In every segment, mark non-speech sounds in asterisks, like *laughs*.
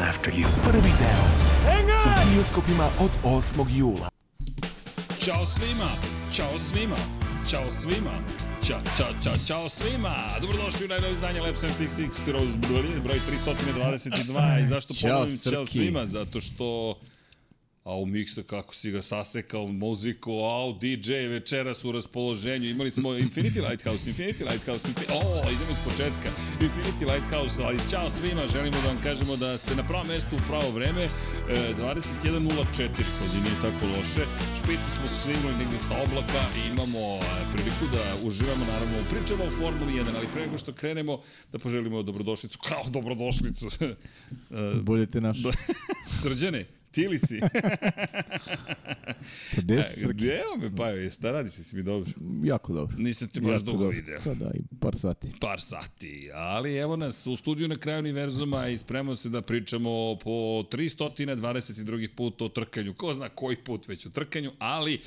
after you. Prvi deo. U bioskopima od 8. jula. Ćao svima, čao svima, čao svima, Ćao, čao, čao, čao svima! Dobrodošli u najnovi izdanje Lab 76 kroz broj 322 i zašto Ćao, ponovim čao svima? Zato što Au miksa kako si ga sasekao muziku, au DJ večeras u raspoloženju. Imali smo Infinity Lighthouse, Infinity Lighthouse, Infinity... O, idemo iz početka. Infinity Lighthouse, ali čao svima, želimo da vam kažemo da ste na pravom mestu u pravo vreme. E, 21.04, koji nije tako loše. Špicu smo skrenuli negde sa oblaka i imamo e, priliku da uživamo, naravno, pričamo o Formuli 1, ali pre nego što krenemo, da poželimo dobrodošlicu, kao dobrodošlicu. *laughs* E, Budete naš. *laughs* Srđane, ti li si? Pa gde si, Srki? Gde me pa je, šta radiš, jesi mi dobro? Jako dobro. Nisam te baš Jako dugo dobro. video. Pa da, i par sati. Par sati, ali evo nas u studiju na kraju univerzuma i spremamo se da pričamo po 322. put o trkanju. Ko zna koji put već o trkanju, ali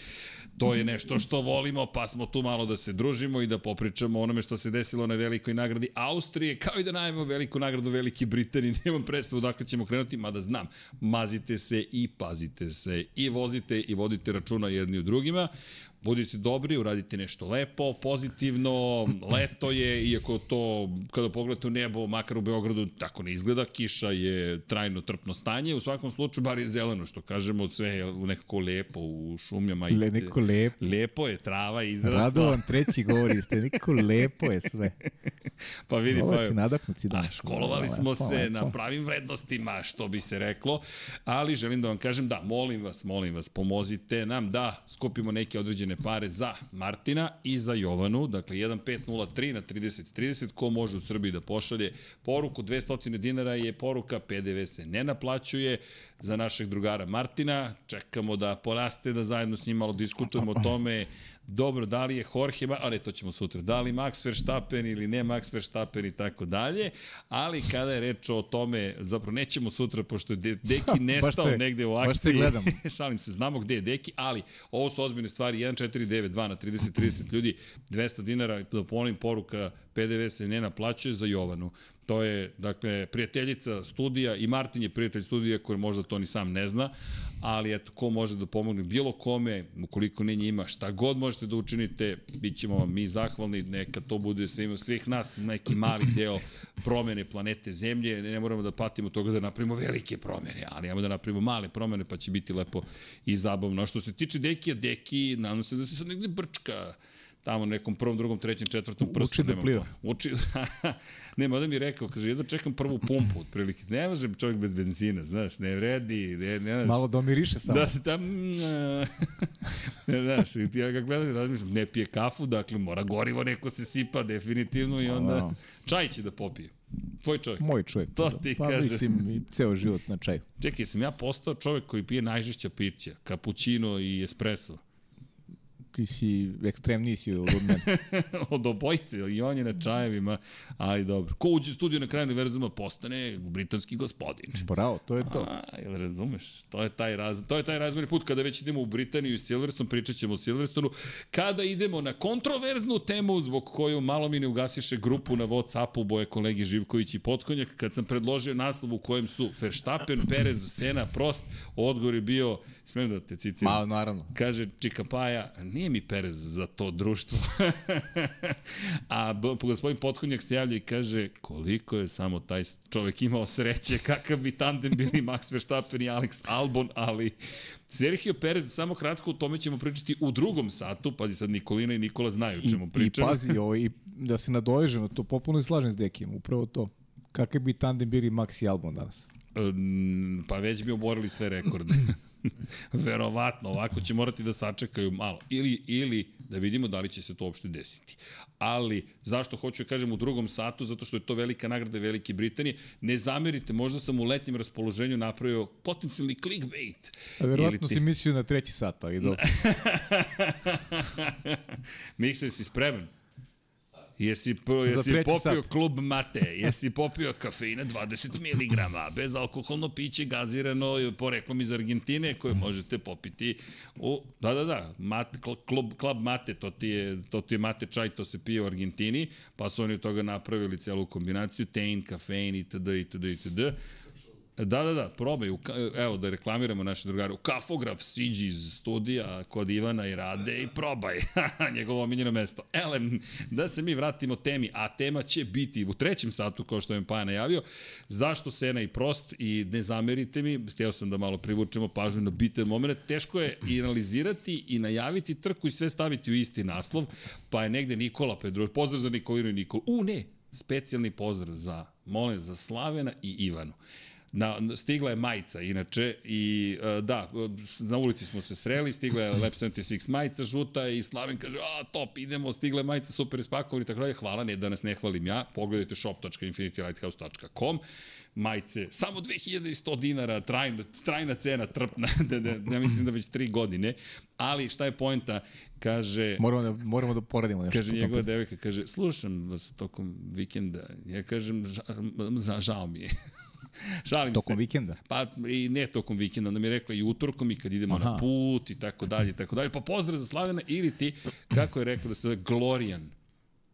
to je nešto što volimo, pa smo tu malo da se družimo i da popričamo o onome što se desilo na velikoj nagradi Austrije, kao i da najavimo veliku nagradu Velike Britanije. *laughs* Nemam predstavu dakle ćemo krenuti, mada znam, mazite se i pazite se i vozite i vodite računa jedni u drugima. Budite dobri, uradite nešto lepo, pozitivno, *laughs* leto je, iako to, kada pogledate u nebo, makar u Beogradu, tako ne izgleda, kiša je trajno trpno stanje, u svakom slučaju bar je zeleno, što kažemo, sve je nekako lepo u šumljama. Le, neko lep. Lepo je, trava je izrasla. Radovan *laughs* treći govori ste, neko lepo je sve. Pa vidi, Ovo pa si nadaknut si danas. školovali Lepo, smo se lepo. na pravim vrednostima, što bi se reklo, ali želim da vam kažem da, molim vas, molim vas, pomozite nam da skupimo neke određene pare za Martina i za Jovanu, dakle 1503 na 3030, ko može u Srbiji da pošalje poruku, 200 dinara je poruka, PDV se ne naplaćuje. Za našeg drugara Martina, čekamo da poraste, da zajedno s njim malo diskutujemo o tome, dobro, da li je Jorge, Ma- a ne, to ćemo sutra, da li Max Verstappen ili ne Max Verstappen i tako dalje, ali kada je reč o tome, zapravo nećemo sutra, pošto je De- Deki *laughs* nestao te- negde u akciji. gledam. *laughs* Šalim se, znamo gde je Deki, ali ovo su ozbiljne stvari, 1492 na 30-30 ljudi, 200 dinara, da ponovim poruka, PDV se ne naplaćuje za Jovanu. To je, dakle, prijateljica studija i Martin je prijatelj studija koji možda to ni sam ne zna, ali eto, ko može da pomogne bilo kome, ukoliko ne njima, šta god možete da učinite, bit ćemo vam mi zahvalni, neka to bude svima, svih nas neki mali deo promene planete Zemlje, ne moramo da patimo toga da napravimo velike promene, ali imamo da napravimo male promene, pa će biti lepo i zabavno. A što se tiče Dekija, Deki, nadam se da se sad negde brčka, tamo nekom prvom, drugom, trećem, četvrtom prstu. Uči da pliva. Uči, *laughs* nema da mi je rekao, kaže, jedno čekam prvu pumpu, otprilike. Ne može čovjek bez benzina, znaš, ne vredi, ne, ne, znaš. Malo domiriše samo. Da, da, mm, *laughs* ne, znaš, i ti ja ga gledam i razmišljam, ne pije kafu, dakle mora gorivo neko se sipa definitivno i onda da. čaj će da popije. Tvoj čovjek. Moj čovjek. To da. ti pa, kažem. mislim, i ceo život na čaju. Čekaj, sam ja postao čovjek koji pije najžešća pića, kapućino i espresso. Ti si ekstremniji si od mene. *laughs* od obojice, i on je na čajevima, ali dobro. Ko uđe u studiju na kraju univerzuma postane britanski gospodin. Bravo, to je to. A, jel razumeš? To je taj raz, to je taj razmeni put kada već idemo u Britaniju i Silverstone, pričat ćemo o Silverstonu. Kada idemo na kontroverznu temu zbog koju malo mi ne ugasiše grupu na Whatsappu boje kolegi Živković i Potkonjak, kad sam predložio naslov u kojem su Verstappen, Perez, Sena, Prost, odgovor je bio, smem da te citiram. Ma, naravno. Kaže Čikapaja, nije mi Perez za to društvo. *laughs* A gospodin Potkonjak se javlja i kaže koliko je samo taj čovek imao sreće, kakav bi tandem bili *laughs* Max Verstappen i Alex Albon, ali Sergio Perez, samo kratko, o tome ćemo pričati u drugom satu, pazi sad Nikolina i Nikola znaju o I, čemu I pričamo. pazi, ovo, i da se nadoježem, to popuno slažem s Dekijem, upravo to. Kakav bi tandem bili Max i Albon danas? Mm, pa već bi oborili sve rekorde. *laughs* *laughs* Verovatno, ovako će morati da sačekaju malo. Ili, ili da vidimo da li će se to uopšte desiti. Ali, zašto hoću da kažem u drugom satu? Zato što je to velika nagrada Velike Britanije. Ne zamerite, možda sam u letnjem raspoloženju napravio potencijalni clickbait. A verovatno ti- si mislio na treći sat, ali dobro. *laughs* Mikse, si spreman? Jesi, jesi popio sat. klub *laughs* mate, jesi popio kafeina 20 mg, bezalkoholno piće gazirano poreklom iz Argentine koje možete popiti u, da, da, da, mat, kl- klub, klub mate, to ti, je, to ti je mate čaj, to se pije u Argentini, pa su oni od toga napravili celu kombinaciju, tein, kafein itd. itd. itd. Da, da, da, probaj. U, evo da reklamiramo naše drugare. U Kafograf siđi iz studija kod Ivana i Rade i probaj. *laughs* Njegovo omiljeno mesto. Elem, da se mi vratimo temi, a tema će biti u trećem satu, kao što je Paja najavio, zašto Sena i Prost i ne zamerite mi, htio sam da malo privučemo pažnju na bitan moment. Teško je i analizirati i najaviti trku i sve staviti u isti naslov, pa je negde Nikola Pedro, pozdrav za Nikolinu i Nikolu. U, ne, specijalni pozdrav za, molim, za Slavena i Ivanu. Na, stigla je majica, inače, i uh, da, na ulici smo se sreli, stigla je Lab 76 majica žuta i Slaven kaže, a top, idemo, stigla je majica, super ispakovani, tako dalje, hvala, ne da nas ne hvalim ja, pogledajte shop.infinitylighthouse.com, majice, samo 2100 dinara, trajna, trajna cena, trpna, *laughs* da, da, ja mislim da već tri godine, ali šta je poenta, kaže... Moramo da, moramo da poradimo nešto. Kaže njegova devojka, kaže, slušam vas tokom vikenda. Ja kažem, ža, ža, žao mi je. *laughs* Šalim Tokom se. vikenda? Pa i ne tokom vikenda, onda mi je rekla i utorkom i kad idemo Aha. na put i tako dalje i tako dalje. Pa pozdrav za Slavena ili ti, kako je rekao da se zove Glorian,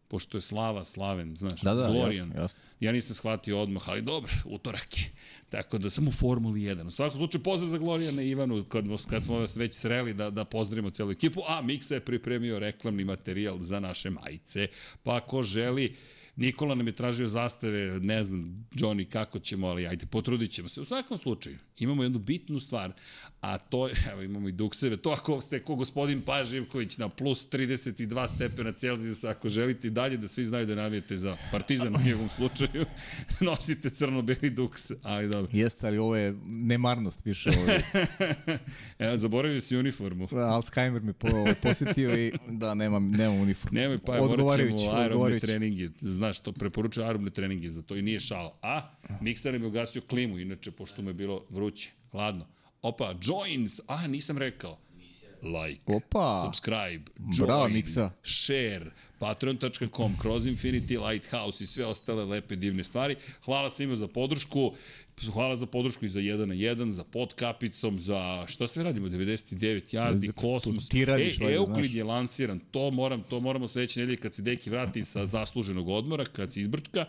pošto je Slava Slaven, znaš, Da, da, Glorian. jasno, jasno. Ja nisam shvatio odmah, ali dobro, utorak je. Tako da sam u Formuli 1. U svakom slučaju pozdrav za Glorijana i Ivanu kad, kad smo vas već sreli da, da pozdravimo celu ekipu. A Miksa je pripremio reklamni materijal za naše majice. Pa ako želi, Nikola nam je tražio zastave, ne znam, Johnny, kako ćemo, ali ajde, potrudit ćemo se. U svakom slučaju, imamo jednu bitnu stvar, a to je, evo imamo i dukseve, to ako ste ko gospodin Paja Živković na plus 32 stepena Celzijusa, ako želite i dalje da svi znaju da navijete za Partizan u njegovom slučaju, *laughs* nosite crno-beli duks, ali dobro. Jeste, ali ovo je nemarnost više. Ovo je, *laughs* Evo, zaboravio si uniformu. Alzheimer me po, posjetio i da, nemam, nemam uniformu. Nemoj pa, morat ćemo aerobne treninge. Znaš, to preporučuje aerobne treninge, za to i nije šal. A, mikser mi je ugasio klimu, inače, pošto mu je bilo vruće, hladno. Opa, joins, a, nisam rekao. Like, Opa. subscribe, Bravo, join, Miksa. share, patreon.com, kroz Infinity Lighthouse i sve ostale lepe divne stvari. Hvala svima za podršku. Hvala za podršku i za 1 na 1, za pod kapicom, za šta sve radimo, 99 yardi, kosmos. ti radiš, e, valjda, Euclid znaš. je lansiran, to moram, to moramo sledeće nedelje kad se Deki vrati sa zasluženog odmora, kad se izbrčka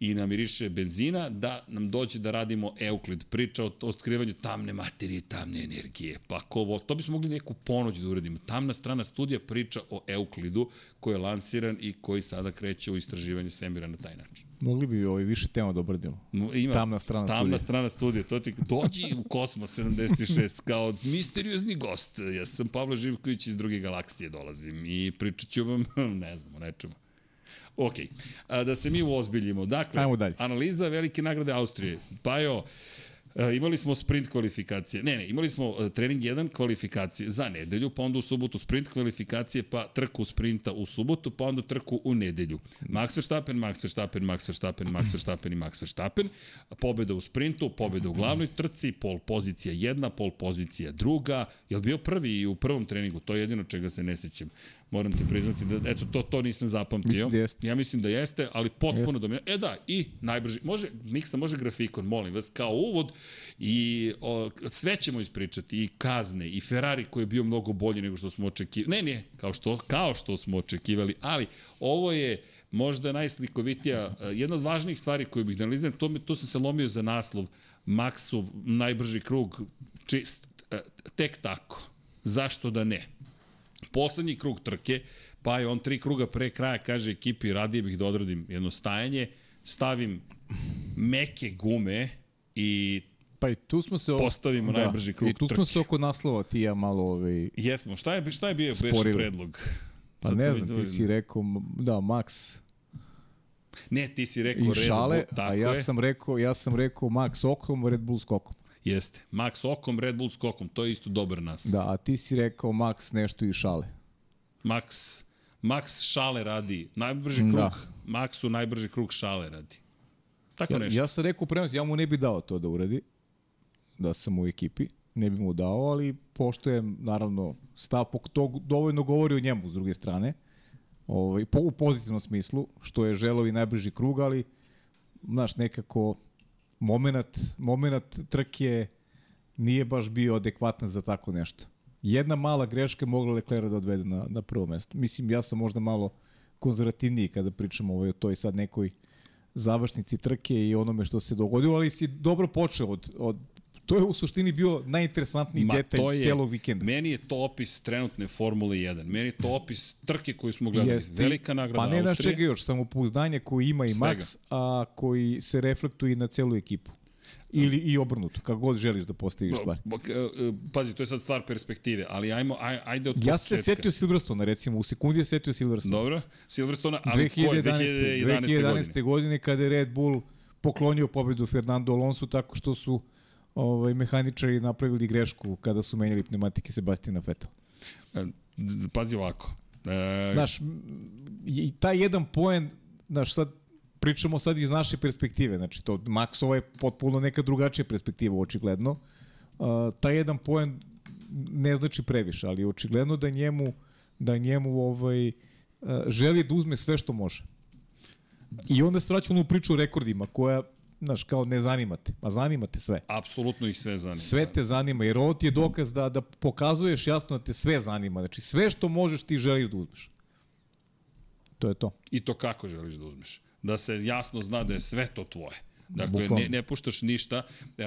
i namiriše benzina, da nam dođe da radimo Euclid, priča o otkrivanju tamne materije, tamne energije. Pa ko to bismo mogli neku ponoć da uradimo. Tamna strana studija priča o Euklidu koji je lansiran i koji sada kreće u istraživanje svemira na taj način. Mogli bi ovaj više tema da obradimo. No, Ima, Tamna strana tamna studija. strana studija. To ti dođi u Kosmos 76 kao misteriozni gost. Ja sam Pavle Živković iz druge galaksije dolazim i pričat ću vam, *laughs* ne znam, o nečemu. Ok, a, da se mi uozbiljimo. Dakle, Ajmo dalje. analiza velike nagrade Austrije. Pa jo, E, imali smo sprint kvalifikacije. Ne, ne, imali smo e, trening 1 kvalifikacije za nedelju, pa onda u subotu sprint kvalifikacije, pa trku sprinta u subotu, pa onda trku u nedelju. Max Verstappen, Max Verstappen, Max Verstappen, Max Verstappen i Max Verstappen. Pobeda u sprintu, pobeda u glavnoj trci, pol pozicija jedna, pol pozicija druga. Je li bio prvi i u prvom treningu? To je jedino čega se ne sećam. Moram ti priznati da, eto, to, to nisam zapamtio. Mislim da jeste. Ja mislim da jeste, ali potpuno Jeste. dominantno. E da, i najbrži, može, Miksa može grafikon, molim vas, kao uvod i o, sve ćemo ispričati, i kazne, i Ferrari koji je bio mnogo bolji nego što smo očekivali. Ne, ne, kao što, kao što smo očekivali, ali ovo je možda najslikovitija, eh, jedna od važnijih stvari koju bih analiziram, to, me, to sam se lomio za naslov, Maxov najbrži krug, čist, eh, tek tako. Zašto da ne? Poslednji krug trke, pa je on tri kruga pre kraja, kaže ekipi, radije bih da odradim jedno stajanje, stavim meke gume i Pa i tu smo se... o- Postavimo najbrži krug I tu smo trke. se oko naslova ti ja malo... Ovaj, jesmo. Šta je, šta je bio Sporili. predlog? pa Sad ne znam, ti si rekao, da, Max Ne, ti si rekao i Red Šale, Bull, tako a ja je. sam rekao, ja sam rekao Max okom, Red Bull skokom. Jeste. Max okom, Red Bull skokom, to je isto dobar nas. Da, a ti si rekao Max nešto i Šale. Max, Max šale radi, najbrži krug, Da. Maxu najbrži krug šale radi. Tako Ja, nešto. ja sam rekao prenos, ja mu ne bi dao to da uradi, da sam u ekipi, ne bi mu dao, ali poštojem, naravno, stav, to dovoljno govori o njemu s druge strane, ovaj, po, u pozitivnom smislu, što je želeo i najbliži krug, ali znaš, nekako moment, moment trke nije baš bio adekvatan za tako nešto. Jedna mala greška je mogla Leclerc da odvede na, na prvo mesto. Mislim, ja sam možda malo konzervativniji kada pričamo ovaj, o toj sad nekoj završnici trke i onome što se dogodilo, ali si dobro počeo od, od to je u suštini bio najinteresantniji Ma, detalj je- celog vikenda. Meni je to opis trenutne Formule 1. Meni je to opis trke koju smo gledali. Jeste. Velika nagrada Pa ne znaš Austrije. čega još, samopouzdanje koji ima i Svega. Max, a koji se reflektuje i na celu ekipu. Ili i obrnuto, kako god želiš da postaviš k- e, Pazi, to je sad stvar perspektive, ali ajmo, aj, ajde od Ja se setio Silverstona, recimo, u sekundi je setio Silverstona. Dobro, Silverstone, ali 2011. 2011. 2011. 2011. godine. godine kada je Red Bull poklonio pobedu Fernando Alonso tako što su ovaj, mehaničari napravili grešku kada su menjali pneumatike Sebastina Vettel. E, Pazi ovako. E, Znaš, i taj jedan poen, znaš, sad pričamo sad iz naše perspektive, znači to Maxova je potpuno neka drugačija perspektiva, očigledno. Uh, taj jedan poen ne znači previše, ali očigledno da njemu da njemu ovaj uh, želi da uzme sve što može. I onda se vraćamo u priču o rekordima, koja, znaš, kao ne zanimate. Ma zanimate sve. apsolutno ih sve zanima. Sve te zanima, jer ovo ti je dokaz da, da pokazuješ jasno da te sve zanima. Znači, sve što možeš ti želiš da uzmeš. To je to. I to kako želiš da uzmeš. Da se jasno zna da je sve to tvoje. Dakle, Bukvalno. ne, ne puštaš ništa. E,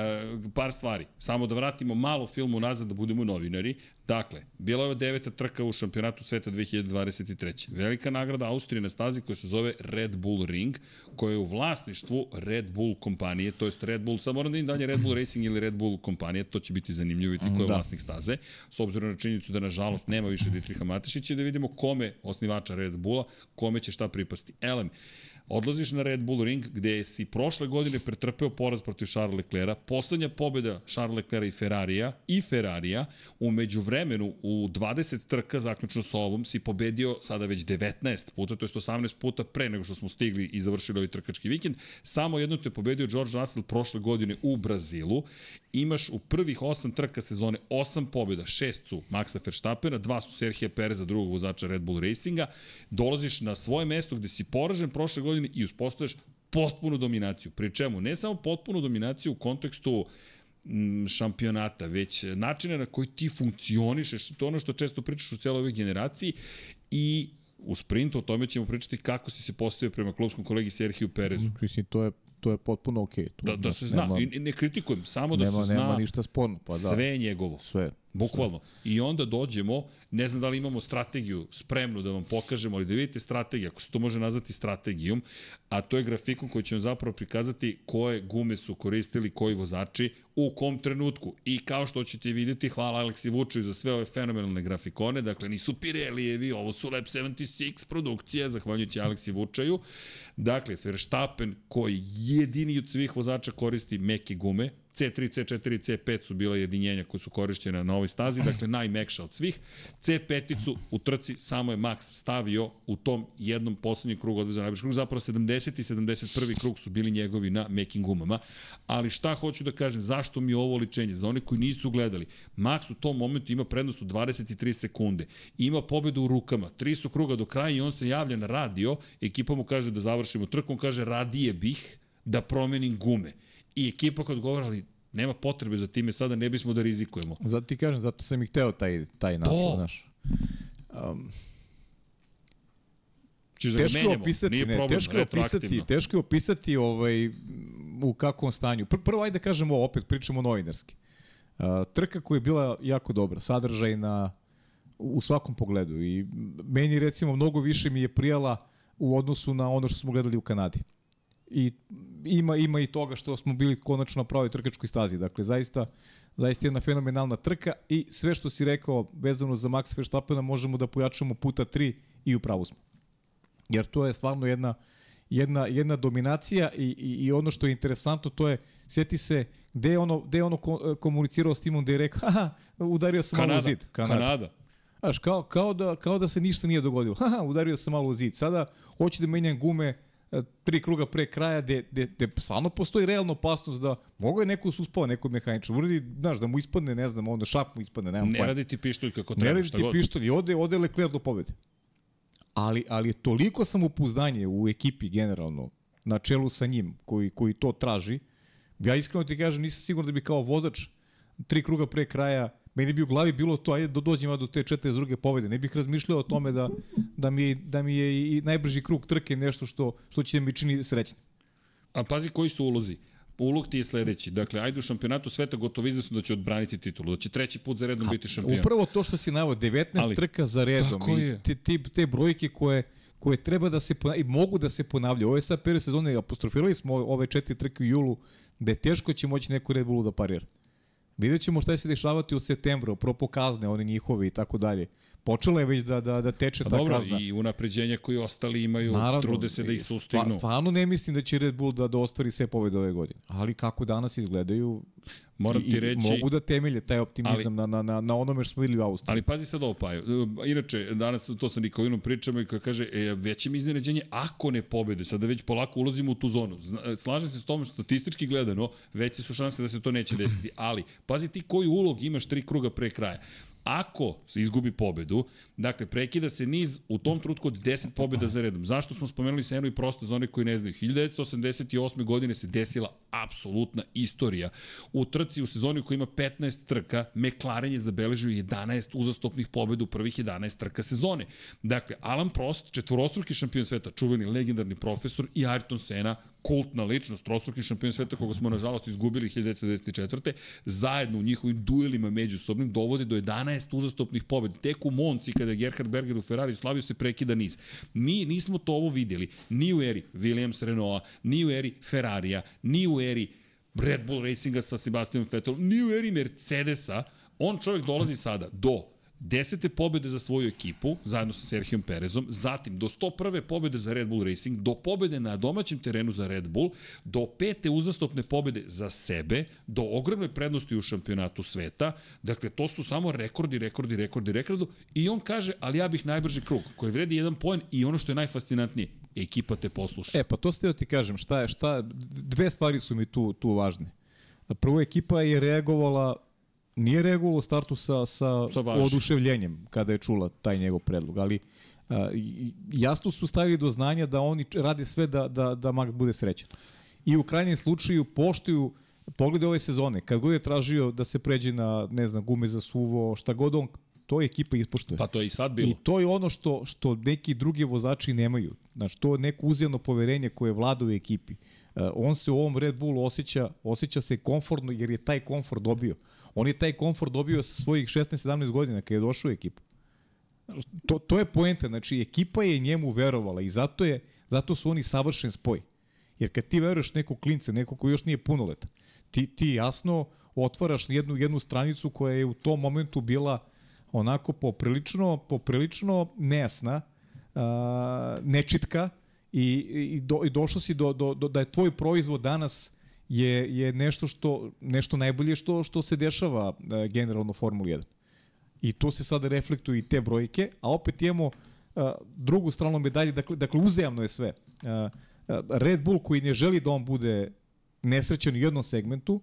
par stvari. Samo da vratimo malo filmu nazad da budemo novinari. Dakle, bila je deveta trka u šampionatu sveta 2023. Velika nagrada Austrije na stazi koja se zove Red Bull Ring, koja je u vlasništvu Red Bull kompanije, to jest Red Bull, sad moram da vidim dalje Red Bull Racing ili Red Bull kompanije, to će biti zanimljivo i ko je Da. vlasnik staze, s obzirom na činjenicu da nažalost nema više Dietricha Matešića i da vidimo kome, osnivača Red Bulla, kome će šta pripasti. Elem, Odlaziš na Red Bull Ring gde si prošle godine pretrpeo poraz protiv Charles Leclerca, poslednja pobjeda Charles Leclerca i Ferrarija i Ferrarija, umeđu vremenu u 20 trka, zaključno sa ovom, si pobedio sada već 19 puta, to je 18 puta pre nego što smo stigli i završili ovaj trkački vikend. Samo jedno te pobedio George Russell prošle godine u Brazilu. Imaš u prvih 8 trka sezone 8 pobjeda, 6 su Maxa Verstappena, 2 su Serhija Pereza, drugog vozača Red Bull Racinga. Dolaziš na svoje mesto gde si poražen prošle godine i uspostavljaš potpunu dominaciju. Pri čemu ne samo potpunu dominaciju u kontekstu mm, šampionata, već načina na koji ti funkcionišeš, to je ono što često pričaš u cijeloj ovoj generaciji i u sprintu o tome ćemo pričati kako si se postavio prema klubskom kolegi Serhiju Perezu. Mislim, to je, to je potpuno okej. Tu, Da, da se zna, Nema, I ne kritikujem, samo da nema, se zna nema ništa sporno. Pa da, sve je njegovo. sve. Bukvalno. I onda dođemo, ne znam da li imamo strategiju spremnu da vam pokažemo, ali da vidite strategiju, ako se to može nazvati strategijom, a to je grafikon koji će vam zapravo prikazati koje gume su koristili koji vozači u kom trenutku. I kao što ćete vidjeti, hvala Aleksi Vučeju za sve ove fenomenalne grafikone, dakle nisu Pirelijevi, ovo su Lab 76 produkcije, zahvaljujući Aleksi Vučeju. Dakle, Verstappen koji jedini od svih vozača koristi meke gume, C3, C4 i C5 su bila jedinjenja koje su korišćene na ovoj stazi, dakle najmekša od svih. C5-icu u trci samo je Max stavio u tom jednom poslednjem krugu odveza najbliži krug, zapravo 70 i 71. krug su bili njegovi na mekim gumama. Ali šta hoću da kažem, zašto mi ovo ličenje? Za one koji nisu gledali, Max u tom momentu ima prednost od 23 sekunde. Ima pobedu u rukama, tri su kruga do kraja i on se javlja na radio, ekipa mu kaže da završimo trku, on kaže radije bih da promenim gume. I ekipa kad govora, ali nema potrebe za time, sada ne bismo da rizikujemo. Zato ti kažem, zato sam i hteo taj, taj naslov, znaš. Um, Čiš da teško je menjamo, opisati, nije ne, problem, teško je opisati, teško je opisati ovaj, u kakvom stanju. Pr prvo, ajde da kažemo opet pričamo novinarski. Uh, trka koja je bila jako dobra, sadržajna u svakom pogledu i meni recimo mnogo više mi je prijala u odnosu na ono što smo gledali u Kanadi. I ima ima i toga što smo bili konačno na pravoj trkačkoj stazi. Dakle, zaista zaista jedna fenomenalna trka i sve što si rekao vezano za Max Verstappena možemo da pojačamo puta 3 i u pravu smo. Jer to je stvarno jedna jedna, jedna dominacija i, i, i ono što je interesantno to je, sjeti se gde je ono, gde je ono ko- komunicirao s timom gde je rekao, haha, udario sam malo u Kanada, zid. Kanada. Kanada. Znaš, kao, kao, da, kao da se ništa nije dogodilo. *laughs* Haha, udario sam malo u zid. Sada hoću da menjam gume tri kruga pre kraja, gde, gde, gde stvarno postoji realna opasnost da mogo je neko suspao, neko mehaničar. Uradi, znaš, da mu ispadne, ne znam, onda šap mu ispadne, nemam Ne pojma. radi ti pištolj kako Ne treba, radi šta ti god. pištolj i ode, ode Leclerc do pobede. ali, ali je toliko samopouzdanje u ekipi generalno, na čelu sa njim, koji, koji to traži, ja iskreno ti kažem, nisam siguran da bi kao vozač tri kruga pre kraja meni bi u glavi bilo to, ajde da dođem do te 42. pobede. Ne bih razmišljao o tome da, da, mi, da mi je i najbrži krug trke nešto što, što će mi čini srećnim. A pazi koji su ulozi. Ulog ti je sledeći. Dakle, ajde u šampionatu sveta gotovo izvesno da će odbraniti titulu. Da će treći put za redom biti šampion. Upravo to što si navod, 19 Ali, trka za redom. I te, te, te brojke koje koje treba da se i mogu da se ponavljaju. Ovo je sad period sezone, apostrofirali smo ove četiri trke u julu, da je teško će moći neko Red Bullu da parira. Vidjet ćemo šta će se dešavati u septembru, propo kazne, one njihove i tako dalje. Počela je već da, da, da teče pa ta dobro, kazna. i unapređenja koji ostali imaju, Naravno, trude se da ih sustignu. Stvarno ne mislim da će Red Bull da, da ostvari sve pobjede ove godine. Ali kako danas izgledaju, Moram ti reći... Mogu da temelje taj optimizam ali, na, na, na onome što smo videli u Austriji. Ali pazi sad ovo, Paju. Inače, danas to sa Nikolinom pričamo i koja kaže, e, veće mi iznenađenje ako ne pobede. Sada već polako ulazimo u tu zonu. Slažem se s tom što statistički gledano, veće su šanse da se to neće desiti. Ali, pazi ti koji ulog imaš tri kruga pre kraja. Ako se izgubi pobedu, dakle, prekida se niz u tom trutku od 10 pobeda za redom. Zašto smo spomenuli Senu i prosto za one koji ne znaju? 1988. godine se desila apsolutna istorija. U trci u sezoni koja ima 15 trka, McLaren je zabeležio 11 uzastopnih pobeda u prvih 11 trka sezone. Dakle, Alan Prost, četvorostruki šampion sveta, čuveni legendarni profesor i Ayrton Senna, kultna ličnost, trostruki šampion sveta koga smo nažalost izgubili 1994. zajedno u njihovim duelima međusobnim dovode do 11 uzastopnih pobjeda. Tek u Monci kada je Gerhard Berger u Ferrari slavio se prekida niz. Mi nismo to ovo videli ni u eri Williams Renaulta, ni u eri Ferrarija, ni u eri Red Bull Racinga sa Sebastianom Vettelom, ni u eri Mercedesa. On čovjek dolazi sada do desete pobede za svoju ekipu, zajedno sa Serhijom Perezom, zatim do 101. pobede za Red Bull Racing, do pobede na domaćem terenu za Red Bull, do pete uzastopne pobede za sebe, do ogromne prednosti u šampionatu sveta. Dakle, to su samo rekordi, rekordi, rekordi, rekordi. I on kaže, ali ja bih najbrži krug, koji vredi jedan poen i ono što je najfascinantnije, ekipa te posluša. E, pa to ste da ti kažem, šta je, šta, dve stvari su mi tu, tu važne. Prvo, ekipa je reagovala nije reagovalo u startu sa, sa, sa oduševljenjem kada je čula taj njegov predlog, ali a, jasno su stavili do znanja da oni rade sve da, da, da Mag bude srećan. I u krajnjem slučaju poštuju poglede ove sezone, kad god je tražio da se pređe na, ne znam, gume za suvo, šta god on, to je ekipa ispoštuje. Pa to je i sad bilo. I to je ono što, što neki drugi vozači nemaju. Znači, to je neko uzjevno poverenje koje vlada u ekipi. Uh, on se u ovom Red Bullu osjeća, osjeća se komfortno jer je taj komfort dobio. On je taj komfort dobio sa svojih 16-17 godina kada je došao u ekipu. To, to je poenta, znači ekipa je njemu verovala i zato, je, zato su oni savršen spoj. Jer kad ti veruješ neku klince, neko ko još nije punoletan, ti, ti jasno otvaraš jednu, jednu stranicu koja je u tom momentu bila onako poprilično, poprilično nejasna, uh, nečitka i, i, do, i došlo si do, do, do, da je tvoj proizvod danas je, je nešto što nešto najbolje što što se dešava uh, generalno Formuli 1. I to se sada reflektuje i te brojke, a opet imamo uh, drugu stranu medalje, dakle, dakle uzajamno je sve. Uh, Red Bull koji ne želi da on bude nesrećan u jednom segmentu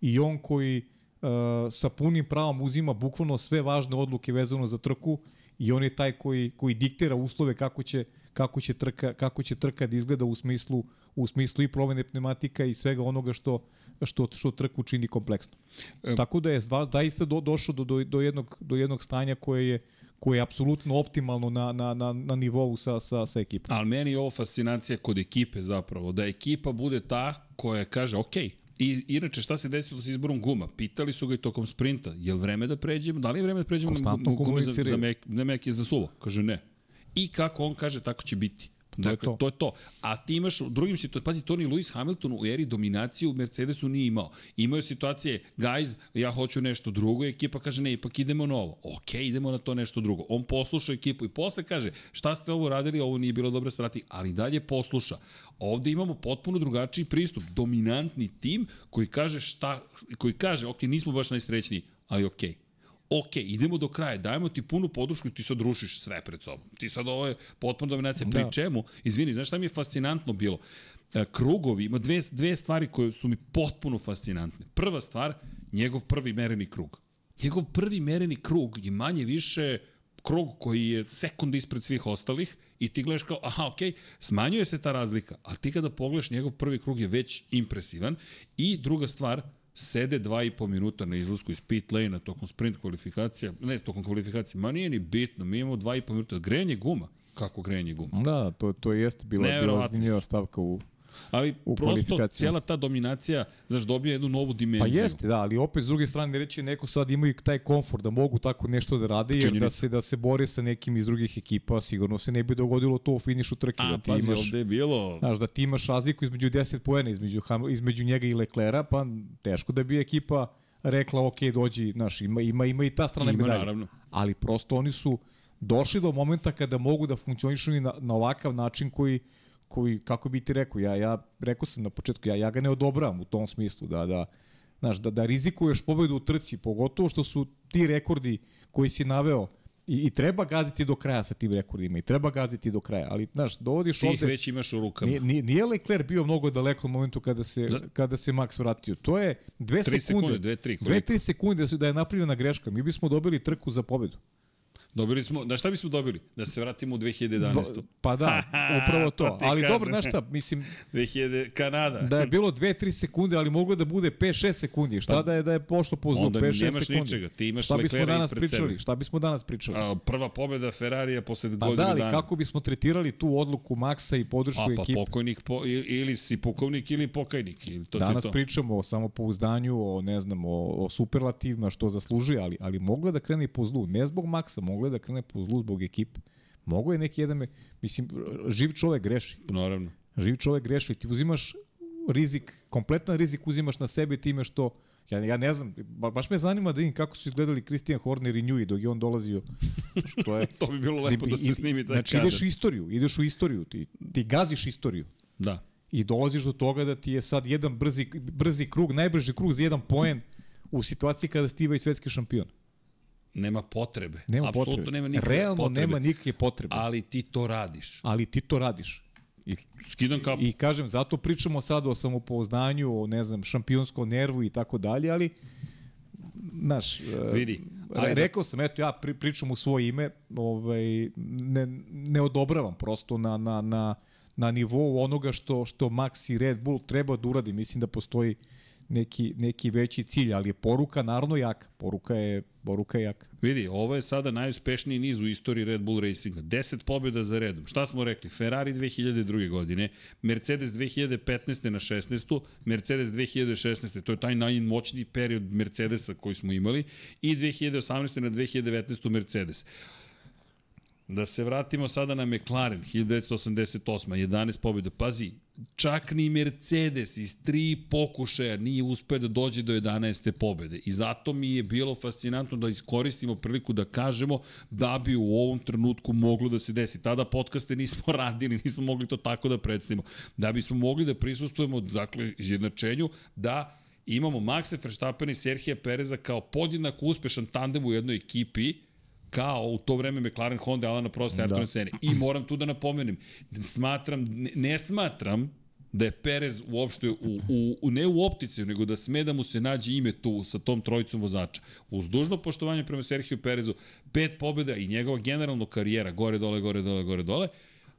i on koji uh, sa punim pravom uzima bukvalno sve važne odluke vezano za trku i on je taj koji, koji diktira uslove kako će, kako će trka, kako će trka da izgleda u smislu u smislu i promene pneumatika i svega onoga što što što trku čini kompleksno. E, Tako da je zaista do, došao do, do, do jednog do jednog stanja koje je koje je apsolutno optimalno na, na, na, na nivou sa, sa, sa ekipom. Ali meni je ovo fascinacija kod ekipe zapravo, da ekipa bude ta koja kaže, ok, I inače šta se desilo sa izborom guma? Pitali su ga i tokom sprinta, je li vreme da pređemo, da li je vreme da pređemo na, na gume za, za, mek, ne za suvo? Kaže ne. I kako on kaže, tako će biti. Dakle, to je to. to je to. A ti imaš u drugim situacijama, pazi, Toni Lewis Hamilton u eri dominacije u Mercedesu nije imao. Je situacije, guys, ja hoću nešto drugo, i ekipa kaže, ne, ipak idemo na ovo. Ok, idemo na to nešto drugo. On posluša ekipu i posle kaže, šta ste ovo radili, ovo nije bilo dobra strati, ali dalje posluša. Ovde imamo potpuno drugačiji pristup. Dominantni tim koji kaže šta, koji kaže, ok, nismo baš najsrećniji, ali okej. Okay ok, idemo do kraja, dajemo ti punu podršku i ti sad rušiš sve pred sobom. Ti sad ovo je potpuno dominacija. Da. Pri čemu, izvini, znaš šta mi je fascinantno bilo? E, krugovi, ima dve, dve stvari koje su mi potpuno fascinantne. Prva stvar, njegov prvi mereni krug. Njegov prvi mereni krug je manje više krug koji je sekund ispred svih ostalih i ti gledaš kao, aha, okej, smanjuje se ta razlika, a ti kada pogledaš njegov prvi krug je već impresivan i druga stvar, sede dva i po minuta na izlasku iz pit lane-a tokom sprint kvalifikacija, ne, tokom kvalifikacije, ma nije ni bitno, mi imamo dva i po minuta, grejanje guma, kako grejanje guma. Da, to, to jeste bila, bila zanimljiva stavka u... Ali U prosto cijela ta dominacija, znaš, dobija jednu novu Pa dimenziju. jeste, da, ali opet s druge strane reći neko sad imaju taj komfort da mogu tako nešto da rade, jer da Činjenica. se da se bore sa nekim iz drugih ekipa, sigurno se ne bi dogodilo to u finišu trke. A, da ti pazi, imaš, ovde je bilo... Znaš, da ti imaš razliku između 10 poena, između, između njega i Leklera, pa teško da bi ekipa rekla, ok, dođi, znaš, ima, ima, ima i ta strana Ima, medalje. naravno. Ali prosto oni su došli do momenta kada mogu da funkcionišu na, na ovakav način koji koji, kako bi ti rekao, ja, ja rekao sam na početku, ja, ja ga ne odobravam u tom smislu, da, da, znaš, da, da rizikuješ pobedu u trci, pogotovo što su ti rekordi koji si naveo i, i treba gaziti do kraja sa tim rekordima i treba gaziti do kraja, ali, znaš, dovodiš Ti ih ovde... već imaš u rukama. Nije, nije, Leclerc bio mnogo daleko u momentu kada se, Za- kada se Max vratio. To je dve sekunde. sekunde, dve, tri, Dve, tri sekunde da, su, da je napravljena greška. Mi bismo dobili trku za pobedu. Dobili smo, da šta bismo dobili? Da se vratimo u 2011. Pa da, upravo to. *laughs* Ali kažem. dobro, znaš šta, mislim, 2000, Kanada. da je bilo 2-3 sekunde, ali moglo da bude 5-6 sekundi. Šta da je da je pošlo po zlu? Onda 5-6 nemaš sekundi. ničega. Ti imaš Šta bismo danas pričali? sebe. Šta bismo danas pričali? A, prva pobeda Ferrarija posle Pa godinu da, ali dana. kako bismo tretirali tu odluku Maksa i podršku A pa ekipe? pokojnik po, ili, si pukovnik ili pokajnik. Ili to Danas to. pričamo o samopouzdanju, o ne znam, o, o superlativima što zaslužuje, ali ali moglo je da krene i po zlu, ne zbog Maksa, moglo je da krene po zlu zbog ekipe. Mogu je neki jedan, mislim, živ čovek greši. Naravno. Živ čovek greši, ti uzimaš rizik, kompletan rizik uzimaš na sebe time što Ja, ja ne znam, ba, baš me zanima da vidim kako su izgledali Christian Horner i Njui dok je on dolazio. Što je, *laughs* To bi bilo lepo da se snimi taj Znači kadar. ideš u istoriju, ideš u istoriju, ti, ti gaziš istoriju Da. i dolaziš do toga da ti je sad jedan brzi, brzi krug, najbrži krug za jedan poen u situaciji kada si ti svetski šampion. Nema potrebe. Nema Apsolutno potrebe. nema nikakve Realno potrebe. nema nikakve potrebe. Ali ti to radiš. Ali ti to radiš. I, Skidam kapu. I kažem, zato pričamo sad o samopouzdanju, o ne znam, šampionskom nervu i tako dalje, ali znaš, e, Vidi, ali ajde. rekao sam, eto ja pri, pričam u svoje ime, ovaj, ne, ne odobravam prosto na, na, na, na nivou onoga što, što Max i Red Bull treba da uradi. Mislim da postoji neki, neki veći cilj, ali je poruka naravno jaka. Poruka je, poruka je jaka. Vidi, ovo je sada najuspešniji niz u istoriji Red Bull Racinga. 10 pobjeda za redom. Šta smo rekli? Ferrari 2002. godine, Mercedes 2015. na 16. Mercedes 2016. To je taj najmoćniji period Mercedesa koji smo imali. I 2018. na 2019. Mercedes. Da se vratimo sada na McLaren, 1988. 11 pobjeda. Pazi, čak ni Mercedes iz tri pokušaja nije uspeo da dođe do 11. pobjede. I zato mi je bilo fascinantno da iskoristimo priliku da kažemo da bi u ovom trenutku moglo da se desi. Tada podcaste nismo *laughs* radili, nismo mogli to tako da predstavimo. Da bismo mogli da prisustujemo, dakle, izjednačenju, da imamo Maxa Verstappena i Serhija Pereza kao podjednako uspešan tandem u jednoj ekipi, kao u to vreme McLaren, Honda, Alana Prost, Ayrton da. Sene. I moram tu da napomenem, smatram, ne, ne smatram da je Perez uopšte, u, u, u, ne u optici, nego da sme da mu se nađe ime tu sa tom trojicom vozača. Uz dužno poštovanje prema Serhiju Perezu, pet pobjeda i njegova generalna karijera, gore, dole, gore, dole, gore, dole,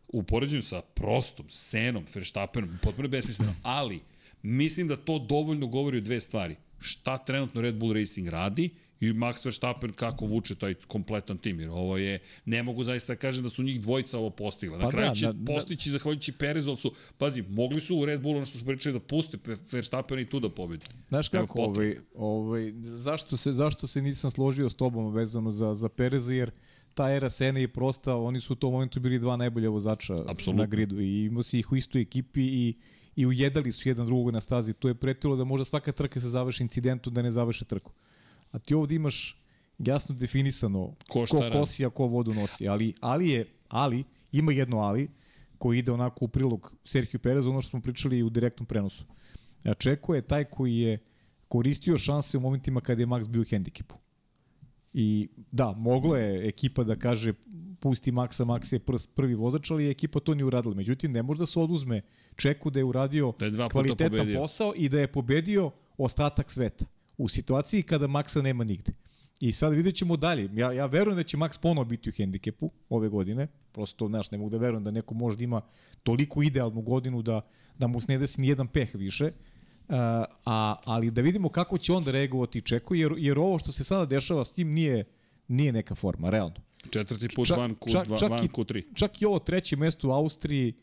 u poređenju sa prostom, Senom, Verstappenom, potpuno besmisleno, ali mislim da to dovoljno govori o dve stvari. Šta trenutno Red Bull Racing radi i Max Verstappen kako vuče taj kompletan tim, jer ovo je, ne mogu zaista da kažem da su njih dvojica ovo postigla. Na Pa kraju da, će da, da. postići zahvaljujući Perezu, ali su, pazi, mogli su u Red Bullu ono što su pričali da puste Verstappen i tu da pobedi. Znaš kako, ovaj, ovaj, zašto, se, zašto se nisam složio s tobom vezano za, za Pereza, jer ta era Sene i Prosta, oni su u tom momentu bili dva najbolja vozača Apsolutno. na gridu i imao si ih u istoj ekipi i i ujedali su jedan drugog na stazi. To je pretilo da možda svaka trka se završi incidentom da ne završe trku. A ti ovde imaš jasno definisano Ko ko kosi, a ko vodu nosi. Ali, ali je, ali, ima jedno ali, koji ide onako u prilog Sergio Perezu, ono što smo pričali u direktnom prenosu. A Čeko je taj koji je koristio šanse u momentima kada je Max bio u hendikepu. I da, mogla je ekipa da kaže pusti Maxa, Max je prs, prvi vozač, ali je ekipa to nije uradila. Međutim, ne može da se oduzme Čeku da je uradio Da je kvalitetan pobedio. posao i da je pobedio ostatak sveta. U situaciji kada Maxa nema nigde. I sad vidjet ćemo dalje. Ja, ja verujem da će Max ponovo biti u hendikepu ove godine. Prosto, znaš, ne mogu da verujem da neko možda ima toliko idealnu godinu da, da mu se ne desi ni jedan peh više. Uh, a, ali da vidimo kako će onda reagovati Čeko, jer, jer ovo što se sada dešava s tim nije, nije neka forma, realno. Četvrti put Čak- van Q2, čak- čak van i- Q3. Čak i ovo treće mesto u Austriji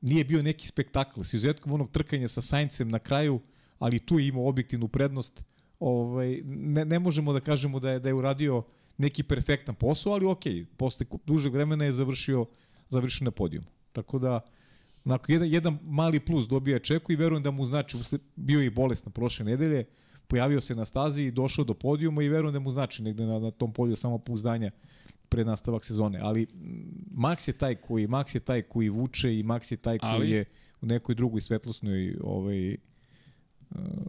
nije bio neki spektakl, s izuzetkom onog trkanja sa Saincem na kraju, ali tu je imao objektivnu prednost. Ovaj, ne, ne možemo da kažemo da je, da je uradio neki perfektan posao, ali okej, posle dužeg vremena je završio, završio na podijumu. Tako da, onako, jedan, jedan mali plus dobija Čeku i verujem da mu znači, bio je i bolestan prošle nedelje, pojavio se na stazi i došao do podijuma i verujem da mu znači negde na, na tom polju samopouzdanja pred nastavak sezone, ali mm, Max je taj koji Max je taj koji vuče i Max je taj koji Ali- je u nekoj drugoj svetlosnoj ovaj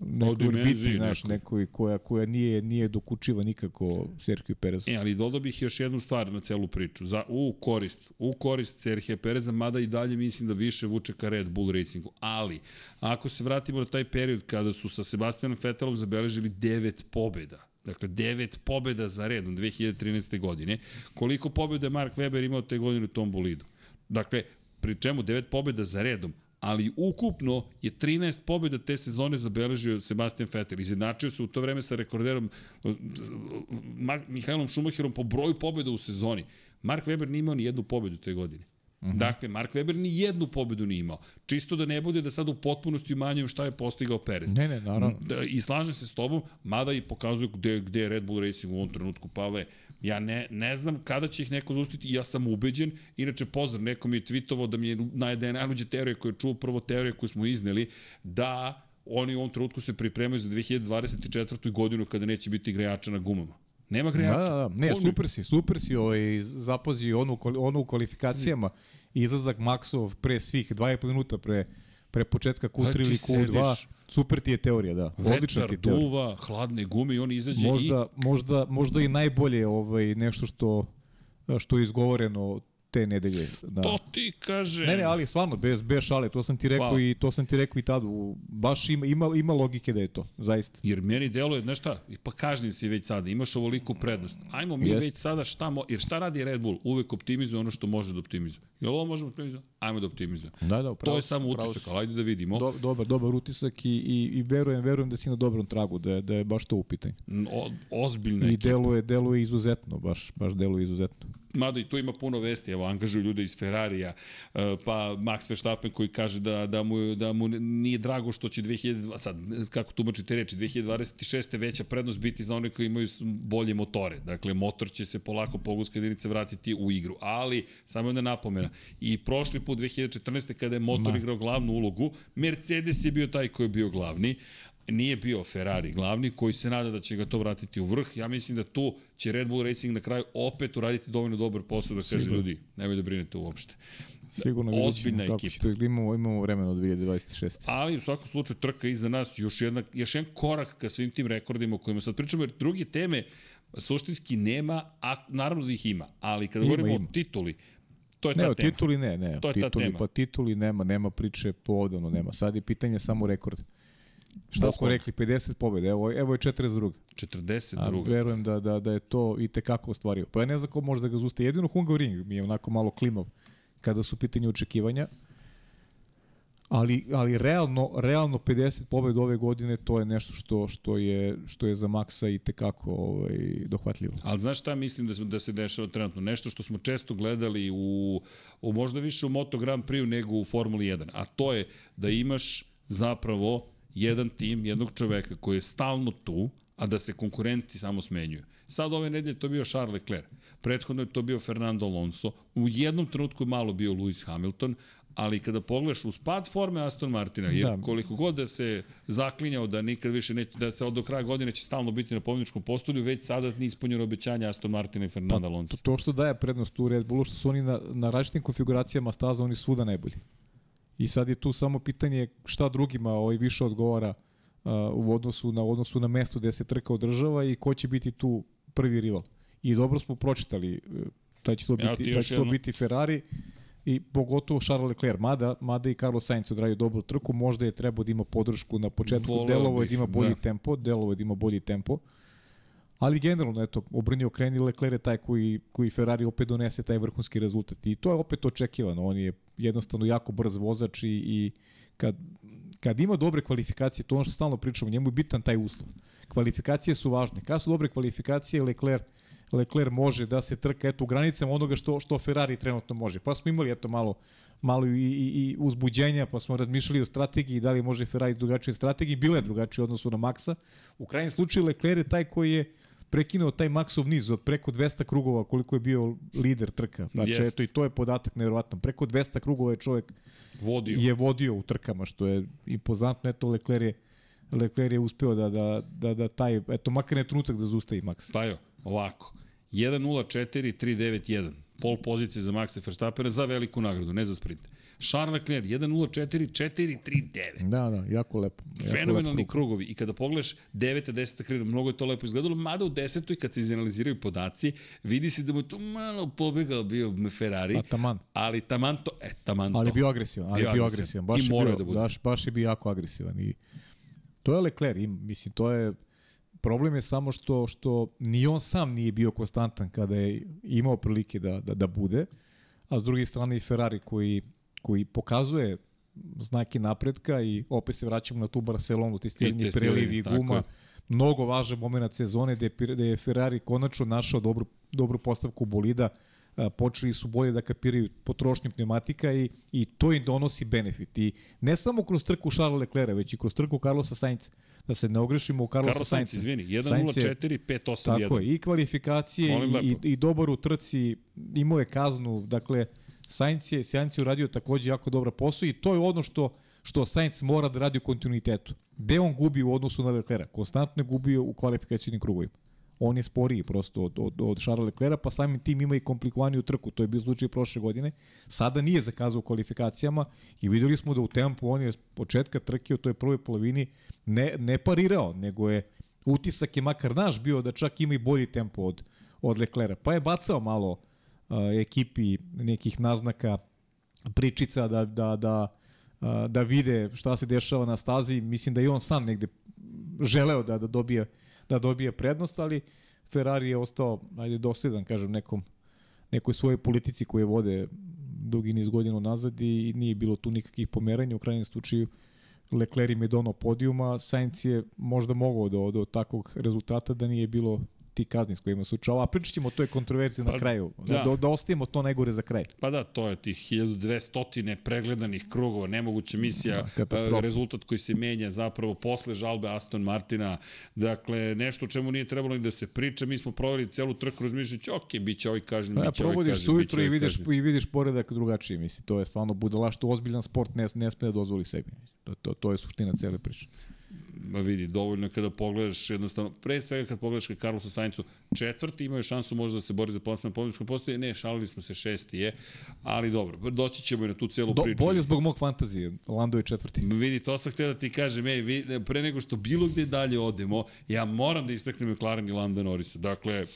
nekoj dimenziji orbiti, znaš, nekoj koja, koja nije, nije dokučiva nikako Sergio Perezu. E, ali dodao bih još jednu stvar na celu priču. Za, u korist, u korist Serhije Pereza, mada i dalje mislim da više vuče ka Red Bull Racingu. Ali, ako se vratimo na taj period kada su sa Sebastianom Vettelom zabeležili devet pobeda, Dakle, devet pobeda za redom 2013. godine. Koliko pobeda Mark Webber imao te godine u tom bolidu? Dakle, pri čemu devet pobeda za redom, ali ukupno je 13 pobjeda te sezone zabeležio Sebastian Vettel. Izjednačio se u to vreme sa rekorderom Mihajlom Schumacherom po broju pobjeda u sezoni. Mark Webber nije imao ni jednu pobjedu te godine. -huh. Dakle, Mark Webber ni jednu pobedu nije imao. Čisto da ne bude da sad u potpunosti umanjujem šta je postigao Perez. Ne, ne, naravno. Da, I slažem se s tobom, mada i pokazuju gde, gde je Red Bull Racing u ovom trenutku, Pavle, ja ne, ne znam kada će ih neko zaustaviti, ja sam ubeđen, inače pozdrav, neko mi je tweetovao da mi je najde najluđe teorije koje je čuo, prvo teorije koju smo izneli, da oni u ovom trenutku se pripremaju za 2024. godinu kada neće biti grejača na gumama. Nema Da, grejača. da, da. Ne, Oni- super si, super si ovaj, zapazio onu, onu u kvalifikacijama. Izlazak Maxov pre svih, 2,5 minuta pre, pre početka Pa Q3 ti ili Q2. sediš. Super ti je teorija, da. Odlična ti je teorija. duva, hladne gume i on izađe možda, možda, možda i najbolje ovaj, nešto što, što je izgovoreno te nedelje. Da. i to ti kaže. Ne, ne, ali stvarno, bez, bez šale, to sam ti rekao Hvala. i to sam ti rekao i tad. U, baš ima, ima, ima logike da je to, zaista. Jer meni deluje, znaš šta, i pa kažnjen si već sada, imaš ovoliku prednost. Ajmo mi Jeste. već sada šta, mo, jer šta radi Red Bull? Uvek optimizuje ono što može da optimizuje. Jel ovo možemo da optimizuje? Ajmo da optimizujemo. Da, da, To je samo utisak, ali ajde da vidimo. Do, dobar, dobar utisak i, i, i verujem, verujem da si na dobrom tragu, da, je- da je baš to u pitanju. O, ozbiljna I ekipa. deluje, deluje izuzetno, baš, baš deluje izuzetno. Mada i tu ima puno vesti, evo, angažuju ljude iz Ferrarija, e, pa Max Verstappen koji kaže da, da, mu, da mu nije drago što će 2020, sad, kako tumačite reči, 2026. veća prednost biti za one koji imaju bolje motore. Dakle, motor će se polako poluska jedinice vratiti u igru. Ali, samo jedna napomena, i prošli put 2014. kada je motor Ma. igrao glavnu ulogu, Mercedes je bio taj koji je bio glavni, nije bio Ferrari glavni, koji se nada da će ga to vratiti u vrh. Ja mislim da tu će Red Bull Racing na kraju opet uraditi dovoljno dobar posao da kaže ljudi, nemoj da brinete uopšte. Sigurno vidjet ćemo kako ekipa. će to. Imamo, imamo vremena od 2026. Ali u svakom slučaju trka iza nas još, jedna, još jedan korak ka svim tim rekordima o kojima sad pričamo, jer druge teme suštinski nema, a naravno da ih ima, ali kada Ima, govorimo ima. o tituli, to je Ne, ta o tema. tituli ne, ne. To je ta tituli, tema. Pa tituli nema, nema priče povodano, nema. Sad je pitanje samo rekord. Šta smo rekli, 50 pobjede, evo, evo je 42. 42. A verujem da, da, da je to i tekako ostvario. Pa ja ne znam ko može da ga zuste. Jedino Hungaroring mi je onako malo klimav kada su u pitanju očekivanja. Ali, ali realno, realno 50 pobjeda ove godine to je nešto što, što, je, što je za Maxa i tekako ovaj, dohvatljivo. Ali znaš šta mislim da, se- da se dešava trenutno? Nešto što smo često gledali u, u možda više u Moto Grand Prix nego u Formuli 1, a to je da imaš zapravo jedan tim, jednog čoveka koji je stalno tu, a da se konkurenti samo smenjuju. Sad ove nedelje to bio Charles Leclerc, prethodno je to bio Fernando Alonso, u jednom trenutku je malo bio Lewis Hamilton, ali kada pogledaš u spad forme Aston Martina, jer Da. koliko god da se zaklinjao da nikad više neće, da se od do kraja godine će stalno biti na pobjedičkom postolju, već sada nije ispunjeno obećanja Aston Martina i Fernanda Alonso. To, to što daje prednost u Red Bullu, što su oni na, na različitim konfiguracijama staza, oni su svuda najbolji. I sad je tu samo pitanje šta drugima ovaj više odgovara uh, u odnosu na odnosu na mesto gde se trka održava i ko će biti tu prvi rival. I dobro smo pročitali da će to biti, da će to biti Ferrari i pogotovo Charles Leclerc, mada, mada i Carlos Sainz odradio dobru trku, možda je trebao da ima podršku na početku, Voleo delovo je da ima bolji da. tempo, delovo je da ima bolji tempo, Ali generalno, eto, obrni okreni Leclerc je taj koji, koji Ferrari opet donese taj vrhunski rezultat. I to je opet očekivano. On je jednostavno jako brz vozač i, i kad, kad ima dobre kvalifikacije, to ono što stalno pričamo, njemu je bitan taj uslov. Kvalifikacije su važne. Kada su dobre kvalifikacije, Leclerc Leclerc može da se trka eto u granicama onoga što što Ferrari trenutno može. Pa smo imali eto malo malo i, i, i uzbuđenja, pa smo razmišljali o strategiji, da li može Ferrari drugačije strategiji, bila je drugačije u odnosu na Maxa. U krajnjem slučaju Leclerc je taj koji je prekinuo taj Maxov niz od preko 200 krugova koliko je bio lider trka. Znači, Jest. eto i to je podatak nevjerovatan. Preko 200 krugova je čovjek Vodio. je vodio u trkama, što je impozantno. Eto, Leclerc je, Leclerc je uspeo da, da, da, da taj, eto, makar ne trenutak da zustavi Max. Pa jo, ovako. 1.04.391. Pol pozicije za Maxa Verstappena za veliku nagradu, ne za sprint. Charles Leclerc 1.04.439. Da, da, jako lepo. Jako Fenomenalni lepo. krugovi i kada pogledaš 9. 10. krivina, mnogo je to lepo izgledalo, mada u 10. kad se izanaliziraju podaci, vidi se da mu je tu malo pobegao bio Ferrari, A taman. ali taman to, e, taman Ali to. bio agresivan, ali Bio bio, agresivan. Baš I morao da bude. baš, baš je bio jako agresivan. I to je Leclerc, im, mislim, to je problem je samo što što ni on sam nije bio konstantan kada je imao prilike da, da, da bude, a s druge strane i Ferrari koji, koji pokazuje znaki napretka i opet se vraćamo na tu Barcelonu, testiranje prelivi tako guma, je. mnogo važan moment sezone gde, je Ferrari konačno našao dobru, dobru postavku bolida, počeli su bolje da kapiraju potrošnju pneumatika i, i to im donosi benefit. I ne samo kroz trku Charles Leclerc, već i kroz trku Carlosa Sainz. Da se ne ogrešimo u Carlosa Carlos Sainz, Sainza. izvini, Sainz je- 1.04.581. Tako je, i kvalifikacije i, i, i dobar u trci, imao je kaznu, dakle, Sainz je, Sainz je uradio takođe jako dobra posao i to je ono što što Sainz mora da radi u kontinuitetu. Gde on gubi u odnosu na Leclerc? Konstantno je gubio u kvalifikacijnim krugovima. On je sporiji prosto od, od, od Charles Leclerc, pa samim tim ima i komplikovaniju trku. To je bio slučaj prošle godine. Sada nije zakazao u kvalifikacijama i videli smo da u tempu on je od početka trke u toj prvoj polovini ne, ne parirao, nego je utisak je makar naš bio da čak ima i bolji tempo od, od Leclerc. Pa je bacao malo uh, ekipi nekih naznaka pričica da, da, da, da vide šta se dešava na stazi. Mislim da i on sam negde želeo da, da dobije da dobije prednost, ali Ferrari je ostao, ajde, dosledan, kažem, nekom, nekoj svojoj politici koje vode dugi niz godina nazad i nije bilo tu nikakvih pomeranja. U krajnjem slučaju Leclerc im je donao podijuma, Sainz je možda mogao do, do takvog rezultata da nije bilo ti kazni s kojima su čao. A pričat ćemo o toj kontroverziji Pa, na kraju. da. Da, da, da ostavimo to najgore za kraj. Pa da, to je tih 1200 pregledanih krugova, nemoguća misija, Da, katastrofa. e, rezultat koji se menja zapravo posle žalbe Aston Martina. Dakle, nešto čemu nije trebalo ni da se priča, mi smo proveli celu trku razmišljajući, ok, bit će ovaj kažnjen, Ja, bit će ovaj provodiš kažnjen, se će ujutro i vidiš, kažnjen. i vidiš poredak drugačiji, mislim. To je stvarno budalašto, ozbiljan sport ne, ne sme da dozvoli sebi. To, to, to je suština cele priče. Ma vidi, dovoljno kada pogledaš jednostavno, pre svega kad pogledaš ka Carlosu Saincu, četvrti imaju šansu možda da se bori za plasman pobjedičkom postoje, ne, šalili smo se šesti je, ali dobro, doći ćemo i na tu celu Do, priču. bolje zbog mog fantazije, Lando je četvrti. Vidi, to sam htio da ti kažem, ej, vi, pre nego što bilo gde dalje odemo, ja moram da istaknem McLaren i Lando Norrisu. Dakle,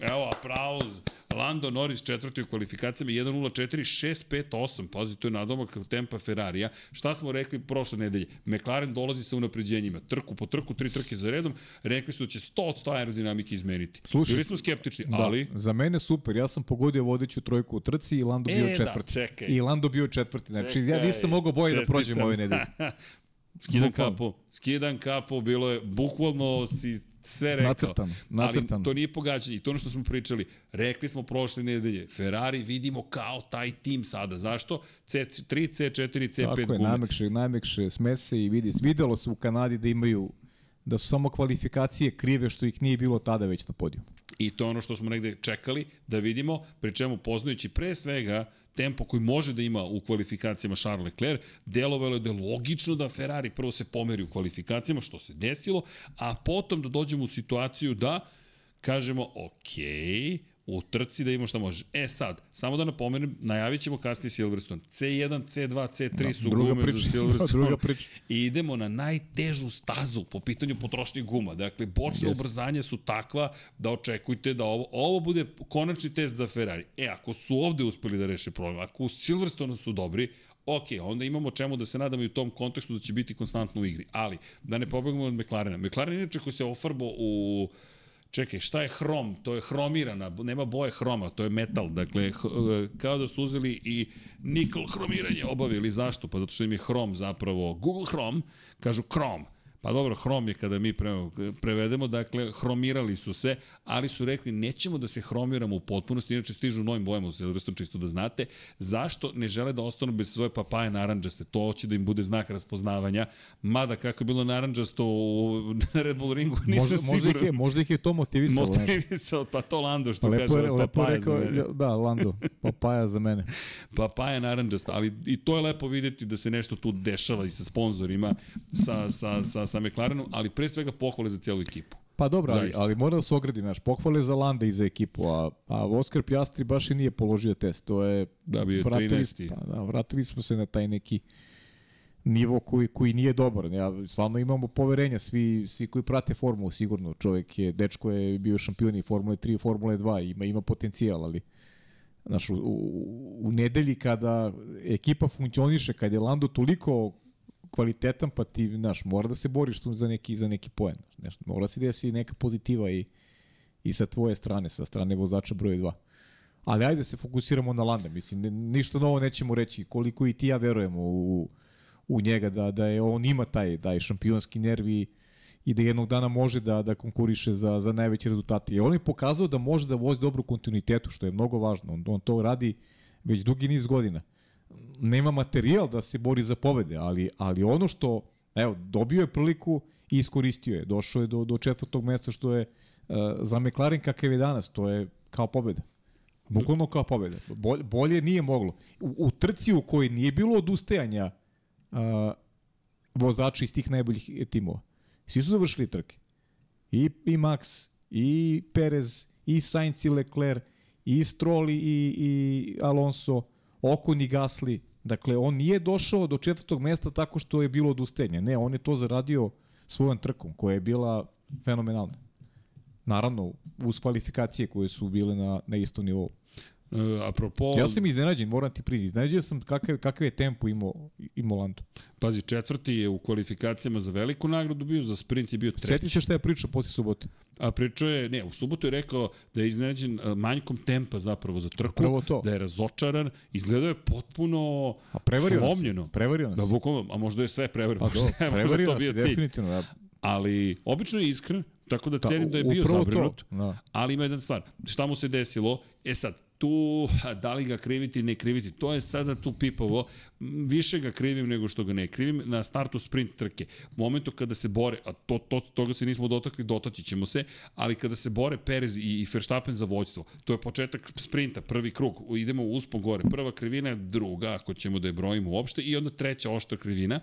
evo, aplauz. Lando Norris četvrti u kvalifikacijama 1.04.658. Pazi, to je nadomak tempa Ferrarija. Šta smo rekli prošle nedelje? McLaren dolazi sa unapređenjima. Trku po trku, tri trke za redom. Rekli su da će 100 od 100 aerodinamike izmeniti. Slušaj, Bili smo skeptični, Da, ali... za mene super, ja sam pogodio vodeću trojku u trci i Lando E, bio da, četvrti. čekaj. I Lando bio četvrti. Znači, ja Čekaj, nisam mogao bolje da prođem čestitam. ove nedelje. *laughs* Skidam Bukvalno. kapu, skidam kapu, bilo je, bukvalno si sve rekao. Nacrtano, nacrtano. Ali to nije pogađanje i to ono što smo pričali. Rekli smo prošle nedelje, Ferrari vidimo kao taj tim sada. Zašto? C3, C4, C5 Tako je, gume. najmekše, najmekše smese i vidi, videlo se u Kanadi da imaju da su samo kvalifikacije krive što ih nije bilo tada već na podiju. I to je ono što smo negde čekali da vidimo, pri čemu poznajući pre svega tempo koji može da ima u kvalifikacijama Charles Leclerc, delovalo je da je logično da Ferrari prvo se pomeri u kvalifikacijama, što se desilo, a potom da dođemo u situaciju da kažemo, ok, u trci da imamo šta može. E sad, samo da napomenem, najavit ćemo kasnije Silverstone. C1, C2, C3 Da, su gume priča. za *laughs* Silverstone. Druga priča. I idemo na najtežu stazu po pitanju potrošnje guma. Dakle, bočna Jeste. ubrzanja su takva da očekujte da ovo, ovo bude konačni test za Ferrari. E, ako su ovde uspeli da reše problem, ako u Silverstone su dobri, ok, onda imamo čemu da se nadamo i u tom kontekstu da će biti konstantno u igri. Ali, da ne pobegnemo od McLarena. McLaren inače koji se ofarbo u Čekaj, šta je hrom? To je hromirana, nema boje hroma, to je metal. Dakle, e, kao da su uzeli i nikl hromiranje obavili. Zašto? Pa zato što im je hrom zapravo, Google Chrome, kažu Chrome. Pa dobro, hrom je kada mi pre, prevedemo, dakle, hromirali su se, ali su rekli nećemo da se hromiramo u potpunosti, inače stižu u novim bojama u Silverstone, čisto da znate. Zašto ne žele da ostanu bez svoje papaje naranđaste? To će da im bude znak raspoznavanja, mada kako je bilo naranđasto u na *laughs* Red Bull ringu, nisam možda, možda siguran. ih je, možda ih je to motivisalo. znaš. Motivisao, pa to Lando što Lepo kaže, lepo papaja rekao, za mene. da, Lando, *laughs* papaja za mene. Papaja naranđasta, ali i to je lepo videti da se nešto tu dešava i sa sponzorima, sa, sa, sa, sa McLarenom, ali pre svega pohvale za cijelu ekipu. Pa dobro, ali, ali mora da se ogradi, znaš, pohvale za Landa i za ekipu, a, a Oskar Pjastri baš i nije položio test, to je... Da bi je vratili, 13. Pa, da, vratili smo se na taj neki nivo koji, koji nije dobar. Ja, stvarno imamo poverenja, svi, svi koji prate formulu, sigurno. Čovjek je, dečko je bio šampion i Formule 3 i Formule 2, ima, ima potencijal, ali Znaš, u, u, u nedelji kada ekipa funkcioniše, kada je Lando toliko kvalitetan, pa ti, znaš, mora da se boriš tu za neki, za neki poen. Znaš, mora se desi neka pozitiva i, i sa tvoje strane, sa strane vozača broj 2. Ali ajde da se fokusiramo na Landa. Mislim, ne, ništa novo nećemo reći. Koliko i ti ja verujemo u, u njega, da, da je on ima taj, taj šampionski nervi i da jednog dana može da, da konkuriše za, za najveće rezultate. I on je pokazao da može da vozi dobru kontinuitetu, što je mnogo važno. On, on to radi već dugi niz godina. Nema materijal da se bori za pobede, ali, ali ono što, evo, dobio je priliku i iskoristio je. Došao je do, do četvrtog mesta, što je uh, za McLaren kakav je danas, to je kao pobeda. Bukvalno kao pobeda. Bolje, bolje nije moglo. U, u trci u kojoj nije bilo odustajanja uh, vozača iz tih najboljih timova. Svi su završili trke. I, i Max, i Perez, i Sainz i Leclerc, i Stroll i, i Alonso, Okon i Gasly. Dakle, on nije došao do četvrtog mesta tako što je bilo odustajanje. Ne, on je to zaradio svojom trkom, koja je bila fenomenalna. Naravno, uz kvalifikacije koje su bile na, na istom nivou. E, apropo, Ja sam iznenađen, moram ti priznati. Iznenađen sam kakav, kakav je tempo imao, imao Lando. pazi, četvrti je u kvalifikacijama za veliku nagradu bio, za sprint je bio treći. Sjeti se šta je pričao posle subote. A pričao je, ne, u subotu je rekao da je iznenađen a, manjkom tempa zapravo za trku, Upravo to. da je razočaran, izgledao je potpuno A prevario nas. slomljeno. Prevario nas. Da, bukvalno, a možda je sve prevario, Pa do, možda, možda prevario nas, bio cilj. definitivno. Da, Ali, obično je iskren, tako da Da, cenim da je bio zabrinut. Da. Ali ima jedna stvar, šta mu se desilo? E sad, tu, da li ga kriviti, ne kriviti, to je sada tu pipovo. Više ga krivim nego što ga ne krivim na startu sprint trke. U momentu kada se bore, a to, to, toga se nismo dotakli, dotaći ćemo se, ali kada se bore Perez i, i Verstappen za vođstvo, to je početak sprinta, prvi krug, idemo uspon gore, prva krivina druga, ako ćemo da je brojimo uopšte, i onda treća oštra krivina,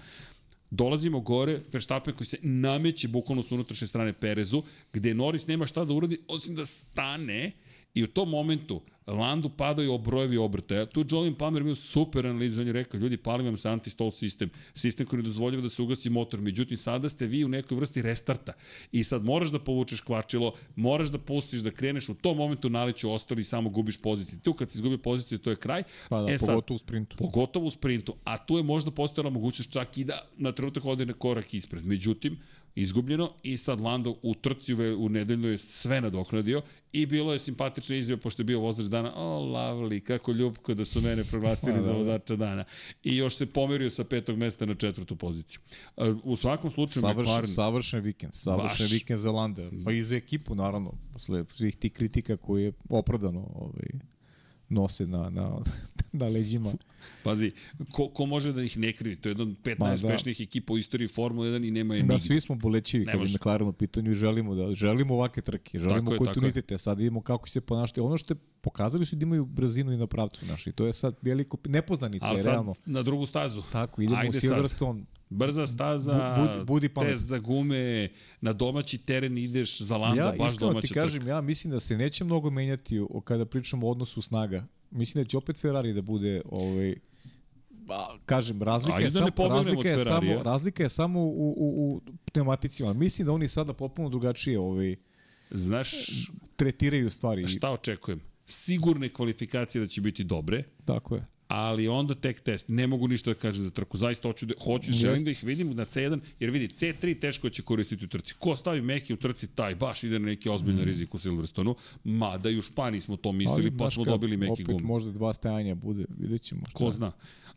dolazimo gore, Verstappen koji se nameće bukvalno s unutrašnje strane Perezu, gde Norris nema šta da uradi, osim da stane i u tom momentu Landu padaju obrojevi obrtaja. Tu Jolin Palmer imao super analizu, on je rekao, ljudi, pali vam se anti-stall sistem, sistem koji ne dozvoljava da se ugasi motor, međutim, sada ste vi u nekoj vrsti restarta i sad moraš da povučeš kvačilo, moraš da pustiš, da kreneš u tom momentu naliću ostali i samo gubiš poziciju. Tu kad se izgubi poziciju, to je kraj. Pa da, e, sad, pogotovo u sprintu. Pogotovo u sprintu, a tu je možda postojala mogućnost čak i da na trenutak ode na korak ispred. Međutim, izgubljeno i sad Lando u trci u, nedelju je sve nadoknadio i bilo je simpatična izjava pošto je bio vozač dana, o lovely, kako ljubko da su mene proglasili *laughs* Da, za da, da. vozača dana. I još se pomerio sa petog mesta na četvrtu poziciju. E, U svakom slučaju Savršen, McLaren, savršen vikend. Savršen Baš. vikend za Landa. Pa i za ekipu, naravno. Posle svih tih kritika koje je opravdano ovaj, nose na, na, *laughs* na leđima. pazi, ko, ko može da ih ne krivi? To je jedan od pet da. najuspešnijih ekipa u istoriji Formule 1 i nema je Da, nigde. svi smo bolećivi Ne kad je. McLaren u pitanju i želimo da želimo ovake trke, želimo Tako je, tako je. kontinuitet, a sad vidimo kako se ponašati. Ono što je pokazali su da imaju brzinu i na pravcu naši. To je sad veliko nepoznanica, sad realno. na drugu stazu. Tako, idemo Ajde u sad. Brza staza, Bu- budi- budi test za gume, na domaći teren ideš za landa, ja baš domaća ti kažem, ja mislim da se neće mnogo menjati o, kada pričamo o odnosu snaga. Mislim da će opet Ferrari da bude ovaj ba, kažem, razlika Ajde je, da sam, razlika, je samo, razlika je samo u, u, u pneumaticima. Mislim da oni sada potpuno drugačije ovaj, Znaš tretiraju stvari. šta očekujem? Sigurne kvalifikacije da će biti dobre, Tako je. Ali onda tek test. Ne mogu ništa da kažem za trku. Zaista hoću da, hoću, želim da ih vidim na C1, jer vidi, C3 teško će koristiti u trci. Ko stavi meki u trci, taj baš ide na neki ozbiljni rizik u Silverstonu, mada i u Španiji smo to mislili, pa znaš smo dobili meki opet gumi. možda dva stajanja bude, vidjet ćemo. šta. Ko zna.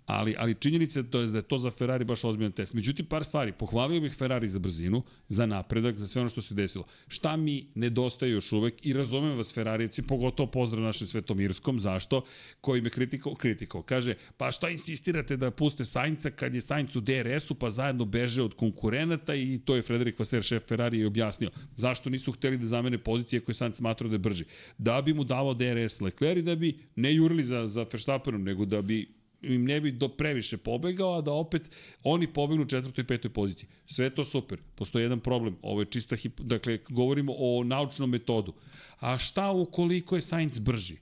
Ali, ali činjenica je to je da je to za Ferrari baš ozbiljan test. Međutim, par stvari. Pohvalio bih Ferrari za brzinu, za napredak, za sve ono što se desilo. Šta mi nedostaje još uvek i razumem vas Ferrarijevci, pogotovo pozdrav našem Svetomirskom, zašto? Koji me kritikao, kritikao. Kaže, pa šta insistirate da puste Sainca kad je Sainc u DRS-u, pa zajedno beže od konkurenata i to je Frederik Vaser, šef Ferrari, i objasnio. Zašto nisu hteli da zamene pozicije koje Sainz smatrao da je brži? Da bi mu davao DRS Leclerc i da bi ne jurili za, za Verstappenom, nego da bi im ne bi do previše pobegao, a da opet oni pobegnu u četvrtoj i petoj poziciji. Sve je to super. Postoji jedan problem. Ovo je čista hip... Dakle, govorimo o naučnom metodu. A šta ukoliko je Sainz brži?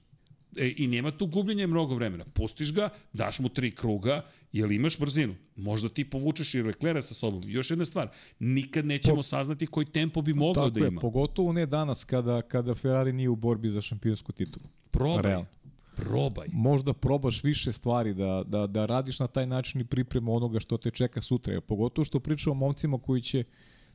E, I nema tu gubljenja mnogo vremena. Pustiš ga, daš mu tri kruga, jel imaš brzinu? Možda ti povučeš i Leclerc sa sobom. Još jedna stvar, nikad nećemo saznati koji tempo bi mogao Tako da je, ima. pogotovo ne danas kada, kada Ferrari nije u borbi za šampionsku titulu. Probaj. Probaj. Možda probaš više stvari, da, da, da radiš na taj način i pripremu onoga što te čeka sutra. Pogotovo što pričamo o momcima koji će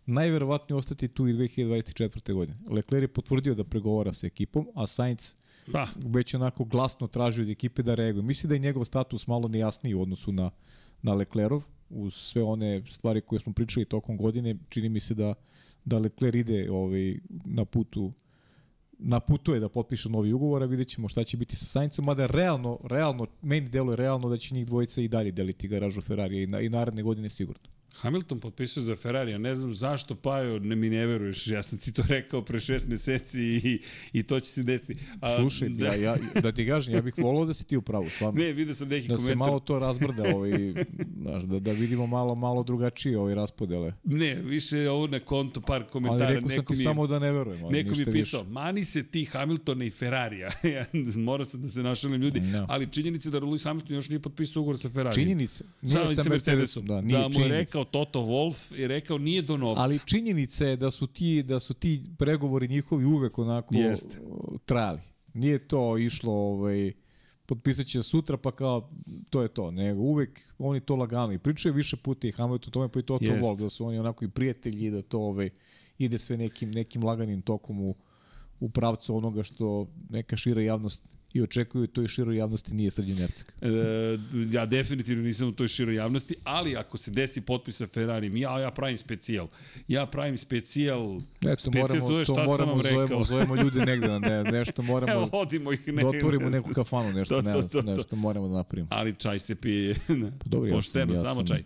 najverovatnije ostati tu i 2024. godine. Leclerc je potvrdio da pregovara sa ekipom, a Sainz Pa, već onako glasno traži od ekipe da reaguje. Mislim da je njegov status malo nejasniji u odnosu na, na Leclerov, uz sve one stvari koje smo pričali tokom godine, čini mi se da, da Leclerc ide ovaj, na putu na putu je da potpiše novi ugovor, a vidjet ćemo šta će biti sa Saincom, mada realno, realno, meni deluje realno da će njih dvojica i dalje deliti garažu Ferrarija i, na, i naredne godine sigurno. Hamilton potpisao za Ferrari, ja ne znam zašto Pajo ne mi ne veruješ, ja sam ti to rekao pre šest meseci i, i to će se desiti. A, Slušaj, da, ja, ja, da ti kažem, ja bih volao da si ti u pravu, stvarno. Ne, vidio sam neki da komentar. se malo to razbrda, ovaj, znaš, da, da vidimo malo malo drugačije ovaj raspodele. Ne, više ovo na konto par komentara. Ali rekao sam ti je, samo da ne verujem. Ali Neko mi je pisao, Više. mani se ti Hamiltona i Ferrarija. *laughs* Ja, Mora sam da se našalim ljudi. Da. Ali činjenica da Lewis Hamilton još nije potpisao ugovor sa Ferrari. Činjenice. Nije Sa, sa Mercedesom. Da, nije da mu je činjenica. rekao Toto Wolff i rekao nije do novca. Ali činjenica je da su ti da su ti pregovori njihovi uvek onako Jeste. o, trajali. Nije to išlo ovaj potpisat će sutra pa kao to je to, nego uvek oni to lagano i pričaju više puta i Hamilton o tome pa i Toto Jeste. Wolff da su oni onako i prijatelji da to ovaj ide sve nekim nekim laganim tokom u u pravcu onoga što neka šira javnost i očekuju to i široj javnosti nije Srđan Jercek. E, ja definitivno nisam u toj široj javnosti, ali ako se desi potpis sa Ferrarijem, ja, ja pravim specijal. Ja pravim specijal. Eto, specijal moramo, zove šta sam moramo, vam rekao. zovemo, zovemo ljude negde, da ne, *laughs* nešto moramo, Evo, vodimo ih da negde. otvorimo neku kafanu, *laughs* nešto, To, ne, to, to, to. nešto moramo da napravimo. Ali čaj se pije. dobro, ja Pošteno, sam- ja samo sam- čaj.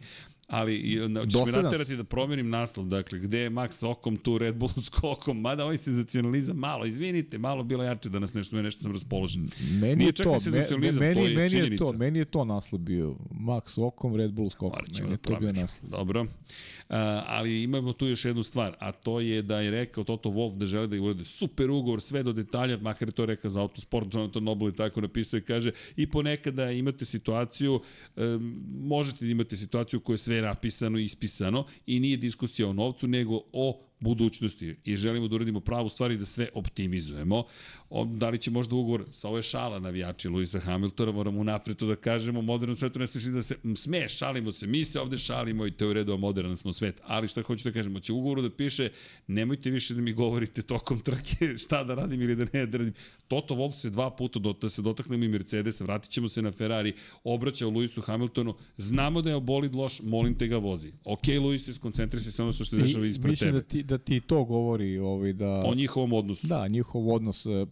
Ali ćeš me naterati da promenim naslov, dakle, gde je Max okom, tu Red Bull skokom, mada ovaj senzacionalizam malo, izvinite, malo bilo jače da nas nešto, nešto sam raspoložen. Meni Nije je čak to, ni senzacionalizam, meni, to je meni je činjenica. to, meni je to naslov bio. Max okom, Red Bull skokom. Meni je da to bio naslov. Dobro. Uh, ali imamo tu još jednu stvar, a to je da je rekao Toto Wolff da žele da urade super ugovor, sve do detalja, makar je to rekao za Autosport, Jonathan Noble je tako napisao i kaže i ponekada imate situaciju, um, možete imate situaciju u kojoj je napisano i ispisano i nije diskusija o novcu, nego o budućnosti i želimo da uradimo pravu stvar i da sve optimizujemo. O, da li će možda ugovor sa ove šala navijači Luisa Hamiltona, moramo unapred to da kažemo, u modernom svetu ne smišli da se sme, šalimo se, mi se ovde šalimo i to je u redu, a moderan smo svet. Ali što hoću da kažem, će u ugovoru da piše, nemojte više da mi govorite tokom trke *laughs* šta da radim ili da ne da radim. Toto Wolff se dva puta, do, da se dotaknemo i Mercedes, vratit ćemo se na Ferrari, obraća u Luisu Hamiltonu, znamo da je bolid loš, molim te ga vozi. Ok, Luis, skoncentri se sve ono što se dešava ispred mislim tebe. da ti, da ti to govori ovaj, da... O njihovom odnosu. Da, njihov odnos e,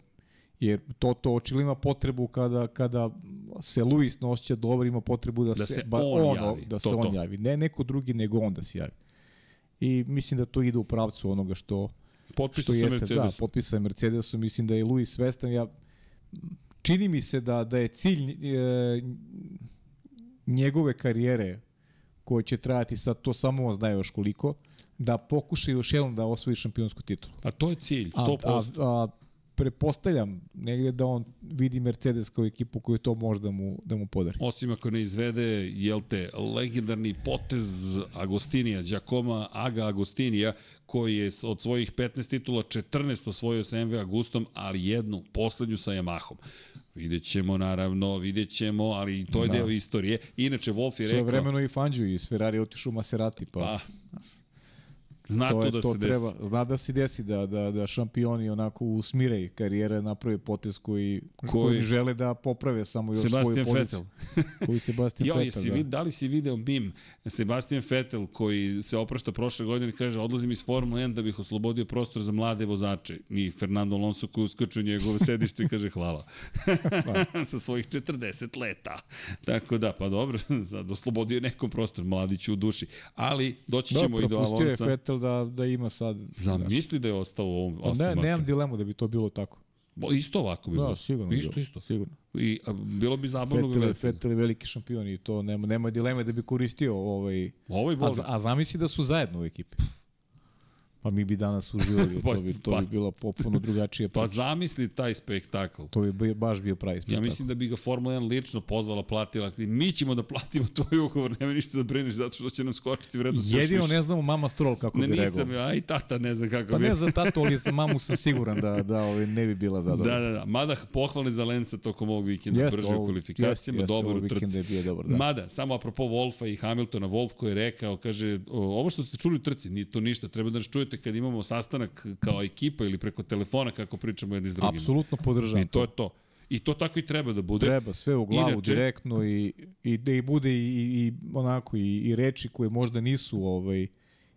jer to to očigledno ima potrebu kada kada se Luis ne osjeća dobro ima potrebu da, Da se, se ba, on javi, da se to, on to. javi ne neko drugi nego on da se javi i mislim da to ide u pravcu onoga što Potpisu što sa da, Mercedesom. potpisa je Mercedesom, mislim da je Luis svestan, ja čini mi se da da je cilj e, njegove karijere koja će trajati sad, to samo on zna još koliko, da pokuša još jednom da osvoji šampionsku titulu. A to je cilj, A, 100%. a, a prepostavljam negde da on vidi Mercedes kao ekipu koju to može da mu, da mu podari. Osim ako ne izvede, jel te, legendarni potez Agostinija, Giacomo Aga Agostinija, koji je od svojih 15 titula 14 osvojio sa MV Agustom, ali jednu, poslednju sa Yamahom. Vidjet ćemo, naravno, vidjet ćemo, ali to je Da. deo istorije. Inače, Wolf je Sve rekao... vremeno i Fangio iz Ferrari je otišao u Maserati, pa, Pa, zna to, je, da to se treba, desi. zna da se desi da, da, da šampioni onako usmire karijere naprave potez koji, Koji? koji žele da poprave samo još Sebastian svoju poziciju. Vettel. *laughs* Koji Sebastian Jo, Vettel, da. vid, da li si video mim Sebastian Vettel koji se oprašta prošle godine i kaže odlazim iz Formule 1 da bih oslobodio prostor za mlade vozače. I Fernando Alonso koji uskočio njegove sedište i kaže hvala. *laughs* Sa svojih 40 leta. Tako da, pa dobro, *laughs* sad oslobodio nekom prostor, mladić u duši. Ali doći Da, ćemo i do. Vettel da, da ima sad... Zamisli da je ostao u ovom Pa ne, nemam dilemu da bi to bilo tako. Bo, Isto ovako bi bilo. Da, sigurno. Isto, bilo. isto. Sigurno. I a, bilo bi zabavno Vettel, je, gledati. Vettel je veliki šampion i to nema, nema dileme da bi koristio ovaj... A, bol. za- a zamisli da su zajedno u ekipi. Pa mi bi danas uživali, Pa, *laughs* to bi, to pa- bi bila potpuno drugačija Pa priča. zamisli taj spektakl. To bi baš bio pravi Ja spektakl. mislim da bi ga Formula 1 lično pozvala, platila. Mi ćemo da platimo tvoj ugovor, nema ništa da brineš zato što će nam skočiti vrednost. Jedino ne znamo mama Stroll kako Ne, bi nisam, reagovao. ja i tata ne znam kako Pa bi. ne za tato, ali za mamu sam siguran da, da ovaj, ne bi bila zadovoljna. Da, da, da. Mada pohvale za Lensa tokom ovog vikenda, Jeste, brže u kvalifikacijama, jeste, dobar u trci. je bio dobar, da. Mada, samo apropo Wolfa i Hamiltona, Wolf koji je rekao, kaže, ovo što ste čuli u trci, nije to ništa, treba da nas čujete kad imamo sastanak kao ekipa ili preko telefona kako pričamo jedni s drugima. Apsolutno podržavam I to je to. I to tako i treba da bude. Treba sve u glavu Inače- direktno i, i da i bude i, i onako i, i reči koje možda nisu ovaj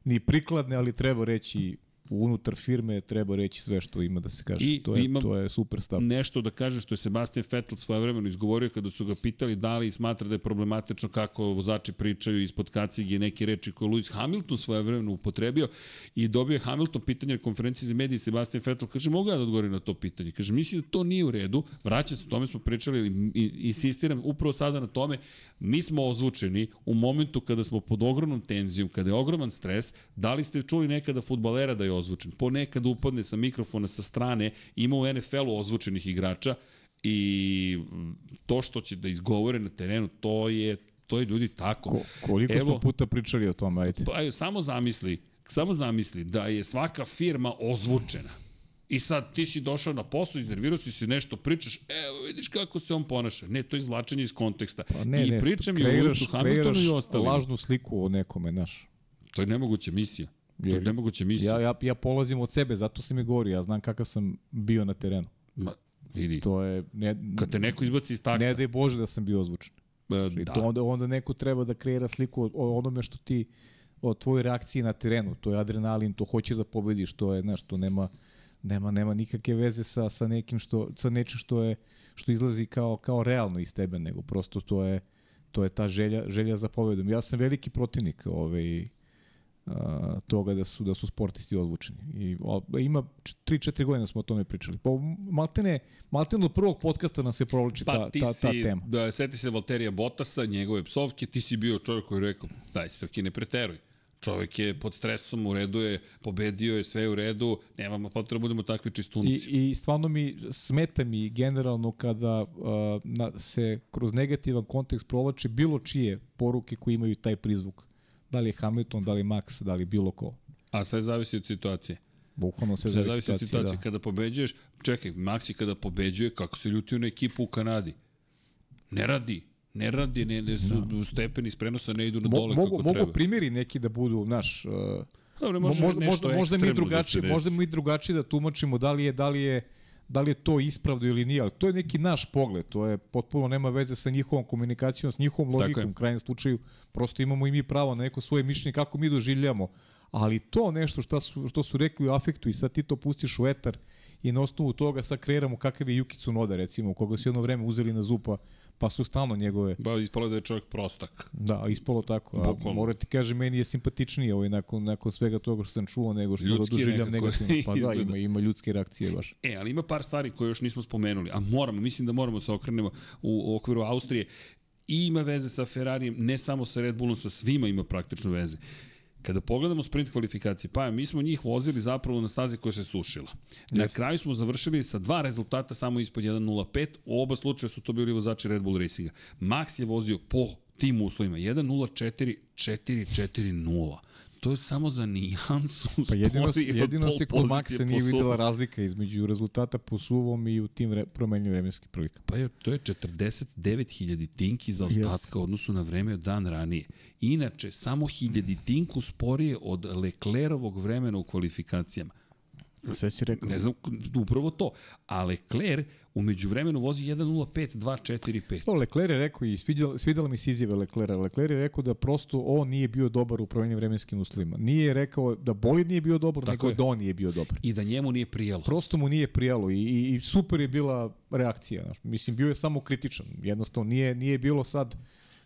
ni prikladne, ali treba reći unutar firme treba reći sve što ima da se kaže. I to je imam- to je super stav. nešto da kaže što je Sebastian Vettel svojevremeno izgovorio kada su ga pitali da li smatra da je problematično kako vozači pričaju ispod kacige neke reči koje je Lewis Hamilton svojevremeno upotrebio i dobio je Hamilton pitanje na konferenciji za medije Sebastian Vettel kaže mogu ja da odgovorim na to pitanje kaže mislim da to nije u redu vraćam se o tome smo pričali insistiram upravo sada na tome mi smo ozvučeni u momentu kada smo pod ogromnom tenzijom kada je ogroman stres da li ste čuli nekada futbalera da je ozvučen ponekad upadne sa mikrofona sa strane ima u NFL-u ozvučenih igrača i to što će da izgovore na terenu, to je, to je ljudi tako. Ko, koliko Evo. smo puta pričali o tome, ajde. Pa evo, samo zamisli, samo zamisli da je svaka firma ozvučena. I sad ti si došao na posao, iznervirao si se nešto, pričaš, evo vidiš kako se on ponaša. Ne, to je izvlačenje iz konteksta. Pa ne, I ne, pričam i o kreiraš, Lewisu Hamiltonu i ostalima. lažnu sliku o nekome, znaš. To je nemoguća misija. To je Jer- nemoguća misija. Ja, ja, ja polazim od sebe, zato se mi govori, ja znam kakav sam bio na terenu. Ma, vidi, To je, ne, kad te neko izbaci iz takta, ne daj Bože da sam bio ozvučen. e, da, to onda, onda neko treba da kreira sliku o, onome što ti, o tvojoj reakciji na terenu. To je adrenalin, to hoćeš da pobediš, to je, znaš, to nema, nema, nema nikakve veze sa, sa nekim što, sa nečim što je, što izlazi kao, kao realno iz tebe, nego prosto to je, to je ta želja, želja za pobedom. Ja sam veliki protivnik ovaj, a, toga da su da su sportisti ozvučeni. I o, ima 3-4 godine smo o tome pričali. Pa maltene maltene od prvog podcasta nam se provlači Pa ta, ti ta, si, ta tema. da, seti se Valterija Botasa, njegove psovke, ti si bio čovjek koji je rekao, daj Srki, ne preteruj. Čovjek je pod stresom, u redu je, pobedio je, sve je u redu, nemamo potreba da budemo takvi čistunci. I, I stvarno mi smeta mi generalno kada uh, na, se kroz negativan kontekst provlače bilo čije poruke koje imaju taj prizvuk. Da li je Hamilton, da li je Max, da li bilo ko. A sve zavisi od situacije. Bukvalno sve Sve zavisi zavisi od situacije. Da. Kada pobeđuješ, čekaj, Maxi kada pobeđuje, kako se ljutio na ekipu u Kanadi? Ne radi. Ne radi, ne, ne su, no. stepeni iz prenosa ne idu na dole mogu, kako mogu treba. primjeri neki da budu, naš, uh, Dobro, Mo- može možda, možda, možda mi ekstremno drugačije, da možda mi drugačije da tumačimo da li je da li je da li je to ispravno ili nije, ali to je neki naš pogled, to je potpuno nema veze sa njihovom komunikacijom, s njihovom logikom, u krajnjem slučaju, prosto imamo i mi pravo na neko svoje mišljenje kako mi doživljamo, ali to nešto što su, što su rekli u afektu i sad ti to pustiš u etar i na osnovu toga sad kreiramo kakav je Yuki Tsunoda recimo, koga su jedno vreme uzeli na zupa, pa su stalno njegove Ba, ispalo da je čovjek prostak. Da, ispalo tako. A Bukvalno. moram ti kažem, meni je simpatičniji ovaj nakon, nakon svega toga što sam čuo nego što ga Ljudski doživljam nekako negativno. *laughs* Pa da, ima, ima ljudske reakcije baš. E, ali ima par stvari koje još nismo spomenuli, a moramo, mislim da moramo da se okrenemo u, u okviru Austrije. I ima veze sa Ferrarijem, ne samo sa Red Bullom, sa svima ima praktično veze. Kada pogledamo sprint kvalifikacije, pa mi smo njih vozili zapravo na stazi koja se sušila. Na Jeste. kraju smo završili sa dva rezultata samo ispod 1.05, u oba slučaja su to bili vozači Red Bull Racinga. Max je vozio po tim uslovima 1.04, 4.40. to je samo za nijansu Pa jedino, jedino se kod Maxa nije videla razlika između rezultata po suvom i u tim vre, promenljivim vremenskim prilikama. Pa je, to je 49.000 tinki za ostatka u odnosu na vreme od dan ranije. Inače, samo hiljaditinku sporije od Leclerovog vremena u kvalifikacijama. Sve si rekao. Ne znam, upravo to. A Lecler umeđu vremenu vozi 1.05.245. To Lecler je rekao i svidjela, svidjela mi se izjave Leclera. Lecler je rekao da prosto on nije bio dobar u promenjenim vremenskim uslovima. Nije rekao da bolid nije bio dobar, Tako nego je. da on nije bio dobar. I da njemu nije prijelo. Prosto mu nije prijalo i, i, i super je bila reakcija. Znaš. Mislim, bio je samo kritičan. Jednostavno, nije, nije bilo sad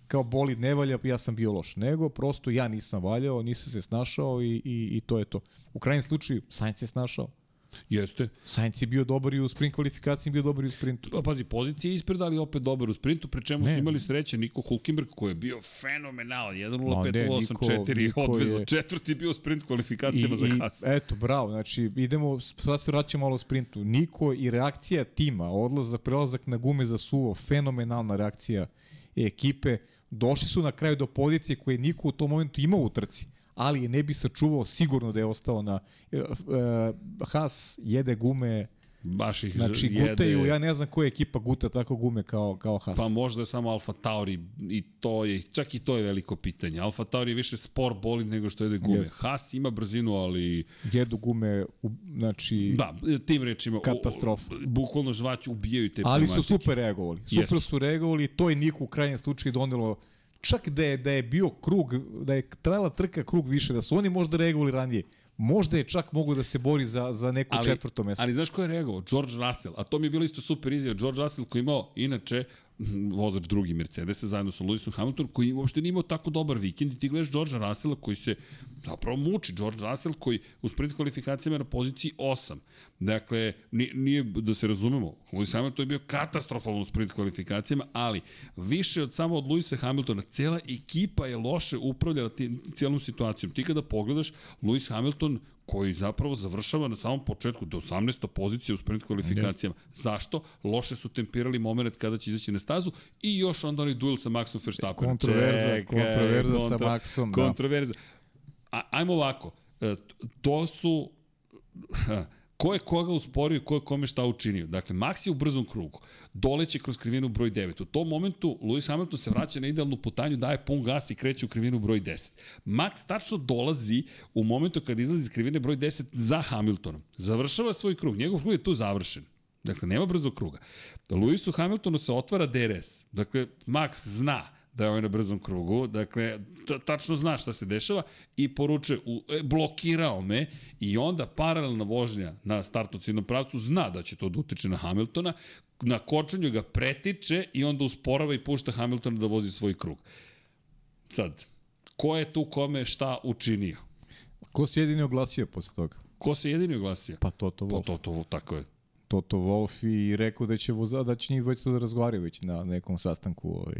kao bolid ne valja, ja sam bio loš. Nego, prosto ja nisam valjao, nisam se snašao i, i, i to je to. U krajnjem slučaju, Sainz se snašao. Jeste. Sainz je bio dobar i u sprint kvalifikaciji, bio dobar i u sprintu. Pa pazi, pozicija je ispred, ali opet dobar u sprintu, pri čemu Ne. su imali sreće Niko Hulkenberg koji je bio fenomenal, Ma ne, 1.05.84 i Niko odvezo, je- četvrti bio u sprint kvalifikacijama za Haas. eto, bravo, znači idemo, sad se vraćamo malo u sprintu. Niko i reakcija tima, odlazak, prelazak na gume za suvo, fenomenalna reakcija ekipe. Došli su na kraju do pozicije koje Niko u tom momentu imao u trci, ali je ne bi sačuvao sigurno da je ostao na... E, e, Haas jede gume, Baš ih znači jede. gutaju, ja ne znam koja ekipa guta tako gume kao, kao Haas. Pa možda je samo Alfa Tauri i to je, čak i to je veliko pitanje. Alfa Tauri je više spor bolid nego što jede gume. Jeste. Haas ima brzinu, ali Jedu gume, u, znači... da, tim rečima, Katastrofa. bukvalno žvać ubijaju te Ali su pneumatike. super reagovali. Super Jesu. su reagovali i to je Niku u krajnjem slučaju donelo čak da je, da je bio krug, da je trajala trka krug više, da su oni možda reagovali ranije, možda je čak mogu da se bori za, za neko ali, četvrto mesto. Ali znaš ko je reagovao? George Russell. A to mi je bilo isto super izjava. George Russell koji imao, inače, vozač drugi Mercedesa zajedno sa Lewisom Hamilton, koji uopšte nije imao tako dobar vikend i ti gledaš George Russella koji se zapravo muči. George Russell koji u sprint kvalifikacijama je na poziciji 8. Dakle, nije, nije da se razumemo, Lewis Hamilton je bio katastrofalan u sprint kvalifikacijama, ali više od samo od Lewisa Hamiltona, cela ekipa je loše upravljala ti, cijelom situacijom. Ti kada pogledaš, Lewis Hamilton koji zapravo završava na samom početku do 18. pozicije u sprint kvalifikacijama. Zašto? Loše su tempirali moment kada će izaći na stazu i još onda onaj duel sa Maxom Verstappenom. Kontroverza, kontroverza sa Maxom, da. Kontroverza. A, ajmo ovako, e, to su *laughs* ko je koga usporio i ko je kome šta učinio. Dakle, Max je u brzom krugu, doleće kroz krivinu broj 9. U tom momentu Lewis Hamilton se vraća na idealnu putanju, daje pun gas i kreće u krivinu broj 10. Max tačno dolazi u momentu kada izlazi iz krivine broj 10 za Hamiltonom. Završava svoj krug, njegov krug je tu završen. Dakle, nema brzog kruga. Lewisu Hamiltonu se otvara DRS. Dakle, Max zna da je ovaj na brzom krugu, dakle, tačno zna šta se dešava i poručuje, u, e, blokirao me i onda paralelna vožnja na startnu ciljnom pravcu zna da će to da utiče na Hamiltona, na kočenju ga pretiče i onda usporava i pušta Hamiltona da vozi svoj krug. Sad, ko je tu kome šta učinio? Ko se jedini oglasio posle toga? Ko se jedini oglasio? Pa Toto Pa Wolff. to, to, tako je. Toto Wolff i rekao da će voza, da će njih dvojica to da razgovaraju već na nekom sastanku ovaj,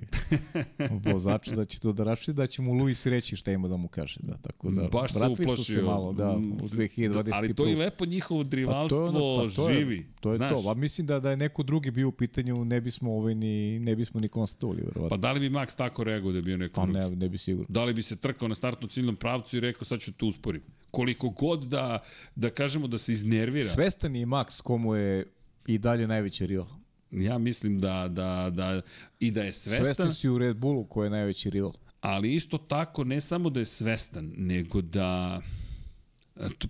*laughs* vozača, da će to da raši, da će mu Luis reći šta ima da mu kaže. Da, tako da, Baš se uplašio. Se malo, da, u Mm, 2021. Ali to je lepo njihovo drivalstvo Pa to je ono- pa to je- živi. To je znaš. to. A mislim da da je neko drugi bio u pitanju, ne bismo ovaj ni ne bismo ni konstatovali Pa verovatno. da li bi Max tako reagovao da je bio neko Pa, drugi? ne, ne bi sigurno. Da li bi se trkao na startnom ciljnom pravcu i rekao sad ću te usporim? Koliko god da, da kažemo da se iznervira, Svestan je Max komu je i dalje najveći rival. ja mislim da, da, da i da je svestan, Svestan si u Red Bullu ko je najveći rival. ali isto tako ne samo da je svestan, nego da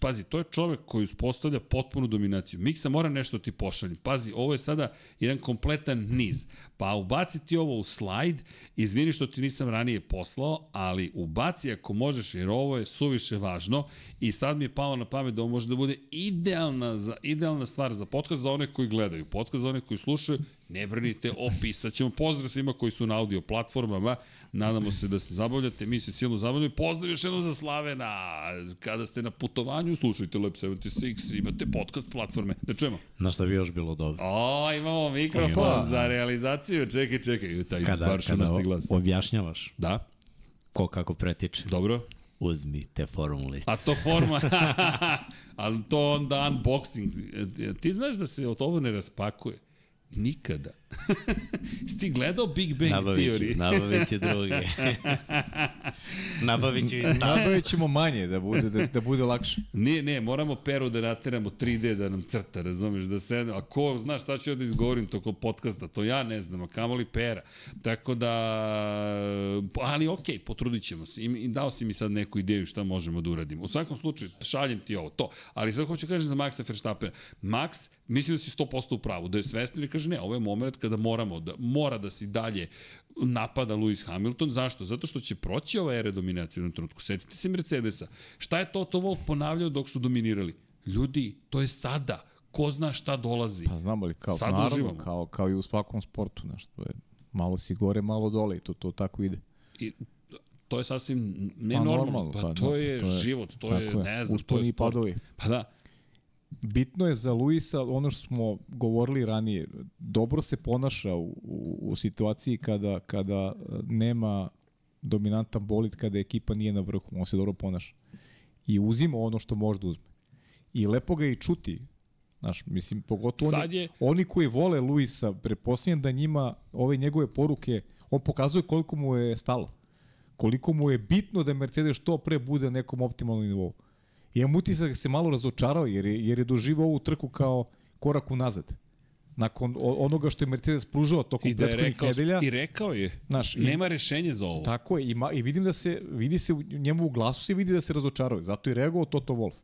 pazi, to je čovek koji uspostavlja potpunu dominaciju. Miksa mora nešto ti pošaljem. Pazi, ovo je sada jedan kompletan niz. Pa ubaci ti ovo u slajd, izvini što ti nisam ranije poslao, ali ubaci ako možeš, jer ovo je suviše važno i sad mi je palo na pamet da ovo može da bude idealna, za, idealna stvar za podcast za one koji gledaju. Podcast za one koji slušaju, ne brinite, opisat ćemo. Pozdrav svima koji su na audio platformama, nadamo se da se zabavljate, mi se silno zabavljamo. Pozdrav još jednom za Slavena, kada ste na putovanju, slušajte Lab 76, imate podcast platforme. Da čujemo. Na šta bi još bilo dobro? O, imamo mikrofon Ima. za realizaciju. Čekaj, čekaj, taj Kada, bar kada glas. objašnjavaš Da, ko kako pretiče, dobro. Uzmite formulice. A to forma, *laughs* ali to onda unboxing. Ti znaš da se od ovo ne raspakuje? Nikada. *laughs* Si ti gledao Big Bang Nabavit ću, Theory? *laughs* nabavit ću druge. nabavit ću. Nabavit ćemo manje da bude, da, da bude lakše. Nije, ne, moramo Peru da nateramo 3D da nam crta, razumeš, da se, a ko zna šta ću ja da izgovorim toko podcasta, to ja ne znam, a kamoli Pera. Tako da, ali okej, okay, potrudit ćemo se. I, I dao si mi sad neku ideju šta možemo da uradimo. U svakom slučaju, šaljem ti ovo, to. Ali sve hoću kažem za Maxa Verstappena. Max, mislim da si 100% u pravu, da je svesno i kaže ne, ovo je moment kada moramo, da mora da si dalje napada Lewis Hamilton. Zašto? Zato što će proći ova era dominacije u jednom trenutku. Setite se Mercedesa. Šta je Toto Wolff ponavljao dok su dominirali? Ljudi, to je sada. Ko zna šta dolazi? Pa znamo li, kao, Sad naravno, uživamo. kao, kao i u svakom sportu, znaš, to je malo si gore, malo dole i to, to tako ide. I, to je sasvim Pa nenormalno. normalno, Pa, pa to, da, je to je- život, to je, je. ne znam, to je sport. padovi. Pa da, Bitno je za Luisa ono što smo govorili ranije, dobro se ponaša u, u, u situaciji kada, kada nema dominantan bolid, kada ekipa nije na vrhu, on se dobro ponaša. I uzima ono što može da uzme. I lepo ga i čuti. Znaš, mislim, pogotovo Sad oni, je- oni koji vole Luisa, prepostavljam da njima ove njegove poruke, on pokazuje koliko mu je stalo. Koliko mu je bitno da Mercedes što pre bude na nekom optimalnom nivou. I imam utisak da se malo razočarao jer je, jer je doživao ovu trku kao korak unazad. Nakon onoga što je Mercedes pružao tokom i da prethodnih rekao, nedelja. i rekao je, Znaš, i- nema rešenja za ovo. Tako je, ima, i vidim da se, vidi se u njemu u glasu se vidi da se razočarao. Zato je reagovao Toto Wolff.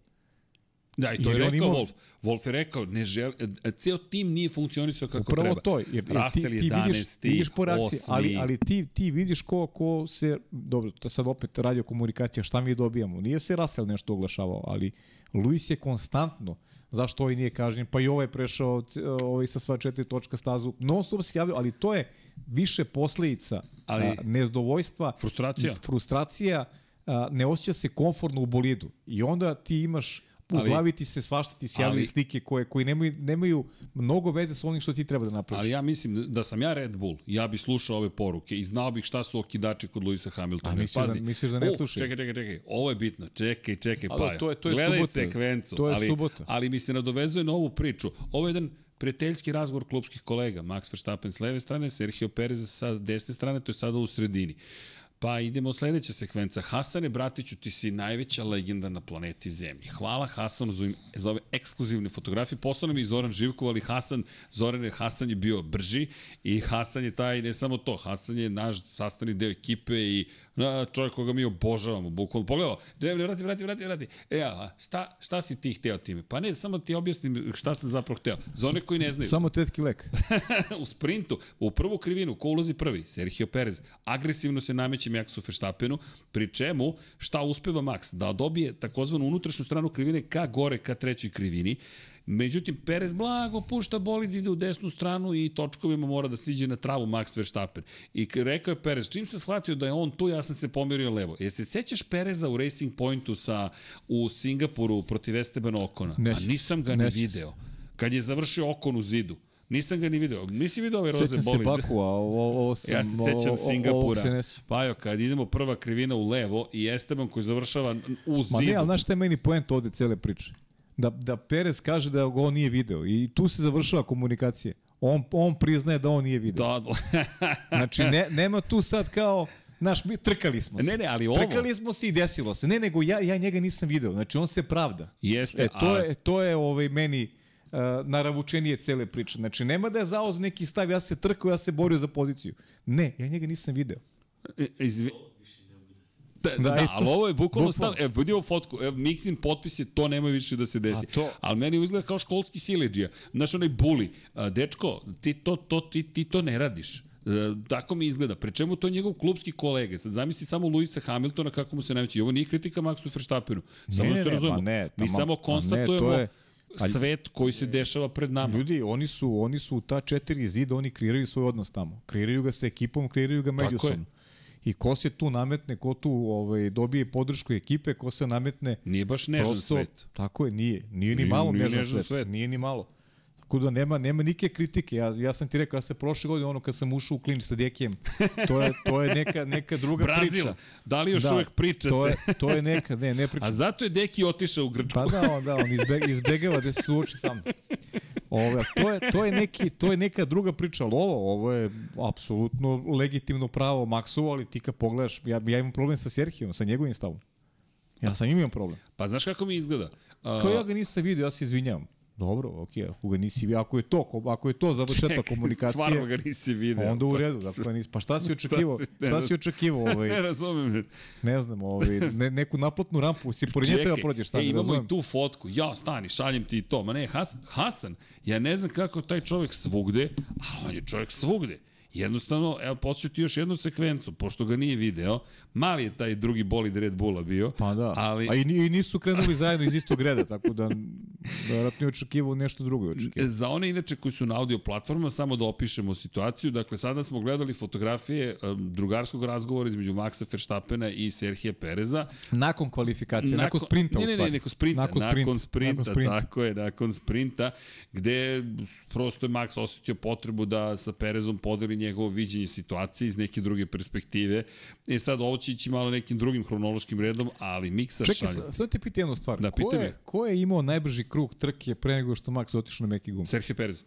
Da, i to Jer je rekao Wolf. Wolf je rekao, ne žel, ceo tim nije funkcionisao kako Upravo treba. to, jer, jer ti, ti vidiš, 11., vidiš po reakciji, ali, 8.. ali ti, ti vidiš ko, ko se, dobro, to sad opet radio komunikacija, šta mi dobijamo. Nije se Russell nešto oglašavao, ali Luis je konstantno, zašto ovaj nije kažnjen, pa i ovaj je prešao ovaj sa sva četiri točka stazu, non stop se javljaju, ali to je više posledica Ali- a, nezadovoljstva, Frustracija. frustracija, a, ne osjeća se komfortno u bolidu i onda ti imaš u Ali- glavi ti se svašta ti se javljaju ali- slike koje, koji nemaju, nemaju mnogo veze sa onim što ti treba da napraviš. Ali ja mislim da sam ja Red Bull, ja bi slušao ove poruke i znao bih šta su okidači kod Luisa Hamiltona. A misliš da- misliš da ne slušaju? Čekaj, čekaj, čekaj, ovo je bitno. Čekaj, čekaj, A da, Pajo. to je- to je Gledaj subota. sekvencu. To je ali, subota. Ali mi se nadovezuje na ovu priču. Ovo je jedan prijateljski razgovor klubskih kolega. Max Verstappen s leve strane, Sergio Perez sa desne strane, to je sada u sredini. Pa idemo sledeća sekvenca. Hasane Bratiću, ti si najveća legenda na planeti Zemlji. Hvala Hasanu za, za ove ekskluzivne fotografije. Poslao nam je Zoran Živkov, ali Hasan, Zoran je, Hasan je bio brži i Hasan je taj, ne samo to, Hasan je naš sastavni deo ekipe i na, čovjek koga mi obožavamo, bukvalno. Pogledaj, vrati, vrati, vrati, vrati, vrati. E, a, šta, šta si ti hteo time? Pa ne, samo ti objasnim šta sam zapravo hteo. Za one koji ne znaju, Samo tetki lek. *laughs* u sprintu, u prvu krivinu, ko ulazi prvi? Sergio Perez. Agresivno se nameće Maxu Verstappenu, pri čemu šta uspeva Max? Da dobije takozvanu unutrašnju stranu krivine ka gore, ka trećoj krivini. Međutim, Perez blago pušta bolid, ide u desnu stranu i točkovima mora da siđe na travu Max Verstappen. I rekao je Perez, čim se shvatio da je on tu, ja sam se pomerio levo. Jel se sećaš Pereza u Racing Pointu sa, u Singapuru protiv Estebana Okona? Ne A nisam ga Ne video. Kad je završio Okon u zidu. Nisam ga ni video. Nisi video ove roze Sećam se bolide? Baku, a ovo, ovo sam... Ja se sećam Singapura. Se. Pajo, kad idemo prva krivina u levo i Esteban koji završava u zidu. Ma ne, ali znaš šta je meni poenta ovde cele priče? Da, da Perez kaže da ga on nije video i tu se završava komunikacija. On, on priznaje da on nije video. Da, da. *laughs* Znači, ne, nema tu sad kao, znaš, mi trkali smo se. Ne, ne, ali ovo- Trkali smo se i desilo se. Ne, nego ja, ja njega nisam video. Znači, on se pravda. Jeste, E, to a- je, to je ovaj, meni uh, naravučenije cele priče. Znači, nema da je zaoz neki stav, ja se trkao, ja se borio za poziciju. Ne, ja njega nisam video. E, Izvi... Da, da, Da, ali ovo je bukvalno stav, bukvalno. e, vidimo fotku, e, Mixin potpis je, to nema više da se desi. A to- Ali meni izgleda kao školski sileđija. Znaš, onaj buli, dečko, ti to, to, ti, ti to ne radiš. E, tako mi izgleda. Pre čemu to je njegov klubski kolega. Sad zamisli samo Luisa Hamiltona kako mu se najveći. Ovo nije kritika Maxu Verstappenu. Samo Ne, da ne, se ne, razumemo. ne, Mi tamo- samo ma ne, konstatujemo to je- ali- svet koji se dešava pred nama. Ljudi, oni su, oni su ta četiri zida, oni kreiraju svoj odnos tamo. Kreiraju ga sa ekipom, kreiraju ga međusobno. I ko se tu nametne, ko tu ovaj, dobije podršku ekipe, ko se nametne, Nije baš nežan prosto, svet. Tako je, nije. Nije ni Nije- malo nije nežan, nežan svet. svet. Nije ni malo. Tako da nema, nema nike kritike. Ja, ja sam ti rekao, ja se prošle godine, ono kad sam ušao u klinč sa Dekijem, to je, to je neka, neka druga Brazil, priča. da li još uvek pričate? To je, to je neka, ne, ne pričam. A zato je Deki otišao u Grčku. Pa da, on, da, on izbe, izbegava da se suoči sa mnom. Ovo, to, je, to, je neki, to je neka druga priča, ali ovo, ovo je apsolutno legitimno pravo Maksu, ali ti kad pogledaš, ja, ja imam problem sa Serhijom, sa njegovim stavom. Ja sam imam problem. Pa znaš kako mi izgleda? A, Kao ja ga nisam vidio, ja se izvinjavam. Dobro, okej, ako ga nisi vidio, ako je to, ako je to završetak komunikacije, Stvarno ga nisi video. onda u redu, dakle, nis, pa šta si *laughs* očekivao? Šta si- Šta si očekivao, ovaj, *laughs* Ne razumem. ne znam, ovaj, ne, neku naplatnu rampu, si pored nje treba prođeš, šta e, ne imamo razumem. i tu fotku. Ja, stani, šaljem ti to. Ma ne, Hasan, Hasan, ja ne znam kako taj čovjek svugde, a on je čovjek svugde. Jednostavno, evo, posjeću ti još jednu sekvencu, pošto ga nije video. Mali je taj drugi bolid Red Bulla bio. Pa da, Ali, a i, i nisu krenuli zajedno iz istog reda, tako da verovatno je očekivao nešto drugo. Očekivao. Za one inače koji su na audio platformama, samo da opišemo situaciju. Dakle, sada smo gledali fotografije drugarskog razgovora između Maxa Verstappena i Serhije Pereza. Nakon kvalifikacije, nakon, sprinta ne, ne, ne, nakon sprinta, nakon, Nakon nakon sprinta, sprinta, nakon sprinta. tako je, nakon sprinta, gde prosto je Max osetio potrebu da sa Perezom podeli njegovo viđenje situacije iz neke druge perspektive. E sad, ovo će ići malo nekim drugim hronološkim redom, ali Miksa Čekaj, šalje. sa- sad te piti jednu stvar. Da, ko, me. je, ko je imao najbrži krug trke pre nego što Max otišao na meki gum? Sergio Perez.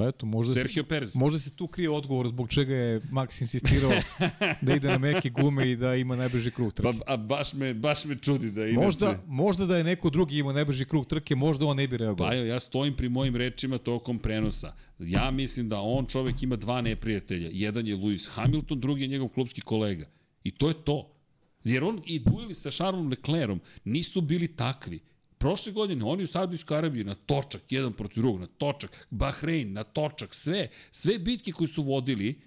Pa eto, možda Sergio se, Perez. možda se tu krije odgovor zbog čega je Max insistirao *laughs* da ide na meke gume i da ima najbrži krug trke. Pa, a baš me, baš me čudi da inače... Možda, možda da je neko drugi imao najbrži krug trke, možda on ne bi reagovao. Bajo, ja stojim pri mojim rečima tokom prenosa. Ja mislim da on čovek ima dva neprijatelja. Jedan je Lewis Hamilton, drugi je njegov klubski kolega. I to je to. Jer on i dueli sa Charlesom Leclerom nisu bili takvi. Prošle godine oni u Saudijskoj Arabiji na točak, jedan protiv drugog, na točak, Bahrein, na točak, sve, sve bitke koje su vodili,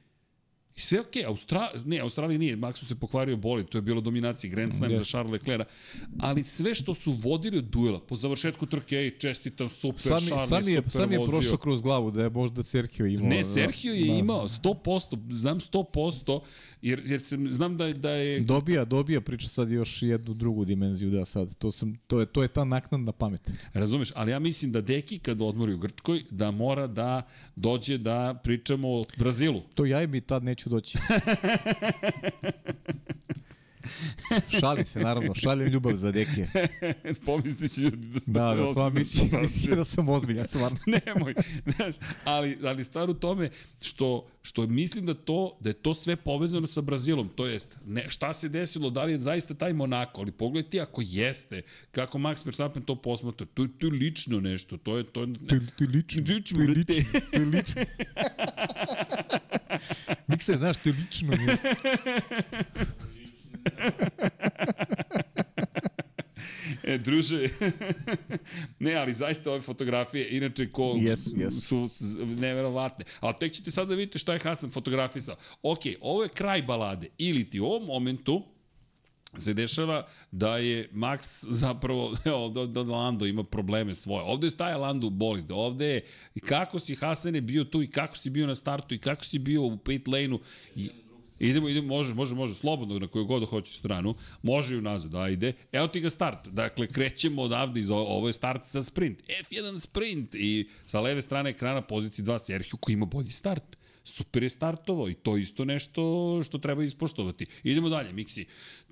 I sve okej, okay. Austra... ne, Australija nije, Maxu se pokvario boli, to je bilo dominacija, Grand Slam za Charles Leclerc, ali sve što su vodili od duela, po završetku trke, ej, čestitam, super, Sam, Charles sam, je, super sam je prošao kroz glavu da je možda Sergio imao... Ne, Sergio je da, imao 100%, znam 100%, jer, jer se, znam da, je- da je... Dobija, dobija priča sad još jednu drugu dimenziju, da sad, to, sam, to, je, to je ta naknadna pamet. Razumeš, ali ja mislim da Deki kad odmori u Grčkoj, da mora da dođe da pričamo o Brazilu. To ja mi tad neću doći. *laughs* *laughs* Šalim se, naravno, šaljem ljubav za dekije. *laughs* Pomislit će ljudi da... Da, da, stvarno misli, misli da sam ozbiljan, stvarno. *laughs* Nemoj, znaš, ali, ali stvar u tome što, što mislim da to, da je to sve povezano sa Brazilom, to jest, ne, šta se desilo, da li je zaista taj Monako, ali pogledaj ti ako jeste, kako Max Verstappen to posmatra, to, to je lično nešto, to je, to je, To, je- to je lično, Lično, to je lično, to je lično. Mikser, znaš, to je lično. *laughs* E, druže, *laughs* ne, ali zaista ove fotografije, inače ko Jesu, jesu. su neverovatne. Ali tek ćete sad da vidite šta je Hasan fotografisao. Ok, ovo je kraj balade. Ili ti u ovom momentu se dešava da je Max zapravo, *laughs* evo, da, da Lando ima probleme svoje. Ovde je staje Lando u bolid, ovde je kako si Hasane bio tu i kako si bio na startu i kako si bio u pit lane-u. I, Idemo, idemo, može, može, može, slobodno na koju god hoće stranu. Može i unazad, ajde. Evo ti ga start. Dakle, krećemo odavde iz ovo, je start sa sprint. F1 sprint i sa leve strane ekrana poziciji 2 Sergio koji ima bolji start. Super je startovao i to isto nešto što treba ispoštovati. Idemo dalje, Miksi.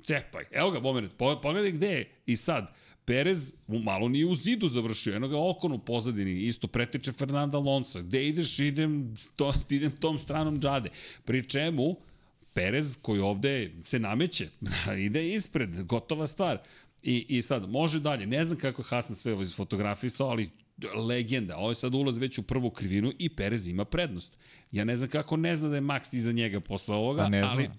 Cepaj. Evo ga, moment. Po- Pogledaj gde je. I sad, Perez malo nije u zidu završio, eno ga okon u pozadini, isto pretiče Fernanda Alonso. Gde ideš, idem, to, idem tom stranom džade. Pri čemu, Perez koji ovde se nameće, *laughs* ide ispred, gotova stvar. I, I sad, može dalje, ne znam kako je Hasan sve ovo izfotografisao, ali legenda, ovo je sad ulaz već u prvu krivinu i Perez ima prednost. Ja ne znam kako ne zna da je Max iza njega posle ovoga, Pa ne ali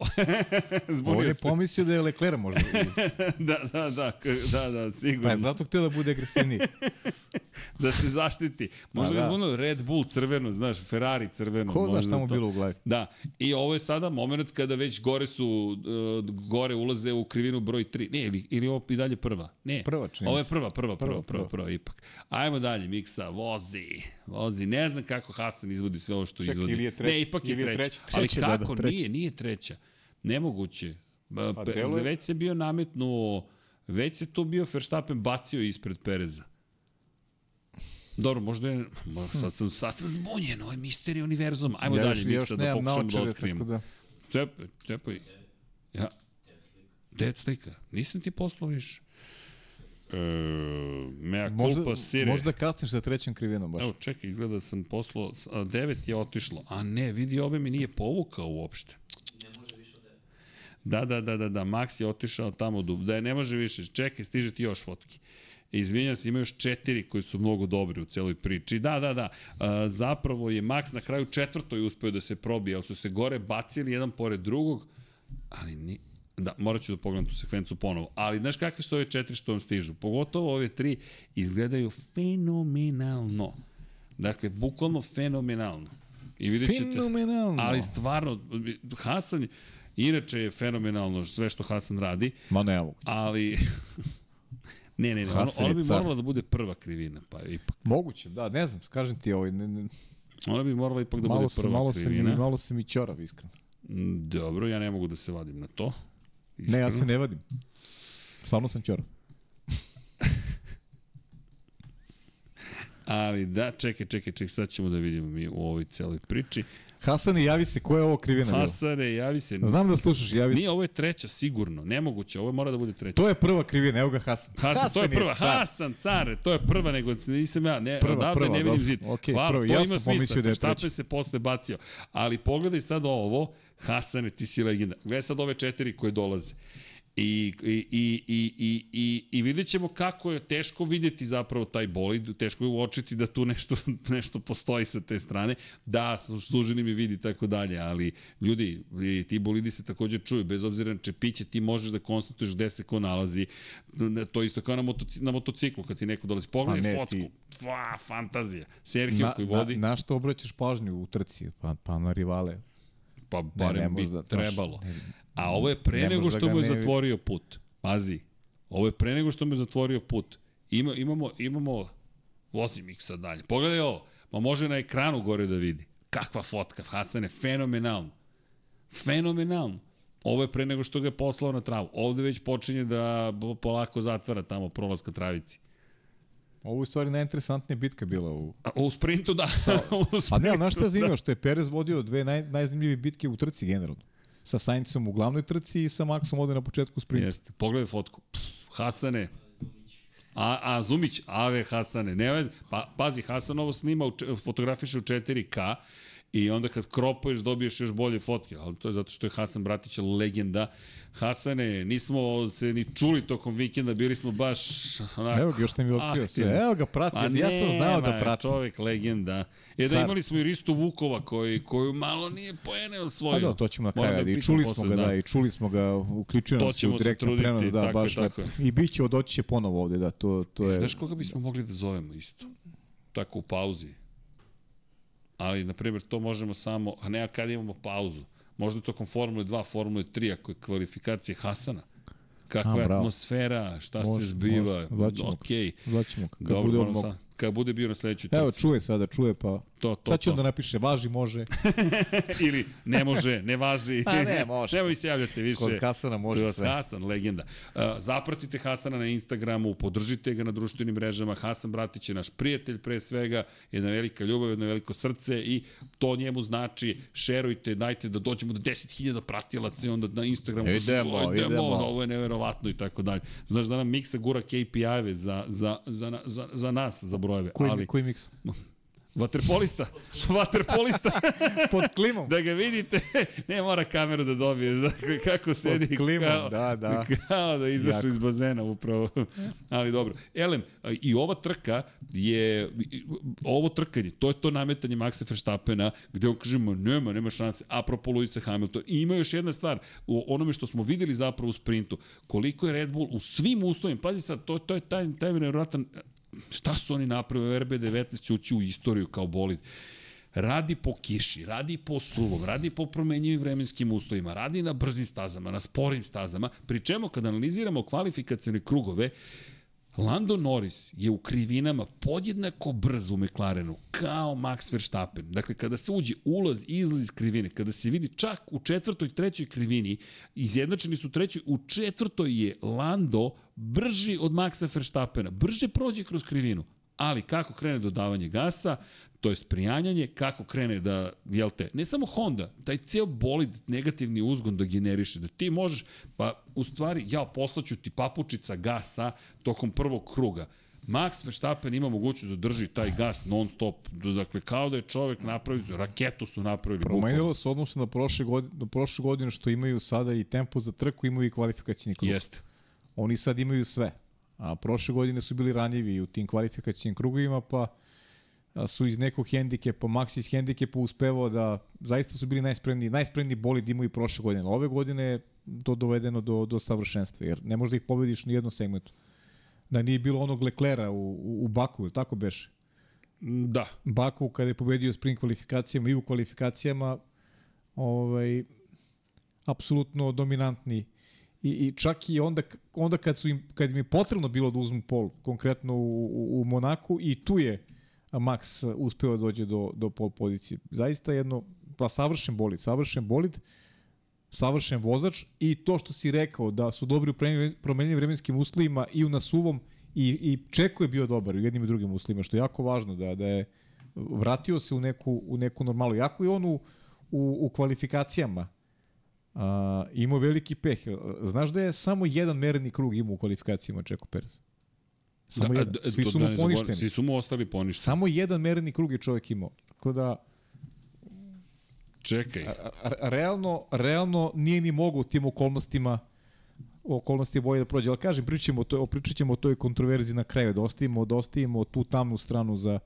*laughs* zbunio je se. pomislio da je Leclerc možda. *laughs* da, da, da, da, da, Pa sigurno. je zato htio da bude agresivniji. *laughs* da se zaštiti. Možda Pa ga da. zbunilo Red Bull crveno, znaš, Ferrari crveno. Ko zna šta mu bilo u glavi. Da, i ovo je sada moment kada već gore su, uh, gore ulaze u krivinu broj 3. Ne, ili, ili ovo i dalje prva? Ne, Prva, čini ovo je prva, prva, prva, prva, Prva, prva, prva, ipak. Ajmo dalje, Miksa, vozi, vozi. Ne znam kako Hasan izvodi sve ovo što Čekaj, izvodi. Ili je treća, ne, ipak je treća. treća, Ali treća, da, da, kako? treća. Nije, nije treća. Nemoguće. Pa, Pe, deluje- već se bio nametnuo, već se tu bio Verstappen bacio ispred Pereza. Dobro, možda je, možda sad sam, sad sam zbunjen, ovo je misterij univerzuma. Ajmo Ja dalje, Miksa, da pokušam da tako da... Čepaj, čepaj. Ja. Je slika? Nisam ti poslao više. E, mea Možda, culpa sire. možda kasniš sa trećom krivinom baš. Evo, čekaj, izgleda da sam poslao, a, devet je otišlo. A ne, vidi, ove mi nije povukao uopšte. Da, da, da, da, da, Max je otišao tamo, do, da je ne može više. Čekaj, stiže ti još fotki. Izvinjam se, ima još četiri koji su mnogo dobri u celoj priči. Da, da, da, a, zapravo je Max na kraju četvrtoj uspeo da se probije, ali su se gore bacili jedan pored drugog, ali ni, Da, morat ću da pogledam tu sekvencu ponovo. Ali znaš kakve su ove četiri što vam stižu? Pogotovo ove tri izgledaju fenomenalno. Dakle, bukvalno fenomenalno. I vidjet ćete... Fenomenalno. Ali stvarno, Hasan, inače je fenomenalno sve što Hasan radi, Ma ne mogu. ali... *laughs* ne, ne, ne, ono, ono bi morala da bude prva krivina, pa ipak. Moguće, da, ne znam, kažem ti ovaj, ne, ne, Ona bi morala ipak da malo, bude sam, prva malo, sam, krivina. mi, malo sam i ćorav, iskreno. Dobro, ja ne mogu da se vadim na to. Ne, ja se Iskreno. ne vadim. Stvarno sam ćorav. Ali da, čekaj, čekaj, čekaj, sad ćemo da vidimo mi u ovoj celoj priči. Hasane, javi se, ko je ovo krivina bila? Hasare, javi se. Znam da slušaš, javi Nije, se. ovo je treća, sigurno. Nemoguće, ovo mora da bude treća. To je prva krivina, evo ga Hasan. Hasan, to je prva. car. Hasan, care, to je prva, nego nisam ja. Ne, Prva, odavde prva, ne vidim zid. Okej, Hvala, prva. to Ja ima sam smisla. pomislio da je Štape se posle bacio. Ali pogledaj sad ovo, Hasane, ti si legenda. Gledaj sad ove četiri koje dolaze. I, i, i, i, i, i, vidjet ćemo kako je teško vidjeti zapravo taj bolid, teško je uočiti da tu nešto, *laughs* nešto postoji sa te strane. Da, suženi mi vidi tako dalje, ali ljudi, ti bolidi se takođe čuju, bez obzira na čepiće, ti možeš da konstatuješ gde se ko nalazi. To isto kao na, motoci, na motociklu, kad ti neko dolazi. Pogledaj Pa ne, fotku. ti- Fa, fantazija. Sergio Na, koji na, vodi, na što obraćaš pažnju u trci? Pa, pa na rivale. Pa barem ne bi možda, znaš, trebalo. ne- A ovo je pre ne nego možda što ga mu je ne- zatvorio put. Pazi. Ovo je pre nego što mu je zatvorio put. Ima, imamo, imamo, vozim ih sad dalje. Pogledaj ovo. Ma može na ekranu gore da vidi. Kakva fotka, Hasane, fenomenalno. Fenomenalno. Ovo je pre nego što ga je poslao na travu. Ovde već počinje da polako zatvara tamo prolaz ka travici. Ovo je u stvari najinteresantnija bitka bila u... A, u sprintu da. *laughs* u Pa ne, sprintu, ali znaš šta je da. zanimljivo? Što je Perez vodio dve naj, najzanimljivije bitke u trci generalno. Sa Saincom u glavnoj trci i sa Maxom ovde na početku sprinta. Jeste. Pogledaj fotku. Pff, Hasane. A, a Zumić, Ave Hasane. Ne vez, pa, pazi, Hasan ovo snima, u, fotografiše u 4K i onda kad kropuješ dobiješ još bolje fotke, ali to je zato što je Hasan Bratić legenda. Hasane, nismo se ni čuli tokom vikenda, bili smo baš onako... Evo ga, još ne mi otkrio sve. Evo ga, prati. Pa ja sam znao da prati. Čovek legenda. Je da imali smo i Ristu Vukova koji, koju malo nije poene osvojio. Pa da, to ćemo na kraju. ga I čuli smo ga, da, i čuli smo ga, uključio nam se u direktno prenos, da, tako baš tako lepo. I bit će, doći će ponovo ovde, da, to, to je... Znaš koga bismo mogli da zovemo isto? Tako u pauzi. Ali, na primjer, to možemo samo, a ne kad imamo pauzu. Možda tokom Formule 2, Formule 3, ako je kvalifikacije Hasana. Kakva A, je atmosfera, šta Može, se zbiva. može. Ga. Okej. Zvaćemo, kad Dobro, bude on mogu. Kad bude bio na sledećoj trci. Evo, čuje sada, čuje, pa... to, to, Sad će to. onda napiše, važi, može. *laughs* Ili ne može, ne važi. Pa ne, može. Nemoj se javljati više. Kod Hasana može To je sve. Hasan, legenda. Uh, zapratite Hasana na Instagramu, podržite ga na društvenim mrežama. Hasan Bratić je naš prijatelj pre svega, jedna velika ljubav, jedno veliko srce i to njemu znači šerujte, dajte da dođemo do 10.000 pratilaca i onda na Instagramu da se, Idemo, "Oj, idemo." ovo je neverovatno i tako dalje. Znaš da nam Miksa gura KPI-eve za, za, za, za, za nas, za brojeve. Koji, ali, koji miks? *laughs* vaterpolista, vaterpolista. *laughs* Pod klimom. da ga vidite, *laughs* ne mora kameru da dobiješ, dakle kako sedi klimom, kao, da, da. kao da Jako. iz bazena upravo. Ali dobro. Elem, i ova trka je, ovo trkanje, to je to nametanje Maxa Verstappena, gde on kaže, ma nema, nema šanse, apropo Luisa Hamilton. I ima još jedna stvar, u onome što smo videli zapravo u sprintu, koliko je Red Bull u svim uslovima, pazi sad, to, to je taj, taj nevjerojatan, šta su oni napravili, RB19 će ući u istoriju kao bolid radi po kiši, radi po suvom, radi po promenjivim vremenskim uslovima, radi na brzim stazama, na sporim stazama, pri čemu kada analiziramo kvalifikacione krugove, Lando Norris je u krivinama podjednako brz u McLarenu, kao Max Verstappen. Dakle, kada se uđe ulaz i izlaz iz krivine, kada se vidi čak u četvrtoj, trećoj krivini, izjednačeni su trećoj, u četvrtoj je Lando brži od Maxa Verstappena, brže prođe kroz krivinu, Ali kako krene dodavanje gasa, to je prijanjanje, kako krene da, jel te, ne samo Honda, taj ceo bolid negativni uzgon da generiše, da ti možeš, pa u stvari, ja poslaću ti papučica gasa tokom prvog kruga. Max Verstappen ima mogućnost da drži taj gas non stop, dakle kao da je čovek napravio, raketu su napravili. Promenilo se odnosno na prošle godine, na prošle godine što imaju sada i tempo za trku, imaju i kvalifikacijni krug. Jeste. Oni sad imaju sve. A prošle godine su bili ranjivi u tim kvalifikacijnim krugovima, pa su iz nekog hendikepa, Max iz hendikepa uspevao da zaista su bili najspremniji, najspremniji bolid imaju i prošle godine. Ove godine je to dovedeno do, do savršenstva, jer ne možeš da ih pobediš ni jednom segmentu. Da nije bilo onog Leklera u, u, u Baku, ili tako beše? Da, Baku kada je pobedio sprint kvalifikacijama i u kvalifikacijama ovaj apsolutno dominantni i, i čak i onda onda kad su im kad im je potrebno bilo da uzmu pol konkretno u, u, u Monaku i tu je Max uspeo da dođe do do pol pozicije. Zaista jedno pa savršen bolid, savršen bolid, savršen vozač i to što si rekao da su dobri u promenjenim vremenskim uslovima i u nasuvom i, i Čeko je bio dobar u jednim i drugim uslovima, što je jako važno da, da je vratio se u neku, u neku normalu. Jako je on u, u, u kvalifikacijama a, imao veliki peh. Znaš da je samo jedan merni krug imao u kvalifikacijama Čeko Perez? Samo da, jedan. da, Svi to su da mu zaboravim, poništeni. Svi su mu ostali poništeni. Samo jedan merni krug je čovjek imao. Tako da, Čekaj. realno, realno nije ni mogo u tim okolnostima okolnosti je bolje da prođe. Ali kažem, pričat ćemo, o toj, pričat ćemo o toj kontroverziji na kraju, da ostavimo, da ostavimo tu tamnu stranu za,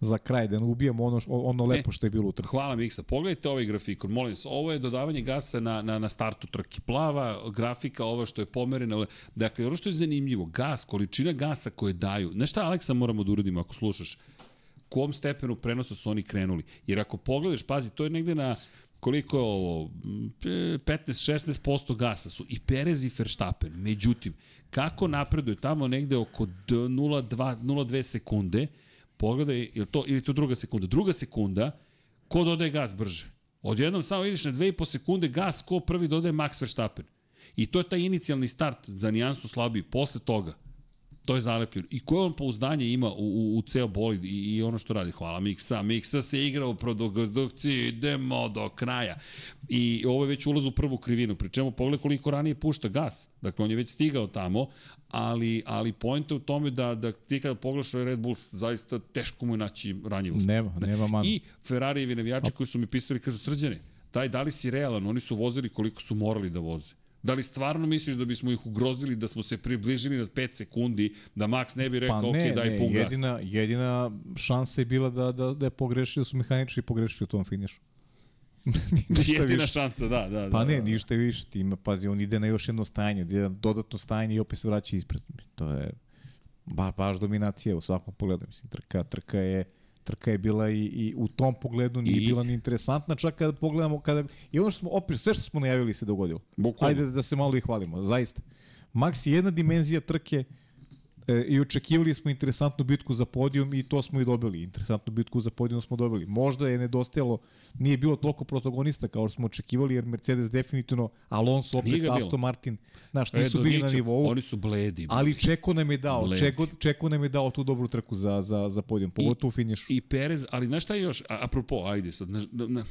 za kraj, da ne ubijamo ono, ono lepo što je bilo u trci. Hvala Miksa. Pogledajte ovaj grafikon, molim vas. Ovo je dodavanje gasa na, na, na startu trke. Plava grafika, ova što je pomerena. Dakle, ono što je zanimljivo, gas, količina gasa koje daju. Znaš šta, Aleksa, moramo da uradimo ako slušaš? Kom stepenu prenosa su oni krenuli? Jer ako pogledaš, pazi, to je negde na koliko je ovo, Mm, 15-16% gasa su i Perez i Verstappen. Međutim, kako napreduje tamo negde oko d- 0,2 0,2 sekunde, pogledaj, je to, ili to druga sekunda? Druga sekunda, ko dodaje gas brže? Odjednom samo vidiš na 2,5 sekunde gas, ko prvi dodaje Max Verstappen. I to je taj inicijalni start za nijansu slabiji. Posle toga, to je zalepljeno. I koje on pouzdanje ima u, u, u ceo bolid i, i ono što radi. Hvala Miksa. Miksa se igra u produkciji, idemo do kraja. I ovo je već ulaz u prvu krivinu. Pri čemu pogled koliko ranije pušta gas. Dakle, on je već stigao tamo, ali, ali point je u tome da, da ti kada pogledaš Red Bull, zaista teško mu je naći ranjivost. Nema, nema man. I Ferrarijevi navijači koji su mi pisali, kažu, srđane, daj, da li si realan? Oni su vozili koliko su morali da voze. Da li stvarno misliš da bismo ih ugrozili, da smo se približili na 5 sekundi, da Max ne bi rekao, Pa ok, ne, daj ne, pun gas? jedina, jedina šansa je bila da, da, da je pogrešio, da su mehaničari pogrešili u tom finišu. *laughs* Jedina više. šansa, da, da. Pa da, ne, da. ništa više. Ti ima, pazi, on ide na još jedno stajanje, ide na dodatno stajanje i opet se vraća ispred. To je ba, baš dominacija u svakom pogledu. Mislim, trka, trka je trka je bila i, i u tom pogledu nije I- bila ni interesantna, čak kada pogledamo, kada, i ono što smo, opet, sve što smo najavili se dogodilo. Bukvalno. Ajde da se malo i hvalimo, zaista. Max je jedna dimenzija trke e, i očekivali smo interesantnu bitku za podijum i to smo i dobili. Interesantnu bitku za podijum smo dobili. Možda je nedostajalo, nije bilo toliko protagonista kao što smo očekivali, jer Mercedes definitivno, Alonso opet. Aston Martin, znaš, E, nisu do bili na nivou. Oni su bledi. Ali Čeko nam je dao, Bledi. Čeko, Čeko nam je dao tu dobru trku za, za, za podijum, pogotovo u finišu. I Perez, ali znaš šta je još, a, apropo, ajde sad, na, na, na,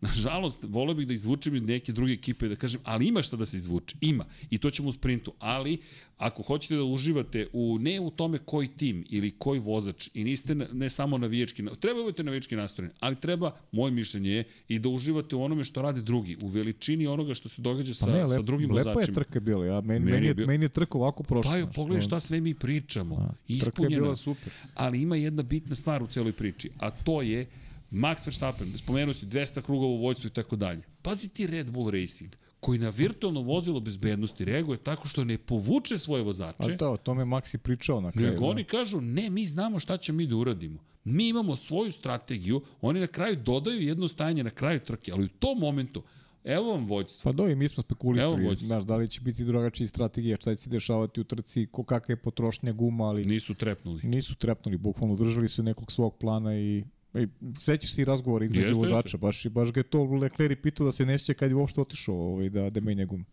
Nažalost, voleo bih da izvučem i neke druge ekipe da kažem, ali ima šta da se izvuče. Ima. I to ćemo u sprintu. Ali, ako hoćete da uživate u, ne u tome koji tim ili koji vozač i niste na, ne samo navijački, na- treba budete navijački nastrojeni, ali treba, moje mišljenje je, i da uživate u onome što rade drugi, u veličini onoga što se događa sa, Pa ne, sa lep, drugim lepa vozačima. je trka bila. Ja, meni, Meni meni, je bio- meni je trka ovako prošla. Pa pogledaj šta sve mi pričamo. A, Trka je bila super. Ali ima jedna bitna stvar u celoj priči, a to je Max Verstappen, spomenuo si 200 krugova u vojstvu i tako dalje. Pazi ti Red Bull Racing, koji na virtualno vozilo bezbednosti reaguje tako što ne povuče svoje vozače, A to, o tome Maxi pričao na kraju. nego da. oni kažu, ne, mi znamo šta ćemo mi da uradimo. Mi imamo svoju strategiju, oni na kraju dodaju jedno stajanje na kraju trke, ali u tom momentu, evo vam vođstvo. Pa do, i mi smo spekulisali, znaš, da li će biti drugačija strategija, šta će se dešavati u trci, ko kakva je potrošnja guma, ali Nisu trepnuli. nisu trepnuli, bukvalno držali su nekog svog plana i sećaš se i razgovora između Jeste, vozača, jeste. baš, baš ga je to Leclerc pitao da se neće kad je uopšte otišao ovaj, da, da menja gume.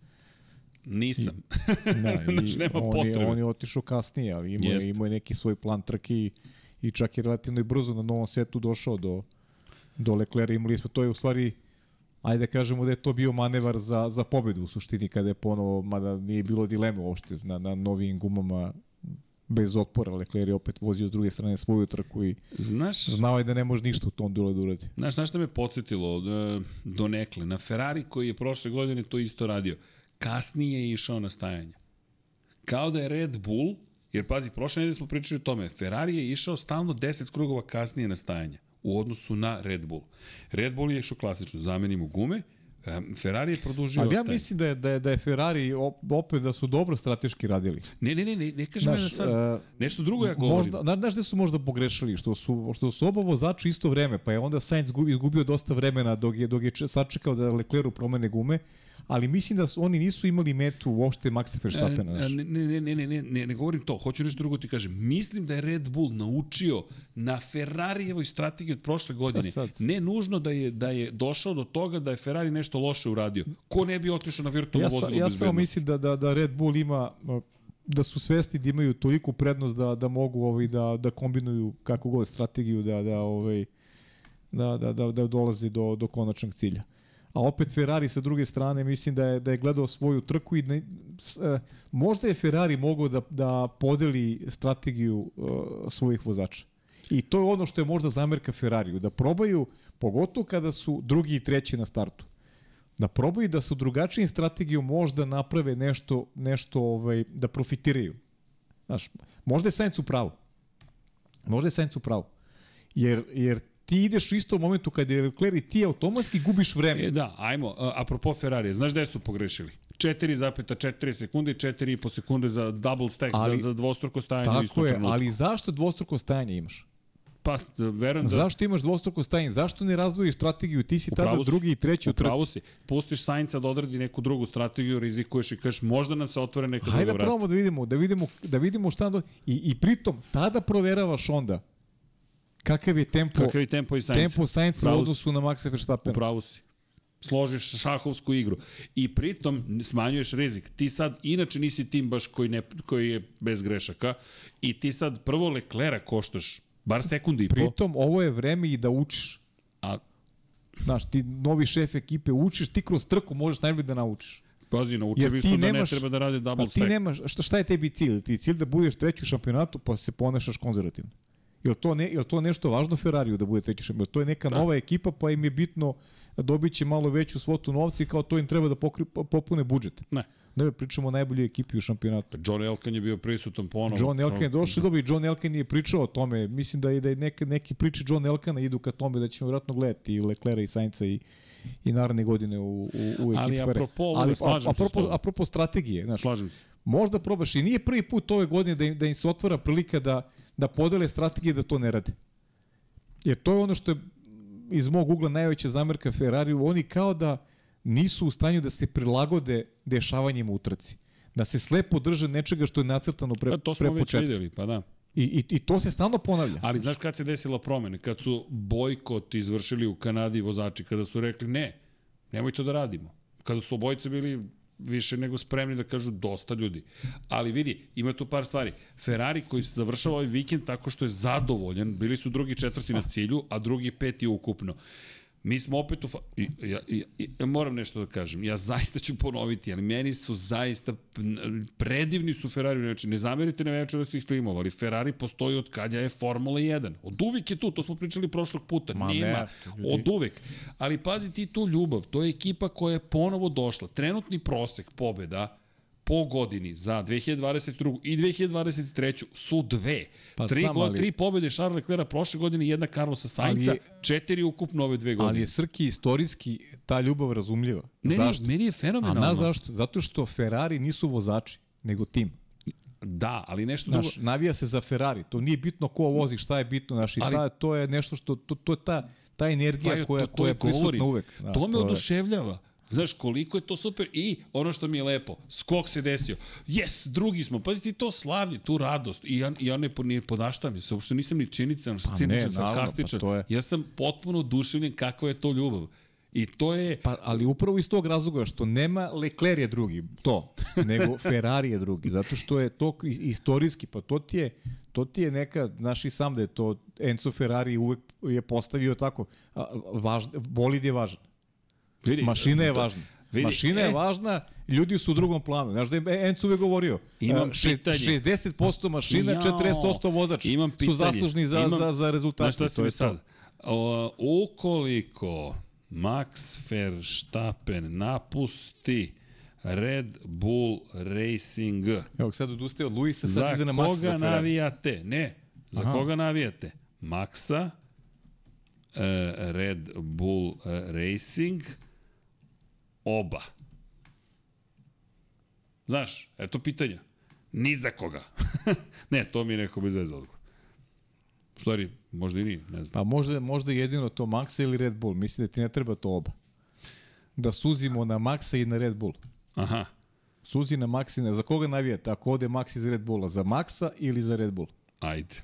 Nisam. Da, *laughs* i Znaš, nema on, je, potrebe. on je otišao kasnije, ali imao, je, imao je neki svoj plan trke i, i čak je relativno i brzo na novom setu došao do, do Leclerca. Imali smo, to je u stvari, ajde da kažemo da je to bio manevar za, za pobedu u suštini kada je ponovo, mada nije bilo dileme uopšte na, na novim gumama bez otpora. Leclerc je opet vozio s druge strane svoju trku i Znaš, znao je da ne može ništa u tom dole da uradi. Znaš, znaš šta me podsjetilo e, do nekle? Na Ferrari koji je prošle godine to isto radio. Kasnije je išao na stajanje. Kao da je Red Bull, jer pazi, prošle nedelje smo pričali o tome, Ferrari je išao stalno 10 krugova kasnije na stajanje u odnosu na Red Bull. Red Bull je išao klasično, zamenimo gume, Ferrari je produžio Ali ja ostajanje. mislim da je, da je, da je Ferrari op- opet da su dobro strateški radili. Ne, ne, ne, ne, ne kažem ja da Znaš, sad, e, nešto drugo ja govorim. Možda, zna- znaš gde su možda pogrešili? Što su, što su oba vozača isto vreme, pa je onda Sainz gu- izgubio dosta vremena dok je, dok je če- sačekao da Leclercu promene gume, ali mislim da su, oni nisu imali metu uopšte Maxa Verstappena. E, znaš. Ne, ne, ne, ne, ne, ne, ne, ne govorim to. Hoću nešto drugo ti kažem. Mislim da je Red Bull naučio na Ferrarijevoj strategiji od prošle godine. sad? Ne nužno da je da je došao do toga da je Ferrari nešto loše uradio. Ko ne bi otišao na virtualno Ja, vozilo ja samo mislim da, da, da Red Bull ima da su svesti da imaju toliku prednost da da mogu ovaj da da kombinuju kako god strategiju da da ovaj da da da, da dolazi do do konačnog cilja. A opet Ferrari sa druge strane mislim da je da je gledao svoju trku i ne, s, e, možda je Ferrari mogao da da podeli strategiju e, svojih vozača. I to je ono što je možda zamerka Ferrariju, da probaju, pogotovo kada su drugi i treći na startu, da probaju da su drugačijim strategijom možda naprave nešto, nešto ovaj, da profitiraju. Znaš, možda je Sainz u pravu. Možda je Sainz u pravu. Jer, jer ti ideš u istom momentu kada je Leclerc i ti automatski gubiš vreme. E, da, ajmo, a, apropo Ferrari, znaš gde su pogrešili? 4,4 sekunde i 4,5 sekunde za double stack, Ali- za, za dvostruko stajanje u Tako istom je, trenutku. ali zašto dvostruko stajanje imaš? Pa, verujem da... Zašto imaš dvostruko stajanje? Zašto ne razvojiš strategiju? Ti si tada si. drugi i treći u Upravo trci. si. Pustiš Sainca da odradi neku drugu strategiju, rizikuješ i kažeš možda nam se otvore neka druga Hajde da vrata. probamo da vidimo, da vidimo, da vidimo šta do... I, I pritom, tada proveravaš onda kakav je tempo, Kakav je tempo i Sainca? tempo Sainca u odnosu na Maxa Verstappena. Upravo si. Složiš šahovsku igru. I pritom smanjuješ rizik. Ti sad, inače nisi tim baš koji, ne, koji je bez grešaka i ti sad prvo Leklera koštaš bar sekundi i po, Pritom, ovo je vreme i da učiš. a Znaš, ti novi šef ekipe učiš, ti kroz trku možeš najbolje da naučiš. pazi, naučili su ti da nemaš- ne treba da rade double Pa ti stack. nemaš, šta, šta je tebi cilj? Ti cilj da budeš treći u šampionatu pa se ponašaš konzervativno. Jel to, ne, jel to nešto važno Ferrariju da bude treći šampion? To je neka Da. nova ekipa pa im je bitno dobit će malo veću svotu novca i kao to im treba da pokri, popune budžet. Ne. Ne, pričamo o najboljoj ekipi u šampionatu. John Elkan je bio prisutan ponovo. John Elkan je došao dobro i John Elkan je pričao o tome. Mislim da je da je neke neki priče John Elkana idu ka tome da ćemo vjerojatno gledati i Leclerca i Sainca i i naredne godine u, u, u ekipi Ali apropo Ali slažem se s apropo, tobom. apropo strategije, znaš, Slažem se. Možda probaš i nije prvi put ove godine da im, da im se otvara prilika da, da podele strategije da to ne rade. Jer to je ono što je iz mog ugla najveća zamerka Ferrariju, oni kao da nisu u stanju da se prilagode dešavanjima u trci. Da se slepo drže nečega što je nacrtano pre, Pa, to pre smo već početka. videli, pa da. I, i, I to se stalno ponavlja. Ali znaš kad se desila promena? Kad su bojkot izvršili u Kanadi vozači, kada su rekli ne, nemoj to da radimo. Kada su obojice bili više nego spremni da kažu dosta ljudi. Ali vidi, ima tu par stvari. Ferrari koji se završava ovaj vikend tako što je zadovoljan, bili su drugi četvrti na cilju, a drugi peti ukupno. Mi smo opet u... Fa... I, ja, i, ja moram nešto da kažem. Ja zaista ću ponoviti, ali meni su zaista... Predivni su Ferrari. Znači, ne zamerite na večerostih timova, ali Ferrari postoji od kad je Formula 1. Od uvijek je tu, to smo pričali prošlog puta. Ma Nema. ne, od uvek. Ali pazi ti tu ljubav. To je ekipa koja je ponovo došla. Trenutni prosek pobjeda po godini za 2022. i 2023. su dve. Pa tri, znam, go, ali- tri pobjede Charles Leclerc prošle godine i jedna Carlosa Sainca, je- četiri ukupno ove dve godine. Ali je Srki istorijski ta ljubav razumljiva. Meni, Zašto? meni je A fenomenalno. na zašto? Zato što Ferrari nisu vozači, nego tim. Da, ali nešto Znaš, drugo. navija se za Ferrari. To nije bitno ko vozi, šta je bitno. Znaš, Ali- ta, to je nešto što, to, to je ta, ta energija Pa koja, to- to koja je prisutna uvek. Znaš, to me je- oduševljava. Znaš, koliko je to super. I ono što mi je lepo, skok se desio. Yes, drugi smo. Pazi ti to slavlje, tu radost. I ja, ja ne, ne podaštam se. Uopšte nisam ni činican, Pa ciničan, naravno, sarkastičan. pa je- Ja sam potpuno oduševljen kakva je to ljubav. I to je... Pa, ali upravo iz tog razloga što nema Leclerc je drugi, to, *laughs* nego Ferrari je drugi, zato što je to istorijski, pa to ti je, to ti je neka, znaš i sam da je to, Enzo Ferrari uvek je postavio tako, važ, bolid je važan, Vidi, mašina je to- važna. vidi, Mašina je e. važna, ljudi su u drugom planu. Znaš da je Enzo uvek govorio, Imam a, še- pitanje. 60% mašina, Jao, 40% vozač imam su pitanje. zaslužni za, Imam- za, za rezultate. Znaš šta si mi je sad? O, ukoliko Max Verstappen napusti Red Bull Racing, Evo sad odustaje od Luisa, sad za ide na Max koga za Ferrari. navijate? Ne, za Aha. koga navijate? Maxa, e, Red Bull e, Racing, oba. Znaš, eto pitanja. Ni za koga. *laughs* ne, to mi je neko bez veze odgovor. Stvari, možda i nije, ne znam. Pa možda, možda jedino to Maxa ili Red Bull. Mislim da ti ne treba to oba. Da suzimo na Maxa i na Red Bull. Aha, Suzi na Max i na... Za koga navijate? Ako ode Max iz Red Bulla? Za Maxa ili za Red Bull? ajde.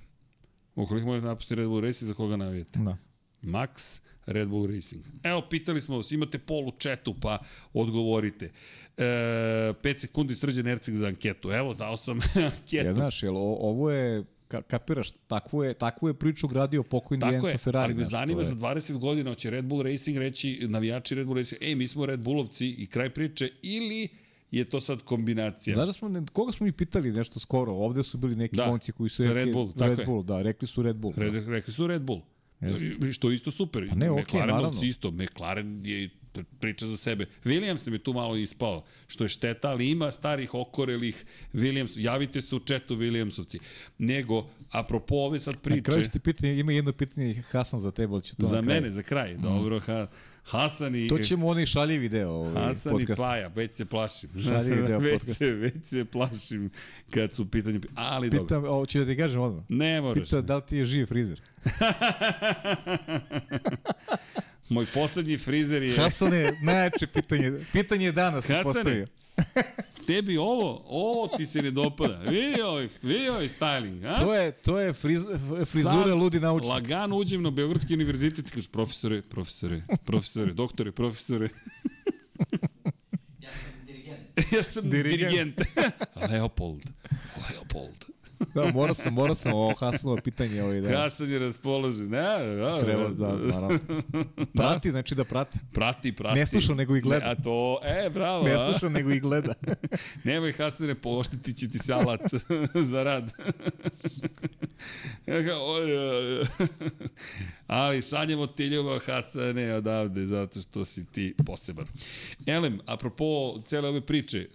Ukoliko možete napustiti Red Bull Racing, za koga navijete? Da. Max Red Bull Racing. Evo, pitali smo vas, imate pol u četu, pa odgovorite. E, 5 sekundi srđan Erceg za anketu. Evo, dao sam *laughs* anketu. Ja, znaš, jel, ovo je... Ka, kapiraš, takvu je, takvu je priču gradio pokojni Tako Enzo je, Ferrari. ali me zanima za je- 20 godina, hoće Red Bull Racing reći, navijači Red Bull Racing, ej, mi smo Red Bullovci i kraj priče, ili je to sad kombinacija? Znaš da smo, ne- koga smo mi pitali nešto skoro? Ovde su bili neki Da, momci koji su za rekli Red Bull, tako Red je. Bull, da, rekli su Red Bull. Red, da. rekli su Red Bull. Jeste. Što je isto super. Pa ne, okej, McLarenovci naravno. isto. McLaren je priča za sebe. Williams nam je tu malo ispao, što je šteta, ali ima starih okorelih Williams. Javite se u četu Williamsovci. Nego, apropo ove sad Na kraju priče, ti pitanje, ima jedno pitanje Hasan za tebe, ali ću to za mene, za kraj. Dobro, ha, Hasan i... To ćemo onaj šaljivi deo ovaj, Hasan podcasta. i Paja, već se plašim. *laughs* Šaljivi deo *laughs* već, podcasta. se, već se plašim kad su u pitanju... Ali dobro. Pitam, o, ću da ti kažem odmah. Ne moraš. Pita da li ti je živ frizer. *laughs* Moj poslednji frizer je... Hasan je najjače pitanje. Pitanje dana se Hasane, postavio. *laughs* Tebi ovo, ovo ti se ne dopada. Vidi ovaj, vidi ovaj styling, a? To je, to je friz, frizura Sad ludi naučnik. Lagano uđem na Beogradski univerzitet i kažu, profesore, profesore, profesore, doktore, profesore. ja sam Dirigent. *laughs* dirigent. *laughs* Leopold. Leopold. Da, morao sam, morao sam ovo Hasanovo pitanje. Ovaj, da, Hasan je raspoložen. Da, da, treba, da, naravno. *laughs* Prati, znači da prati. Prati, prati. Ne sluša, nego i gleda. Ne, a to, e, bravo. Ne a? sluša, nego i gleda. *laughs* Nemoj Hasane, pooštiti će ti se alat *laughs* za rad. Ali šaljemo ti ljubav Hasane odavde, zato što si ti poseban. Elem, apropo cele ove priče, e,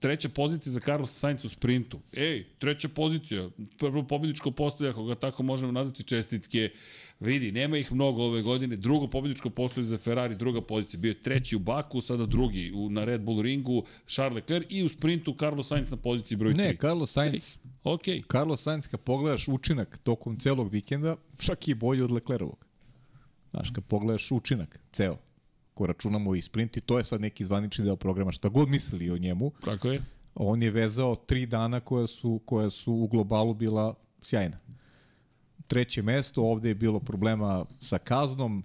treća pozicija za Carlos Sainz u sprintu. Ej, treća pozicija, prvo pobjedičko postavlja, ako ga tako možemo nazvati, čestitke. Vidi, nema ih mnogo ove godine. Drugo pobjedičko postavlja za Ferrari, druga pozicija. Bio je treći u Baku, sada drugi u, na Red Bull ringu, Charles Leclerc i u sprintu Carlos Sainz na poziciji broj 3. Ne, Carlos Sainz, Ok, Carlos Sainz, kad pogledaš učinak tokom celog vikenda, čak i bolji od Leclerovog. Znaš, kad pogledaš učinak, ceo, ko računamo i sprint i to je sad neki zvanični deo programa, šta god mislili o njemu, tako je. on je vezao tri dana koja su, koja su u globalu bila sjajna. Treće mesto, ovde je bilo problema sa kaznom,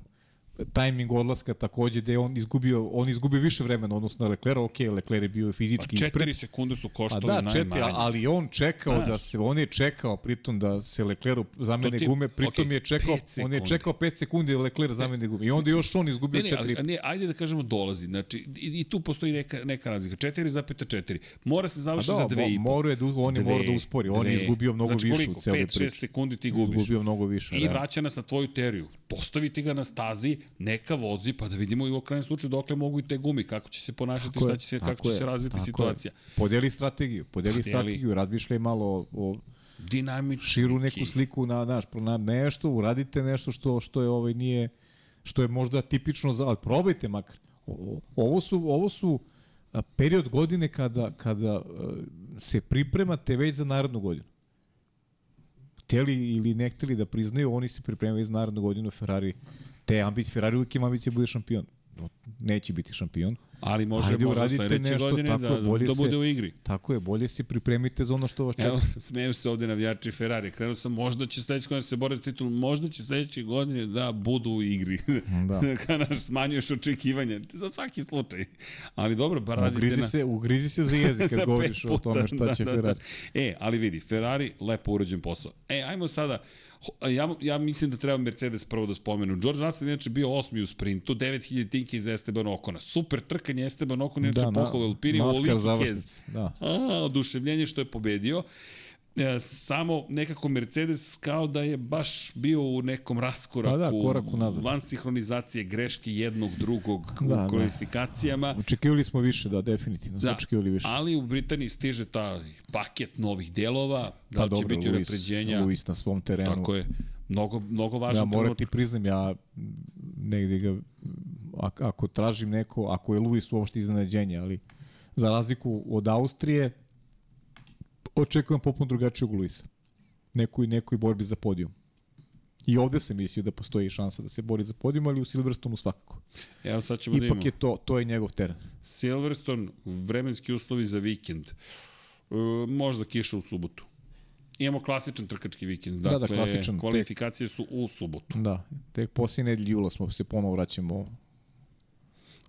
tajming odlaska takođe gde je on izgubio, on izgubio više vremena odnosno Leclerc, ok, Leclerc je bio Pa fizički četiri ispred, sekunde su koštali da, četiri, najmanje. ali on čekao Znaš. da se, on je čekao pritom da se Lecleru zamene ti gume, pritom okej, je čekao, on je čekao 5 sekundi da Lecler zamene gume. I onda još on izgubio Ne, ne, ali, 4 ne, ajde da kažemo dolazi. Znači, i, i tu postoji neka, neka razlika. 4,4. Mora se završiti da, za 2,5. mo- morao je da, on je morao da uspori, on je izgubio mnogo znači, više koliko? u celoj 5-6 priči. sekundi ti gubiš. Izgubio mnogo više, I da. vraća nas na tvoju teriju. Postaviti ga na stazi, neka vozi, pa da vidimo i u krajnjem slučaju dokle mogu i te gumi, kako će se ponašati, Tako šta će se, kako će je, se razviti tako je. situacija. Podeli strategiju, podeli Podeli. strategiju, razmišljaj malo o, Dinamički. širu neku sliku na naš na nešto, uradite nešto što što je ovaj nije što je možda tipično za, ali probajte makar. Ovo su ovo su period godine kada kada a, se pripremate već za narednu godinu. Hteli ili ne hteli da priznaju, oni se pripremaju za narednu godinu Ferrari. Te ambicije, Ferrari uvijek ima ambicije da bude šampion. Neće biti šampion. Ali može Ajde, možda sledeće nešto, godine tako da, je, bolje da bude se- u igri. Tako je, bolje se pripremite za ono što vas čeka. Evo, smeju se ovde navijači Ferrari. Krenuo sam, možda će sledeće godine da se bore za titul, možda će sledeće godine da budu u igri. Da. *laughs* Kada naš smanjuješ očekivanja, za svaki slučaj. Ali dobro, bar radite Ugrizi na... se, ugrizi se za jezik *laughs* kad govoriš o tome šta da, će da, da. Ferrari. E, ali vidi, Ferrari, lepo urađen posao. E, ajmo sada, ho- ja, ja mislim da treba Mercedes prvo da spomenu. George Russell je inače bio osmi u sprintu, 9000 tinke iz Esteban Okona. Super trkanje Esteban Okon, inače da, pohvala Alpini, Oliki Kez. Da. A, oduševljenje što je pobedio. E, samo nekako Mercedes kao da je baš bio u nekom raskoraku, Pa da, korak unazad. van sinhronizacije greške jednog drugog Da, da, da. u kvalifikacijama. Očekivali smo više, da, definitivno. Da, očekivali više. ali u Britaniji stiže ta paket novih delova, da pa li će dobro, biti Luis, unapređenja. Luis na svom terenu. Tako je. Mnogo, mnogo važan Ja moram ti priznam, ja negde ga, ak- ako tražim neko, ako je Luis uopšte iznenađenje, ali za razliku od Austrije, očekujem poput drugačijeg Luisa. Nekoj, nekoj borbi za podijum. I ovde sam mislio da postoji šansa da se bori za podijum, ali u Silverstonu svakako. Evo sad ćemo da Ipak imamo. je to, to je njegov teren. Silverstone, vremenski uslovi za vikend. E, možda kiša u subotu. Imamo klasičan trkački vikend. Da, da, Dakle, klasičan. Kvalifikacije su u subotu. Da, tek poslije nedelje jula smo se ponovo vraćamo.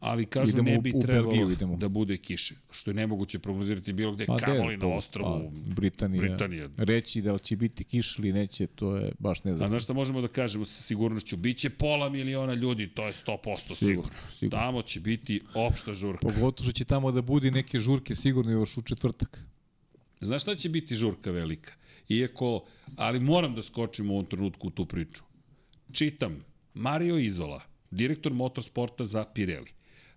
Ali kažu Idemo ne bi u trebalo Belgiju, idemo. da bude kiše. Što je nemoguće prognozirati bilo gde, Pa, kamoli na ostrovu. pa, Britanija. Britanija. Reći da li će biti kiš ili neće, to je baš A nezavisno. znaš šta možemo da kažemo sa sigurnošću? Biće pola miliona ljudi, to je 100% sigurno. Sigurno, sigurno. Tamo će biti opšta žurka. Pogotovo što će tamo da budi neke žurke sigurno još u četvrtak. Znaš šta će biti žurka velika? Iako, ali moram da skočim u ovom trenutku u tu priču. Čitam, Mario Izola, direktor motorsporta za Pirelli.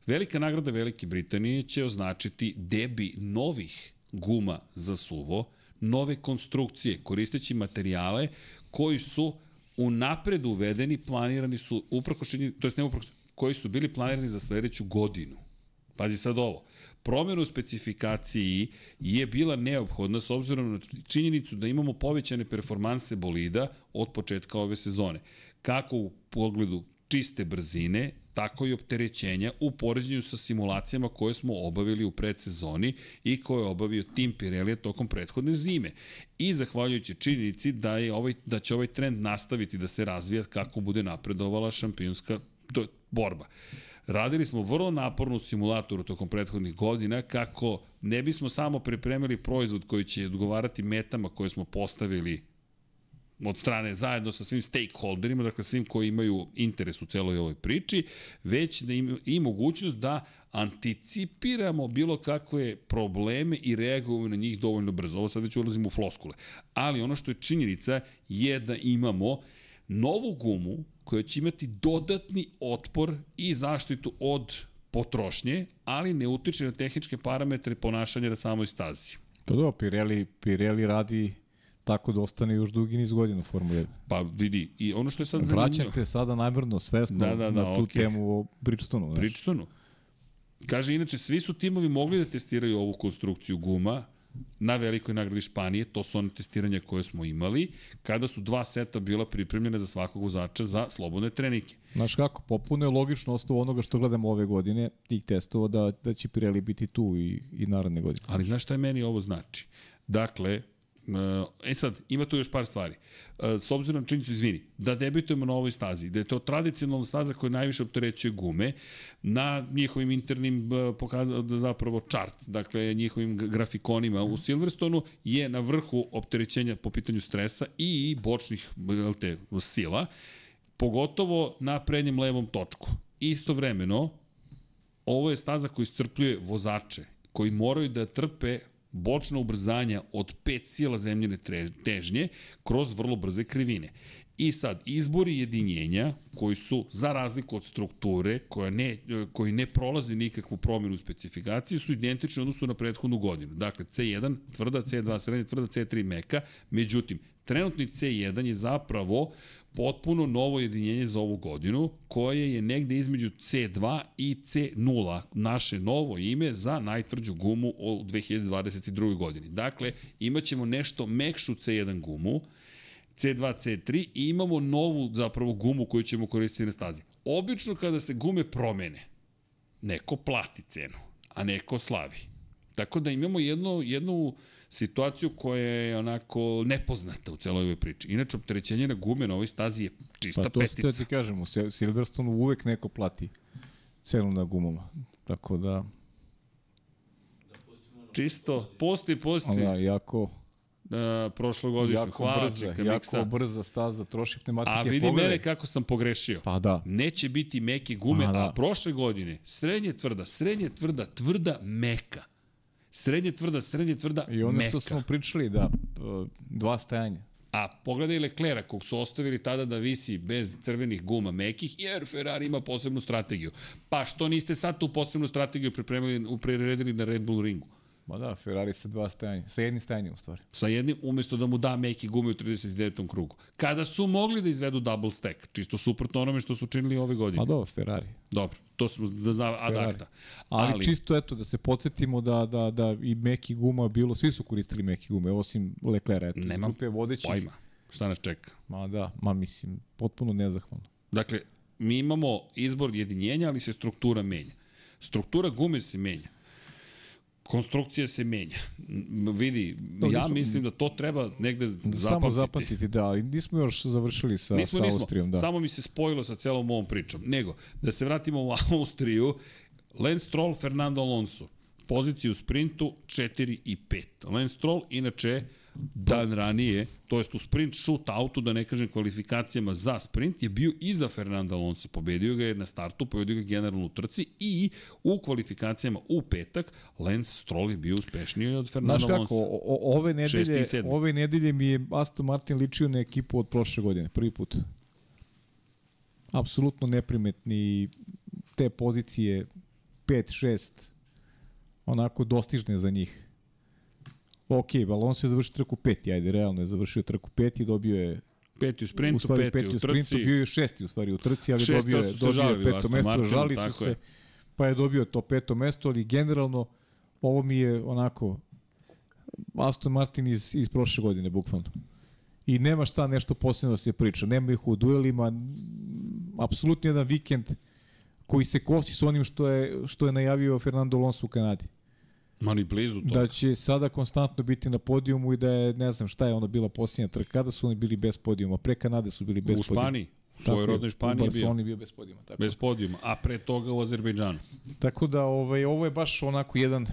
Velika nagrada Velike Britanije će označiti debi novih guma za suvo, nove konstrukcije, koristeći materijale koji su u napred uvedeni, planirani su, uprako to jest ne uprako, koji su bili planirani za sledeću godinu. Pazi sad ovo. Promjena u specifikaciji je bila neophodna s obzirom na činjenicu da imamo povećane performanse bolida od početka ove sezone. Kako u pogledu čiste brzine, tako i opterećenja u poređenju sa simulacijama koje smo obavili u predsezoni i koje je obavio tim Pirelli tokom prethodne zime. I zahvaljujući činjenici da, je ovaj, da će ovaj trend nastaviti da se razvija kako bude napredovala šampionska borba. Radili smo vrlo napornu simulatoru tokom prethodnih godina kako ne bismo samo pripremili proizvod koji će odgovarati metama koje smo postavili od strane zajedno sa svim stakeholderima, dakle svim koji imaju interes u celoj ovoj priči, već da im, i mogućnost da anticipiramo bilo kakve probleme i reagujemo na njih dovoljno brzo. Ovo sad već ulazimo u floskule. Ali ono što je činjenica je da imamo novu gumu koja će imati dodatni otpor i zaštitu od potrošnje, ali ne utiče na tehničke parametre ponašanja na samoj stazi. Pa dobro, Pirelli, Pirelli radi tako da ostane još dugi niz godina u Formuli 1. Pa vidi, i ono što je sad zanimljivo... Vraćam te sada namjerno, svesno Da, da, da, na tu okej. temu o Bridgestonu. Znaš. Bridgestonu. Kaže, inače, svi su timovi mogli da testiraju ovu konstrukciju guma na velikoj nagradi Španije, to su one testiranja koje smo imali, kada su dva seta bila pripremljena za svakog vozača za slobodne trenike. Znaš kako, popuno je logično ostalo onoga što gledamo ove godine, tih testova, da, da će Pirelli biti tu i, i naredne godine. Ali znaš šta je meni ovo znači? Dakle, E sad, ima tu još par stvari. E, S obzirom na činjenicu, izvini, da debitujemo na ovoj stazi, da je to tradicionalna staza koja najviše opterećuje gume, na njihovim internim e, pokaza, zapravo chart, dakle njihovim grafikonima u Silverstonu je na vrhu opterećenja po pitanju stresa i bočnih te, sila, pogotovo na prednjem levom točku. Istovremeno, ovo je staza koja iscrpljuje vozače, koji moraju da trpe bočna ubrzanja od 5 sila zemljene težnje kroz vrlo brze krivine. I sad, izbori jedinjenja koji su, za razliku od strukture, koja ne, koji ne prolazi nikakvu promjenu u specifikaciji, su identični odnosu na prethodnu godinu. Dakle, C1 tvrda, C2 srednja tvrda, C3 meka. Međutim, trenutni C1 je zapravo potpuno novo jedinjenje za ovu godinu, koje je negde između C2 i C0, naše novo ime za najtvrđu gumu u 2022. godini. Dakle, imaćemo nešto mekšu C1 gumu, C2, C3 i imamo novu zapravo gumu koju ćemo koristiti na stazi. Obično kada se gume promene, neko plati cenu, a neko slavi. Tako da imamo jednu, jednu situaciju koja je onako nepoznata u celoj ovoj priči. Inače, opterećenje na gume na ovoj stazi je čista Pa to petica. te ti kažem, u Sil- Silverstonu uvek neko plati cenu na gumama. Tako da, Čisto, postoji, postoji. ona, jako, Da, prošlogodišnju. jako Hvala, brza, čeka, jako Miksa. brza staza, troši pneumatike. A vidi Pogledaj. mene kako sam pogrešio. Pa da, Neće biti meke gume, Pa da. a prošle godine srednje tvrda, srednje tvrda, tvrda, meka. Srednje tvrda, srednje tvrda, i ono meka. što smo pričali, da, dva stajanja. A pogledaj Leclera, kog su ostavili tada da visi bez crvenih guma mekih, jer Ferrari ima posebnu strategiju. Pa što niste sad tu posebnu strategiju pripremili, priredili na Red Bull ringu? Ma da, Ferrari sa dva stajanja, sa jednim stajanjem u stvari. Sa jednim, umesto da mu da meki gume u 39. krugu. Kada su mogli da izvedu double stack, čisto suprotno onome što su činili ove godine. Pa dobro, Ferrari. Dobro, to smo da zna ad acta. Ali, Ali, čisto eto da se podsjetimo da, da, da i meki guma bilo, svi su koristili meki gume, osim Leclerc, eto. Nemam grupe vodećih. pojma šta nas čeka. Ma da, ma mislim, potpuno nezahvalno. Dakle, mi imamo izbor jedinjenja, ali se struktura menja. Struktura gume se menja. Konstrukcija se menja. Vidi, No, ja nismo- mislim da to treba negde zapamtiti. Samo zapamtiti, da, ali nismo još završili sa, Nismo, sa nismo. Austrijom, da. Samo mi se spojilo sa celom ovom pričom. Nego, da se vratimo u *laughs* Austriju, Lance Stroll, Fernando Alonso. Poziciju u sprintu 4 i 5. Lance Stroll, inače, dan ranije, to jest u sprint shootoutu, da ne kažem kvalifikacijama za sprint, je bio iza Fernanda Alonso. Pobedio ga je na startu, pobedio ga generalno u trci i u kvalifikacijama u petak Lance Stroll je bio uspešniji od Fernanda Znaš Alonso. kako, o, o, ove nedelje, ove nedelje mi je Aston Martin ličio na ekipu od prošle godine, prvi put. Apsolutno neprimetni te pozicije 5, 6, onako dostižne za njih. Ok, Alonso je završio trku peti, ajde, realno je završio trku peti, dobio je Peti u u sprintu, stvari peti, peti u u sprintu, trci. bio je šesti u stvari u trci, ali Šesti, dobio je, dobio je peto mesto, Martinu, žali su se, je. pa je dobio to peto mesto, ali generalno ovo mi je onako Aston Martin iz, iz prošle godine, bukvalno. I nema šta nešto posebno da se priča. Nema ih u duelima. Apsolutno jedan vikend koji se kosi s onim što je, što je najavio Fernando Alonso u Kanadi. Ma ni blizu toga. Da će sada konstantno biti na podijumu i da je, ne znam šta je ono bila posljednja trka. Kada su oni bili bez podijuma? Pre Kanade su bili bez u podijuma. Španiji, u svojoj rodnoj Španiji u je bio. Barceloni bio bez podijuma. Tako. Bez podijuma, a pre toga u Azerbejdžanu. tako da ovaj, ovo je baš onako jedan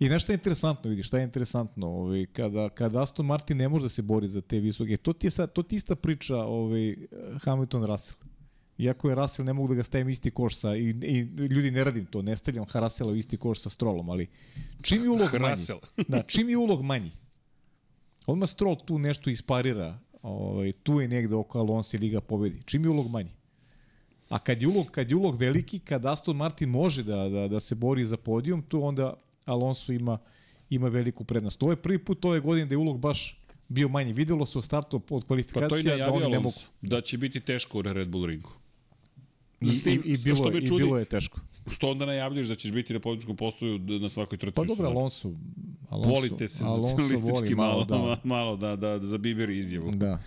I nešto je interesantno, vidi, šta je interesantno, ovaj, kada, kada Aston Martin ne može da se bori za te visoke, to ti je, sad, to ti ista priča ovaj, Hamilton Russell. Iako je Russell, ne mogu da ga stavim isti koš sa, i, i ljudi ne radim to, ne stavljam Russella u isti koš sa Strollom, ali čim je ulog manji, *laughs* da, čim je ulog manji, odmah Stroll tu nešto isparira, ovaj, tu je negde oko Alonso ili ga pobedi. Čim je ulog manji? A kad je ulog, kad je ulog veliki, kad Aston Martin može da, da, da se bori za podijum, tu onda Alonso ima, ima veliku prednost. Ovo je prvi put ove godine da je ulog baš bio manji. Videlo se u startu od Pa to i kvalifikacija da najavio oni ne mogu. Da će biti teško u Red Bull ringu. I, S tim- i, i, bilo, što me I čudi- bilo je teško. Što onda najavljuješ da ćeš biti na pobjedičkom postoju na svakoj trci? Pa dobro? Alonso, Alonso, Volite se voli malo, malo, da. *laughs* malo da, da, da za Biber izjavu. da.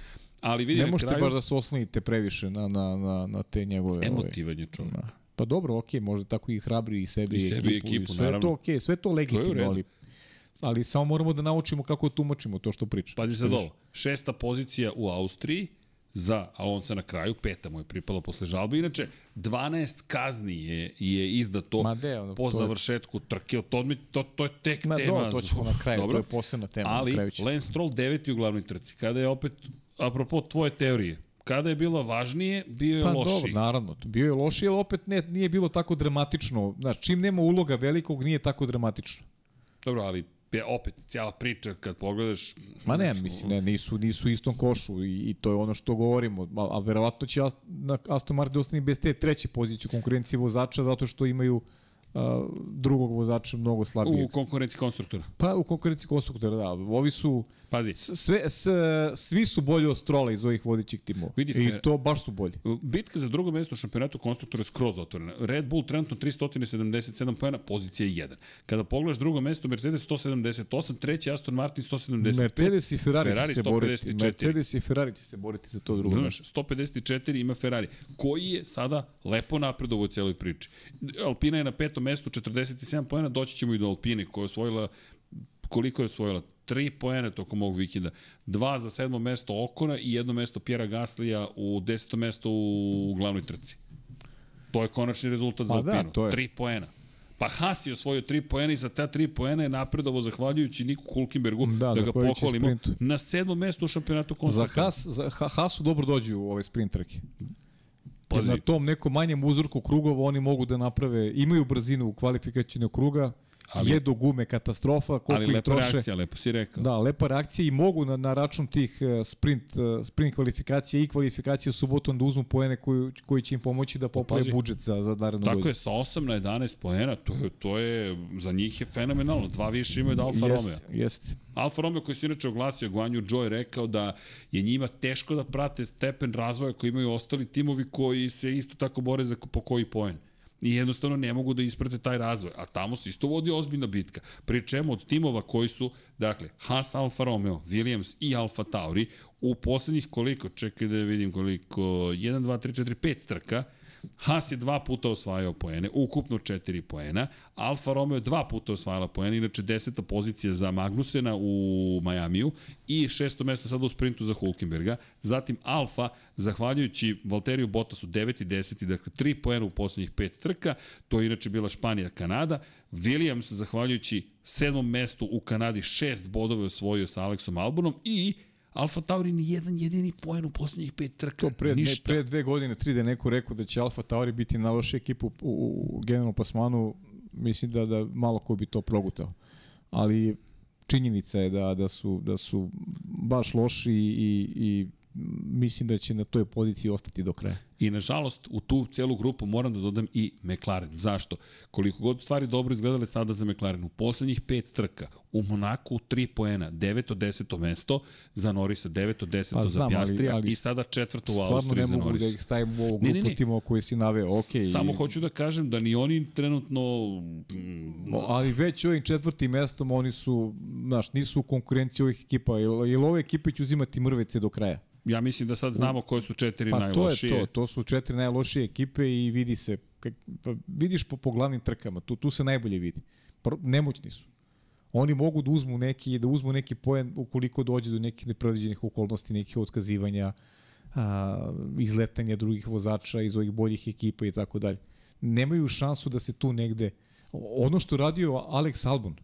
Ali vidi Ne možete kraju, baš da se oslonite previše na, na, na, na te njegove... ove- emotivan je čovjek. Da. Pa dobro, okej, možda tako i hrabri i sebi I i, sebi i ekipu, ekipu, i sve naravno. to okej, sve je to legitimno, ali ali samo moramo da naučimo kako tumačimo to što priča. Pazi sad ovo, šesta pozicija u Austriji, za Alonso na kraju, peta mu je pripala posle žalbe. Inače, 12 kazni je, je izdato Ma de, ono, po to je- završetku trke. To, mi- to, to je tek Ma, tema. do, to ćemo na kraju, to je posebna tema, Ali. Lance Stroll deveti u glavnoj trci. Kada je opet, apropo tvoje teorije, kada je bilo važnije, bio je Pa lošiji. dobro, naravno, bio je loši, ali opet ne, nije bilo tako dramatično. Znaš, čim nema uloga velikog, nije tako dramatično. Dobro, ali je opet cijela priča kad pogledaš Ma ne, mislim, ne, nisu, nisu istom košu i, i to je ono što govorimo. A, a verovatno će Aston Martin ostani bez te treće pozicije u konkurenciji vozača zato što imaju a, drugog vozača mnogo slabijeg. u konkurenciji konstruktora. Pa u konkurenciji konstruktora, da. Ovi su, Pazi, S- Sve, s, svi su bolji od Strola iz ovih vodećih timova. Vidi, I to baš su bolji. Bitka za drugo mesto u šampionatu konstruktora je skroz otvorena. Red Bull trenutno 377 pojena, pozicija 1. Kada pogledaš drugo mesto, Mercedes 178, treći Aston Martin 170. Mercedes i Ferrari, Ferrari će se boriti. 154. Mercedes i Ferrari će se boriti za to drugo Znaš, mesto. 154 ima Ferrari, koji je sada lepo napredovao u cijeloj priči. Alpina je na petom mestu, 47 pojena, doći ćemo i do Alpine, koja je osvojila koliko je osvojila? Tri poene tokom ovog vikenda. Dva za sedmo mesto Okona i jedno mesto Pjera Gaslija u desetom mesto u glavnoj trci. To je konačni rezultat za Pa da, Alpinu. to je. Tri poena. Pa Haas je osvojio tri poena i za ta tri poena je napredovo zahvaljujući Niku Hulkenbergu, Da, da, ga pohvalimo, sprintu. na sedmom mestu u šampionatu Za, konstruktora. Haas, za Ha- Haasu dobro dođu u ove sprint trke. Pazi. na tom nekom manjem uzorku krugova oni mogu da naprave, imaju brzinu u kvalifikacijnog kruga, Ali- jedu gume katastrofa, koliko Ali lepa troše. reakcija, lepo si rekao. Da, lepa reakcija i mogu na, na račun tih eh, sprint, eh, sprint kvalifikacija i kvalifikacije u subotom da uzmu poene koji, koji će im pomoći da poprave pazi. budžet za, za narednu Tako godinu. je, sa 8 na 11 poena, to je, to je, za njih je fenomenalno. Dva više imaju od Alfa Romeo. Jeste, jeste. Alfa Romeo koji se inače oglasio, Guanju Joy rekao da je njima teško da prate stepen razvoja koji imaju ostali timovi koji se isto tako bore za po koji poen. I jednostavno ne mogu da isprate taj razvoj. A tamo se isto vodi ozbiljna bitka. Pri čemu od timova koji su, dakle, Haas Alfa Romeo, Williams i Alfa Tauri, u poslednjih koliko, čekaj da vidim koliko, 1, 2, 3, 4, 5 trka, Haas je dva puta osvajao poene, ukupno četiri poena. Alfa Romeo je dva puta osvajala poene, inače deseta pozicija za Magnusena u Majamiju i šesto mesto sada u sprintu za Hulkenberga. Zatim Alfa, zahvaljujući Valteriju Bottasu 9 i 10, dakle 3 poena u poslednjih pet trka, to je inače bila Španija, Kanada. Williams, zahvaljujući sedmom mestu u Kanadi, šest bodove osvojio sa Aleksom Albonom i Alfa Tauri ni jedan jedini poen u poslednjih pet trka. To pre, ne, Ništa. pre dve godine, tri da je neko rekao da će Alfa Tauri biti najlošija ekipa u, u, u generalnom plasmanu, mislim da, da malo ko bi to progutao. Ali činjenica je da, da, su, da su baš loši i, i mislim da će na toj poziciji ostati do kraja. I nažalost, u tu celu grupu moram da dodam i McLaren. Zašto? Koliko god stvari dobro izgledale sada za McLaren, u poslednjih pet trka, u Monaku 3 poena, 9. od 10. mesto, za Norisa 9. od 10. Pa za znam, ali- Pjastrija ali i sada četvrto u Stvarno Austriji ne za mogu Norisa. da ih stavim u ovu Ne, grupu ne, ne. timova koje si naveo. Okay, Samo hoću da kažem da ni oni trenutno... mm, Ali već ovim četvrtim mestom oni su, znaš, nisu u konkurenciji ovih ekipa, jer, jer ove ekipe će uzimati mrvece do kraja. Ja mislim da sad znamo koje su četiri Pa to je najlošije. to, to su četiri najlošije ekipe i vidi se, kak, pa vidiš po, po glavnim trkama, tu, tu se najbolje vidi. Pro, nemoćni su. Oni mogu da uzmu neki da uzmu neki poen ukoliko dođe do nekih nepredviđenih okolnosti, nekih otkazivanja, a, izletanja drugih vozača iz ovih boljih ekipa i tako dalje. Nemaju šansu da se tu negde ono što radio Alex Albon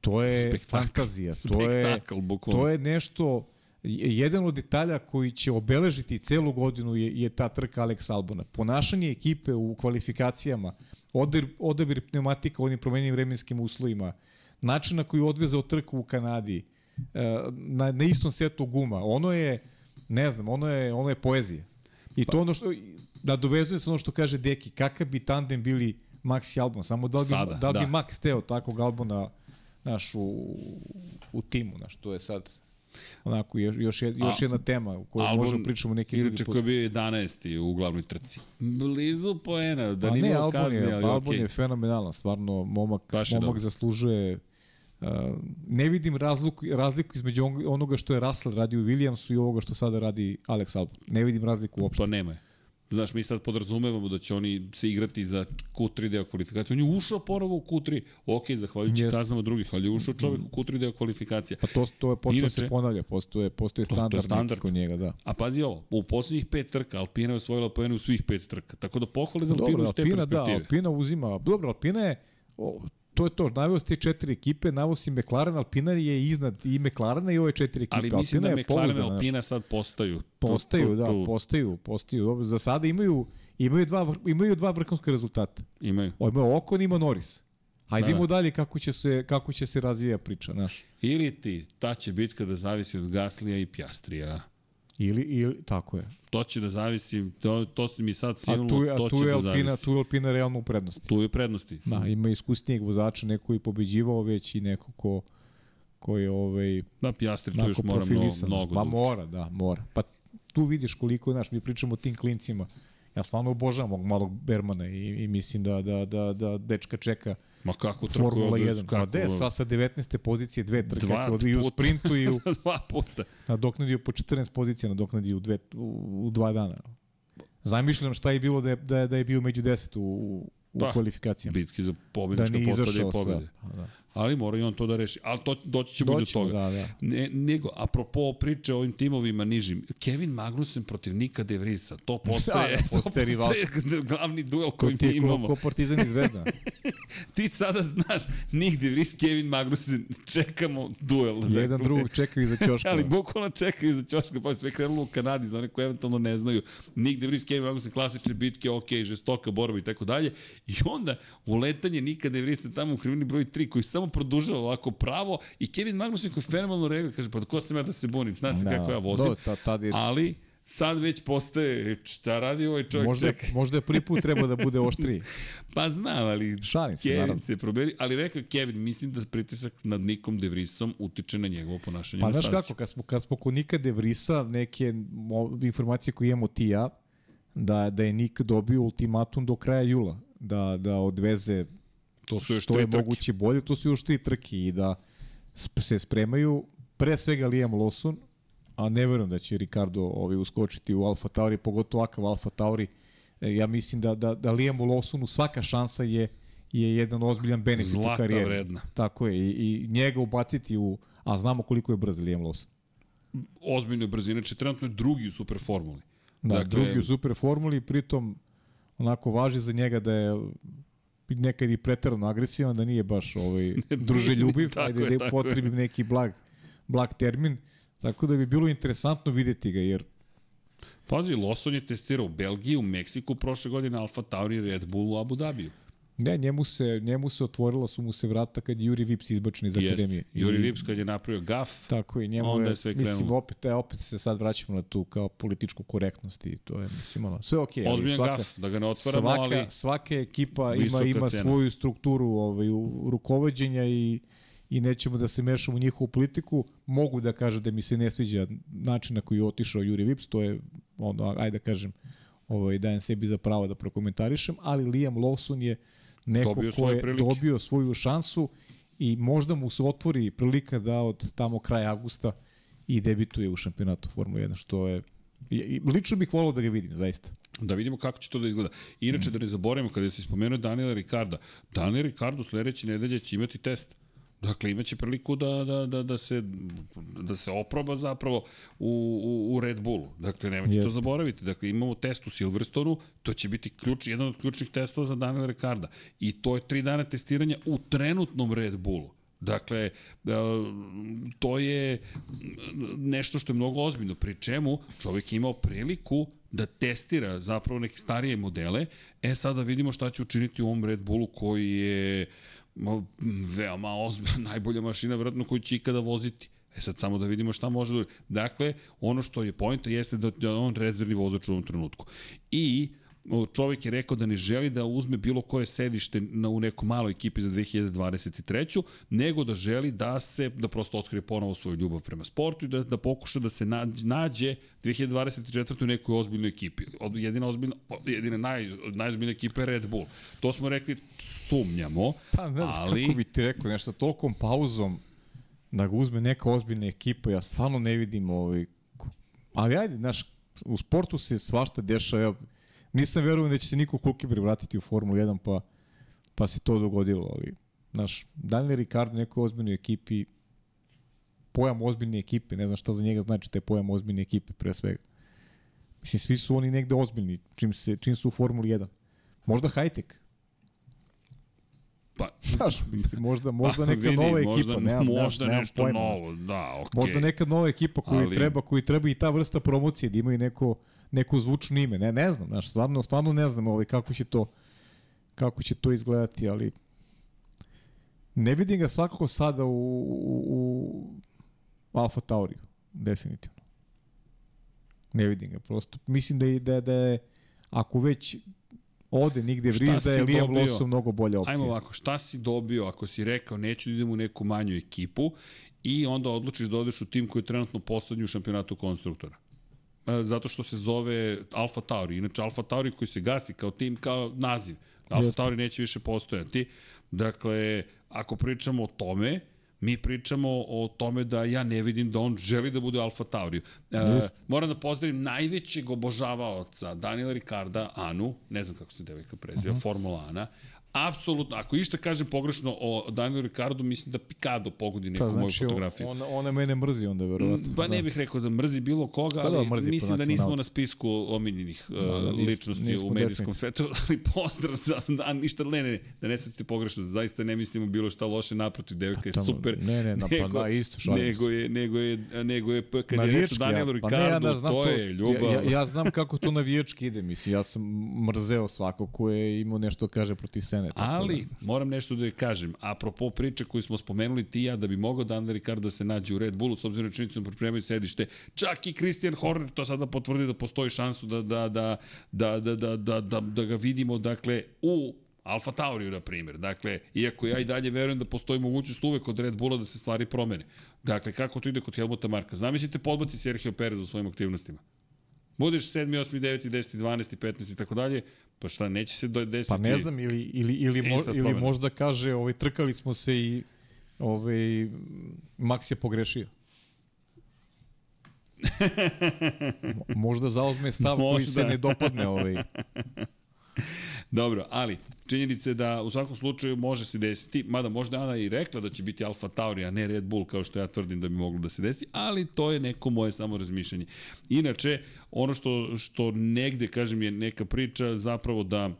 to je Spektakl. fantazija, to je Spektakl, bukvalno. to je nešto jedan od detalja koji će obeležiti celu godinu je, je ta trka Alex Albona. Ponašanje ekipe u kvalifikacijama, odabir, odabir pneumatika u onim promenjenim vremenskim uslovima, način na koji je odvezao trku u Kanadi, e, na, na istom setu guma, ono je, ne znam, ono je, ono je poezija. I to ono što, da dovezuje se ono što kaže Deki, kakav bi tandem bili Max i Albon, samo da li bi, Sada, da li bi da. Max teo takvog Albona naš, u, u timu, naš, to je sad onako još, još, još A- jedna tema u kojoj Albon, možemo pričamo neki drugi put. koji je bio 11. u glavnoj trci. Blizu poena, da A nije ne, imao Albon kazni, je, ali Albon okej. je fenomenalan, stvarno momak, Baš momak dobar. zaslužuje Uh, ne vidim razliku, razliku između on- onoga što je Russell radio u Williamsu i ovoga što sada radi Alex Albon. Ne vidim razliku uopšte. Pa nema je. Znaš, mi sad podrazumevamo da će oni se igrati za Q3 deo kvalifikacije. On je ušao ponovo u Q3. Ok, zahvaljujući Jeste. kaznama drugih, ali je ušao čovek u Q3 deo kvalifikacija. Pa to, to je počelo da se ponavlja, postoje, postoje To- to je standard, standard. kod njega, da. A pazi ovo, u poslednjih pet trka Alpina je osvojila poene u svih pet trka. Tako da pohvale za Alpinu Dobro, iz te da, perspektive. Alpina uzima, dobro, Alpina je, o, to je to, naveo ste četiri ekipe, naveo si McLaren, Alpina je iznad i McLarena i ove četiri ekipe. ali mislim Alpina da McLaren. Alpina sad postaju. Tu- Postaju, tu- da, tu postaju, postaju. Dobro, za sada imaju imaju dva imaju dva vrhunska rezultata. Imaju. O, Ima Okon, ima Norris. Hajde Da, da. dalje kako će se kako će se razvija priča, znaš. Ili ti, ta će bitka da zavisi od Gaslija i Pjastrija. Ili ili tako je. To će da zavisi, to, to si mi sad sinulo, tu a to tu će je da Alpina, zavisi. tu je Alpina realno u prednosti. Tu je prednosti. Da, ima iskusnijeg vozača, neko je pobeđivao već i neko ko koji je ovaj, Da, Pjastri tu još mora mnogo, mnogo Ma da mora, da, mora. Pa tu vidiš koliko, znaš, mi pričamo o tim klincima. Ja stvarno obožavam ovog malog Bermana i, i mislim da, da, da, da dečka čeka Ma kako trku Formula ovde, 1. Ma kako, gde, sa, sa 19. pozicije dve trke, Dva Dva i u sprintu i u, *laughs* Dva puta. nadoknadio po 14 pozicija, nadoknadio u, dve, u, u dva dana. Zamišljam šta je bilo da je, da je, da je bio među 10 u, u, u Pa, kvalifikacijama. Bitki za Da pobjedička nije postavlja i pobjede. sve. Pa, da. Ali mora i on to da reši. Ali to, doći ćemo i do Doći ćemo, toga. da, da. Ne, nego, apropo priče o ovim timovima nižim, Kevin Magnussen protiv Nika De Vrisa, to postaje, Da, da, postaje *laughs* to postaje glavni duel Ko koji ti je ko, imamo. ko Partizan i Zvezda. *laughs* Ti sada znaš, Nik De Vries, Kevin Magnussen, čekamo duel. Jedan Dakle, drugog čekaju iza ćoška. Ali bukvalno čekaju za ćoška, pa sve krenulo u Kanadi, za one koji eventualno ne znaju. Nick De Vries, Kevin Magnussen, klasične bitke, ok, žestoka borba i tako dalje. I onda uletanje Nika De Vriesa tamo u krivini broj 3, koji samo produžava ovako pravo i Kevin Magnussen koji fenomenalno reaguje, kaže, pa ko sam ja da se bunim, zna se kako ja vozim. Dobro, ta- tad je, Ali, sad već postaje, šta radi ovaj čovjek, možda, čekaj. možda je prvi put treba da bude oštriji. *laughs* Pa znam, ali Šalim se, Kevin naravno. se proberi, ali rekao Kevin, mislim da pritisak nad Nikom De Vriesom utiče na njegovo ponašanje Pa na znaš kako, kad smo, kad smo kod Nika De Vrisa, neke informacije koje imamo ti ja, da, da je Nik dobio ultimatum do kraja jula, da, da odveze To su još što je trke. moguće bolje, to su još tri trke i da sp- se spremaju pre svega Liam Lawson, a ne verujem da će Ricardo ovaj, uskočiti u Alfa Tauri, pogotovo akav Alfa Tauri. E, ja mislim da, da, da Liamu Lawsonu svaka šansa je je jedan ozbiljan benefit u Zlata karijeri. vredna. Tako je, i, i njega ubaciti u, a znamo koliko je brz Liam Lawson. ozbiljnoj brzini, znači trenutno je drugi u super formuli. Da, dakle, drugi u super formuli, pritom onako važi za njega da je nekad i pretarano agresivan, da nije baš ovaj, *laughs* druželjubiv, ajde je, da tako je. potrebim neki blag, blag termin, tako da bi bilo interesantno videti ga, jer Pazi, Lawson je testirao u Belgiji, u Meksiku prošle godine, Alfa Tauri, Red Bull u Abu Dhabiju. Ne, njemu se, njemu se otvorila su mu se vrata kad je Juri Vips izbačen iz akademije. Jeste. Juri Vips kad je napravio gaf, Tako i njemu Onda je, sve mislim, krenulo. opet, e, opet se sad vraćamo na tu kao političku korektnost i to je, mislim, ono, sve okej. ali ozbiljan svaka- gaf, da ga ne otvaramo, svaka, ali svaka ekipa ima ima cena. svoju strukturu ovaj u rukovođenja i i nećemo da se mešamo u njihovu politiku. Mogu da kažem da mi se ne sviđa način na koji je otišao Juri Vips, to je ono ajde da kažem ovaj dajem sebi za pravo da prokomentarišem, ali Liam Lawson je neko Dobio ko je prilike. dobio svoju šansu i možda mu se otvori prilika da od tamo kraja avgusta i debituje u šampionatu Formule 1, što je i- lično bih volao da ga vidim, zaista. da vidimo kako će to da izgleda. Inače, da ne zaboravimo, kada si spomenuo Daniela Ricarda, Daniel Ricardo sledeće nedelje će imati test. Dakle, imaće priliku da, da, da, da, se, da se oproba zapravo u, u, u Red Bullu. Dakle, nemojte to zaboraviti. Dakle, imamo test u Silverstonu, to će biti ključ, jedan od ključnih testova za Daniela Ricarda. I to je tri dana testiranja u trenutnom Red Bullu. Dakle, e, to je nešto što je mnogo ozbiljno, pri čemu čovjek je imao priliku da testira zapravo neke starije modele. E, sada vidimo šta će učiniti u ovom Red Bullu koji je ma, veoma ozbiljna, *laughs* najbolja mašina vjerojatno koju će ikada voziti. E sad samo da vidimo šta može da... Dakle, ono što je pojenta jeste da on rezervni vozač u ovom trenutku. I o, čovjek je rekao da ne želi da uzme bilo koje sedište na, u nekoj maloj ekipi za 2023. nego da želi da se, da prosto otkrije ponovo svoju ljubav prema sportu i da, da pokuša da se nađe, nađe 2024. u nekoj ozbiljnoj ekipi. Jedina ozbiljna, jedina naj, najozbiljna ekipa je Red Bull. To smo rekli, sumnjamo, Pa ne ali... kako bi ti rekao, nešto tolkom pauzom da ga uzme neka ozbiljna ekipa, ja stvarno ne vidim ovaj... Ali ajde, znaš, u sportu se svašta dešava, evo, nisam verujem da će se Niko Hulkenberg vratiti u Formulu 1, pa, pa se to dogodilo, ali, znaš, Daniel Ricardo u nekoj ozbiljnoj ekipi, pojam ozbiljne ekipe, ne znam šta za njega znači taj pojam ozbiljne ekipe, pre svega. Mislim, svi su oni negde ozbiljni, čim, se, čim su u Formuli 1. Možda high-tech, Pa, *laughs* Znaš, mislim, možda, možda *laughs* pa, neka vidi, nova ekipa, možda, nemam, možda nemam, nešto pojma. novo, da, okej. Možda neka nova ekipa koju Ali- treba, koji treba i ta vrsta promocije, da imaju neko, neko zvučno ime. Ne, ne znam, znaš, stvarno, stvarno ne znam ovaj, kako će to kako će to izgledati, ali ne vidim ga svakako sada u, u, u Alfa Tauriju, definitivno. Ne vidim ga, prosto. Mislim da je, da, da je ako već Ode nigde vriš da je Liam? Lawson mnogo bolja opcija. Ajmo ovako, šta si dobio ako si rekao neću da idem u neku manju ekipu i onda odlučiš da odeš u tim koji je trenutno poslednji u šampionatu konstruktora? E, Zato što se zove Alfa Tauri. Inače, Alfa Tauri koji se gasi kao tim, kao naziv. Alfa Jeste. Tauri neće više postojati. Dakle, ako pričamo o tome, mi pričamo o tome da ja ne vidim da on želi da bude Alfa Tauri. E, moram da pozdravim najvećeg obožavaoca Daniela Ricarda, Anu, ne znam kako se devojka preziva, uh -huh. Formula Ana, Apsolutno, ako išta kažem pogrešno o Danielu Ricardu, mislim da Picado pogodi neku Pa, moju znači, fotografiju. on, ona mene mrzi onda, verovatno. Pa ne bih rekao da mrzi bilo koga, Pa da, ali mrzi mislim da nismo nacionalnosti. na spisku omiljenih uh, da, nismo- ličnosti nismo u medijskom svetu, *laughs* ali pozdrav za da, ništa, ne, ne, ne, da ne sad pogrešno, zaista ne mislimo bilo šta loše naprotiv, devojka je tamo- super. ne, ne, na- pa da, isto, šalim nego je, nego je, nego je, kad je reč o Danielu ja- pa ne, ja Ricardu, da znam to je ljubav. Ja, ja, ja znam kako to navijački ide, mislim, ja sam mrzeo svako ko je imao nešto da kaže protiv Sene. Tako Ali, da, moram nešto da joj kažem, apropo priče koju smo spomenuli ti i ja, da bi mogao Daniel Ricardo da se nađe u Red Bullu, s obzirom na činjenicu da pripremaju sedište, čak i Christian Horner to sada potvrdi da postoji šansu da, da, da, da, da, da, da, da, da ga vidimo, dakle, u Alfa Tauriju, na primjer. Dakle, iako ja i dalje verujem da postoji mogućnost uvek kod Red Bulla da se stvari promene. Dakle, kako to ide kod Helmuta Marka? Zamislite podbaci Sergio Perez u svojim aktivnostima. Budeš 7, 8, 9, 10, 12, 15 i tako dalje, pa šta, neće se do- desiti... Pa ne znam, ili, ili, ili, mo, Instant ili možda kaže, ovaj, trkali smo se i ovaj, Max je pogrešio. *laughs* Mo- možda zauzme stav koji Možda. se ne dopadne ovaj. *laughs* Dobro, ali činjenica je da u svakom slučaju može se desiti, mada možda Ana i rekla da će biti Alfa Tauri, a ne Red Bull, kao što ja tvrdim da bi moglo da se desi, ali to je neko moje samo razmišljanje. Inače, ono što, što negde, kažem, je neka priča zapravo da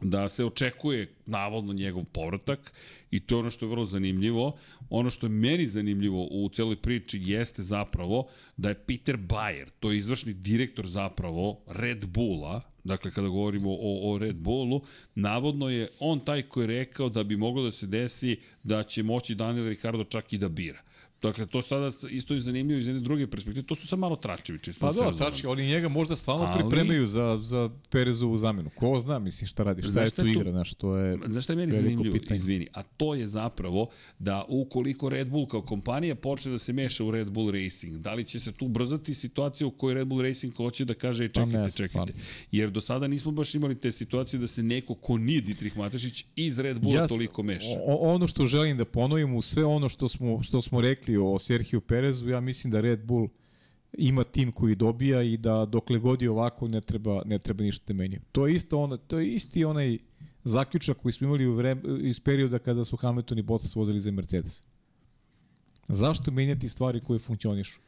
da se očekuje navodno njegov povratak i to je ono što je vrlo zanimljivo. Ono što je meni zanimljivo u celoj priči jeste zapravo da je Peter Bayer, to je izvršni direktor zapravo Red Bulla, dakle kada govorimo o, o Red Bullu, navodno je on taj koji je rekao da bi moglo da se desi da će moći Daniel Ricardo čak i da bira. Dakle, to sada isto je zanimljivo iz jedne druge perspektive. To su sad malo tračevi, čisto. Pa da da, tački, oni njega možda stvarno Ali- pripremaju za, za Perezovu zamenu. Ko zna, mislim, šta radi, šta Znaš je tu igra, znaš, to je... Znaš šta je meni zanimljivo? pitanje. Izvini. A to je zapravo da ukoliko Red Bull kao kompanija počne da se meša u Red Bull Racing, da li će se tu ubrzati situacija u kojoj Red Bull Racing hoće da kaže "E, čekajte, Pa ne znam, čekajte. stvarno. Jer do sada nismo baš imali te situacije da se neko ko nije Dietrich Matešić iz Red Bulla s- toliko meša. o- ono što želim da ponovim u sve ono što smo, što smo rekli o Sergio Perezu, ja mislim da Red Bull ima tim koji dobija i da dokle god je ovako ne treba, ne treba ništa da menja. To je isto ono, to je isti onaj zaključak koji smo imali u vreme, iz perioda kada su Hamilton i Bottas vozili za Mercedes. Zašto menjati stvari koje funkcionišu?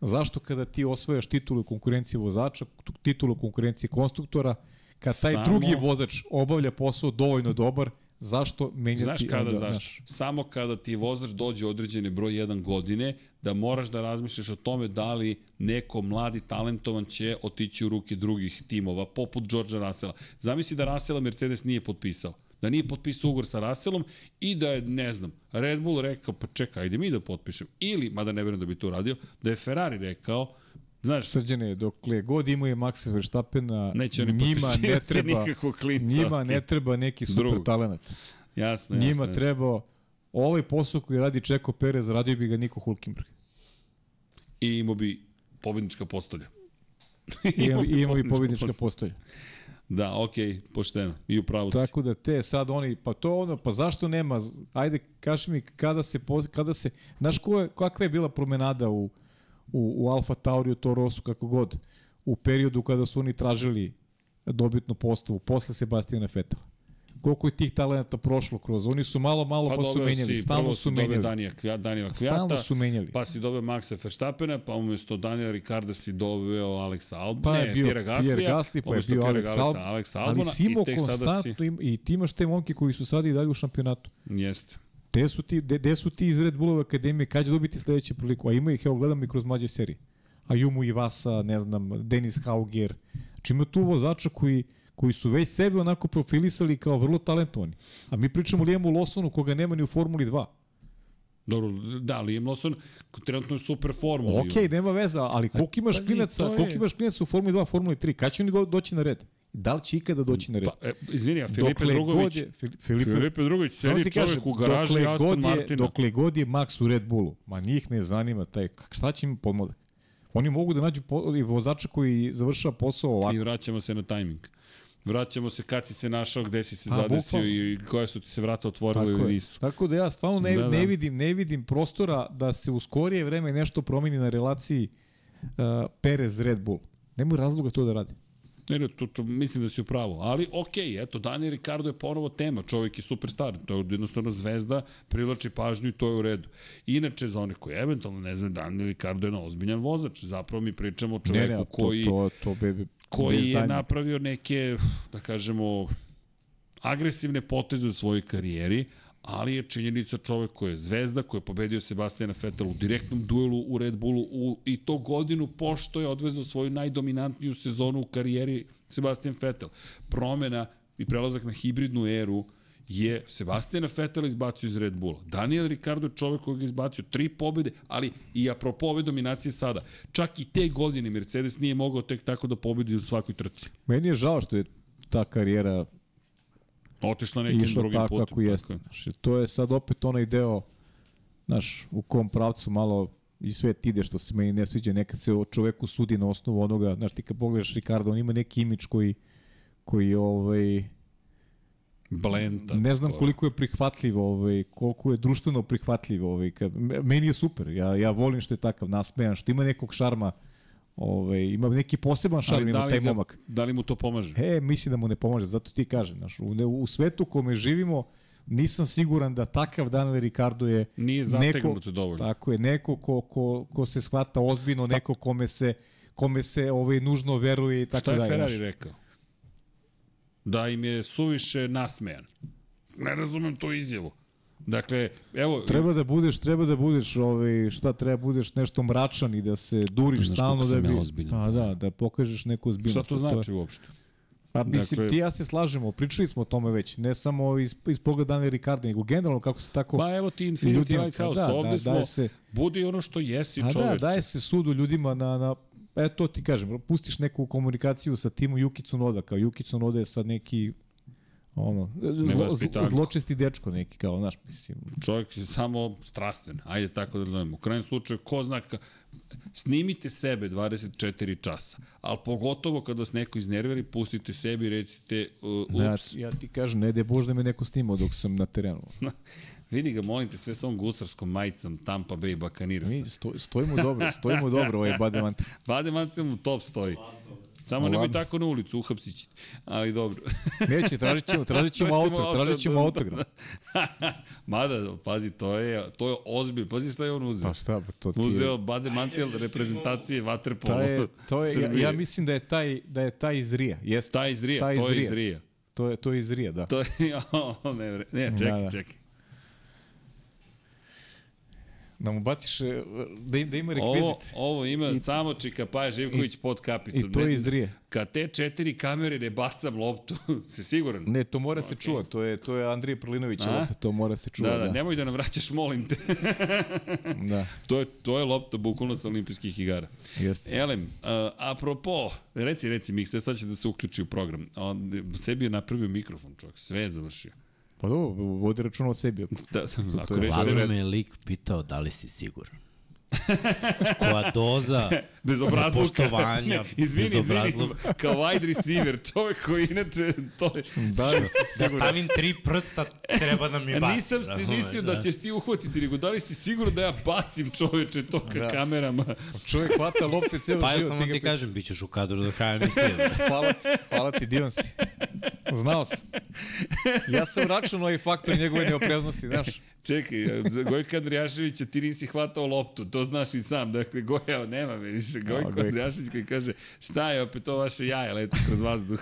Zašto kada ti osvojaš titulu konkurencije vozača, titulu konkurencije konstruktora, kad taj Samo- drugi vozač obavlja posao dovoljno dobar, zašto menjati... Znaš kada, onda, zašto? Samo kada ti vozač dođe određeni broj 1 godine, da moraš da razmišljaš o tome da li neko mladi talentovan će otići u ruke drugih timova, poput Georgea Russella. Zamisli da Russella Mercedes nije potpisao. Da nije potpisao ugovor sa Russellom i da je, ne znam, Red Bull rekao, pa čekaj, ajde mi da potpišem. Ili, mada ne verujem da bi to uradio, da je Ferrari rekao, znaš, Srđane, dokle god imaju Maxa Verstappena, Neće oni njima ne treba, nikakvog klinca, njima okej. ne treba neki super Drugog. talent. jasno, jasno. Njima jasno. treba ovaj posao koji radi Čeko Perez, radio bi ga Niko Hulkenberg. I imao bi pobednička postolja. I ima, i ima i pobjednička postolja. Da, okej, okay, pošteno. I upravo si. Tako da te sad oni, pa to ono, pa zašto nema, ajde kaži mi kada se, kada se, znaš ko je, kakva je bila promenada u, u, u Alfa Tauri, u Torosu, kako god, u periodu kada su oni tražili dobitnu postavu, posle Sebastijana Fetela. Koliko je tih talenta prošlo kroz, oni su malo, malo pa, pa su menjali, si- stalno su si menjali. Danija, Kvija, Danila Stalno Kvijata, su menjali. pa si doveo Maxa Verstappena, pa umesto Daniela Ricarda si doveo Alexa Albona, Pa je bio Pierre Gasly, pa je bio Alex. Alex ali Albona si imao si... konstantno im, i ti imaš te momke koji su sad i dalje u šampionatu. Jeste. Gde su ti, gde, gde su ti iz Red Bullove akademije, kad će dobiti sledeću priliku? A ima ih, evo gledam i kroz mlađe serije. Ayumu Ivasa, ne znam, Denis Hauger. Znači ima tu vozača koji, koji su već sebe onako profilisali kao vrlo talentovani. A mi pričamo o Liamu Lawsonu koga nema ni u Formuli 2. Dobro, da, Liam Lawson trenutno je super formula. Ok, nema veza, ali koliko imaš klinaca, je- koliko imaš klinaca u Formuli 2, Formuli 3, kad će oni doći na red? Da li će ikada doći na red? Pa, e, izvini, a Filipe Dokle Drugović, god je- Fili- Filipe, Filipe Drugović sedi čovjek kažem, u garaži dokle Aston god je, Martina. Dokle god je Max u Red Bullu, ma njih ne zanima taj, šta će im podmodak? Oni mogu da nađu po, vozača koji završava posao ovako. I vraćamo se na tajming. Vraćamo se kad si se našao, gde si se A, zadesio bukvalno. i koje su ti se vrata otvorile Tako, ili je. nisu. Tako da ja stvarno ne, Da, da. ne, vidim, ne vidim prostora da se u skorije vreme nešto promeni na relaciji uh, Perez-Red Bull. Nema razloga to da radi. Ne, ne, to, to, mislim da si u pravu. Ali, okej, eto, Dani Ricardo je ponovo tema. Čovjek je superstar. To je jednostavno zvezda, privlači pažnju i to je u redu. Inače, za one koji eventualno ne znaju, Dani Ricardo je na ozbiljan vozač. Zapravo mi pričamo o čoveku ne, ne, koji... to, to, to be, koji je napravio neke, da kažemo, agresivne poteze u svojoj karijeri, ali je činjenica čovek koji je zvezda, koji je pobedio Sebastijana Vettel u direktnom duelu u Red Bullu u, i to godinu pošto je odvezao svoju najdominantniju sezonu u karijeri Sebastian Vettel. Promena i prelazak na hibridnu eru je Sebastijana Vettel izbacio iz Red Bulla. Daniel Ricardo je čovek koji ga izbacio tri pobede, ali i apropo ove dominacije sada. Čak i te godine Mercedes nije mogao tek tako da pobedi u svakoj trci. Meni je žao što je ta karijera Otišla nekim išla drugim tako putem. kako jeste. je. Znaš, to je sad opet onaj deo, znaš, u kom pravcu malo i sve ide što se meni ne sviđa, nekad se o čoveku sudi na osnovu onoga, znaš ti kad pogledaš Ricardo, on ima neki imidž koji koji ovaj Blenta. ne znam skoro. koliko je prihvatljiv, ovaj koliko je društveno prihvatljiv, ovaj kad me- meni je super. Ja ja volim što je takav nasmejan, što ima nekog šarma, ovaj ima neki poseban šarm ima da taj ga, momak. da li mu to pomaže? E, mislim da mu ne pomaže, zato ti kažem, znaš, u, u svetu u kome živimo, nisam siguran da takav Daniel Ricardo je Nije zategnut dovoljno. Tako je, neko ko, ko, ko se shvata ozbiljno, neko kome se kome se ovaj nužno veruje i tako Šta je dalje. Ferrari znaš. rekao? Da im je suviše nasmejan. Ne razumem tu izjavu. Dakle, evo... Treba da budeš, treba da budeš, ovaj, šta treba budeš nešto mračan i da se duriš Znaš stalno da bi... ja ozbiljan, A pa. da, da pokažeš neku Šta ozbiljnost. to a znači uopšte? Pa mislim, Dakle- ti ja se slažemo, pričali smo o tome već, ne samo iz, iz pogleda Daniela Ricarda, nego generalno kako se tako... Pa evo ti Infinity Lighthouse, da, ovde da, smo, daje se- budi ono što jesi A čoveče. da, daje se sudu ljudima na, na e to ti kažem, pustiš neku komunikaciju sa timu Juki Tsunoda, kao Juki Tsunoda je sad neki ono, zlo, zločesti dečko neki, kao, znaš, mislim, Čovjek je samo strastven. Ajde tako da razumemo. U krajnjem slučaju, ko zna ka... Snimite sebe 24 časa, ali pogotovo kad vas neko iznerviri, pustite sebi i recite uh, ja, ups, ja ti kažem, ne da je Bož da me neko snimao dok sam na terenu. *laughs* vidi ga, molim te, sve sa ovom gusarskom majicom Tampa Bay Buccaneers. Mi sto, stojimo dobro, stojimo dobro ovaj Bademant. *laughs* Bade Mancel u top stoji. Samo nemoj Ladno. tako na ulicu, uhapsit će. Ali dobro. *laughs* Neće, *laughs* tražit ćemo, tražit ćemo auto, tražit ćemo autograf. *laughs* Mada, pazi, to je, to je ozbilj. Pazi šta je on uzeo. Pa šta, pa to ti je... Uzeo Bade Mantel reprezentacije Waterpolo. To je, to je, ja, ja mislim da je taj, da je taj iz Rija. Jeste. Taj iz Rija, taj to iz je iz Rija. To je, to je iz Rija, da. To je, o, ne, ne, čekaj, Da, da. čekaj. Da mu baciš, e, da, da ima rekvizit. Ovo, ovo ima I- samo Čika Paja Živković pod kapicom. I to Ne- je iz Rije. Kad te četiri kamere ne bacam loptu, *laughs* si siguran? Ne, to mora se čuva, to je to je Andrije Prlinović, A? lopta, to mora se čuva, Da, da. da, nemoj da nam vraćaš, molim te. *laughs* da. to, je, to je lopta bukvalno sa olimpijskih igara. Jeste. Elem, uh, apropo, reci, reci, Mikse, sad će da se uključi u program. On sebi je napravio mikrofon, čovjek, sve je završio. Pa dobro, vodi računa o sebi. Da, ako je reći važno. Ladno red, me je lik pitao da li si siguran. Koja doza *laughs* bez obrazluka. Poštovanja, izvini, bez izvini, kao wide receiver, čovjek koji inače, to je, Da, da stavim tri prsta, treba da mi A baci. nisam si razumeš, mislio da ćeš ti uhvatiti, nego da li si sigurno da ja bacim čoveče to ka Da. kamerama? čovjek hvata lopte *laughs* ceo Pa ja život. samo ga ti pre- kažem, bit ćeš u kadru do kraja emisije. bre. *laughs* Hvala ti, hvala ti, divan si. Znao sam. Ja sam računao ovaj faktor njegove neopreznosti, znaš. Čekaj, Gojka Andrijaševića ti nisi hvatao loptu, to znaš i sam. Dakle, Goja, nema me više. Gojko Gojko. Andrijašević koji kaže, šta je opet to vaše jaje leti kroz vazduh.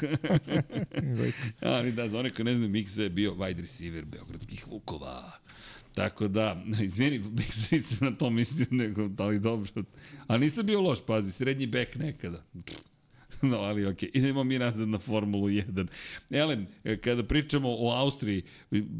*laughs* Ali da, za one koji ne znaju, Miksa je bio wide receiver Beogradskih Vukova. Tako da, izvini, Miksa nisam na to mislio, nego, ali dobro. A nisam bio loš, pazi, srednji bek nekada. Pff, no, ali okej, okay. *laughs* idemo mi nazad na Formulu 1. Elen, kada pričamo o Austriji,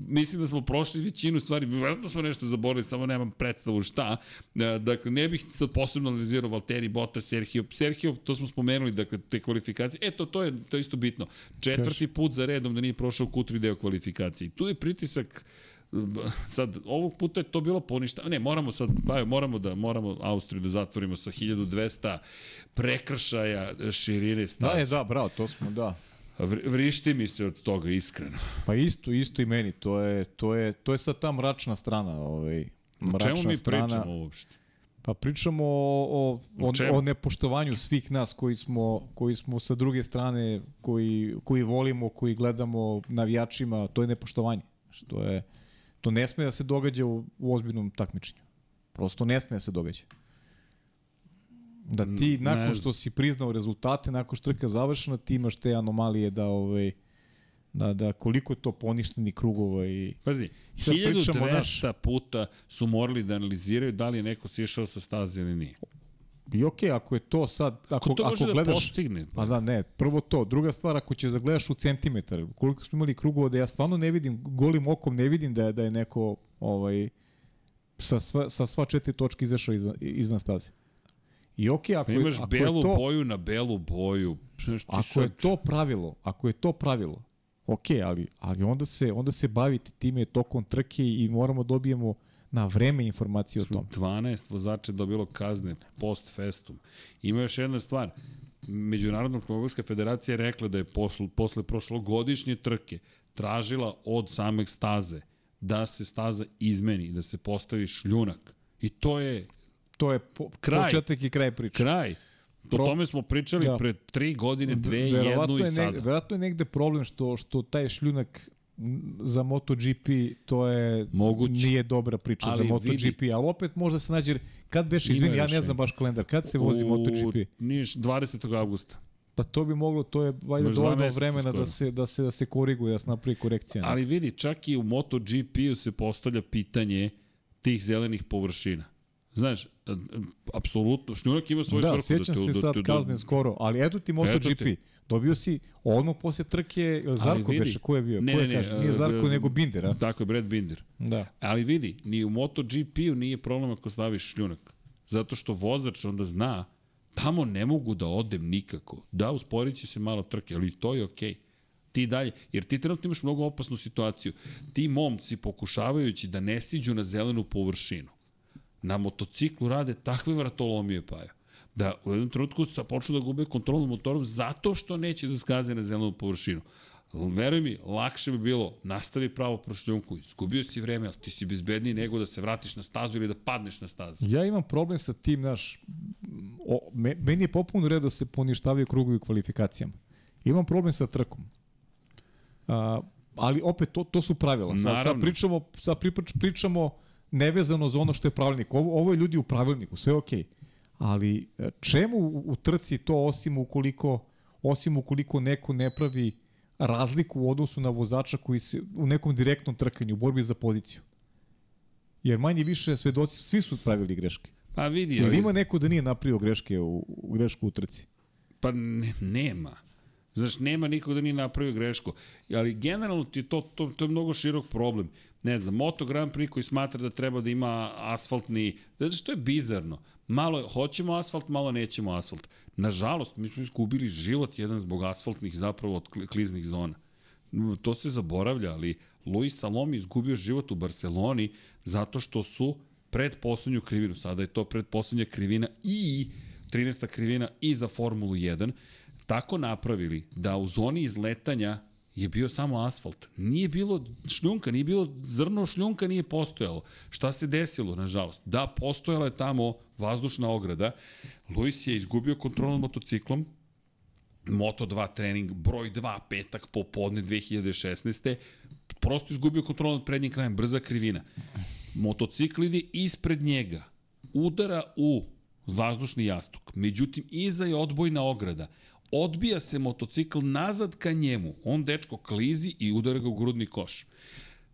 mislim da smo prošli većinu stvari, vjerojatno smo nešto zaboravili, samo nemam predstavu šta. E, dakle, ne bih sad posebno analizirao Valtteri, Bottas, Sergio. Sergio, to smo spomenuli, dakle, te kvalifikacije. Eto, to je, to je isto bitno. Četvrti put za redom da nije prošao Q3 deo kvalifikacije. Tu je pritisak sad ovog puta je to bilo poništa. Ne, moramo sad bajo, moramo da moramo Austriju da zatvorimo sa 1200 prekršaja širine staze. Da, je, da, bravo, to smo, da. Vrišti mi se od toga iskreno. Pa isto, isto i meni, to je to je to je sad ta mračna strana, ovaj mračna o čemu mi strana. pričamo uopšte? Pa pričamo o, o, o, o nepoštovanju svih nas koji smo, koji smo sa druge strane, koji, koji volimo, koji gledamo navijačima, to je nepoštovanje. Što je, To ne sme da se događa u, u ozbiljnom takmičenju. Prosto ne sme da se događa. Da ti, nakon što si priznao rezultate, nakon što trka završena, ti imaš te anomalije da, ovaj, da, da koliko je to poništeni krugova i... Pazi, 1200 naš... puta su morali da analiziraju da li je neko sišao sa staze ili nije. I okej, okay, ako je to sad, ako, to ako da gledaš... postigne? Pa da, ne, prvo to. Druga stvar, ako ćeš da gledaš u centimetar, koliko smo imali krugova da ja stvarno ne vidim, golim okom ne vidim da je, da je neko ovaj, sa, sva, sa sva četiri točke izašao izvan, izvan staze. I okej, okay, ako, imaš je, ako belu je to, boju na belu boju. Ako sad... je to pravilo, ako je to pravilo, okej, okay, ali, ali onda se, onda se baviti time tokom trke i moramo da dobijemo na vreme informacije o tom. 12 vozača dobilo kazne post festum. Ima još jedna stvar. Međunarodna automobilska federacija je rekla da je pošlo, posle prošlogodišnje trke tražila od sameg staze da se staza izmeni, da se postavi šljunak. I to je to je po, kraj. početak i kraj priče. Kraj. O tome smo pričali da. pre tri godine, dve, jednu i sada. verovatno je negde problem što, što taj šljunak za MotoGP to je Moguće. nije dobra priča ali za MotoGP, vidi, ali opet možda se nađe kad beš izvini, ja ne znam baš kalendar, kad se vozi u, MotoGP? Niš 20. avgusta. Pa to bi moglo, to je valjda dovoljno vremena skoro. da se, da se, da se koriguje, da se napravi korekcija. Ali vidi, čak i u MotoGP-u se postavlja pitanje tih zelenih površina. Znaš, apsolutno, Šnjurak ima svoju da, svrhu. Da, sjećam da te, se sad da, kazne skoro, ali eto ti MotoGP. Dobio si odmah posle trke Zarko vidi, beše, ko je bio? Ne, ko je, ne, kaže? Nije Zarko, nego Binder, a? Tako je, Brad Binder. Da. Ali vidi, ni u MotoGP-u nije problem ako staviš šljunak. Zato što vozač onda zna, tamo ne mogu da odem nikako. Da, usporit će se malo trke, ali to je okej. Okay ti dalje, jer ti trenutno imaš mnogo opasnu situaciju. Ti momci pokušavajući da ne siđu na zelenu površinu, na motociklu rade takve vratolomije paja da u jednom trenutku sa počnu da gube kontrolu motorom zato što neće da skaze na zelenu površinu. Veruj mi, lakše bi bilo, nastavi pravo prošljunku, izgubio si vreme, ali ti si bezbedniji nego da se vratiš na stazu ili da padneš na stazu. Ja imam problem sa tim, naš, o, me, meni je popuno red da se poništavaju krugovi u kvalifikacijama. Imam problem sa trkom. A, ali opet, to, to su pravila. Sad, sad pričamo, sad pričamo nevezano za ono što je pravilnik. Ovo, ovo je ljudi u pravilniku, sve je okej. Okay. Ali e, čemu u, trci to osim ukoliko osim ukoliko neko ne pravi razliku u odnosu na vozača koji se u nekom direktnom trkanju, u borbi za poziciju. Jer manje više svedoci, svi su pravili greške. Pa vidi. Jer ima neko da nije napravio greške u, u grešku u trci? Pa ne, nema. Znaš, nema nikog da nije napravio grešku. Ali generalno ti to, to, to je mnogo širok problem. Ne znam, Moto Grand Prix koji smatra da treba da ima asfaltni... Zato što je bizarno. Malo hoćemo asfalt, malo nećemo asfalt. Nažalost, mi smo izgubili život jedan zbog asfaltnih zapravo od kliznih zona. To se zaboravlja, ali Luis Salomi izgubio život u Barceloni zato što su pred poslednju krivinu, sada je to pred poslednja krivina i 13. krivina i za Formulu 1, tako napravili da u zoni izletanja je bio samo asfalt. Nije bilo šljunka, nije bilo zrno šljunka, nije postojalo. Šta se desilo, nažalost? Da, postojala je tamo vazdušna ograda. Luis je izgubio kontrol nad motociklom, Moto2 trening, broj 2, petak popodne 2016. Prosto izgubio kontrol nad prednjim krajem, brza krivina. Motocikl ide ispred njega, udara u vazdušni jastuk. Međutim, iza je odbojna ograda odbija se motocikl nazad ka njemu. On dečko klizi i udara ga u grudni koš.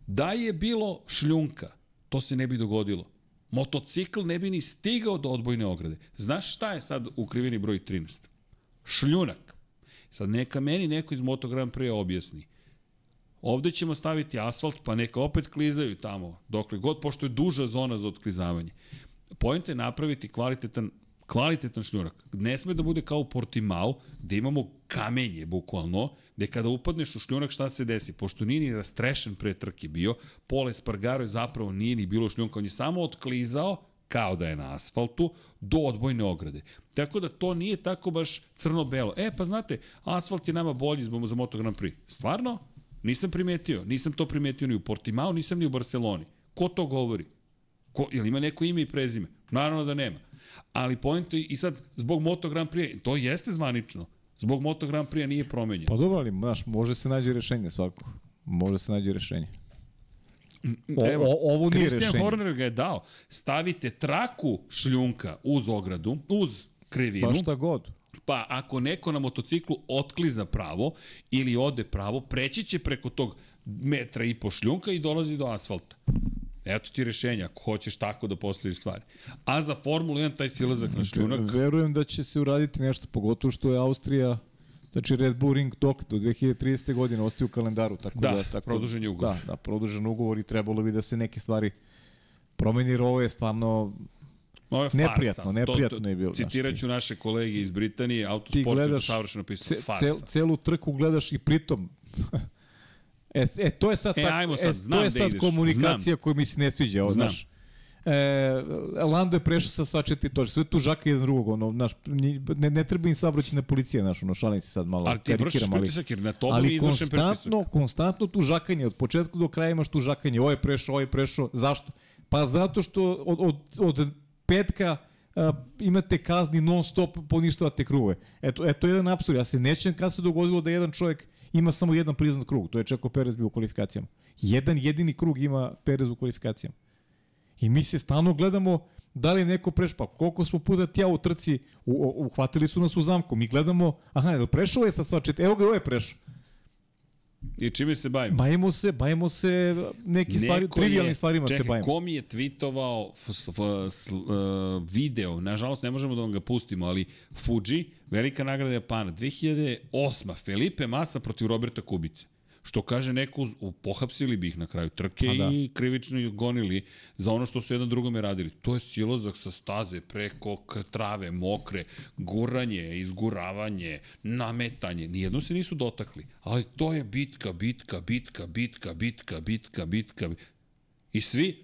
Da je bilo šljunka, to se ne bi dogodilo. Motocikl ne bi ni stigao do odbojne ograde. Znaš šta je sad u krivini broj 13? Šljunak. Sad neka meni neko iz Moto Grand Prix objasni. Ovde ćemo staviti asfalt, pa neka opet klizaju tamo, dokle god, pošto je duža zona za otklizavanje. Pojent je napraviti kvalitetan kvalitetan šljunak. Ne sme da bude kao u Portimao, gde imamo kamenje, bukvalno, gde kada upadneš u šljunak šta se desi? Pošto nije ni rastrešen pre trke bio, Pole Spargaro je zapravo nije ni bilo šljunka, on je samo otklizao, kao da je na asfaltu, do odbojne ograde. Tako da to nije tako baš crno-belo. E, pa znate, asfalt je nama bolji zbog za Moto Grand Prix. Stvarno? Nisam primetio. Nisam to primetio ni u Portimao, nisam ni u Barceloni. Ko to govori? Ko, jel ima neko ime i prezime? Naravno da nema. Ali point je i sad, zbog Moto Grand Prix, to jeste zvanično. Zbog Moto Grand Prix nije promenjeno. Pa dobro, ali, znaš, može se nađe rešenje svako. Može se nađe rešenje. O, Evo, o, ovo nije Christian rešenje. Horner ga je dao. Stavite traku šljunka uz ogradu, uz krivinu. Pa šta god. Pa ako neko na motociklu otkliza pravo ili ode pravo, preći će preko tog metra i po šljunka i dolazi do asfalta. Eto ti rešenja, ako hoćeš tako da postaviš stvari. A za Formulu 1 taj silazak na šljunak, Verujem da će se uraditi nešto, pogotovo što je Austrija Znači Red Bull Ring dok do 2030. godine ostaje u kalendaru. Tako Da, da, tako, produžen je ugovor. Da, da, produžen ugovor i trebalo bi da se neke stvari promeni, jer ovo je stvarno ovo je farsa. Neprijatno, neprijatno je bilo, Citirat ti- ću naše kolege iz Britanije, Autosport je savršeno pisao. ce, Farsa. cel, celu trku gledaš i pritom E, e to je sad, E, ajmo sad, e, znam to je sad ideš, komunikacija koja mi se ne sviđa, ovo, Znam. znaš. E, Lando je prešao sa sva četiri točke, sve tu žaka jedan drugog, ono, znaš, nji- ne, ne treba im saobraćena policija, znaš, ono, šalim se sad malo, Ali ti vršiš pritisak jer na tobom je ali izvršen pritisak. konstantno, konstantno tu žakanje, od početka do kraja imaš tu žakanje, ovo je prešao, ovo je prešao, zašto? Pa zato što od, od, od petka a, imate kazni non stop poništavate krugove. Eto, eto jedan apsurd. Ja se nećem kad se dogodilo da jedan čovjek ima samo jedan priznat krug. To je Čeko Perez bio u kvalifikacijama. Jedan jedini krug ima Perez u kvalifikacijama. I mi se stalno gledamo da li je neko prešao. Pa koliko smo puta tja u trci, uhvatili su nas u zamku. Mi gledamo, aha, je prešao je sa sva četiri? Evo ga, ovo je prešao. I čime se bavimo? Bavimo se, bavimo se neki stvari, trivialnim stvarima čekaj, se bavimo. ko mi je tweetovao f, f, s, uh, video, nažalost ne možemo da vam ga pustimo, ali Fuji, velika nagrada Japana, 2008. Felipe Massa protiv Roberta Kubice. Što kaže neko, u- pohapsili bi ih na kraju trke A da. i krivično ih gonili za ono što su jedan drugome radili. To je silozak sa staze preko trave, mokre, guranje, izguravanje, nametanje. Nijedno se nisu dotakli. Ali to je bitka, bitka, bitka, bitka, bitka, bitka, bitka. I svi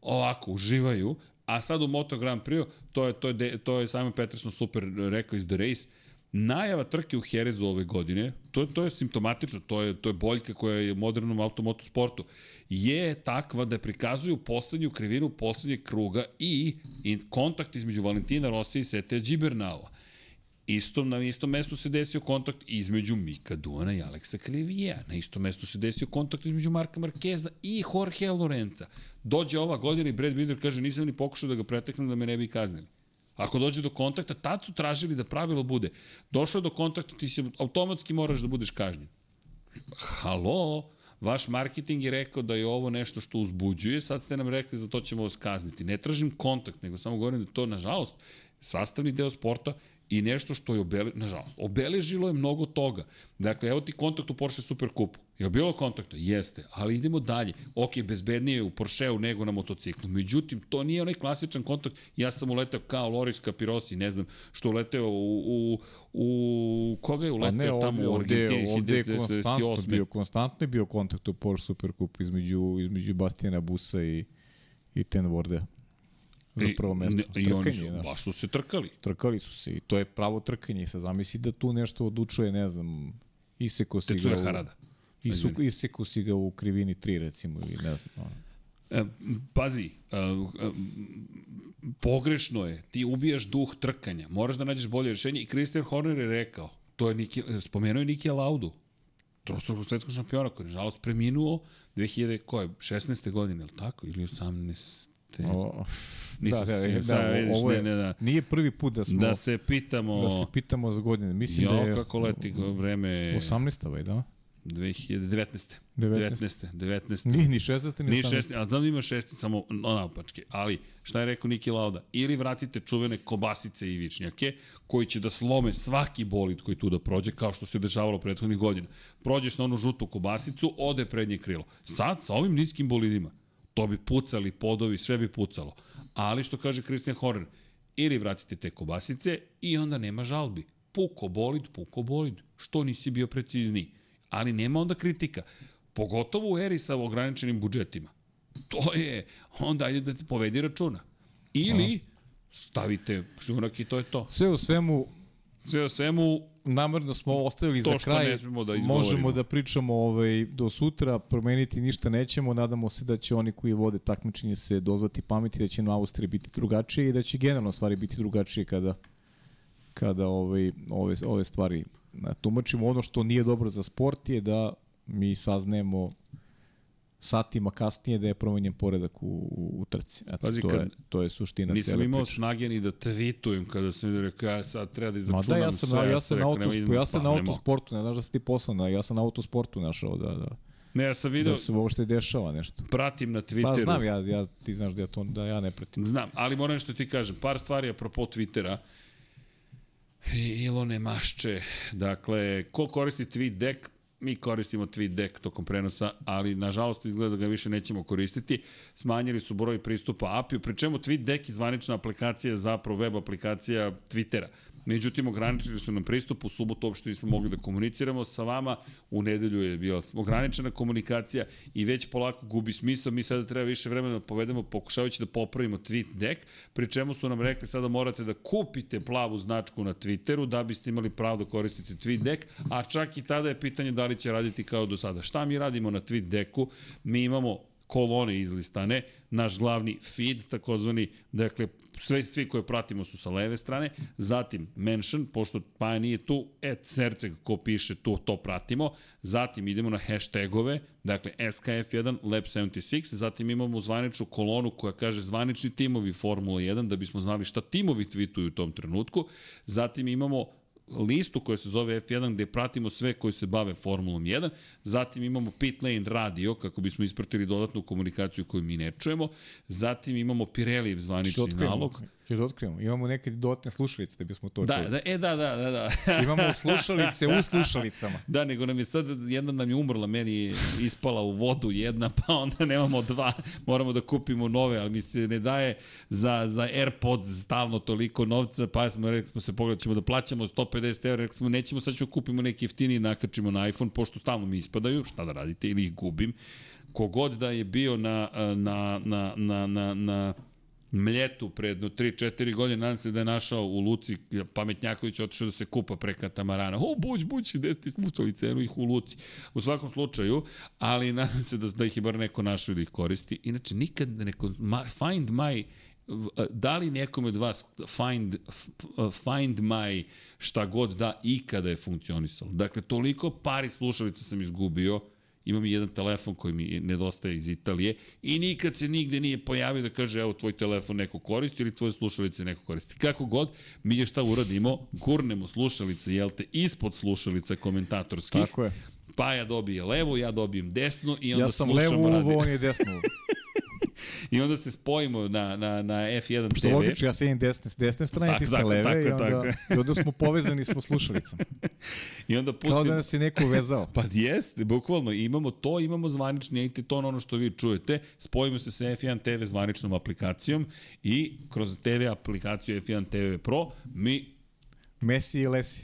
ovako uživaju, a sad u Moto Grand Prix, to je, to je, to je Simon Peterson super rekao iz The Race, Najava trke u Jerezu ove godine, to, to je simptomatično, to je, to je boljka koja je u modernom automotosportu, je takva da prikazuju poslednju krivinu poslednjeg kruga i, i kontakt između Valentina Rossi i Seteja Gibernala. Istom, na istom mestu se desio kontakt između Mika Duana i Aleksa Krivija. Na istom mestu se desio kontakt između Marka Markeza i Jorge Lorenza. Dođe ova godina i Brad Binder kaže nisam ni pokušao da ga preteknem da me ne bi kaznili. Ako dođe do kontakta, tad su tražili da pravilo bude. Došlo do kontakta, ti se automatski moraš da budeš kažnjen. Halo, vaš marketing je rekao da je ovo nešto što uzbuđuje, sad ste nam rekli za to ćemo vas kazniti. Ne tražim kontakt, nego samo govorim da to, nažalost, sastavni deo sporta i nešto što je obele, nažalost, obeležilo je mnogo toga. Dakle, evo ti kontakt u Porsche Superkupu. Je li bilo kontakta? Jeste, ali idemo dalje. Ok, bezbednije je u Porscheu nego na motociklu. Međutim, to nije onaj klasičan kontakt. Ja sam uleteo kao Loris Capirosi, ne znam, što uleteo u, u, u koga je Pa uleteo ne, tamo ovde, u ovde, Argentini ovde je konstantno 1978. bio, konstantno je bio kontakt u Porsche Supercup između, između Bastijana Busa i, i Ten Wardea. Za prvo mesto. Ne, I oni su, znaš. baš su se trkali. Trkali su se i to je pravo trkanje. I sad zamisli da tu nešto odlučuje, ne znam, iseko si Tetsuya ga u, Harada. isu, iseko si ga u krivini 3 recimo ili ne znam. Ono. E, pazi, e, e, pogrešno je, ti ubijaš duh trkanja, moraš da nađeš bolje rešenje i Christian Horner je rekao, to je Niki, spomenuo je Nikija Laudu, trostrukog svetskog šampiona koji je nažalost preminuo 2000, koje, 16. godine, ili tako, ili 18. O, *laughs* Nisam da, da, da, sad vidiš, ovo je, ne, ne, da. nije prvi put da smo Da se pitamo, da se pitamo za godine. Mislim jo, da je kako leti vreme, 18. ovaj, da? 2019. 19. 19. 19. Nije ni 16. ni Nije 18. šesti, a znam da ima šesti, samo naopačke. Ali, šta je rekao Niki Lauda? Ili vratite čuvene kobasice i vičnjake, koji će da slome svaki bolid koji tu da prođe, kao što se dešavalo prethodnih godina. Prođeš na onu žutu kobasicu, ode prednje krilo. Sad, sa ovim niskim bolidima, to bi pucali podovi, sve bi pucalo. Ali, što kaže Christian Horner, ili vratite te kobasice i onda nema žalbi. Puko bolid, puko bolid. Što nisi bio precizniji? Ali nema onda kritika. Pogotovo u eri sa ograničenim budžetima. To je, onda ajde da te povedi računa. Ili stavite šljunak i to je to. Sve u svemu, Sve o svemu, namerno smo ovo ostavili To za što kraj. ne smemo da izgovorimo. Možemo da pričamo ovaj, do sutra, promeniti ništa nećemo. Nadamo se da će oni koji vode takmičenje se dozvati pameti, da će na Austriji biti drugačije i da će generalno stvari biti drugačije kada kada ovaj, ove, ove stvari tumačimo. Ono što nije dobro za sport je da mi saznajemo satima kasnije da je promenjen poredak u, u, u trci. Eto, Pazi, to, je, to je suština nisam cele imao priče. snage ni da tweetujem kada sam rekao, ja sad treba da izračunam Ma da, ja sam, sve. na, ja sam, na, rekao, auto, nemoj, idem ja da sam na mogu. autosportu, ne znaš da si ti posao, na, ja sam na autosportu našao da, da, Ne, ja sam video, da se uopšte dešava nešto. pratim na Pa Twitteru. znam ja, ja, ti znaš da ja, to, da ja ne pratim. Znam, ali moram nešto ti kažem. Par stvari apropo Twittera. Ilone Mašče. Dakle, ko koristi TweetDeck? Mi koristimo TweetDeck tokom prenosa, ali nažalost izgleda da ga više nećemo koristiti. Smanjili su broj pristupa API-u, pri čemu TweetDeck je zvanična aplikacija, zapravo web aplikacija Twittera. Međutim, ograničili su nam pristup, u subotu uopšte nismo mogli da komuniciramo sa vama, u nedelju je bila ograničena komunikacija i već polako gubi smisao, mi sada treba više vremena da povedemo pokušavajući da popravimo tweet deck, pri čemu su nam rekli sada morate da kupite plavu značku na Twitteru da biste imali pravo da koristite tweet deck, a čak i tada je pitanje da li će raditi kao do sada. Šta mi radimo na tweet decku? Mi imamo kolone izlistane, naš glavni feed, takozvani, dakle, sve, svi koje pratimo su sa leve strane, zatim mention, pošto Paja nije tu, et Serceg ko piše tu, to pratimo, zatim idemo na hashtagove, dakle SKF1, Lab76, zatim imamo zvaničnu kolonu koja kaže zvanični timovi Formula 1, da bismo znali šta timovi tweetuju u tom trenutku, zatim imamo listu koja se zove F1 gde pratimo sve koji se bave Formulom 1, zatim imamo Pit Lane radio kako bismo ispratili dodatnu komunikaciju koju mi ne čujemo, zatim imamo Pirelli zvanični nalog. Ćeš da otkrijemo. Imamo neke dodatne slušalice da bismo to Da, čuli. da, e da, da, da, da. *laughs* Imamo slušalice u slušalicama. Da, nego nam je sad, jedna nam je umrla, meni je ispala u vodu jedna, *laughs* pa onda nemamo dva, moramo da kupimo nove, ali mi se ne daje za, za AirPods stalno toliko novca, pa smo rekli smo se pogledat ćemo da plaćamo 150 evra, rekli smo nećemo, sad ćemo kupimo neki jeftini i nakačimo na iPhone, pošto stalno mi ispadaju, šta da radite, ili ih gubim. Kogod da je bio na, na, na, na, na, na mljetu predno 3-4 godine, nadam se da je našao u Luci, Pametnjaković otišao da se kupa pre katamarana. O, buć, buć, gde ste smucali cenu ih u Luci. U svakom slučaju, ali nadam se da, da ih je bar neko našao da ih koristi. Inače, nikad neko, find my da li nekom od vas find, find my šta god da ikada je funkcionisalo. Dakle, toliko pari slušalica sam izgubio, imam i jedan telefon koji mi nedostaje iz Italije i nikad se nigde nije pojavio da kaže evo tvoj telefon neko koristi ili tvoje slušalice neko koristi. Kako god, mi je šta uradimo, gurnemo slušalice, jel te, ispod slušalica komentatorskih. Tako je. Pa ja dobijem levo, ja dobijem desno i onda Ja sam levo uvo, on je desno uvo. *laughs* *laughs* I onda se spojimo na, na, na F1 Što TV. logično, ja sedim desne, s desne strane, Tako, ti sa leve tako, i, onda, tako. i onda smo povezani smo slušalicama. *laughs* I onda Kao pustimo... da nas je neko uvezao. *laughs* Pa jeste, bukvalno, imamo to, imamo zvanični Etiton, ono što vi čujete, spojimo se sa F1 TV zvaničnom aplikacijom i kroz TV aplikaciju F1 TV Pro mi Messi i Lesi.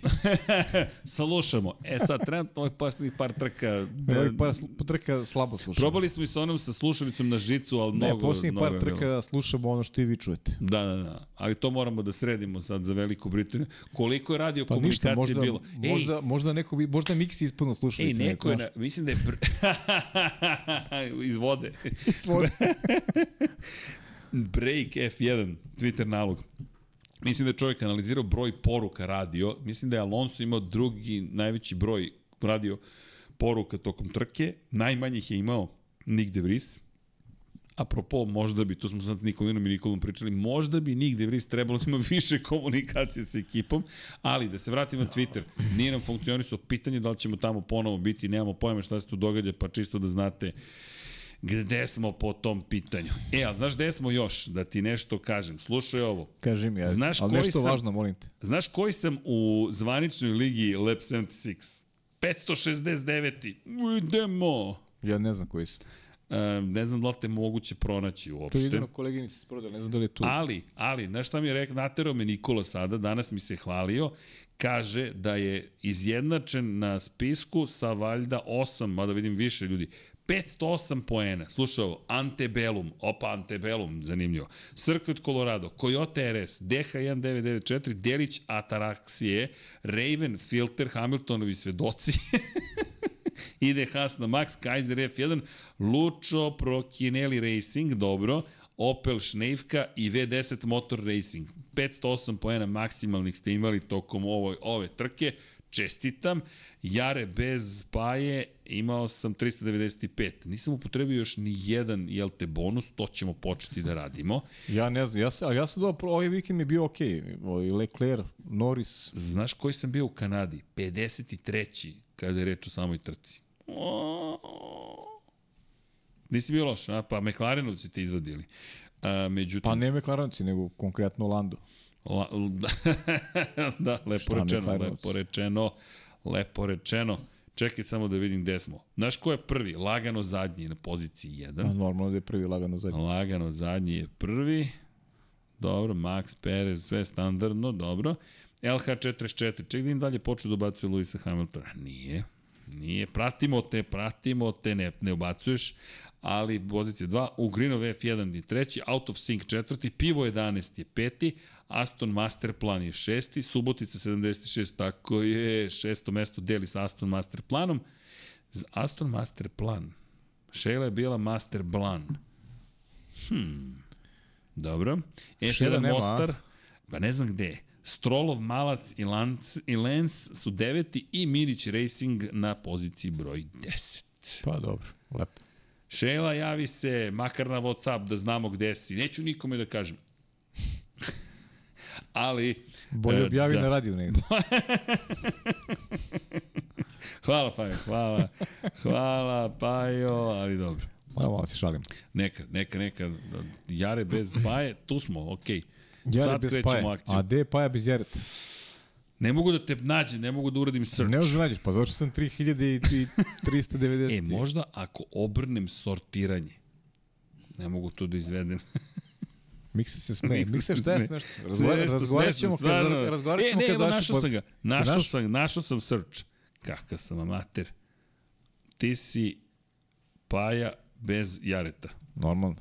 *laughs* salušamo. E sad, trenutno ovih posljednjih par trka... Ovih par sl- trka slabo slušamo. Probali smo i sa onom sa slušalicom na žicu, ali Ne, mnogo... posljednjih par je bilo. trka slušamo ono što i vi čujete. Da, da, da. Ali to moramo da sredimo sad za Veliku Britaniju. Koliko je radio Pa ništa, komunikacije možda, bilo? možda, možda, neko, bi- možda Miksi ispuno Ej, slušalice. ej, neko je, na, mislim da je... Br... *laughs* Iz vode. Svoj- *laughs* Break F1, Twitter nalog. Mislim da je čovjek analizirao broj poruka radio. Mislim da je Alonso imao drugi najveći broj radio poruka tokom trke. Najmanjih je imao Nick De Vries. Apropo, možda bi, tu smo sad Nikolinom i Nikolom pričali, možda bi Nick De Vries trebalo da ima *laughs* više komunikacije sa ekipom, ali da se vratim na Twitter, nije nam funkcionisao pitanje da li ćemo tamo ponovo biti, nemamo pojma šta se tu događa, pa čisto da znate gde smo po tom pitanju. E, ali znaš gde smo još? Da ti nešto kažem. Slušaj ovo. Kaži mi, ajde. Znaš ali koji nešto sam- važno, molim te. Znaš koji sam u zvaničnoj ligi Lab 76? 569. Idemo. Ja ne znam koji sam. E, ne znam da li te moguće pronaći To je uopšte. jedino koleginica s prodala, ne znam da li je tu. Ali, ali, znaš šta mi je rekao, naterao me Nikola sada, danas mi se hvalio, kaže da je izjednačen na spisku sa valjda 8, mada vidim više ljudi, 508 poena. Slušaj Antebellum, opa Antebellum, zanimljivo. Circuit Colorado, Coyote RS, DH1994, Delić Ataraksije, Raven Filter, Hamiltonovi svedoci, *laughs* ide Haas na Max, Kaiser F1, Lucio Prochinelli Racing, dobro, Opel Šneivka i V10 Motor Racing. 508 poena maksimalnih ste imali tokom ovoj, ove trke. Čestitam. Jare bez paje imao sam 395. Nisam upotrebio još ni jedan, jel te, bonus, to ćemo početi da radimo. *laughs* Ja ne znam, ja sam, ja sam dobro, ovaj vikend mi je bio okej. Okay. Leclerc, Norris, Znaš koji sam bio u Kanadi? 53. kada je reč o samoj trci. Nisi bio loš, a? pa McLarenovci te izvadili. A, međutim, pa ne McLarenci, nego konkretno Lando. La, da, *laughs* da, lepo Šta rečeno, lepo rečeno, lepo rečeno. Čekaj samo da vidim gde smo. Znaš ko je prvi? Lagano zadnji na poziciji 1. Pa normalno da je prvi lagano zadnji. Lagano zadnji je prvi. Dobro, Max Perez, sve standardno, dobro. LH44, ček da im dalje počnu da ubacuje Luisa Hamiltona. Nije, nije. Pratimo te, pratimo te, ne, ne ubacuješ, ali pozicija 2, Ugrinov F1 je treći, Out of Sync četvrti, Pivo 11 je peti, Aston Masterplan je šesti, Subotica 76, tako je, šesto mesto deli sa Aston Masterplanom. Z- Aston Masterplan. Šejla je bila Master Blan. Hmm. Dobro. Šejla F1 nema, a? Mostar, pa ne znam gde je. Strolov, Malac i Lance, i Lens su deveti i Minić Racing na poziciji broj 10. Pa dobro, lepo. Šejla, javi se, makar na Whatsapp da znamo gde si. Neću nikome da kažem. Ali... Bolje e, objavi da. na radiju negde. *laughs* Hvala, Pajo, hvala. Hvala, Pajo, ali dobro. Malo, malo se šalim. Neka, neka, neka. Jare bez paje, tu smo, okej. Okay. Jare Sad bez krećemo paje. akciju. A gde je paja bez jareta? Ne mogu da te nađem, ne mogu da uradim search. Ne možeš da nađeš, pa zato što sam 3390. *laughs* E, možda ako obrnem sortiranje, ne mogu to da izvedem. Miksa se smeje. Miksa šta je smešno? Razgovarat ćemo kad, razgovarat ćemo e, ne, kad evo, našao sam ga. podcast. Našao? sam, našao sam search. Kakav sam amater. Ti si Paja bez Jareta. Normalno.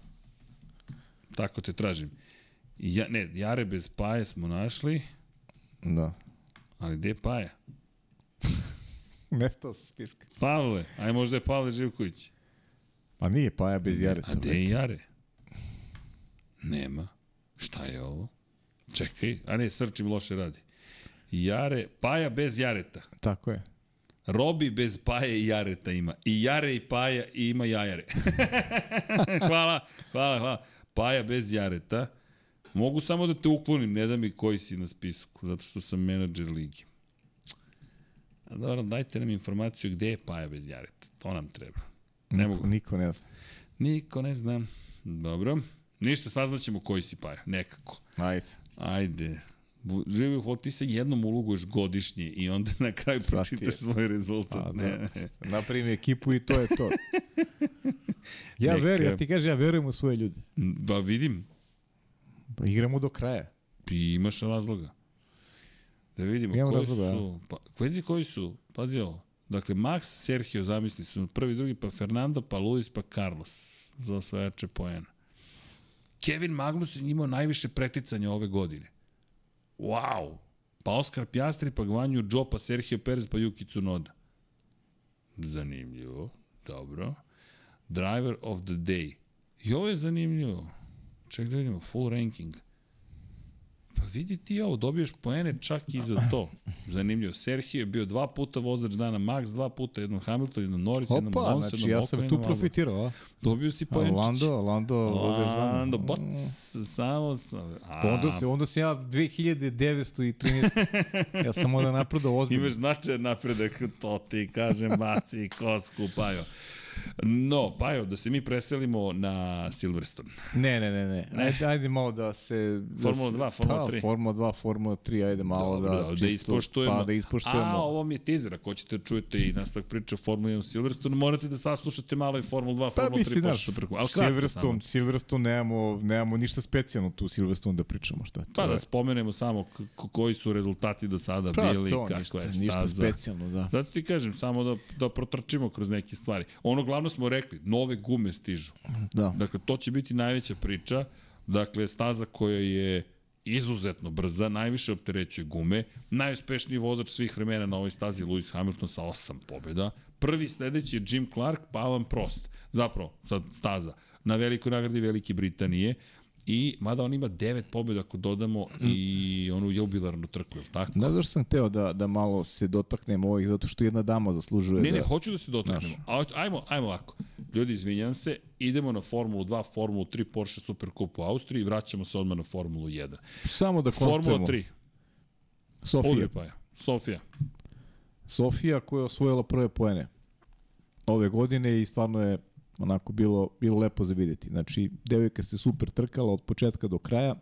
Tako te tražim. Ja, ne, Jare bez Paje smo našli, Da. ali gde je Paja? *laughs* Nestao sa spiska. Pavle, aj možda je Pavle Živković. Pa nije paja bez jareta. A gde je Jare? Nema. Šta je ovo? Čekaj, a ne, srčim loše radi. Jare, Paja bez Jareta. Tako je. Robi bez Paje i Jareta ima. I Jare i Paja i ima Jajare. *laughs* hvala, hvala, hvala. Paja bez Jareta. Mogu samo da te uklonim, ne da mi koji si na spisku, zato što sam menadžer ligi. A dobro, dajte nam informaciju gde je Paja bez Jareta. To nam treba. Ne niko, mogu. Niko ne zna. Niko ne znam. Dobro. Ništa, saznaćemo koji si Paja. Nekako. Ajde. Ajde. Živi u ti se jednom uloguješ godišnje i onda na kraju pročitaš svoj rezultat. Pa, ne, da, ne. napravim ekipu i to je to. *laughs* Ja Neka- verujem, ja ti kažem, ja verujem u svoje ljude. Ba vidim, Pa igramo do kraja. i imaš razloga. Da vidimo Imam koji razloga, su. Pa, pazi koji su. Pazi ovo. Dakle, Max, Sergio, zamisli su prvi, drugi, pa Fernando, pa Luis, pa Carlos za osvajače poena. Kevin Magnussen imao najviše preticanja ove godine. Wow! Pa Oscar Piastri, pa Gvanju Joe, pa Sergio Perez, pa Yuki Tsunoda. Zanimljivo. Dobro. Driver of the day. I ovo je zanimljivo. Ček da vidimo, full ranking. Pa Pa vidi ti ovo, dobiješ poene čak i za to. Zanimljivo. Sergio je bio dva puta vozač dana Max, dva puta jednom Hamilton, jednom Norris, jednom Opa, Alonso, znači jednom ja sam tu jednom profitirao? Dobio si poenčić. Lando, Lando, vozač dana. Lando, boc, samo... sam- A, Pa onda, se, onda sam ja 2913. *laughs* ja sam onda napredao ozbiljno. Imaš značajan napredak, to ti kažem, baci kosku, Pajo. No, Pajo, da se mi preselimo na Silverstone. Ne, ne, ne, ne. Ajde, ajde malo da se... Da Formula se, 2, Formula pa, 3. Formula 2, Formula 3, ajde malo Dobro, da, da, čisto, ispoštujemo. Pa, da ispoštujemo. A, ovo mi je teaser, ako hoćete da čujete i nastavak priče o Formula 1 u Silverstone, morate da saslušate malo i Formula 2, Pa Formula 3, mislim, Porsche znaš, Supercup. Ali kratko Silverstone. Silverstone nemamo, nemamo ništa specijalno tu Silverstone da pričamo, šta? To Pa da je- spomenemo samo koji su rezultati do sada Pa, bili, to, kakva ništa, je ništa staza. specijalno, da. Zato ti kažem, samo da, da protrčimo kroz neke stvari. Ono glavno smo rekli, nove gume stižu. Da. Dakle, to će biti najveća priča. Dakle, staza koja je izuzetno brza, najviše opterećuje gume, najuspešniji vozač svih vremena na ovoj stazi Lewis Hamilton sa osam pobjeda. Prvi sledeći je Jim Clark, pa Alan Prost. Zapravo, sad staza. Na velikoj nagradi Velike Britanije. I, mada on ima devet pobjeda ako dodamo i onu jubilarnu trku, je li tako? Znaš zašto sam teo da, da malo se dotaknem ovih, zato što jedna dama zaslužuje Ne, da... ne, hoću da se dotaknemo. A, ajmo, ajmo ovako. Ljudi, izvinjam se, idemo na Formulu 2, Formulu 3, Porsche Supercup u Austriji i vraćamo se odmah na Formulu 1. Samo da Formula konstatujemo. 3, Sofija. pa je. Sofija. Sofija koja je osvojila prve poene ove godine i stvarno je onako bilo, bilo lepo za videti. Znači, devojka se super trkala od početka do kraja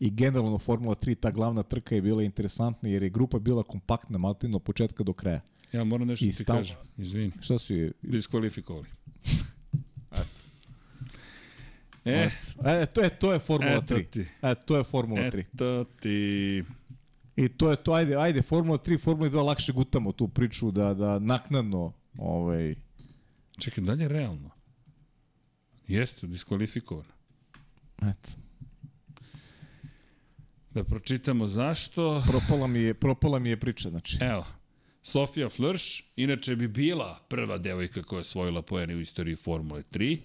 i generalno Formula 3, ta glavna trka je bila interesantna jer je grupa bila kompaktna maltino od početka do kraja. Ja moram nešto I ti stav- kažem. Izvini. Šta su je? Diskvalifikovali. *laughs* E, E, to je, to je Formula eto 3. ti. E, to je Formula 3. Eto ti. I to je to, ajde, ajde, Formula 3, Formula 2 lakše gutamo tu priču da, da naknadno ovaj, Čekaj, dalje realno. Jeste, diskvalifikovan. eto, Da pročitamo zašto. propala mi je, propala mi je priča, znači. Evo, Sofia Flörš, inače bi bila prva devojka koja je osvojila poene u istoriji Formule 3,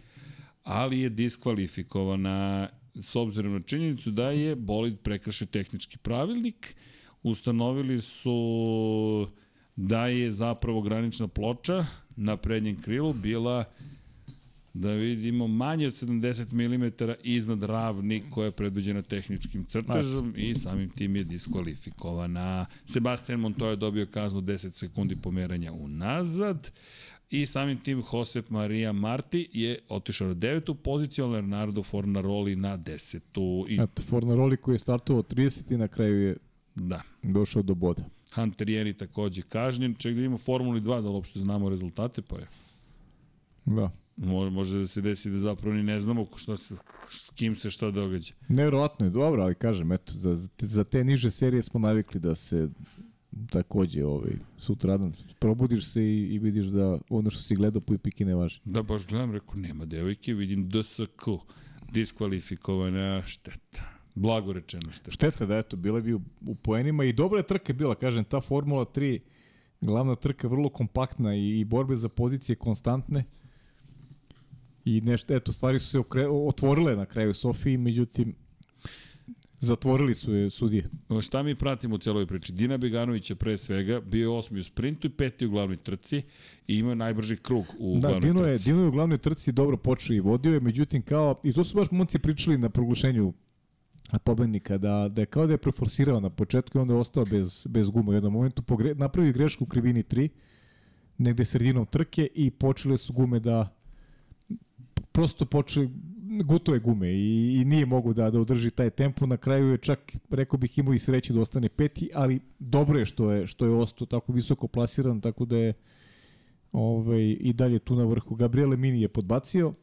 ali je diskvalifikovana s obzirom na činjenicu da je bolid prekršio tehnički pravilnik. Ustanovili su da je zapravo granična ploča na prednjem krilu bila da vidimo manje od 70 mm iznad ravni koja je predviđena tehničkim crtežom i samim tim je diskvalifikovana. Sebastian Montoya je dobio kaznu 10 sekundi pomeranja unazad i samim tim Josep Maria Marti je otišao na devetu poziciju, a Leonardo Fornaroli na desetu. I, Eto, Fornaroli koji je startovao 30 i na kraju je da, došao do boda. Hunter Jeni takođe kažnjen. Ček da imamo Formuli 2 da uopšte znamo rezultate, pa je. Da. Mo- Može da se desi da zapravo ni ne znamo šta se, s kim se šta događa. Nevjerovatno je dobro, ali kažem, eto, za, za te- za te niže serije smo navikli da se takođe ovaj, sutradan probudiš se i, i vidiš da ono što si gledao po ipiki ne važi. Da, baš gledam, rekao, nema devojke, vidim DSK, diskvalifikovana šteta. Blago rečeno šteta. Šteta da eto, bile bi u, u poenima i dobra je trka bila, kažem, ta Formula 3 glavna trka vrlo kompaktna i, i borbe za pozicije konstantne. I nešto, eto, stvari su se okre, otvorile na kraju Sofiji, međutim, zatvorili su je sudije. Šta mi pratimo u celoj priči? Dina Beganović je pre svega bio osmi u sprintu i peti u glavnoj trci i imao je najbrži krug u Da, glavnoj Dino je, trci. Dino je u glavnoj trci dobro počeo i vodio je, međutim kao, i to su baš momci pričali na proglašenju pobednika, da, da je kao da je preforsirao na početku i onda je ostao bez, bez guma u jednom momentu, pogre, napravio grešku u krivini 3, negde sredinom trke i počele su gume da prosto počeli gutove gume i, i nije mogu da da održi taj tempo. Na kraju je čak, rekao bih, imao i sreće da ostane peti, ali dobro je što je, što je ostao tako visoko plasiran, tako da je ovaj, i dalje tu na vrhu. Gabriele Mini je podbacio,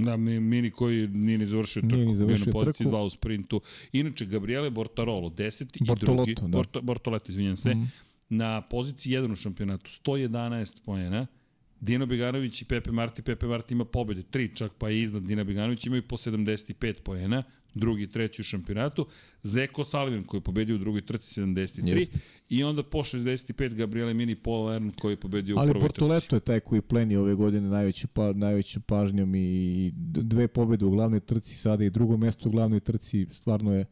Da, mi- Mini koji nije ni završio trku, Nije ni bio završio na poziciji trku. 2 u sprintu. Inače, Gabriele Bortarolo, 10. i Bortolotto, drugi, da. Borto, Bortoleto, izvinjam se, Mhm. na poziciji 1 u šampionatu, 111 poena Dino Beganović i Pepe Marti. Pepe Marti ima pobede, tri čak pa je iznad Dina Beganović, imaju po 75 poena, drugi i treći u šampionatu. Zeko Sullivan koji je pobedio u drugoj trci 73 Jeste. i onda po 65 Gabriele Mini Paul koji je pobedio u Ali prvoj trci. Bortoleto je taj koji pleni ove godine najveću, pa, najveću pažnjom i dve pobede u glavnoj trci sada i drugo mesto u glavnoj trci stvarno je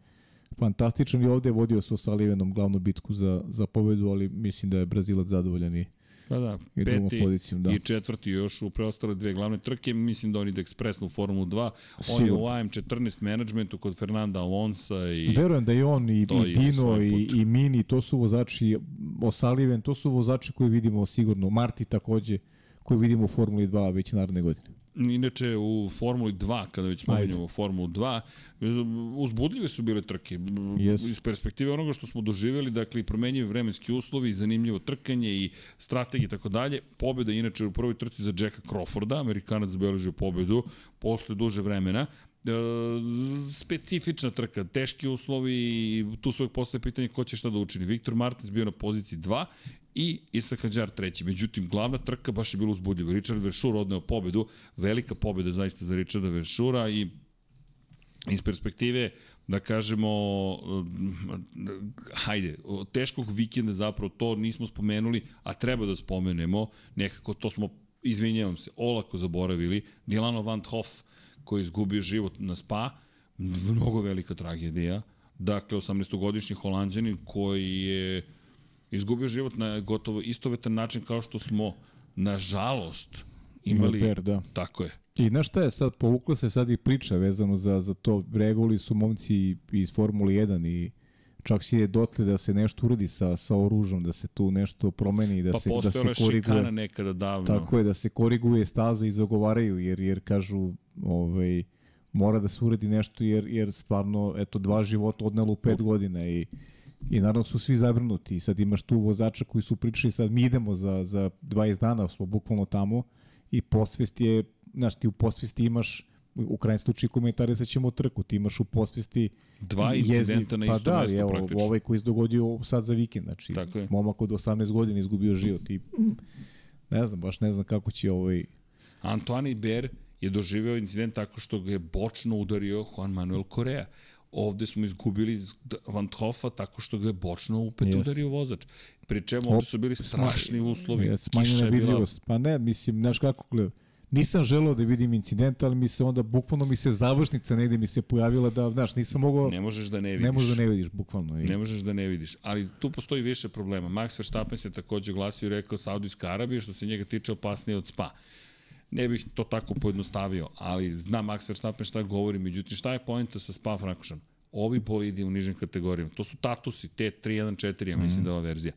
fantastičan i ovde je vodio sa Salivenom glavnu bitku za, za pobedu, ali mislim da je Brazilac zadovoljan i, Da, da, i peti pozicijom. Da. i četvrti još u preostale dve glavne trke. Mislim da on ide ekspresno u Formulu 2. On je u AM14 managementu kod Fernanda Alonsa i... Verujem da i on i, i Dino i, i Mini, to su vozači, Osaliven, to su vozači koji vidimo sigurno, Marti takođe, koji vidimo u Formuli 2 već naredne godine. Inače, u Formuli 2, kada već spomenjamo Formulu 2, uzbudljive su bile trke. Jesu. Iz perspektive onoga što smo doživjeli, dakle, i promenjivi vremenski uslovi, zanimljivo trkanje i strategije i tako dalje. Pobjeda inače u prvoj trci za Jacka Crawforda, Amerikanac zabeležio pobedu posle duže vremena. E, specifična trka, teški uslovi i tu uvek postoje pitanje ko će šta da učini. Viktor Martins bio na poziciji 2 i Isak Hadjar treći. Međutim, glavna trka baš je bila uzbudljiva. Richard Veršur odneo pobedu, velika pobeda zaista za Richarda Veršura i iz perspektive da kažemo mm, hajde, teškog vikenda zapravo to nismo spomenuli, a treba da spomenemo, nekako to smo izvinjavam se, olako zaboravili, Dilano Van Hoff koji je izgubio život na spa, mnogo velika tragedija, dakle 18-godišnji holandjanin koji je izgubio život na gotovo istovetan način kao što smo nažalost imali, Per, da. tako je, I znaš šta je sad, povukla se sad i priča vezano za, za to, reagovali su momci iz Formule 1 i čak si je dotle da se nešto uradi sa, sa oružom, da se tu nešto promeni, da pa se, da se je koriguje. šikana nekada davno. Tako je, da se koriguje staza i zagovaraju, jer, jer kažu, ovaj, mora da se uredi nešto, jer, jer stvarno, eto, dva života odnelo u pet godina i I naravno su svi zabrinuti. I sad imaš tu vozača koji su pričali sad mi idemo za, za 20 dana, smo bukvalno tamo i posvest je, znaš, ti u posvesti imaš u krajnjem slučaju komentarisat ćemo trku, ti imaš u posvesti Dva jezi- incidenta na pa isto da, mesto evo, praktično. ovaj koji se dogodio sad za vikend, znači Tako je. momak od 18 godina izgubio život i ne znam, baš ne znam kako će ovaj Antoine Iber je doživeo incident tako što ga je bočno udario Juan Manuel Correa. Ovde smo izgubili Van Hoffa tako što ga je bočno opet Jeste. udario vozač. Pri čemu ovde su bili strašni uslovi. Smanjena je bila vidljivost. Pa ne, mislim, znaš kako gleda. Nisam želeo da vidim incident, ali mi se onda, bukvalno mi se završnica negde mi se pojavila da, znaš, nisam mogao, Ne možeš da ne vidiš. ne možeš da ne vidiš, bukvalno. I, Ne možeš da ne vidiš, ali tu postoji više problema. Max Verstappen se takođe glasio i rekao Saudijska Arabija, što se njega tiče opasnije od Spa. Ne bih to tako pojednostavio, ali zna Max Verstappen šta govori, međutim šta je poenta sa Spa Frankošan? Ovi bolidi u nižim kategorijama, to su tatusi, T314, ja mislim da je ova verzija.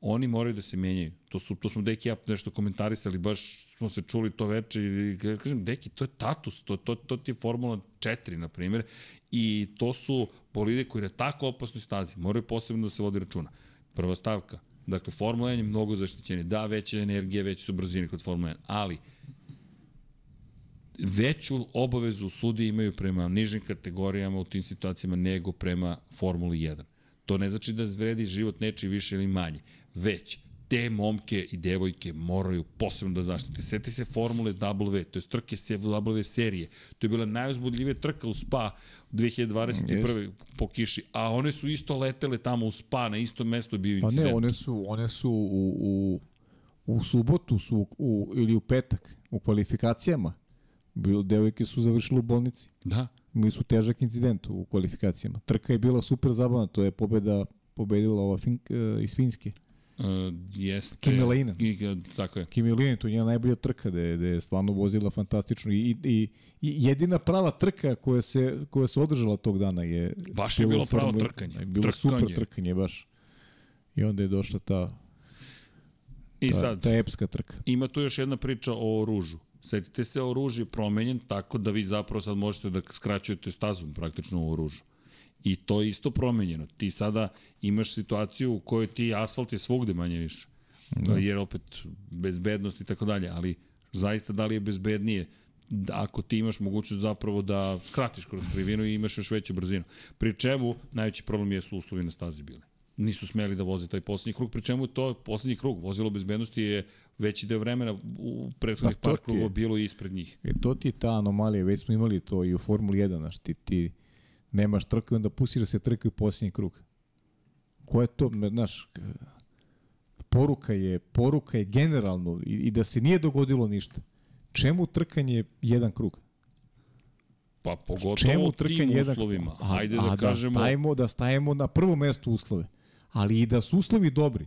Oni moraju da se menjaju. To, su, to smo Deki ja nešto komentarisali, baš smo se čuli to veče i kažem, Deki, to je tatus, to, to, to ti je Formula 4, na primjer, i to su bolide koji na tako opasnoj stazi moraju posebno da se vodi računa. Prva stavka, dakle, Formula 1 je mnogo zaštićeni, da, veće energije, veće su brzine kod Formula 1, ali veću obavezu sudi imaju prema nižim kategorijama u tim situacijama nego prema Formuli 1. To ne znači da vredi život nečiji više ili manje, već te momke i devojke moraju posebno da zaštite. Seti se Formule W, to je trke se W serije. To je bila najuzbudljivija trka u Spa 2021. po kiši, a one su isto letele tamo u Spa, na istom mestu bio pa incident. ne, one su, one su u, u, u subotu su, u, ili u petak u kvalifikacijama. Bilo, devojke su završile u bolnici. Da, Imali su težak incident u kvalifikacijama. Trka je bila super zabavna, to je pobeda pobedila ova fin, uh, iz Finske. uh, jeste. Kimi Leinen. I, tako je. Kimi Linen, to je njena najbolja trka, da je, da je stvarno vozila fantastično i, i, i jedina prava trka koja se, koja se održala tog dana je... Baš je bilo pravo Formula- trkanje. Je bilo Trkanje. super trkanje, baš. I onda je došla ta, I ta, sad, ta epska trka. ima tu još jedna priča o ružu. Setite se, oruž je promenjen tako da vi zapravo sad možete da skraćujete stazu praktično u oružu. I to je isto promenjeno. Ti sada imaš situaciju u kojoj ti asfalt je svugde manje više. Da. Jer opet bezbednost i tako dalje, ali zaista da li je bezbednije da ako ti imaš mogućnost zapravo da skratiš kroz krivinu i imaš još veću brzinu. Pri čemu najveći problem jesu uslovi na stazi bili. Nisu smeli da voze taj poslednji krug, pri čemu je to poslednji krug. Vozilo bezbednosti je veći deo vremena u prethodnih Pa par krugova bilo ispred njih. E, to ti je ta anomalija, već smo imali to i u Formuli 1, znaš, ti, ti nemaš trku i onda pustiš da se trkaju posljednji krug. Ko je to, znaš, poruka je, poruka je generalno i, i da se nije dogodilo ništa. Čemu trkanje jedan krug? Pa pogotovo Čemu u tim jedan uslovima. A, Hajde a da kažemo... Da stavimo, da stavimo na prvo mesto uslove. Ali i da su uslovi dobri.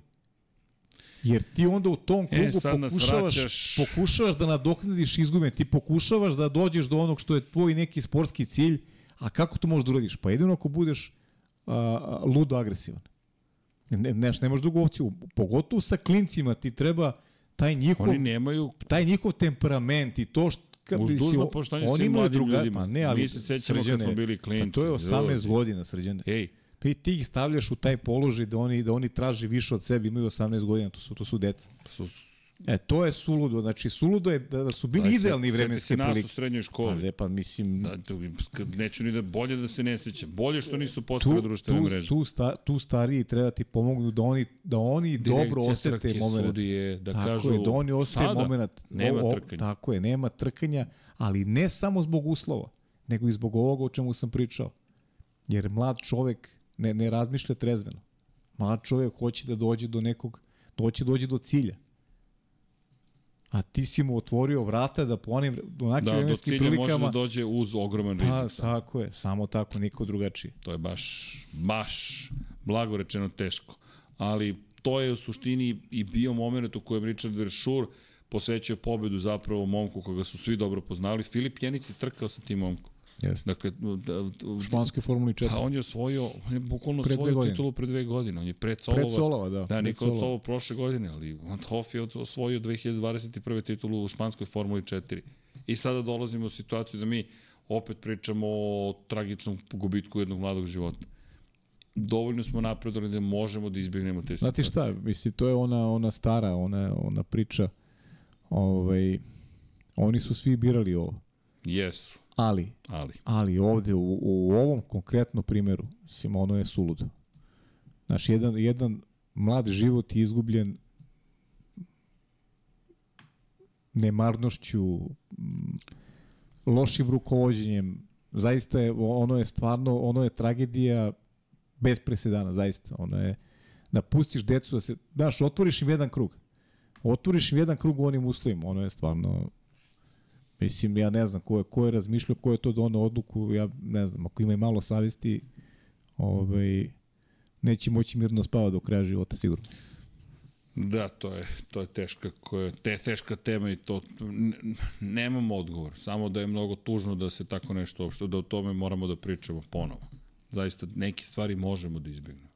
Jer ti onda u tom krugu E, sad nas pokušavaš, pokušavaš da nadoknadiš izgube, ti pokušavaš da dođeš do onog što je tvoj neki sportski cilj, a kako to možeš da uradiš? Pa jedino ako budeš a, ludo agresivan. Ne, neš, nemaš drugu opciju. Pogotovo sa klincima ti treba taj njihov, Oni nemaju taj njihov temperament i to što kad Uz dužno poštovanje svim mladim druga- ljudima. Pa ne, ali Mi se sećamo kad smo bili klinci, Pa to je 18 ljudi. godina, srđane. Ej, Pa i ti ih stavljaš u taj položaj da oni, da oni traže više od sebe, imaju 18 godina, to su, to su deca. su, E, to je suludo. Znači, suludo je da, da su bili Aj, idealni seti- vremenske seti se nas u prilike. srednjoj Pa, školi. ne, pa mislim, Da, neću ni da bolje da se ne sećam. Bolje što nisu tu, postale društvene tu, mreže. tu, sta, tu stariji treba ti pomognu da oni, da oni dobro Direkcija osete trke, moment. sudije, da tako kažu, je, da oni osete moment. nema o, o, trkanja. Tako je, nema trkanja, ali ne samo zbog uslova, nego i zbog ovoga o čemu sam pričao. Jer mlad čovek ne, ne razmišlja trezveno. Mlad čovek hoće da dođe do nekog, da hoće da dođe do cilja. A ti si mu otvorio vrata da po onim onakim Da, do vremenskim cilja može prilikama... da dođe uz ogroman Pa, rizik. sam. tako je, samo tako, niko drugačiji. To je baš, baš, blago rečeno teško. Ali to je u suštini i bio moment u kojem Richard Veršur posvećuje pobedu zapravo momku koga su svi dobro poznali. Filip Jenic je trkao sa tim momkom. Jeste. Dakle, da, U španskoj Formuli 4. Pa on je osvojio, on je bukvalno Pre dve osvojio godine. titulu pre dve godine. On je pred Solova. Pred Solova, da. Da, pred Nikola Solova. Solov prošle godine, ali Van Hoff je osvojio 2021. titulu u španskoj Formuli 4. I sada dolazimo u situaciju da mi opet pričamo o tragičnom gubitku jednog mladog života. Dovoljno smo napredovali da možemo da izbjegnemo te situacije. Znate šta, mislim, to je ona, ona stara, ona, ona priča, ovaj, oni su svi birali ovo. Jesu, Ali, ali. ali ovde, u, u ovom konkretnom primeru, mislim, ono je suludo. Znaš, jedan, jedan mlad život je izgubljen nemarnošću, m, lošim rukovođenjem. Zaista je, ono je stvarno, ono je tragedija bez presedana, zaista. Ono je, da pustiš decu da se, znaš, otvoriš im jedan krug. Otvoriš im jedan krug u onim uslovima, ono je stvarno Mislim, ja ne znam ko je, ko je razmišljao, ko je to donao odluku, ja ne znam, ako ima i malo savesti, ovaj, neće moći mirno spava do kraja života, sigurno. Da, to je, to je teška, koja, te, teška tema i to nemamo odgovor. Samo da je mnogo tužno da se tako nešto uopšte, da o tome moramo da pričamo ponovo. Zaista, neke stvari možemo da izbjegnemo.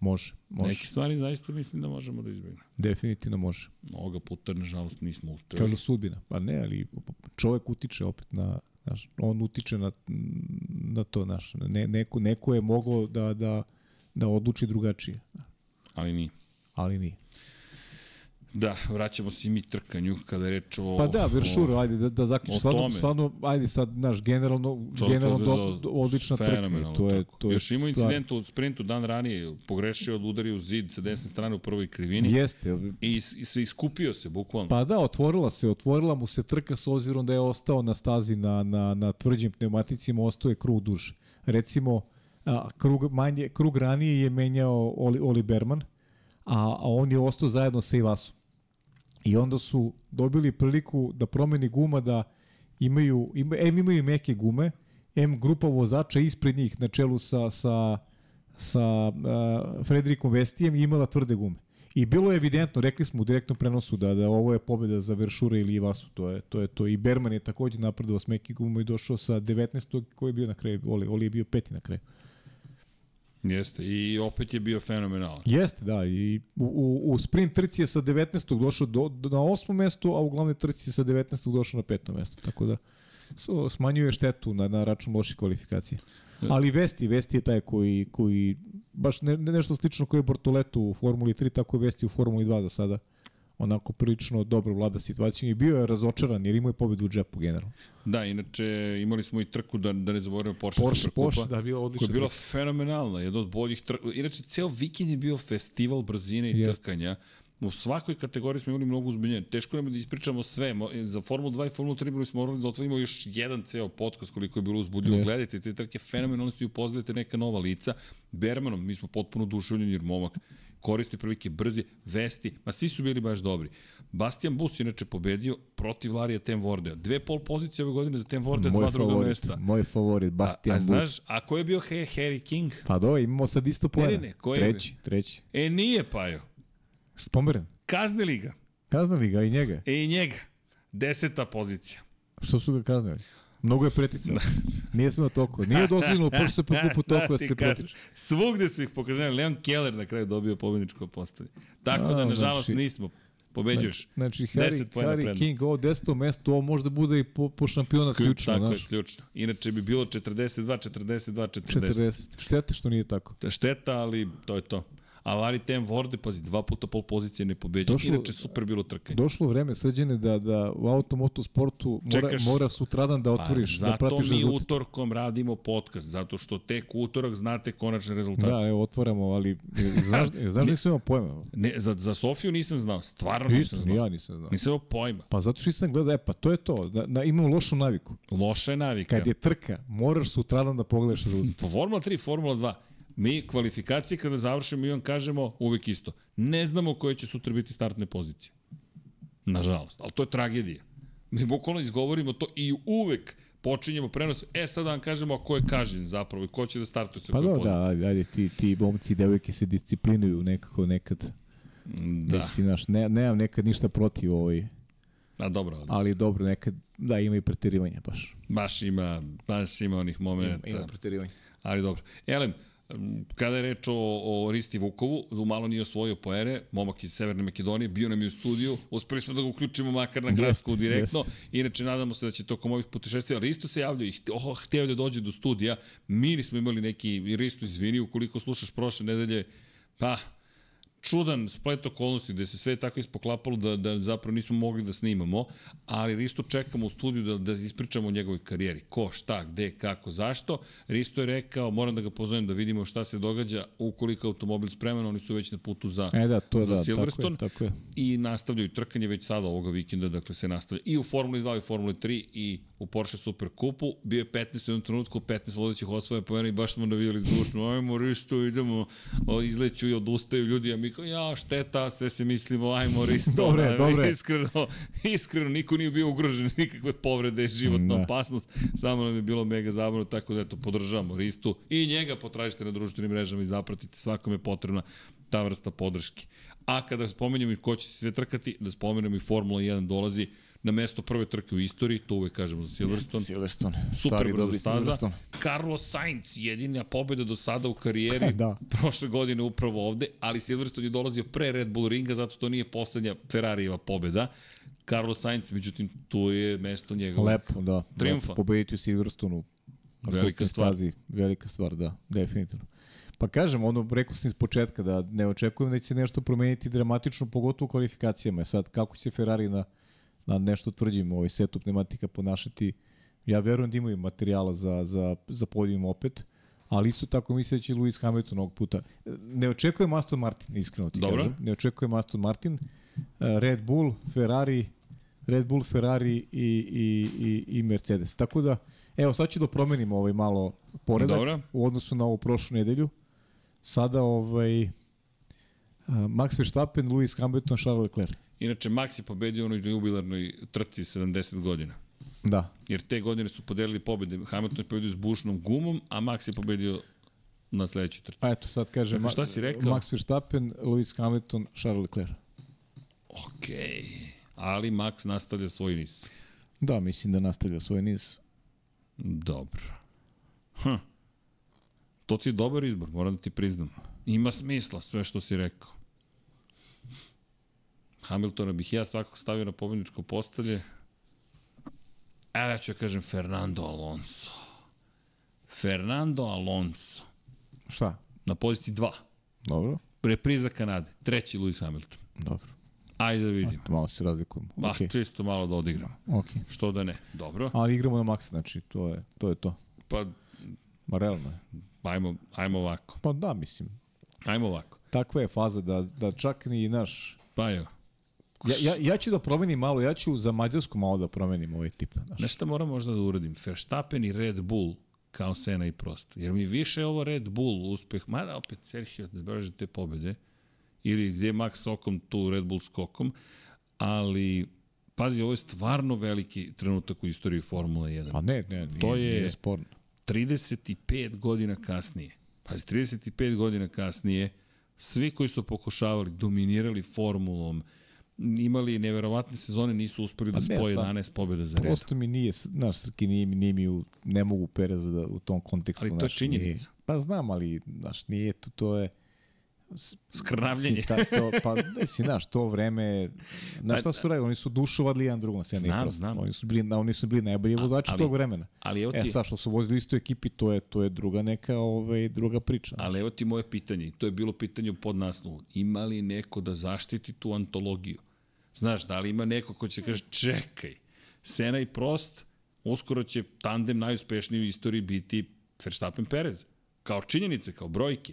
Može, može. Neke stvari zaista mislim da možemo da izbjegnemo. Definitivno može. Ovoga puta, nažalost, nismo uspeli. Kažu sudbina. Pa ne, ali čovek utiče opet na, znaš, on utiče na, na to, znaš, ne, neko, neko je mogao da, da, da odluči drugačije, Ali nije. ali nije. Da, vraćamo se i mi trkanju kada je reč o... Pa da, Veršur, o- ajde da, da zaključim. Stvarno, stvarno, ajde sad, naš, generalno, Čovjek generalno do, do, odlična trka. To je, to je Još imao stvar. incident u sprintu dan ranije, pogrešio od udario u zid sa desne strane u prvoj krivini Jeste. i, i se iskupio se, bukvalno. Pa da, otvorila se, otvorila mu se trka s obzirom da je ostao na stazi na, na, na tvrđim pneumaticima, ostao je krug duže. Recimo, a, krug, manje, krug ranije je menjao Oli, Oli Berman, a, a on je ostao zajedno sa Ivasom. I onda su dobili priliku da promeni guma da imaju, ima, M imaju meke gume, M grupa vozača ispred njih na čelu sa, sa, sa uh, Frederikom Vestijem je imala tvrde gume. I bilo je evidentno, rekli smo u direktnom prenosu da da ovo je pobeda za Veršura ili Ivasu, to je to je to i Berman je takođe napredovao s meki gumom i došao sa 19. koji je bio na kraju, Oli, Oli je bio peti na kraju. Jeste, i opet je bio fenomenalan. Jeste, da, i u, u, sprint trci je sa 19. došao do, do, na osmo mesto, a u glavnoj trci je sa 19. došao na peto mesto, tako da so, smanjuje štetu na, na račun loših kvalifikacija. Ali Vesti, Vesti je taj koji, koji baš ne, ne nešto slično koji je Bortoleto u Formuli 3, tako je Vesti u Formuli 2 za sada. Onako prilično dobro vlada situacijom i bio je razočaran jer imao je pobedu u džepu generalno. Da, inače imali smo i trku da, da ne zaboravimo Porsche, Porsche, Superkupa. Porsche, da, bila koja odlična. je bila trka. fenomenalna, jedna od boljih trka. Inače, ceo vikend je bio festival brzine i Jeste. trkanja. U svakoj kategoriji smo imali mnogo uzbiljenja. Teško nam je da ispričamo sve. Za Formulu 2 i Formulu 3 bili smo morali da otvorimo još jedan ceo podcast koliko je bilo uzbudljivo. Jeste. Gledajte, te trke fenomenalne su i upoznajete neka nova lica. Bermanom, mi smo potpuno duševljeni jer momak koristi prilike brzi, vesti, ma svi su bili baš dobri. Bastian Bus je inače pobedio protiv Larija Tem Vordea. Dve pol pozicije ove godine za Tem Vordea, dva druga favorit, mesta. moj favorit, A, Bastian a Bus. znaš, a ko je bio Harry King? Pa do, imamo sad isto Ne, poena. ne, ne, ko je? treći, treći. E, nije Pajo. Pomeren. Kaznili ga. Kaznali ga i njega. E, i njega. Deseta pozicija. Što su ga kaznili? Mnogo je preticao. *laughs* Nije smeo toliko. Nije dozvoljeno pošto se prekupu toliko da ti se pretiče. Svugde su ih pokazali. Leon Keller na kraju dobio pobedničko postavlje. Tako da, A, nažalost, znači- nismo. Pobeđuješ. Znači, 10 Harry, Harry. King, ovo deseto mesto, ovo možda bude i po, po šampionat ključno, Tako je, znaš. ključno. Inače bi bilo 42, 42, 40. 40. Štete što nije tako. Je šteta, ali to je to. A Larry Tem Vorde, pazi, dva puta pol pozicije ne pobeđa. Došlo- Inače, super bilo trkanje. Došlo vreme srđene da, da u automoto sportu mora, Čekaš. mora sutradan da otvoriš, pa, da zato pratiš mi rezultat. utorkom radimo podcast, zato što tek utorak znate konačne rezultate. Da, evo, otvaramo, ali e, znaš, *laughs* znaš nisam imao pojma. Ne, za, za Sofiju nisam znao, stvarno nisam Isto, ni znao. ja nisam znao. Nisam imao pojma. Pa zato što nisam gledao, e pa to je to, da, da imam lošu naviku. Loša je navika. Kad je trka, moraš sutradan da pogledaš *laughs* rezultat. Formula 3, Formula 2. Mi kvalifikacije kada završimo i on kažemo uvek isto. Ne znamo koje će sutra biti startne pozicije. Nažalost. Ali to je tragedija. Mi bukvalno izgovorimo to i uvek počinjemo prenos. E, sad da vam kažemo a ko je kažnjen zapravo i ko će da startuje sa Pa koje da, pozicije. da, ajde, ti, ti momci i devojke se disciplinuju nekako nekad. Da, Mislim, znaš, ne, nemam nekad ništa protiv ovaj, a dobro, ali ali dobro, nekad, da, ima i preterivanja baš. baš ima, baš ima onih Ima, momenta. ima preterivanja. Ali dobro. Elem, kada je reč o, o Risti Vukovu, malo nije osvojio poere, momak iz Severne Makedonije, bio nam je u studiju, uspeli smo da ga uključimo makar na Grasku Jest, direktno, jest. inače nadamo se da će tokom ovih putešestvija, ali isto se javljaju i oh, hteo da dođe do studija, mi nismo imali neki, Risto izvini, ukoliko slušaš prošle nedelje, pa, čudan splet okolnosti gde se sve tako ispoklapalo da, da zapravo nismo mogli da snimamo, ali Risto čekamo u studiju da, da ispričamo o njegovoj karijeri. Ko, šta, gde, kako, zašto. Risto je rekao, moram da ga pozovem da vidimo šta se događa ukoliko je automobil spreman, oni su već na putu za, E da, to za da, tako Silverstone je, tako je. i nastavljaju trkanje već sada ovoga vikenda, dakle se nastavlja i u Formuli 2 i u Formuli 3 i u Porsche Super Kupu. Bio je 15 u jednom trenutku, 15 vodećih osvoja pojena i baš smo navijali zdušno, ajmo Risto, idemo, izleću i odustaju ljudi, a mi kao, ja, šteta, sve se mislimo, ajmo Risto. Dobre, *laughs* Da, dobre. Iskreno, *laughs* iskreno, niko nije bio ugrožen, *laughs* nikakve povrede, životna Da. opasnost, samo nam je bilo mega zabavno, tako da eto, podržavamo Ristu i njega potražite na društvenim mrežama i zapratite, svakome je potrebna ta vrsta podrške. A kada spomenemo i ko će se sve trkati, da spomenemo i Formula 1 dolazi na mesto prve trke u istoriji, to uvek kažemo za Silverstone. Silverstone. Super brzo staza. Carlos Sainz, jedina pobjeda do sada u karijeri. *laughs* Da. Prošle godine upravo ovde, ali Silverstone je dolazio pre Red Bull ringa, zato to nije poslednja Ferrarijeva pobjeda. Carlos Sainz, međutim, tu je mesto njegovog. Lepo, da. Triumfa. Lepo pobediti u Silverstonu. Velika stvar. Stazi. Velika stvar, da, definitivno. Pa kažem, ono, rekao sam iz početka da ne očekujem da će se nešto promeniti dramatično, pogotovo u kvalifikacijama. Sad, kako će Ferrari na, na nešto tvrđim ovaj setup pneumatika ponašati, ja verujem da imaju materijala za, za, za podijum opet, ali isto tako mislim da će Lewis Hamilton ovog puta. Ne očekujem Aston Martin, iskreno ti Dobro. kažem. Ne očekujem Aston Martin. Eh, Red Bull, Ferrari, Red Bull, Ferrari i, i, i, i Mercedes. Tako da, evo, sad ću da promenimo ovaj malo poredak Dobro. u odnosu na ovu prošlu nedelju. Sada ovaj Max Verstappen, Lewis Hamilton, Charles Leclerc. Inače, Max je pobedio u onoj jubilarnoj trci 70 godina. Da. Jer te godine su podelili pobede. Hamilton je pobedio s bušnom gumom, a Max je pobedio na sledećoj trci. Pa eto, sad kaže Dakle, šta si rekao? Max Verstappen, Lewis Hamilton, Charles Leclerc. Okej. Ali Max nastavlja svoj niz. Da, mislim da nastavlja svoj niz. Dobro. Hm. To ti je dobar izbor, moram da ti priznam. Ima smisla sve što si rekao. Hamiltona bih ja svakako stavio na pobjedničko postalje. Evo ja ću da kažem Fernando Alonso. Fernando Alonso. Šta? Na poziciji 2. Dobro. Repriza Kanade. Treći Lewis Hamilton. Dobro. Ajde da vidimo. Malo se razlikujemo. Ma, Okay. čisto malo da odigramo. Okay. Što da ne. Dobro. Ali igramo na maksa, znači to je to. Je to. Pa, Ma realno je. ajmo, ajmo ovako. Pa da, mislim. Ajmo ovako. Takva je faza da, da čak ni naš... Pa evo. Ja, ja, ja ću da promenim malo, ja ću za Mađarsku malo da promenim ovaj tip. Znaš. Nešto moram možda da uradim. Verstappen i Red Bull kao Sena i Prost. Jer mi više ovo Red Bull uspeh, mada opet Sergio da brže te pobede, ili gdje je Max Okom tu Red Bull skokom, ali pazi, ovo je stvarno veliki trenutak u istoriji Formule 1. Pa ne, ne, nije, To je- nije sporno. 35 godina kasnije. Pazi, 35 godina kasnije, svi koji su pokušavali, dominirali formulom, imali neverovatne sezone, nisu uspeli da Pa ne, spoje sad- 11 pobjeda za redom. Prosto mi nije, znaš, Srki, nije, nije mi, u, ne mogu Pereza da u tom kontekstu. Ali to je znaš, nije- činjenica. Pa znam, ali, znaš, nije to, to je... Skrnavljenje. Ta, to, pa, si, znaš, to vreme, znaš Pa, šta su radili, oni su dušovali jedan na sceni. Znam, prosto. znam. Oni su bili, oni su bili najbolji vozači tog vremena. Ali evo E, ti, sad što su vozili u istoj ekipi, to je, to je druga neka, ovaj, druga priča. znaš. ali evo ti moje pitanje, to je bilo pitanje u podnaslovu. Ima li neko da zaštiti tu antologiju? Znaš, da li ima neko ko će kaže, čekaj, Sena i Prost, uskoro će tandem najuspešniji u istoriji biti Verstappen Perez. Kao činjenice, kao brojke.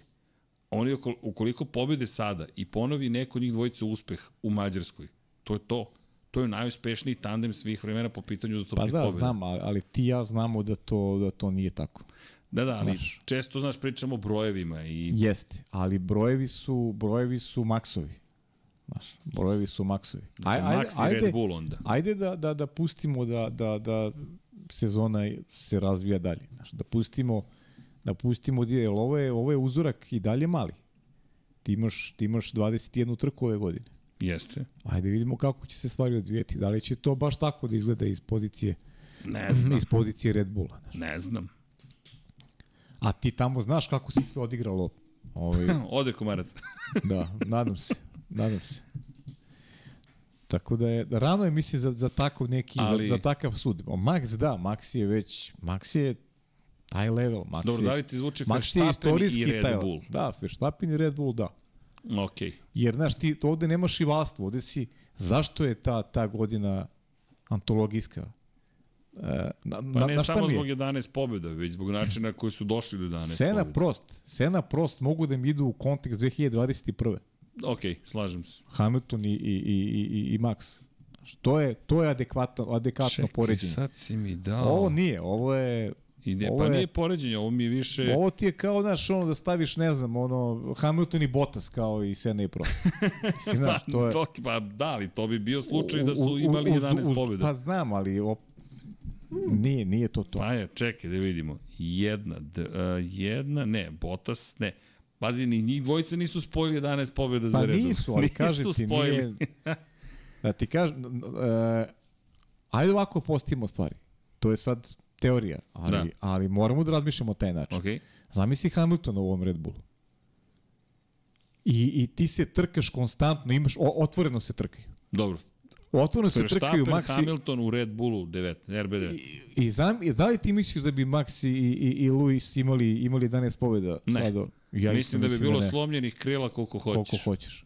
Oni ukoliko pobede sada i ponovi neko njih dvojica uspeh u Mađarskoj, to je to. To je najuspešniji tandem svih vremena po pitanju Pa uzastopnih da, pobjeda. znam, ali, ti ja znamo da to, da to nije tako. Da, da, ali Znaš. često, znaš, pričamo o brojevima i Jeste, ali brojevi su, brojevi su maksovi. Znaš, brojevi su maksovi. Aj, Max i Red Bull onda. Ajde da, da, da pustimo da, da, da sezona se razvija dalje. Znaš, da pustimo da pustimo dio, jer ovo je, ovo je uzorak i dalje mali. Ti imaš, ti imaš 21 trku ove godine. Jeste. Ajde vidimo kako će se stvari odvijeti. Da li će to baš tako da izgleda iz pozicije Ne znam, iz pozicije Red Bulla. Znaš. ne znam. A ti tamo znaš kako si sve odigralo. Ovaj, *laughs* Ode komarac. Da, nadam se. Nadam se. Tako da je, rano je mislim za, za takav neki, Ali... Za, za takav sud. O, Max da, Max je već, Max je taj level. Max Dobro, je, da li ti zvuči Verstappen i Red taj, Bull? Da, Verstappen i Red Bull, da. Ok. Jer, znaš, ti ovde nemaš rivalstvo, ovde si, zašto je ta, ta godina antologijska? E, na, Pa na, ne na samo zbog 11 pobjeda, već zbog načina koji su došli do 11 Sena pobjeda. Prost, Sena Prost mogu da mi idu u kontekst 2021. Ok, slažem se. Hamilton i, i, i, i, i Max. To je, to je adekvatno, adekvatno poređenje. sad si mi dao. Ovo nije, ovo je... Ide, ovo pa je- nije poređenje, ovo mi je više... Ovo ti je kao, znaš, ono da staviš, ne znam, ono, Hamilton i Bottas kao i Senna i Prost. *laughs* Mislim, znaš, to je... to, pa da, ali to bi bio slučaj da su imali uz- 11 uz- pobjeda. Pa znam, ali op, nije, nije to to. Pa je, čekaj da vidimo. Jedna, d, uh, jedna, ne, Botas, ne. Pazi, ni njih dvojica nisu spojili 11 pobjeda za Pa redom. nisu, ali *laughs* kažem ti, spojili. nije... *laughs* Da ti kažem, uh, ajde ovako postimo stvari. To je sad teorija, ali, Da. ali moramo da razmišljamo taj način. Ok, Zamisli Hamiltona u ovom Red Bullu. I, I ti se trkaš konstantno, imaš, o, otvoreno se trkaju. dobro. Otvoreno se trkaju Maxi Hamilton u Red Bullu 9, RB9. i, i, znam, i da li ti misliš da bi Maxi i, i, i Luis imali, imali 11 pobjeda Ne. sada? Ja mislim da bi bilo ne. slomljenih krila koliko hoćeš. Koliko hoćeš.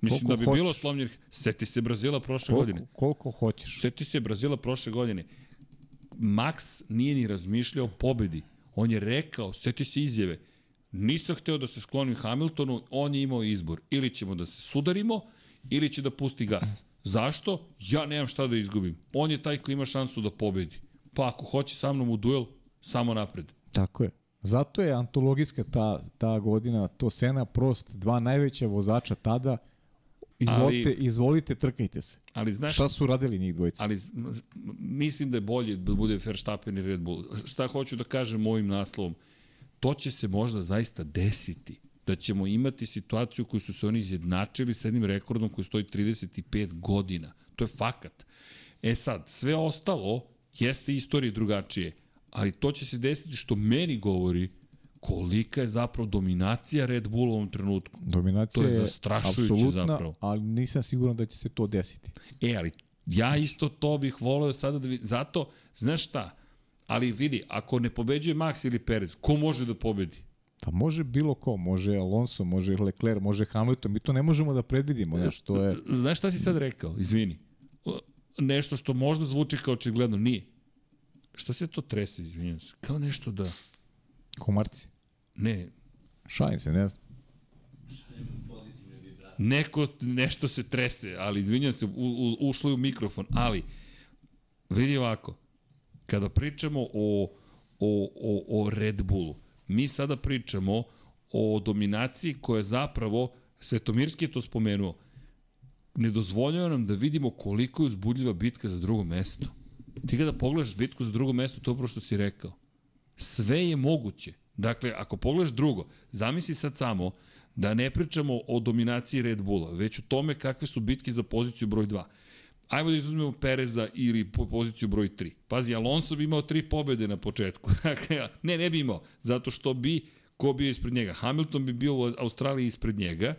Mislim koliko da bi hoćeš. bilo slomljenih. Seti se Brazila prošle godine. Koliko, koliko hoćeš. Seti se Brazila prošle godine. Max nije ni razmišljao o pobedi. On je rekao, seti se izjave, nisam hteo da se sklonim Hamiltonu, on je imao izbor. Ili ćemo da se sudarimo, ili će da pusti gas. Zašto? Ja nemam šta da izgubim. On je taj koji ima šansu da pobedi. Pa ako hoće sa mnom u duel, samo napred. Tako je. Zato je antologijska ta, ta godina, to Sena Prost, dva najveća vozača tada, izvolite, Ali- izvolite, trkajte se. Ali znaš, Šta su radili njih dvojica? ali mislim da je bolje da bude Verstappen i Red Bull. Šta hoću da kažem ovim naslovom? To će se možda zaista desiti. Da ćemo imati situaciju koju su se oni izjednačili sa jednim rekordom koji stoji 35 godina. To je fakat. E sad, sve ostalo jeste istorije drugačije, ali to će se desiti što meni govori kolika je zapravo dominacija Red Bulla u ovom trenutku. Dominacija To je zastrašujuće zapravo. ali nisam siguran da će se to desiti. E, ali ja isto to bih voleo sada da vidim. Zato, znaš šta, ali vidi, ako ne pobeđuje Max ili Perez, ko može da pobedi? Pa može bilo ko, može Alonso, može Leclerc, može Hamilton, mi to ne možemo da predvidimo, znaš, to je... Znaš šta si sad rekao? Izvini. Nešto što možda zvuči kao očigledno, nije. Što se to trese, izvinjam se? Kao nešto da... Komarci. Ne, Šalim se, ne znam. neko, nešto se trese, ali izvinjam se, u, u, ušlo je u mikrofon, ali vidi ovako, kada pričamo o, o, o, o Red Bullu, mi sada pričamo o dominaciji koja je zapravo, Svetomirski je to spomenuo, ne dozvoljava nam da vidimo koliko je uzbudljiva bitka za drugo mesto. Ti kada pogledaš bitku za drugo mesto, to je upravo što si rekao. Sve je moguće. Dakle, ako pogledaš drugo, zamisli sad samo da ne pričamo o dominaciji Red Bulla, već o tome kakve su bitke za poziciju broj 2. Ajmo da izuzmemo Pereza ili po poziciju broj 3. Pazi, Alonso bi imao tri pobede na početku. *laughs* Dakle, ne, ne bi imao, zato što bi ko bio ispred njega. Hamilton bi bio u Australiji ispred njega,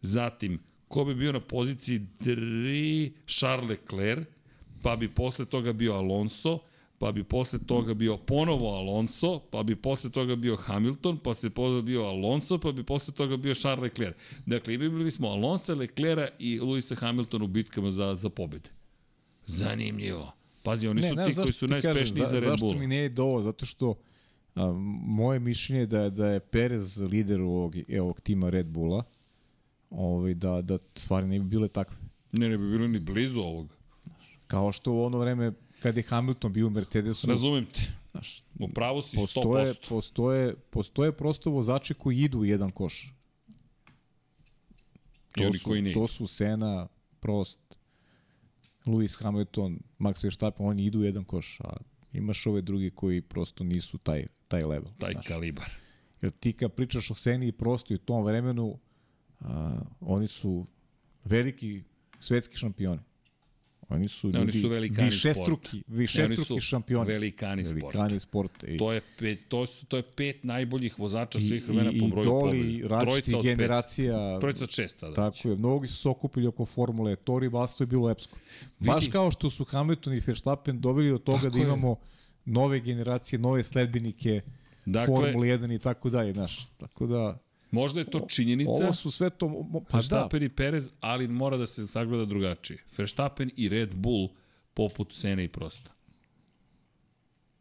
zatim ko bi bio na poziciji 3, Charles Leclerc, pa bi posle toga bio Alonso, pa bi posle toga bio ponovo Alonso, pa bi posle toga bio Hamilton, pa se posle bio Alonso, pa bi posle toga bio Charles Leclerc. Dakle, imali smo Alonso, Leclerca i Luisa Hamiltona u bitkama za, za pobede. Zanimljivo. Pazi, oni ne, su ne, ti koji su najspešniji za Red Zašto Bull. mi ne ide ovo? Zato što a, moje mišljenje je da, je- da je Perez lider ovog, ovog tima Red Bulla, ovaj, da, da stvari ne bi bile takve. Ne, ne bi bilo ni blizu ovog. Kao što u ono vreme kad je Hamilton bio u Mercedesu, Razumem te. znaš, U pravu si postoje, 100%. postoje, postoje prosto vozači koji idu u jedan koš. I oni su, koji nije. To su Sena, Prost, Lewis Hamilton, Max Verstappen, oni idu u jedan koš, a imaš ove drugi koji prosto nisu taj, taj level. Taj znaš. kalibar. Jer ti kad pričaš o Seni i Prostu i u tom vremenu, a, oni su veliki svetski šampioni. Oni su Ne, ljudi oni su velikani višestruki, sporta. višestruki Ne, šampioni. velikani sporta. Velikani sporta. I, To je pet, to su to je pet najboljih vozača i, svih vremena i, po broju idoli pobjeda. različitih Trojica od pet. generacija. Trojica od šest sada. Tako je, mnogi su se okupili oko formule, to rivalstvo je bilo epsko. Baš kao što su Hamilton i Verstappen dobili do toga Tako da je. imamo nove generacije, nove sledbenike, Dakle- Formule 1 i tako dalje, znaš. Tako da, Možda je to činjenica. ovo su sve to... Pa da, Verstappen i Perez, ali mora da se sagleda drugačije. Verstappen i Red Bull poput Sene i Prosta.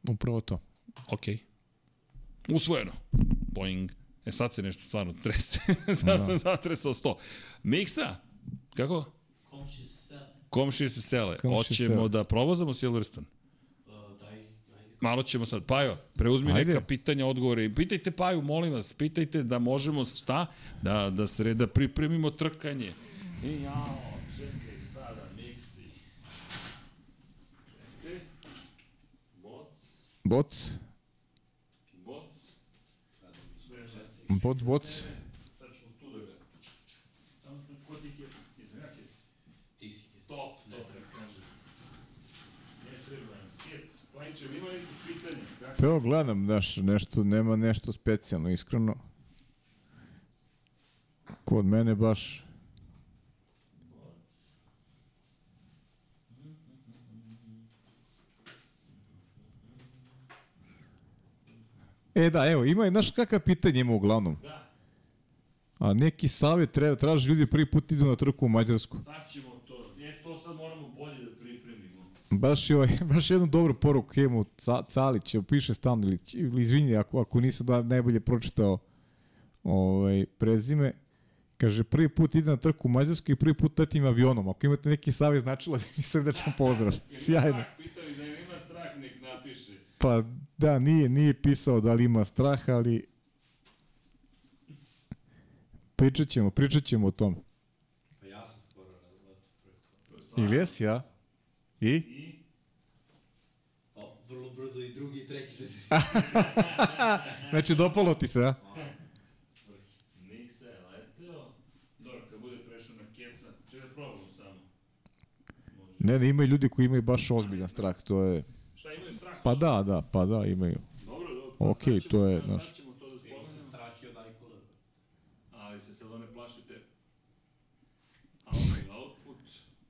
upravo to. Ok. Usvojeno. Boing. E sad se nešto stvarno trese. *laughs* sad sam zatresao sto. Miksa? Kako? Komši se sele. Komšije se sele. Komšije Hoćemo sele. da provozamo Silverstone? Malo ćemo sad. Pajo, preuzmi Ajde. neka pitanja, odgovore. Pitajte Paju, molim vas, pitajte da možemo šta? Da, da, se, da pripremimo trkanje. I jao, čekaj sada, miksi. Čekaj. Boc, Boc, boc. boc, boc. Sad ćemo tu da ga... Tamo tu kod ti je, izvinjake. Ti si je. Top, dobro, kažem. Ne treba, Pajiće, ima nekih pitanja? Kako? Pa evo gledam, znaš, nešto, nema nešto specijalno, iskreno. Kod mene baš... E da, evo, ima, znaš kakav pitanje ima uglavnom? Da. A neki savjet treba, traži ljudi prvi put idu na trku u Mađarsku. Sad ćemo to, je to sad moramo. Baš, je, ovaj, *laughs* baš jednu dobru poruku imamo Ca, Calić, piše stalno, ili, ili izvini ako, ako nisam da najbolje pročitao ovaj, prezime. Kaže, prvi put ide na trku u Mađarsku i prvi put letim avionom. Ako imate neki savjet značilo *laughs* da mi srdečan pozdrav. Sjajno. Pitali da ima strah, nek napiše. Pa da, nije, nije pisao da li ima strah, ali pričat ćemo, pričat ćemo o tom. Pa ja sam skoro razletao. Ili jesi ja? I? Pa, vrlo brzo i drugi i treći četvrti. *laughs* Znači, dopalo ti se, a? Nik se je leteo. Dobro, kad bude prešao na keca, će da probamo samo. Ne, ne, ima i ljudi koji imaju baš ozbiljan strah, to je... Šta imaju strah? Pa da, da, pa da, imaju. Dobro, dobro. Okej, sad ćemo to je, sad znaš. ćemo to da spomenemo. Strah je od Ajkula. Ali se sad ne plašite. Output, output.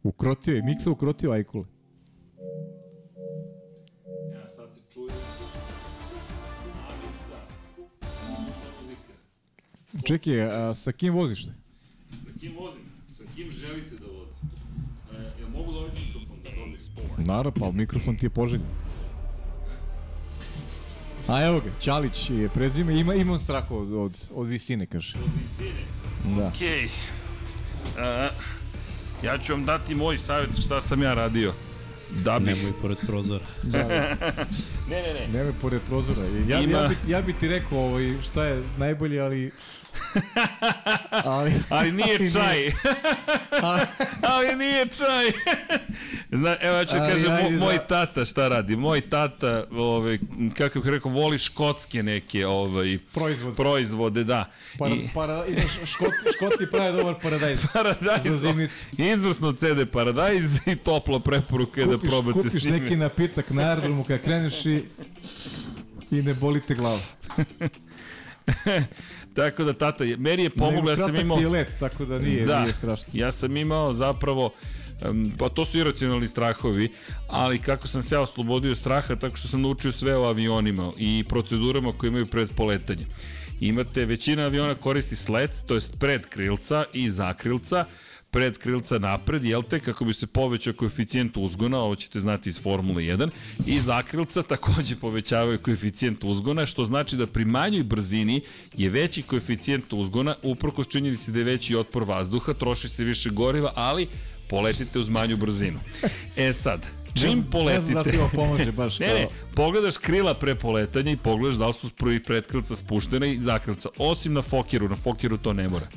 Ukrotio je, Miksa ukrotio Ajkule. Čekaj, a sa kim voziš? Sa kim vozim? Sa kim želite da vozim? E, jel mogu da ovaj mikrofon da dobijem? Naravno, pa mikrofon ti je poželjen. A evo ga, Ćalić je prezime, ima, imam strah od, od, od visine, kaže. Od visine. Da. Okej. Okay. ja ću vam dati moj savjet šta sam ja radio. Da bih... Nemoj pored prozora. *laughs* Da, da. Ne, ne, ne. Nemoj pored prozora. Ja, Ima- ja, bi, ja bi ti rekao ovaj, šta je najbolje, ali... ali, *laughs* Ali nije ali čaj. A, *laughs* Ali nije čaj. *laughs* Zna, evo ja ću Ali kažem, ajde, mo, moj da. tata šta radi? Moj tata, ovaj, kako bih rekao, voli škotske neke ovaj, proizvod. proizvode, da. Para, I, para, škot, škoti pravi dobar paradajz. Za Paradajz, zimnicu. izvrsno CD Paradajz i topla preporuka je da Kupiš, probate kupiš s njime. neki napitak na aerodromu kad kreneš i, i ne boli te glava. Tako da, tata, meni je pomoglo, ja sam imao... let, tako da nije, da, nije strašno. ja sam imao zapravo pa to su iracionalni strahovi, ali kako sam se ja oslobodio straha, tako što sam naučio sve o avionima i procedurama koje imaju pred poletanje. Imate, većina aviona koristi slec, to jest pred krilca i za krilca, pred krilca napred, jel te, kako bi se povećao koeficijent uzgona, ovo ćete znati iz Formule 1, i zakrilca takođe povećavaju koeficijent uzgona, što znači da pri manjoj brzini je veći koeficijent uzgona, uprkos činjenici da je veći otpor vazduha, troši se više goriva, ali poletite uz manju brzinu. E sad, čim Ne poletite... znam da ti ovo pomože baš *laughs* Ne, kao... ne, pogledaš krila pre poletanja i pogledaš da li su prvi predkrilca spuštena i zakrilca, osim na Fokiru, na Fokiru to ne mora.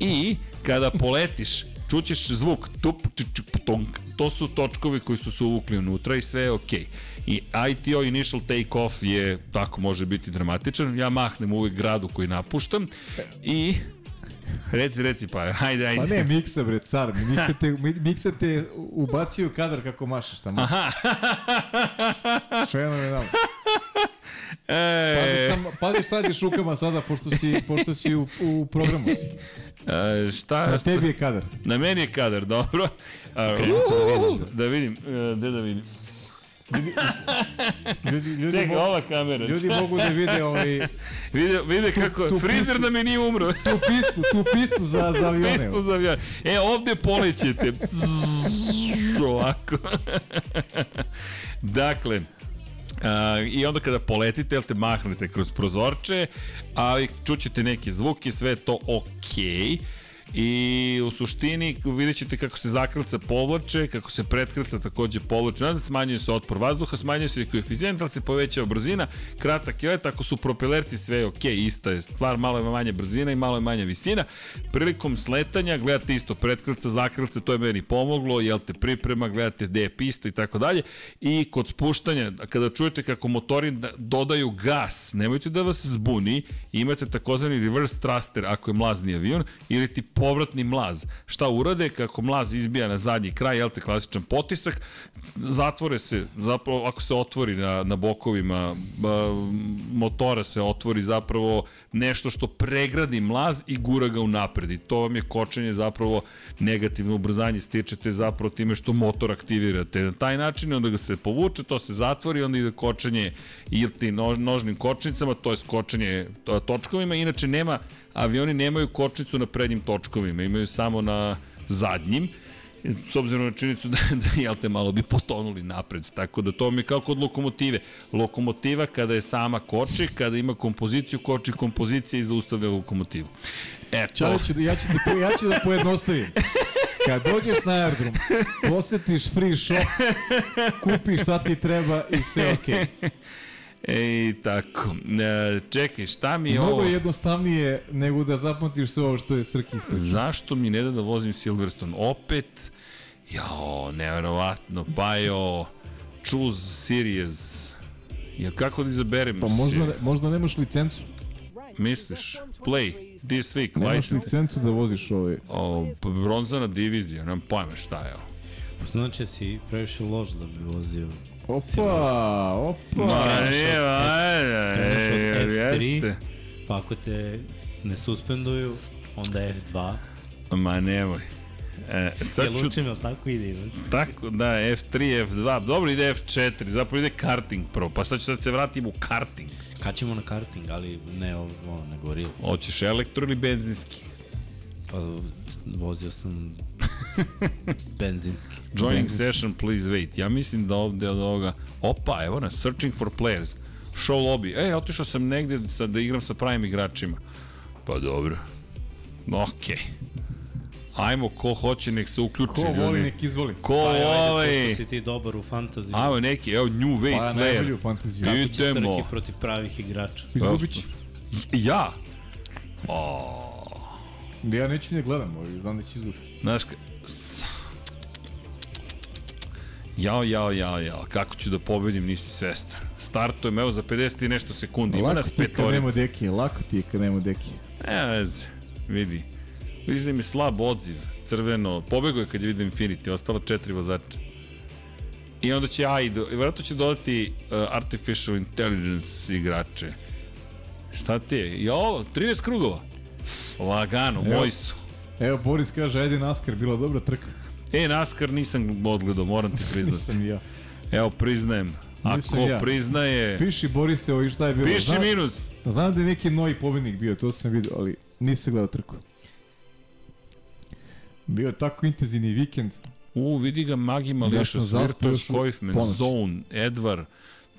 I kada poletiš, čućeš zvuk tup, č, č, tonk, to su točkovi koji su se uvukli unutra i sve je okej. I ITO initial take off je, tako može biti dramatičan, ja mahnem uvek gradu koji napuštam. I Reci, reci pa, hajde, ajde. Pa ne, miksa bre, car, miksa te, mi- miksa te ubacio u kadar kako mašeš tamo. Aha. Fenomenalno. Pazi, E, sam, pazi šta radiš rukama sada, pošto si, pošto si u, u programu si. e, šta, Na tebi je kadar. Na meni je kadar, dobro. A, da vidim. Da vidim, e, gde da vidim. Ljudi, ljudi, Čekaj, mogu, ova kamera. ljudi mogu da vide ovaj, Vide, vide kako, tu frizer pistu. da mi nije umro. tu pistu, tu pistu za, za avione. Pisto za avion. E, ovde polećete. Zzz, Ovako. dakle, A, I onda kada poletite, jel te mahnete kroz prozorče, ali čućete neke zvuke, sve to okej. I u suštini vidjet ćete kako se zakrlca povlače, kako se pretkrlca takođe povlače. Znači, smanjuje se otpor vazduha, smanjuje se koeficijent, ali se povećava brzina, kratak je let, ako su propelerci sve okej, ista je stvar, malo je manje brzina i malo je manja visina. Prilikom sletanja gledate isto pretkrlca, zakrlca, to je meni pomoglo, jel te priprema, gledate gde je pista i tako dalje. I kod spuštanja, kada čujete kako motori da- dodaju gas, nemojte da vas zbuni, imate takozvani reverse thruster ako je mlazni avion, ili ti povratni mlaz. Šta urade kako mlaz izbija na zadnji kraj, jel te klasičan potisak, zatvore se, zapravo ako se otvori na, na bokovima ba, motora se otvori zapravo nešto što pregradi mlaz i gura ga u napred i to vam je kočenje zapravo negativno ubrzanje stičete zapravo time što motor aktivirate. Na taj način onda ga se povuče, to se zatvori onda ide kočenje ili ti nož, nožnim kočnicama, to je kočenje to- točkovima, inače nema avioni nemaju kočnicu na prednjim točkovima, imaju samo na zadnjim s obzirom na činjenicu da, *laughs* da jel te malo bi potonuli napred, tako da to vam je kao kod lokomotive. Lokomotiva kada je sama koči, kada ima kompoziciju, koči kompozicija i zaustavlja lokomotivu. Eto, Čale ću, da- ja, ću da, ja ću da pojednostavim. Kad dođeš na aerodrom, posetiš free shop, kupiš šta ti treba i sve okej. *laughs* e, tako. E, čekaj, šta mi je Mnogo ovo? je jednostavnije nego da zapamtiš sve ovo što je Srki ispred. Zašto mi ne da da vozim Silverstone? Opet, jao, nevjerovatno, pa jo, choose series. Jel kako da izaberem? Pa možda, možda nemaš licencu. Misliš? Play, this week, Nemaš license. licencu da voziš ovaj. O, pa bronzana divizija, nemam pojma šta je ovo. Znači si previše lož da bi vozio. Opa, opa. Ma nije, ajde, e, F3. jeste. Pa ako te ne suspenduju, onda F2. Ma nemoj. E, sad Jel ću, učim, tako ide? tako, da, F3, F2, dobro ide F4, zapravo ide karting prvo, pa sad ću sad se vratim u karting. Kad ćemo na karting, ali ne ovo, ne goril. Hoćeš elektro ili benzinski? Pa vozio sam *laughs* benzinski. Joining session, please wait. Ja mislim da ovde od ovoga... Opa, evo nas, searching for players. Show lobby. E, otišao sam negde sad da igram sa pravim igračima. Pa dobro. Okej. Okay. Ajmo, ko hoće, nek se uključi. Ko voli, ljudi. nek izvoli. Ko Pa evo, ajde, voli? pošto si ti dobar u fantaziji. Ajmo neki, evo, New Way Pa najbolji u Slayer. fantaziju. Kako će. Srki protiv pravih igrača? Izgubit će. Ja? Ja neću ne gledam, ali znam da će izgubiti. Znaš, ka... Jao, jao, jao, jao, kako ću da pobedim, nisi svestan. Startujem, evo, za 50 i nešto sekundi, ima Lako nas ti je kad nema petorica. deki, lako ti je kad nema deki. Ne veze, vidi. Vidiš da mi slab odziv, crveno, pobegao je kad je vidio Infinity, ostalo četiri vozača. I onda će AI, do, i vjerojatno će dodati uh, Artificial Intelligence igrače. Šta ti je? Ovo, 13 krugova. Lagano, Evo. moji su. Evo, Boris kaže, ajde NASCAR, bila dobra trka. E, NASCAR nisam odgledao, moram ti priznati. Nisam ja. Evo, priznajem. Nisam Ako ja. priznaje, Piši Borise, ovo i šta je bilo. piši Znam- minus. Znam da je neki novi pobednik bio, to sam vidio, ali nisam gledao trku. Bio je tako intenzivni vikend. U, vidi ga Magi Mališa, Ja Svirpa, Skojfman. Zone, Edvar,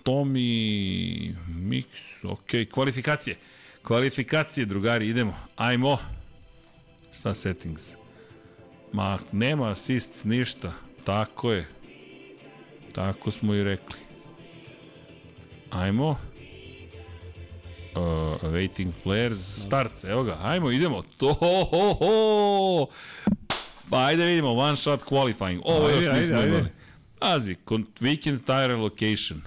Tomi, Mix, ok, kvalifikacije. Kvalifikacije, drugari, idemo. Ajmo. Šta settings? Ma, nema assist, ništa. Tako je. Tako smo i rekli. Ajmo. Uh, waiting players, start, evo ga, ajmo, idemo. To, ho, ho, ho. Pa ajde vidimo, one shot qualifying. Ovo Ajde, još ajde, nismo ajde. imali. Pazi, weekend tire allocation.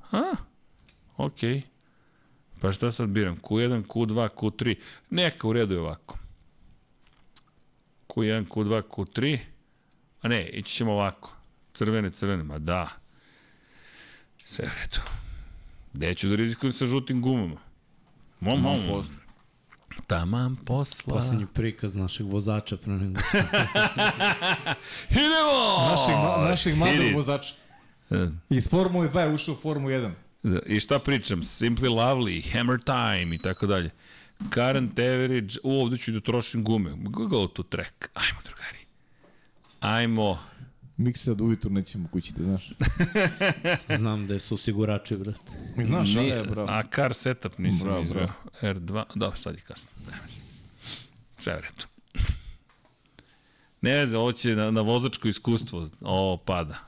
Ha? Okej. Okay. Pa šta sad biram? Q1, Q2, Q3. Neka u redu je ovako. Q1, Q2, Q3. A ne, ići ćemo ovako. Crvene, crvene, ma da. Sve u redu. Gde ću da rizikujem sa žutim gumama? Mom, mom, posla. Taman posla. Poslednji prikaz našeg vozača pre nego *laughs* Idemo! Našeg, našeg mladog vozača. E, Iz Formule 2 je ušao u Formulu 1. I šta pričam? Simply Lovely, Hammer Time i tako dalje. Current average, u, ovde ću da trošim gume. Go to track. Ajmo, drugari. Ajmo. Miksa da ujutru nećemo kućiti, znaš. *laughs* znam da su osigurači, brate. Znaš, ali je, bravo. A car setup nisam Bravo, izveo. R2, da, sad je kasno. Sve u redu. Ne veze, ovo će na, na vozačko iskustvo. Ovo pada.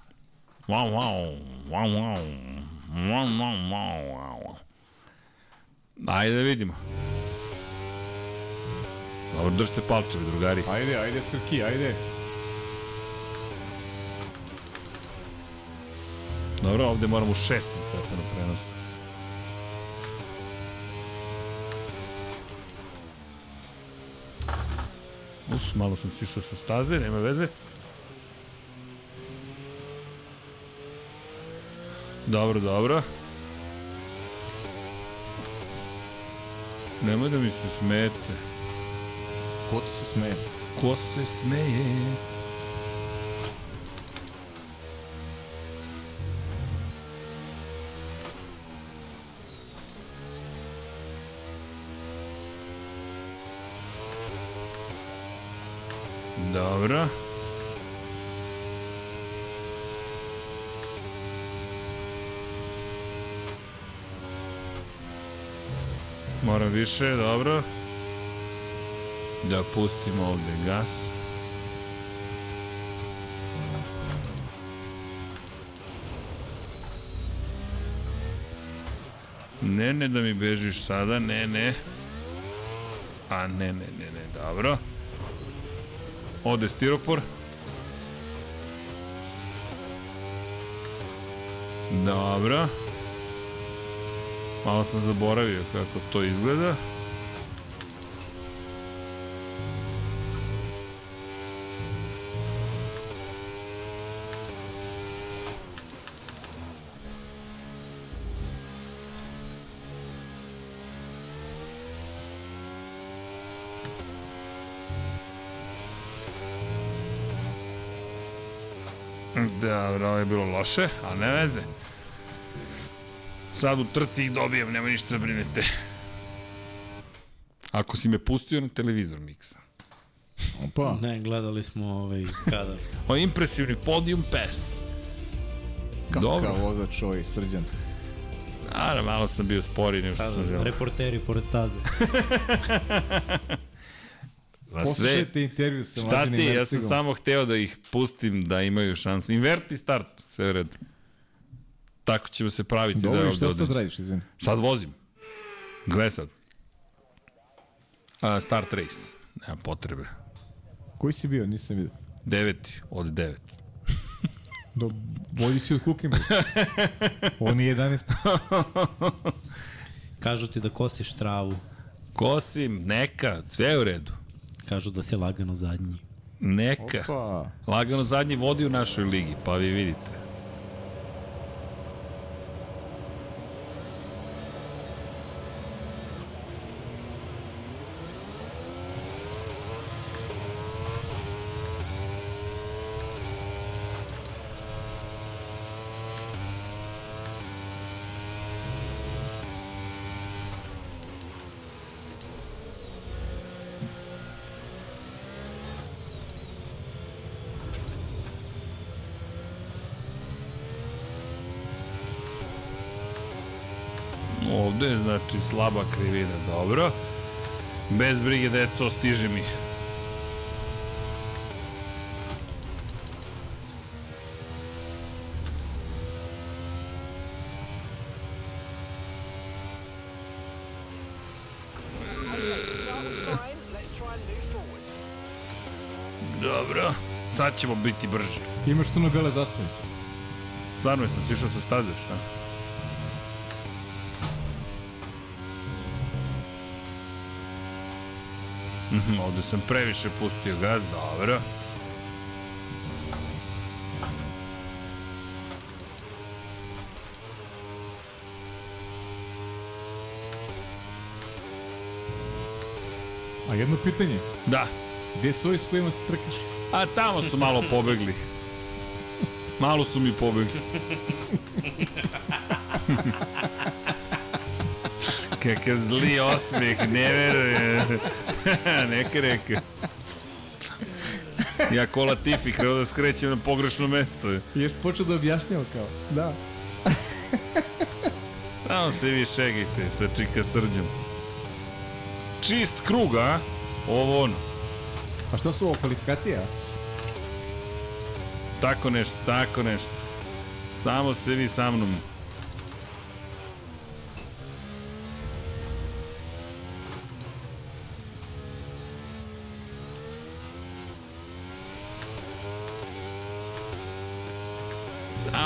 Wow, wow, wow, wow. Ajde da vidimo. Dobro, držite palčevi, drugari. Ajde, ajde, Srki, ajde. Dobro, ovde moramo u šestom stepenu prenosa. Uf, malo sam sišao sa staze, nema veze. Dobro, dobro. Nemoj da mi se smete. Ko ti se smeje? Ko se smeje? Dobro. Moram više, dobro. Da pustimo ovde gas. Ne, ne da mi bežiš sada, ne, ne. A ne, ne, ne, ne, dobro. Ode stiropor. Dobro. Malo sam zaboravio kako to izgleda. Da, ovo je bilo loše, ali ne veze. Sad u trci ih dobijem, nema ništa da brinete. Ako si me pustio na televizor, Miksa. Opa. Ne, gledali smo ovaj, kada. O *laughs* impresivni podium pass. Kakav Dobro. vozač ovaj srđan. Naravno, malo sam bio sporiji nego što sam želeo. reporteri pored staze. *laughs* Pa sve, Poslušajte intervju sa šta ti, ja sam samo hteo da ih pustim da imaju šansu. Inverti start, sve u redu. Tako ćemo se praviti da Dobro, je ovde šta sad radiš, izvini? Sad vozim. Gle sad. A, start race. Nema potrebe. Koji si bio, nisam vidio. Deveti od devet. *laughs* Do, bolji si od Kukima. On je 11. Kažu ti da kosiš travu. Kosim, neka, sve je u redu. Kažu da si lagano zadnji. Neka. Opa. Lagano zadnji vodi u našoj ligi, pa vi vidite. Ovde je, znači, slaba krivina, dobro. Bez brige, deco, stiže mi. Dobro, sad ćemo biti brži. Imaš crno-bele zastave. Stvarno sam sišao sa staze, šta? Mhm, ovde sam previše pustio gaz, dobro. A jedno pitanje. Da, Gde su ovi s kojima se trkaš? a tamo su malo pobegli. Malo su mi pobegli. *laughs* Kakav zli osmeh, ne verujem. *laughs* Neka reka. Ja ko Latifi, kreo da skrećem na pogrešno mesto. Ješ počeo da objašnjava kao. Da. *laughs* Samo se vi šegajte sa čika srđom. Čist krug, a? Ovo ono. A šta su ovo, kvalifikacija? Tako nešto, tako nešto. Samo se vi sa mnom.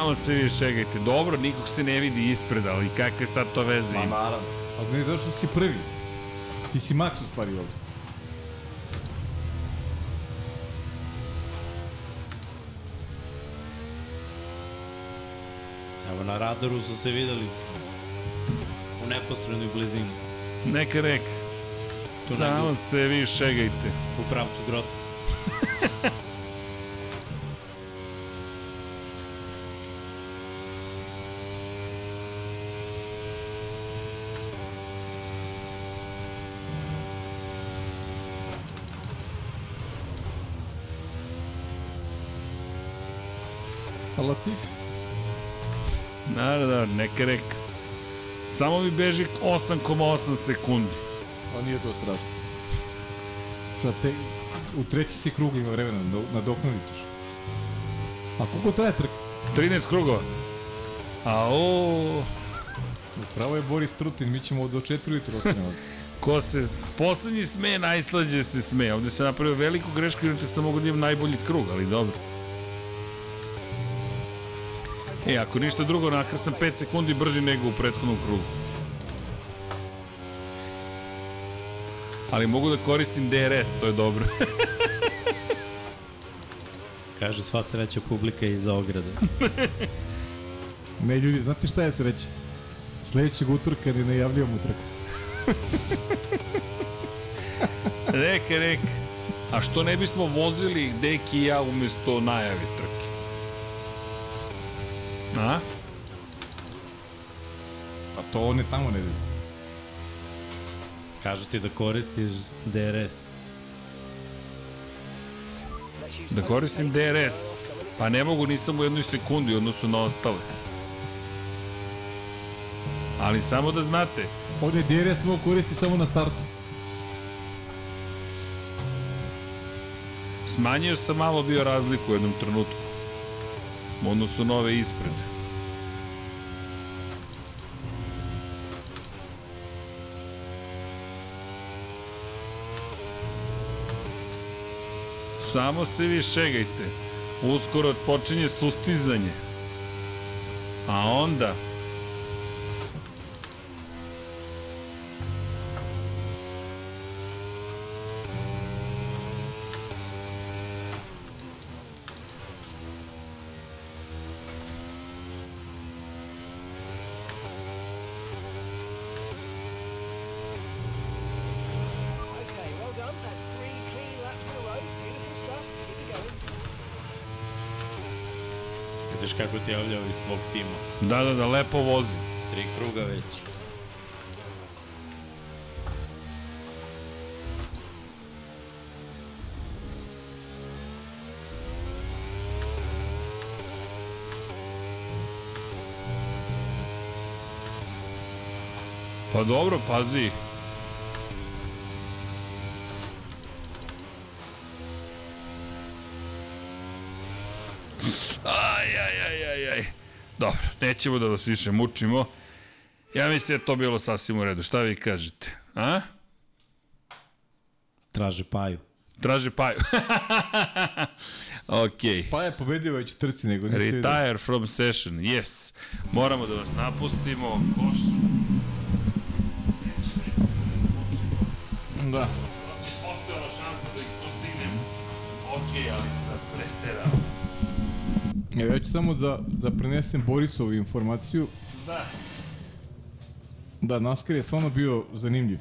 Samo se vi šegajte. Dobro, nikog se ne vidi ispred, ali kakve sad to veze ima? naravno. A ne zato što si prvi. Ti si Max u stvari ovde. Evo na radaru su se videli u neposrednoj blizini. Neka reka. Samo se vi šegajte. u pravcu Grocka. *laughs* A Latif? Da, da, reka. Samo mi beži 8,8 sekundi. A nije to strašno. Šta te, u treći si krug ima vremena, do- nadoknadit ćeš. A koliko traje trka? 13 krugova. A o, Pravo je Boris Trutin, mi ćemo do 4 ujutru ostanemo. *laughs* ko se poslednji sme, najslađe se sme. Ovde se napravio veliku grešku, inače sam mogu da imam najbolji krug, ali dobro. E, ako ništa drugo, nakar sam 5 sekundi brži nego u prethodnom krugu. Ali mogu da koristim DRS, to je dobro. *laughs* Kaže sva sreća publika iza ograde. *laughs* Ne ljudi, znate šta je sreća? Sledećeg utorka ne najavljujemo trku. Neka, *laughs* neka. A što ne bismo vozili Deki i ja umesto najave trke? A? Pa to one tamo ne vidi. Kažu ti da koristiš DRS. Da koristim DRS. Pa ne mogu, nisam u jednoj sekundi u odnosu na ostale. Ali samo da znate, Ovdje DRS mogu koristi samo na startu. smanjio sam malo bio razliku u jednom trenutku. Odnosu na ove ispred. Samo se vi šegajte. Uskoro počinje sustizanje. A onda... kako ti javljao iz tvog tima. Da, da, da, lepo vozi. Tri kruga već. Pa dobro, pazi. Nećemo da vas više mučimo. Ja mislim da je to bilo sasvim u redu. Šta vi kažete? A? Traže paju. Traže paju. *laughs* Okej. Pa je pobedio već u trci nego niste. Retire from session, yes. Moramo da vas napustimo. Koš. Da. Evo, ja ću samo da, da prenesem Borisovu informaciju. Da. Da, NASCAR je stvarno bio zanimljiv.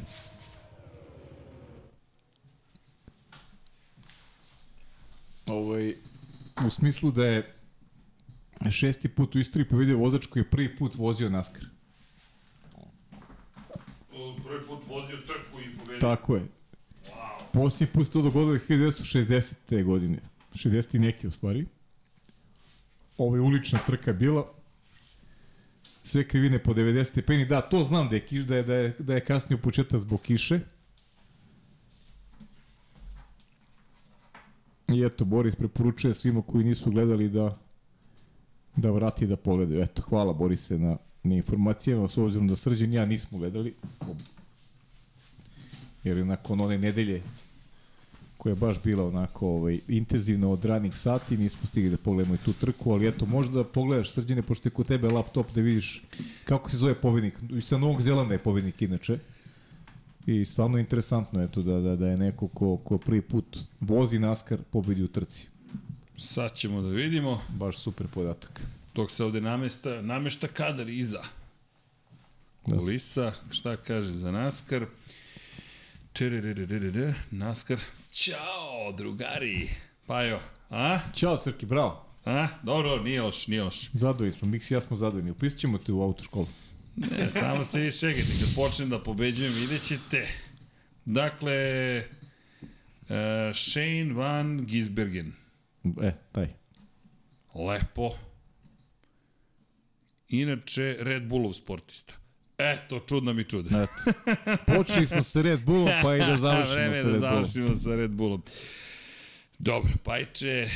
Ovaj, u smislu da je šesti put u istoriji pobedio vozač koji je prvi put vozio NASCAR. Prvi put vozio trku i pobedio. Tako je. Posljednji put se to dogodilo 1960. godine. 60. i neki u stvari. Ovo je ulična trka bila. Sve krivine po 90 stepeni. Da, to znam da je, kiš, da je, da je, da je kasnio početak zbog kiše. I eto, Boris preporučuje svima koji nisu gledali da da vrati da pogledaju. Eto, hvala Borise na, na informacijama, s obzirom da Srđan i ja nismo gledali jer je nakon one nedelje koja je baš bila onako ovaj, intenzivna od ranih sati, nismo stigli da pogledamo i tu trku, ali eto, možda da pogledaš srđene, pošto je kod tebe laptop da vidiš kako se zove pobednik. I sa Novog Zelanda je pobednik inače. I stvarno je interesantno eto, da, da, da je neko ko, ko prvi put vozi NASCAR pobedi u trci. Sad ćemo da vidimo. Baš super podatak. Dok se ovde namesta, namešta kadar iza. Da. Kulisa, šta kaže za? Tiriririririr, NASCAR. Ćao, drugari. Pa jo, a? Ćao Srki, bravo. A? Dobro, nije loš, nije loš. Zadovoljni smo, Miksi i ja smo zadovoljni. Upisat ćemo te u autoškolu. Ne, samo se vi šegajte, kad počnem da pobeđujem, vidjet ćete. Dakle, uh, Shane Van Gisbergen. E, taj. Lepo. Inače, Red Bullov sportista. Eto, čudno mi čude. Eto. Počeli smo sa Red Bullom, pa i da *laughs* završimo Vreme sa je da Red Bullom. završimo sa Red Bullom. Dobro, Pajče,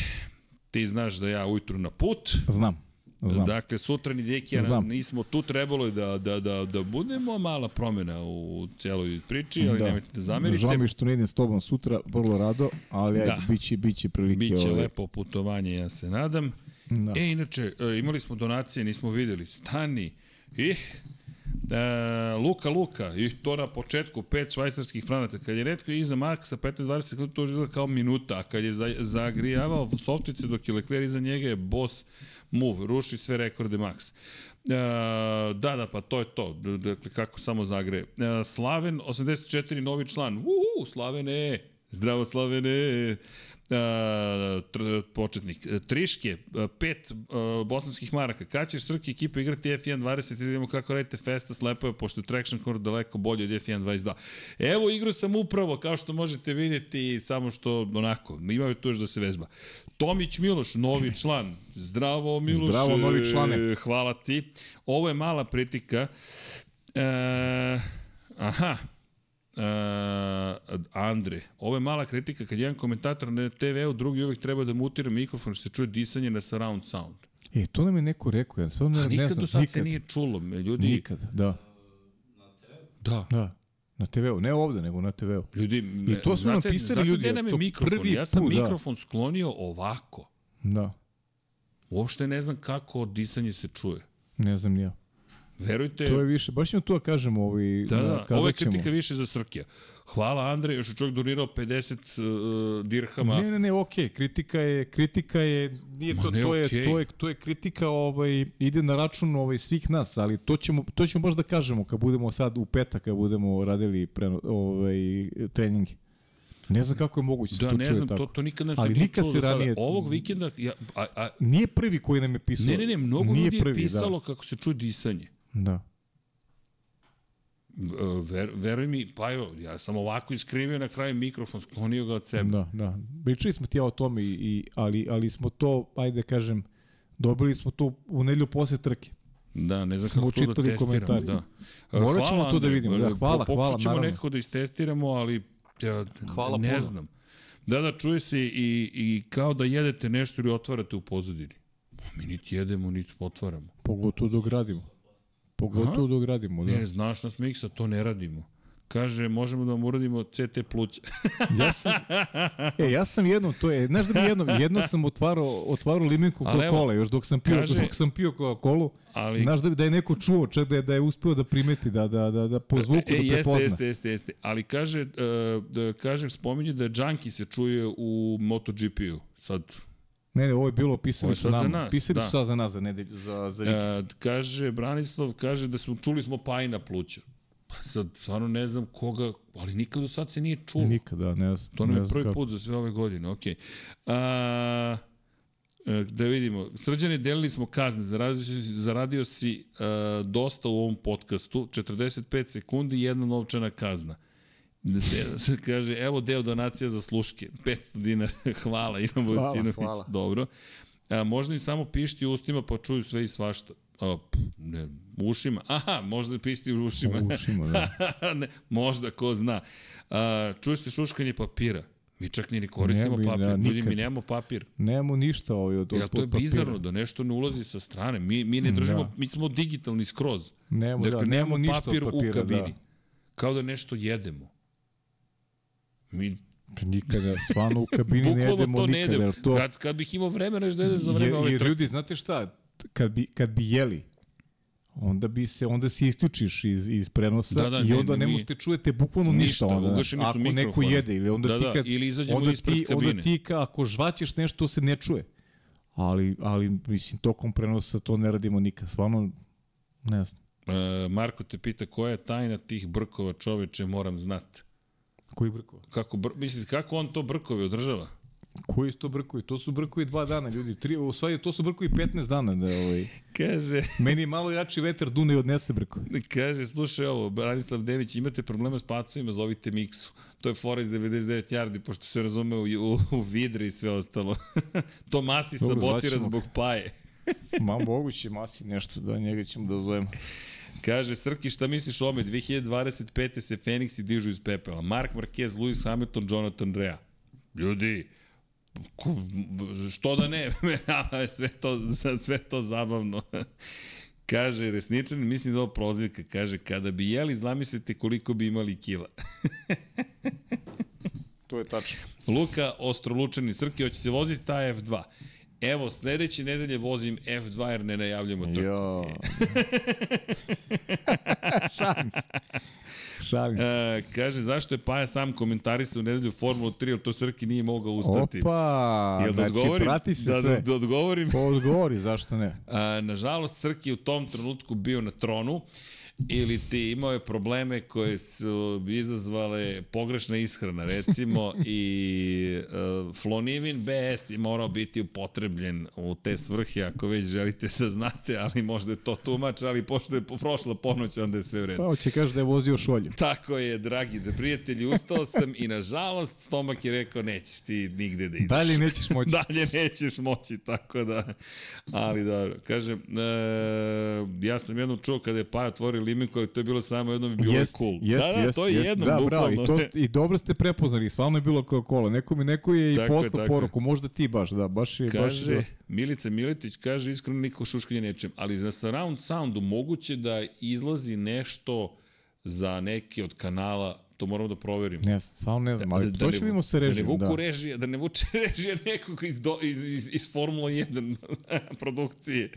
ti znaš da ja ujutru na put. Znam, znam. Dakle, sutra ni Dekija Znam. nismo tu, trebalo je da, da, da, da budemo mala promena u cijeloj priči, ali da. nemojte da zamerite. Žao mi što ne idem s tobom sutra, vrlo rado, ali Da. da. ajde, bit će, bit će prilike. Biće ovaj, lepo putovanje, ja se nadam. Da. E, inače, e, imali smo donacije, nismo videli. Stani. Ih, E, Luka Luka, i to na početku, 5 švajcarskih franata. Kad je netko iza Maxa 15-20 sekundi, to izgleda kao minuta, a kad je za, zagrijavao softice dok je Leclerc iza njega je boss move, ruši sve rekorde Max. E, da, da, pa to je to. Dakle, kako samo zagre. E, Slaven, 84, novi član. Uhu, Slavene! Zdravo, Slavene! Tr, početnik. E, Triške, e, pet uh, bosanskih maraka. Kad ćeš Srki ekipa igrati F1 20 i vidimo kako radite Festa slepove, pošto je Traction Core daleko bolje od F1 22. Evo igru sam upravo, kao što možete vidjeti, samo što onako, imaju tu još da se vežba. Tomić Miloš, novi *laughs* član. Zdravo Miloš. Zdravo, novi člane. Hvala ti. Ovo je mala pritika. E, aha, Uh, Andre, ovo je mala kritika kad jedan komentator na TV-u, drugi uvek treba da mutira mikrofon što se čuje disanje na surround sound. E, to nam je neko rekao, ja sam ne, A ne znam. do sad nikad, se nije čulo. Ljudi, Nikad, da. Da. Da. Na TV-u, ne ovde, nego na TV-u. Ljudi, I to su nam znate, pisali znate ljudi, gde nam je mikrofon? prvi Ja sam put, da. mikrofon sklonio ovako. Da. Uopšte ne znam kako disanje se čuje. Ne znam ja. Verujte, To je više, baš ćemo tu da kažemo, ovaj, da, da, kazat ovo je ćemo. kritika više za Srkija. Hvala Andrej, još je čovjek donirao 50 uh, dirhama. Ne, ne, ne, okej, kritika je, kritika je, nije Ma to, ne, to, je, okej. to je, to je kritika, ovaj, ide na račun ovaj, svih nas, ali to ćemo, to ćemo baš da kažemo kad budemo sad u petak, kad budemo radili pre, ovaj, treningi. Ne znam kako je moguće se Da, to ne znam, tako. to, to nikad nam se Ali nije nikad se ranije- Ovog vikenda, ja, a, a, Nije prvi koji nam je pisao. ne, ne, ne, mnogo Nije ljudi je prvi, pisalo kako se čuje disanje. Da. E, Ver, veruj mi, pa evo, ja sam ovako iskrivio na kraju mikrofon, sklonio ga od sebe. Da, da. Pričali smo ti ja o tome, i, i, ali, ali smo to, ajde da kažem, dobili smo to u nedelju posle trke. Da, ne znam Smo kako to da testiramo. Da. Morat ćemo to da vidimo. Da, Po- hvala, pokušat hvala, ćemo nekako da istestiramo, ali ja, Hvala ne puno. znam. Da, da, čuje se i, i kao da jedete nešto ili otvarate u pozadini. Pa mi niti jedemo, niti otvaramo. Pogotovo dok radimo. Pogotovo dok radimo, da. Ne, znaš nas miksa, to ne radimo. Kaže, možemo da vam uradimo CT pluća. *laughs* Ja sam, e, ja sam jednom, to je, znaš da mi jednom, jednom sam otvarao, otvarao limenku evo, Coca-Cola, još dok sam pio, kaže- dok sam pio Coca-Cola, Ali, znaš da, da je neko čuo, čak da je, da je uspeo da primeti, da, da, da, da po zvuku e, da jeste, prepozna. jeste, jeste, jeste. Ali kaže, uh, da, kaže, spominje da Junkie se čuje u MotoGP-u. Sad, Ne, ne, ovo je bilo, pisali su nama, nas, pisali da. su sad za nas, za nedelju, za, za vikend. E, kaže, Branislav kaže da smo čuli smo pajna pluća. Pa sad, stvarno ne znam koga, ali nikad do sad se nije čulo. Nikada, ne znam. To nam je prvi kako. put za sve ove godine, okej. A, e, da vidimo, srđane delili smo kazne, zaradio si, zaradio si uh, dosta u ovom podcastu, 45 sekundi i jedna novčana kazna. Da se, se kaže, evo deo donacija za sluške, 500 dinara, *laughs* hvala Ivan Vojsinović, hvala. dobro. A, možda im samo pišti ustima pa čuju sve i svašta. A, p, ne, ušima, aha, možda pišti u ušima. U ušima, da. *laughs* ne, možda, ko zna. A, čuješ se šuškanje papira. Mi čak ni ne koristimo Ne, mi, papir. da, Ljudi, mi nemamo papir. Nemamo ništa ovaj od, od, Ja, to je papira. bizarno da nešto ne ulazi sa strane. Mi, mi ne držimo, Da. mi smo digitalni skroz. Nemamo, Dakle, da, nemamo ništa od papir papira, u kabini. da. Kao da nešto jedemo. Mi Nikada, stvarno u kabini ne jedemo to ne nikada. jer To, Kad, kad bih imao vremena da jedem za vreme jer, ove jer ljudi, znate šta, kad bi, kad bi jeli, onda bi se onda se isključiš iz iz prenosa Da, da, i ne, onda ne, mi- možete čujete bukvalno ništa, Ništa, onda su ako neko mikrofoni. jede ili onda Da, ti da, kad ili izađemo onda ti, onda kabine. ti ka, ako žvaćeš nešto se ne čuje ali ali mislim tokom prenosa to ne radimo nikad stvarno ne znam E, Marko te pita koja je tajna tih brkova čoveče, moram znati. Koji brkovi Kako, br, mislite, kako on to brkove održava? koji to brkovi to su brkovi dva dana ljudi tri u stvari to su brkovi 15 dana da ovaj Kaže, *laughs* meni malo jači vetar dune i odnese brkovi kaže, slušaj ovo, Branislav Dević, imate problema s pacovima, zovite Miksu. To je fora iz 99 yardi, pošto se razume u, u, u vidre i sve ostalo. *laughs* to Masi Dobro, sabotira zbog paje. Ma moguće masi nešto da njega ćemo da zovemo. Kaže, Srki, šta misliš o ome? 2025. se Fenixi dižu iz pepela. Mark Marquez, Lewis Hamilton, Jonathan Rea. Ljudi, što da ne, *laughs* sve to, sve to zabavno. *laughs* Kaže, resničan, mislim da je ovo prozivka, kaže, kada bi jeli, zamislite koliko bi imali kila. To je tačno. Luka Ostrolučani, Srki, hoće se voziti ta F2. Evo, sledeće nedelje vozim F2 jer ne najavljamo trku. Jo. *laughs* Šalim se. E, kaže, zašto je Paja sam komentarisao u nedelju Formulu 3, jer to Srki nije mogao ustati. Opa, Jel da znači odgovorim? prati se da, sve. Da, da odgovorim. Pa odgovori, zašto ne? A, nažalost, Srki je u tom trenutku bio na tronu ili ti imao je probleme koje su izazvale pogrešna ishrana, recimo, *laughs* i uh, flonivin BS je morao biti upotrebljen u te svrhe, ako već želite da znate, ali možda je to tumač, ali pošto je prošla ponoć, onda je sve u redu. Pa hoće kaže da je vozio šolju. Tako je, dragi da prijatelji, ustao sam i nažalost stomak je rekao nećeš ti nigde da ideš. Dalje nećeš moći. *laughs* Dalje nećeš moći, tako da, ali dobro. Kažem, e, ja sam jednom čuo kada je Paja otvorio limenku, ali to je bilo samo jednom i bilo Jest, je cool. Jest, da, da, jest, to je jest. jednom, da, bukvalno. bravo, i, to, i dobro ste prepoznali, stvarno je bilo kao kola. Neko mi neko je i Tako poslao tako poruku, možda ti baš, da, baš je, baš Kaže, je, Milica Miletić kaže iskreno niko šuškanje nečem, ali na surround soundu moguće da izlazi nešto za neki od kanala, to moramo da proverimo. ne stvarno ne znam, ali da to ne ćemo sa Da ne vuku da. režija, da ne vuče *laughs* režija nekog iz, do, iz, iz, iz Formula 1 *laughs* produkcije.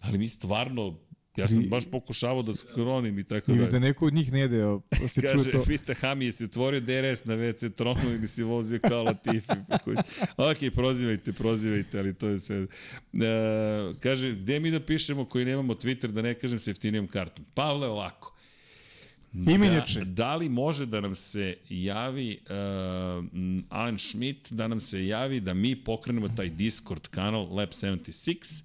Ali mi stvarno, ja sam I- baš pokušavao da skronim i tako Ili dalje. da neko od njih ne ide, a se Kaže, to. pita Hami, jesi otvorio DRS na WC tronu ili si vozio kao Latifi? ok, prozivajte, prozivajte, ali to je sve. E, kaže, gde mi da pišemo koji nemamo Twitter, da ne kažem sa jeftinijom kartom? Pavle, ovako. Imenjače. Da, da li može da nam se javi uh, Alan Schmidt, da nam se javi da mi pokrenemo taj Discord kanal Lab 76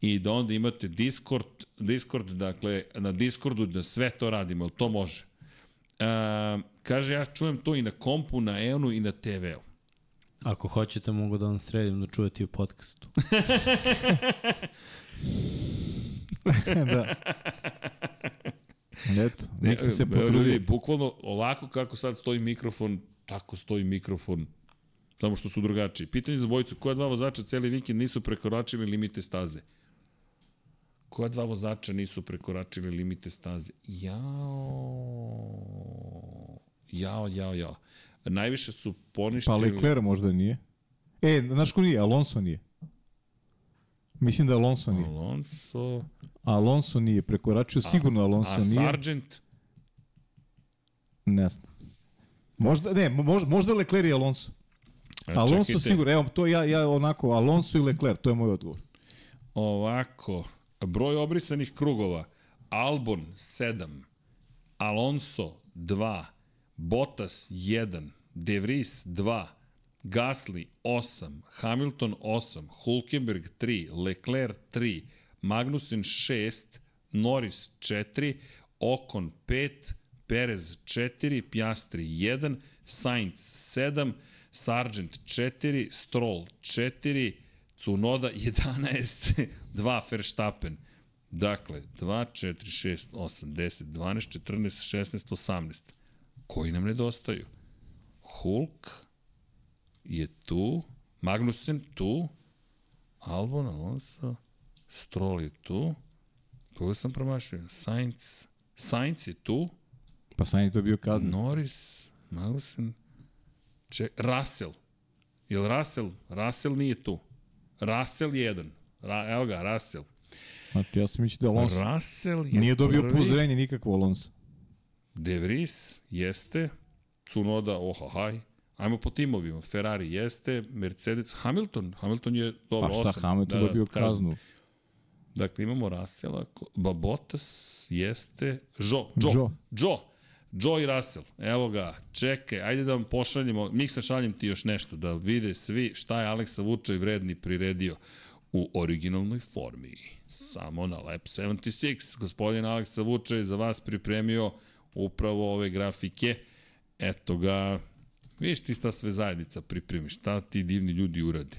i da onda imate Discord, Discord dakle, na Discordu da sve to radimo, ali to može. Uh, kaže, ja čujem to i na kompu, na Eonu i na TV-u. Ako hoćete, mogu da vam sredim da čujete i u podcastu. *laughs* da. Eto, nek se se Evo, ljudi, potrudi. Bukvalno ovako kako sad stoji mikrofon, tako stoji mikrofon. Samo što su drugačiji. Pitanje za bojicu, koja dva vozača celi vikend nisu prekoračili limite staze? Koja dva vozača nisu prekoračili limite staze? Jao. Jao, jao, jao. Najviše su Pa poništili... Leclerc možda nije. E, znaš ko nije? Alonso nije. Mislim da Alonso nije. Alonso... Alonso nije prekoračio, sigurno Alonso a nije. Sargent? Ne znam. Možda, ne, možda, možda Leclerc i Alonso. E, Alonso čekajte. sigurno, evo, to ja, ja onako, Alonso i Leclerc, to je moj odgovor. Ovako, broj obrisanih krugova, Albon 7, Alonso 2, Bottas 1, De Vries 2, Gasly 8, Hamilton 8, Hulkenberg 3, Leclerc 3, Magnussen 6, Norris 4, Ocon 5, Perez 4, Piastri 1, Sainz 7, Sargent 4, Stroll 4, Cunoda 11, 2 Verstappen. Dakle, 2, 4, 6, 8, 10, 12, 14, 16, 18. Koji nam nedostaju? Hulk je tu, Magnussen tu, Albon, Alonso, Stroll je tu, koga sam promašio? Sainz, Sainz je tu, Pa sam je to bio kazna. Norris, Magnussen, Če, Russell. Jel Russell? Russell nije tu. Russell jedan. Ra, evo ga, Russell. Znači, ja sam mislio da Alonso. Russell je Nije dobio prvi. upozorenje nikakvo Alonso. De Vries jeste. Cunoda, oha, haj. Ajmo po timovima. Ferrari jeste, Mercedes, Hamilton. Hamilton je dobro, Pa šta, osam. Hamilton dobio kaznu. Dakle, imamo Russella, ko- ba Bottas jeste, Joe, Joe, Joe. Joe, Joe i Russell, evo ga, čekaj, ajde da vam pošaljemo, Miksa šaljem ti još nešto, da vide svi šta je Aleksa Vučaj vredni priredio u originalnoj formi. Samo na Lab 76, gospodin Aleksa Vučaj za vas pripremio upravo ove grafike. Eto ga, vidiš ti šta sve zajednica pripremi, šta ti divni ljudi urade.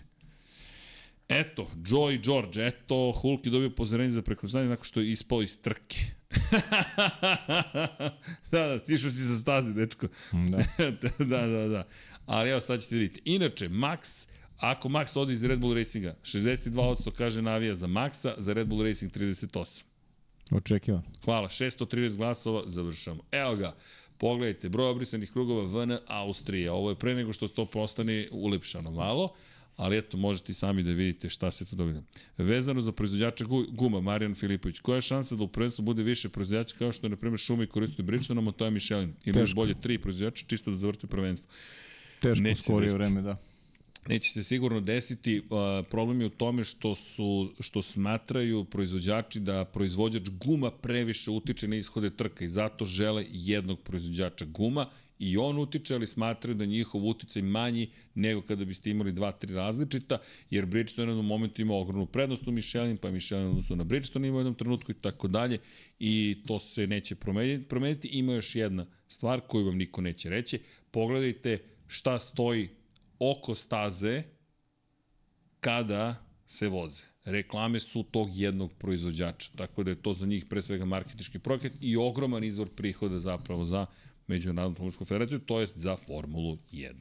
Eto, Joe i George, eto, Hulk je dobio pozorenje za prekruzanje nakon što je ispao iz trke. *laughs* da, da, sišao si sa staze, dečko. *laughs* Da. da, da, da. Ali evo sad ćete vidjeti. Inače, Max, ako Max ode iz Red Bull Racinga, 62% kaže navija za Maxa, za Red Bull Racing 38%. Očekivan. Hvala, 630 glasova, završamo. Evo ga, pogledajte, broj obrisanih krugova VN Austrije. Ovo je pre nego što to postane ulepšano malo, ali eto, možete i sami da vidite šta se to događa. Vezano za proizvođača gu- guma, Marijan Filipović, koja je šansa da u prvenstvu bude više proizvođača kao što je, na primjer, Šumi koristuje Bridgestone, a to je Michelin? Ili još bolje tri proizvođača, čisto da zavrte prvenstvo. Teško Neće u skorije desiti. vreme, da. Neće se sigurno desiti, problem je u tome što su što smatraju proizvođači da proizvođač guma previše utiče na ishode trka i zato žele jednog proizvođača guma i on utiče, ali smatraju da njihov uticaj manji nego kada biste imali dva, tri različita, jer Bridgestone u jednom momentu ima ogromnu prednost u Michelin, pa Michelin odnosno na Bridgestone ima u jednom trenutku i tako dalje i to se neće promeniti. promeniti. Ima još jedna stvar koju vam niko neće reći. Pogledajte šta stoji oko staze kada se voze. Reklame su tog jednog proizvođača, tako da je to za njih pre svega marketički projekat i ogroman izvor prihoda zapravo za Međunarodnu automobilsku federaciju, to jest za Formulu 1.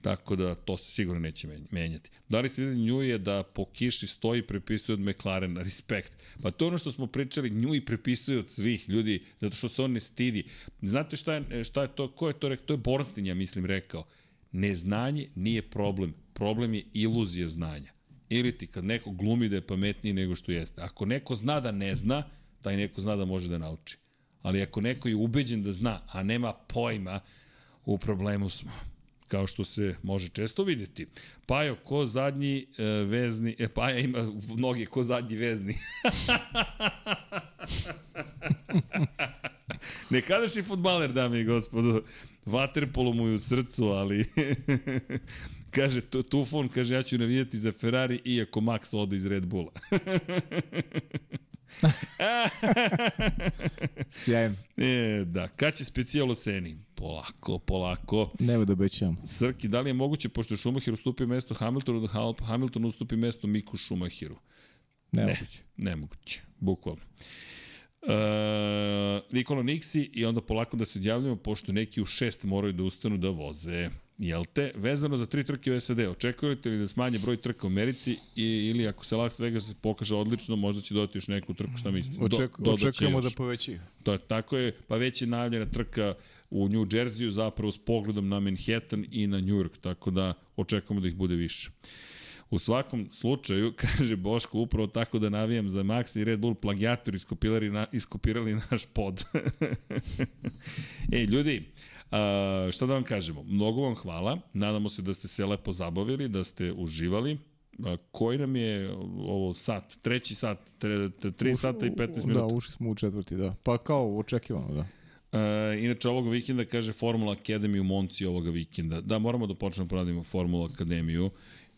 Tako da to se sigurno neće menjati. Da li ste videli nju je da po kiši stoji prepisuje od McLarena, respekt. Pa to je ono što smo pričali, nju i prepisuje od svih ljudi, zato što se on ne stidi. Znate šta je, šta je to, ko je to rekao? To je Bornstein, ja mislim, rekao. Neznanje nije problem, problem je iluzija znanja. Ili ti kad neko glumi da je pametniji nego što jeste. Ako neko zna da ne zna, taj neko zna da može da nauči. Ali ako neko je ubeđen da zna, a nema pojma, u problemu smo kao što se može često videti. Pajo, ko zadnji e, vezni, e, Paja ima noge ko zadnji vezni. *laughs* Nekadašnji futbaler, dame i gospodo. Vaterpolo mu je u srcu, ali... *laughs* kaže, Tufon, kaže, ja ću navijati za Ferrari, iako Max ode iz Red Bulla. *laughs* *laughs* Sjajan. E, da, kad će specijalo Seni? Polako, polako. Nemo da obećam. Srki, da li je moguće, pošto je Schumacher ustupio mesto Hamiltonu, da Hamilton ustupi mesto Miku Schumacheru? Nemoguće. Ne, nemoguće, bukvalno. E, Nikola Niksi i onda polako da se odjavljamo, pošto neki u šest moraju da ustanu da voze. Jel te? Vezano za tri trke u SAD, očekujete li da smanje broj trka u Americi i, ili ako se Las Vegas pokaže odlično, možda će dodati još neku trku, šta mislite? Oček, Do, očekujemo da poveći. To je tako je, pa već je najavljena trka u New Jerseyu zapravo s pogledom na Manhattan i na New York, tako da očekujemo da ih bude više. U svakom slučaju, *laughs* kaže Boško, upravo tako da navijam za Max i Red Bull plagijator iskopirali, na, iskopirali naš pod. *laughs* Ej, ljudi, A, šta da vam kažemo? Mnogo vam hvala. Nadamo se da ste se lepo zabavili, da ste uživali. A, koji nam je ovo sat? Treći sat, tre, tre, 3 sata i 15 minuta. Da, ušli smo u četvrti, da. Pa kao očekivano, da. E, inače, ovoga vikenda kaže Formula Academy u Monci ovoga vikenda. Da, moramo da počnemo da radimo Formula Akademiju.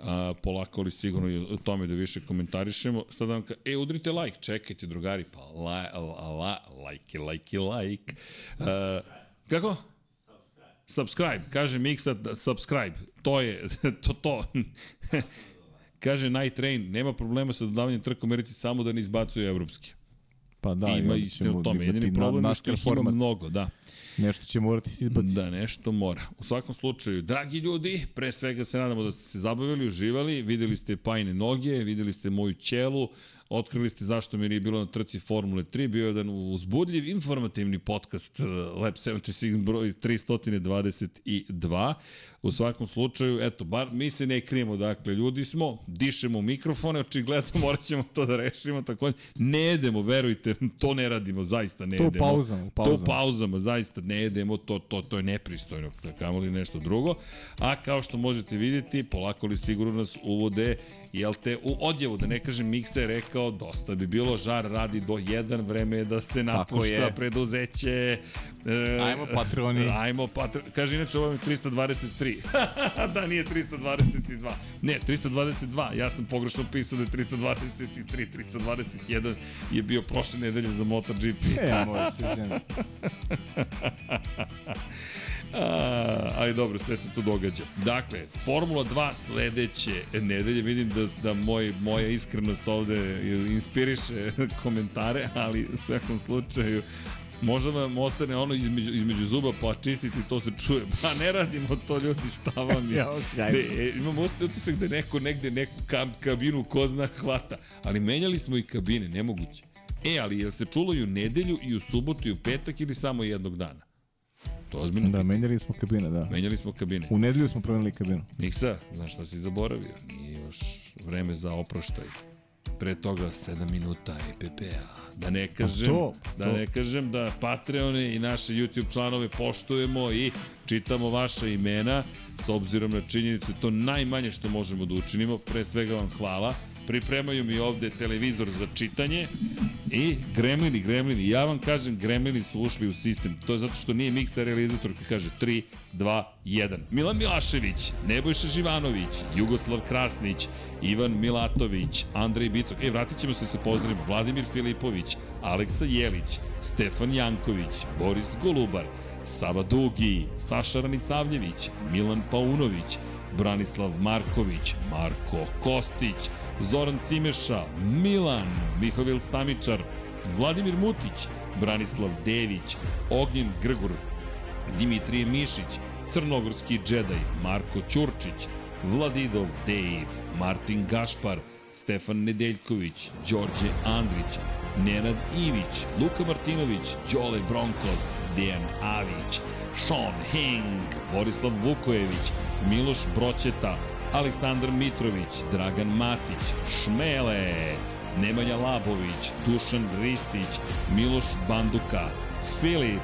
A, polako ali sigurno i o tome da više komentarišemo. Šta da vam ka... E, udrite like, čekajte drugari, pa la, la, la, like, like, like. Uh, kako? Subscribe, kaže Miksa, subscribe. To je, *laughs* to, to. *laughs* kaže Night Train, nema problema sa dodavanjem trka u Americi, samo da ne izbacuje evropski. Pa da, ima i u tome. Jedini problem je što ih ima mnogo, da. Nešto će morati se izbaciti. Da, nešto mora. U svakom slučaju, dragi ljudi, pre svega se nadamo da ste se zabavili, uživali, videli ste pajne noge, videli ste moju ćelu, Otkrili ste zašto mi nije bilo na trci Formule 3, bio je jedan uzbudljiv informativni podcast uh, Lab 76 broj 322. U svakom slučaju, eto, bar mi se ne krijemo, dakle, ljudi smo, dišemo u mikrofone, očigledno *laughs* morat ćemo to da rešimo, tako ne jedemo, verujte, to ne radimo, zaista ne to jedemo. To pauzama, pauzama. To pauzama, zaista ne jedemo, to, to, to je nepristojno, da kamo li nešto drugo. A kao što možete vidjeti, polako li sigurno nas uvode jel te, u odjevu, da ne kažem, Miksa je rekao, dosta bi bilo, žar radi do jedan, vreme da se napušta preduzeće. E, ajmo patroni. Ajmo patroni. Kaže, inače, ovo je 323. *laughs* da, nije 322. Ne, 322. Ja sam pogrešno pisao da je 323. 321 je bio prošle nedelje za MotoGP. e, možeš se *laughs* A, ali dobro, sve se to događa. Dakle, Formula 2 sledeće nedelje, vidim da, da moj, moja iskrenost ovde inspiriše *laughs* komentare, ali u svakom slučaju Možda vam ostane ono između, između zuba pa čistiti, to se čuje. Pa ne radimo to ljudi, šta vam je. *laughs* ja, ne, e, imam utisak da neko negde neku kam, kabinu ko zna hvata. Ali menjali smo i kabine, nemoguće. E, ali jel se čulo i u nedelju i u subotu i u petak ili samo jednog dana? To je ozbiljno. Da, menjali smo kabine, da. Menjali smo kabine. U nedelju smo promenili kabinu. Miksa, znaš šta si zaboravio? Nije još vreme za oproštaj. pre toga 7 minuta EPP-a. Da ne kažem, to, da to. ne kažem da Patreone i naše YouTube članove poštujemo i čitamo vaša imena s obzirom na činjenicu to najmanje što možemo da učinimo. Pre svega vam hvala. Pripremaju mi ovde televizor za čitanje i gremlini, gremlini. Ja vam kažem, gremlini su ušli u sistem. To je zato što nije miksa realizator koji kaže 3, 2, 1. Milan Milašević, Nebojša Živanović, Jugoslav Krasnić, Ivan Milatović, Andrej Bicok. E, vratit ćemo se da se pozdravimo. Vladimir Filipović, Aleksa Jelić, Stefan Janković, Boris Golubar, Sava Dugi, Saša Ranisavljević, Milan Paunović, Branislav Marković, Marko Kostić, Zoran Cimeša, Milan, Mihovil Stamičar, Vladimir Mutić, Branislav Dević, Ognjen Grgur, Dimitrije Mišić, Crnogorski džedaj, Marko Ćurčić, Vladidov Dave, Martin Gašpar, Stefan Nedeljković, Đorđe Andrić, Nenad Ivić, Luka Martinović, Đole Bronkos, Dejan Avić, Sean Hing, Borislav Vukojević, Miloš Broćeta, Aleksandar Mitrović, Dragan Matić, Šmele, Nemanja Labović, Dušan Ristić, Miloš Banduka, Filip,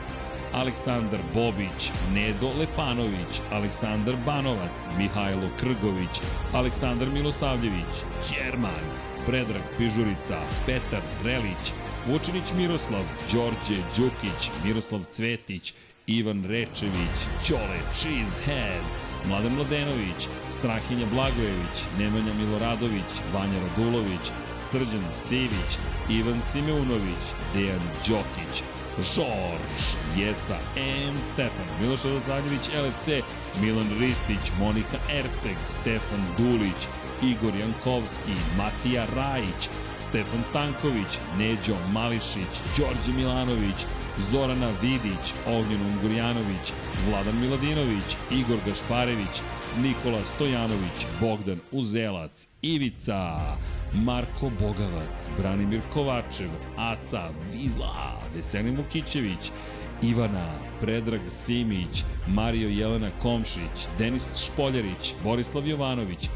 Aleksandar Bobić, Nedo Lepanović, Aleksandar Banovac, Mihajlo Krgović, Aleksandar Milosavljević, Đerman, Predrag Pižurica, Petar Relić, Vučinić Miroslav, Đorđe Đukić, Miroslav Cvetić, Ivan Rečević, Ćole Cheesehead, Mladen Mladenović, Strahinja Blagojević, Nemanja Miloradović, Vanja Radulović, Srđan Sivić, Ivan Simeunović, Dejan Đokić, Žorž, Jeca, M. Stefan, Miloš Radosavljević, LFC, Milan Ristić, Monika Erceg, Stefan Dulić, Igor Jankovski, Matija Rajić, Stefan Stanković, Neđo Mališić, Đorđe Milanović, Zorana Vidić, Ognjen Ungurjanović, Vladan Miladinović, Igor Gašparević, Nikola Stojanović, Bogdan Uzelac, Ivica, Marko Bogavac, Branimir Kovačev, Aca, Vizla, Veselin Vukićević, Ivana, Predrag Simić, Mario Jelena Komšić, Denis Špoljarić, Borislav Jovanović,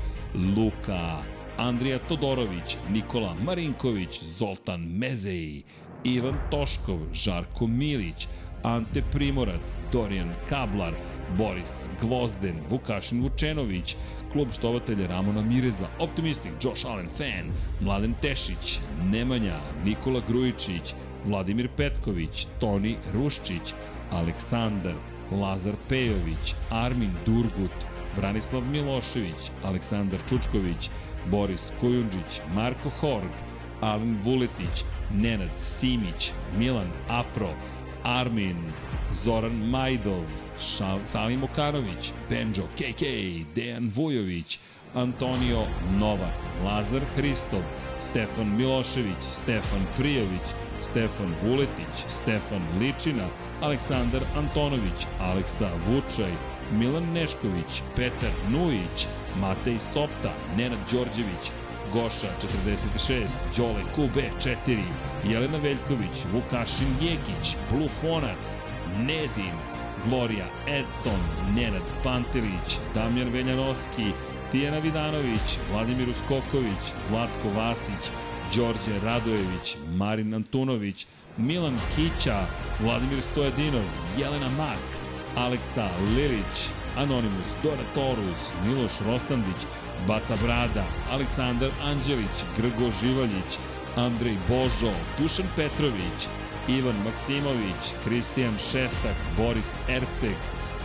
Luka, Andrija Todorović, Nikola Marinković, Zoltan Mezej, Ivan Toškov, Žarko Milić, Ante Primorac, Dorijan Kablar, Boris Gvozden, Vukašin Vučenović, klub štovatelja Ramona Mireza, Optimistik, Josh Allen Fan, Mladen Tešić, Nemanja, Nikola Grujičić, Vladimir Petković, Toni Ruščić, Aleksandar, Lazar Pejović, Armin Durgut, Branislav Milošević, Aleksandar Čučković, Boris Kujundžić, Marko Horg, Alen Vuletić, Nenad Simić, Milan Apro, Armin, Zoran Majdov, Salim Okanović, Benjo KK, Dejan Vujović, Antonio Novak, Lazar Hristov, Stefan Milošević, Stefan Prijović, Stefan Vuletić, Stefan Ličina, Aleksandar Antonović, Aleksa Vučaj, Milan Nešković, Petar Nujić, Matej Sopta, Nenad Đorđević, Goša 46, Đole Kube 4, Jelena Veljković, Vukašin Jekić, Blufonac, Nedim, Gloria Edson, Nenad Pantelić, Damjan Veljanovski, Tijana Vidanović, Vladimir Uskoković, Zlatko Vasić, Đorđe Radojević, Marin Antunović, Milan Kića, Vladimir Stojadinov, Jelena Mak, Aleksa Lilić, Anonimus, Dora Torus, Miloš Rosandić, Bata Brada, Aleksandar Anđelić, Grgo Živaljić, Andrej Božo, Dušan Petrović, Ivan Maksimović, Kristijan Šestak, Boris Erceg,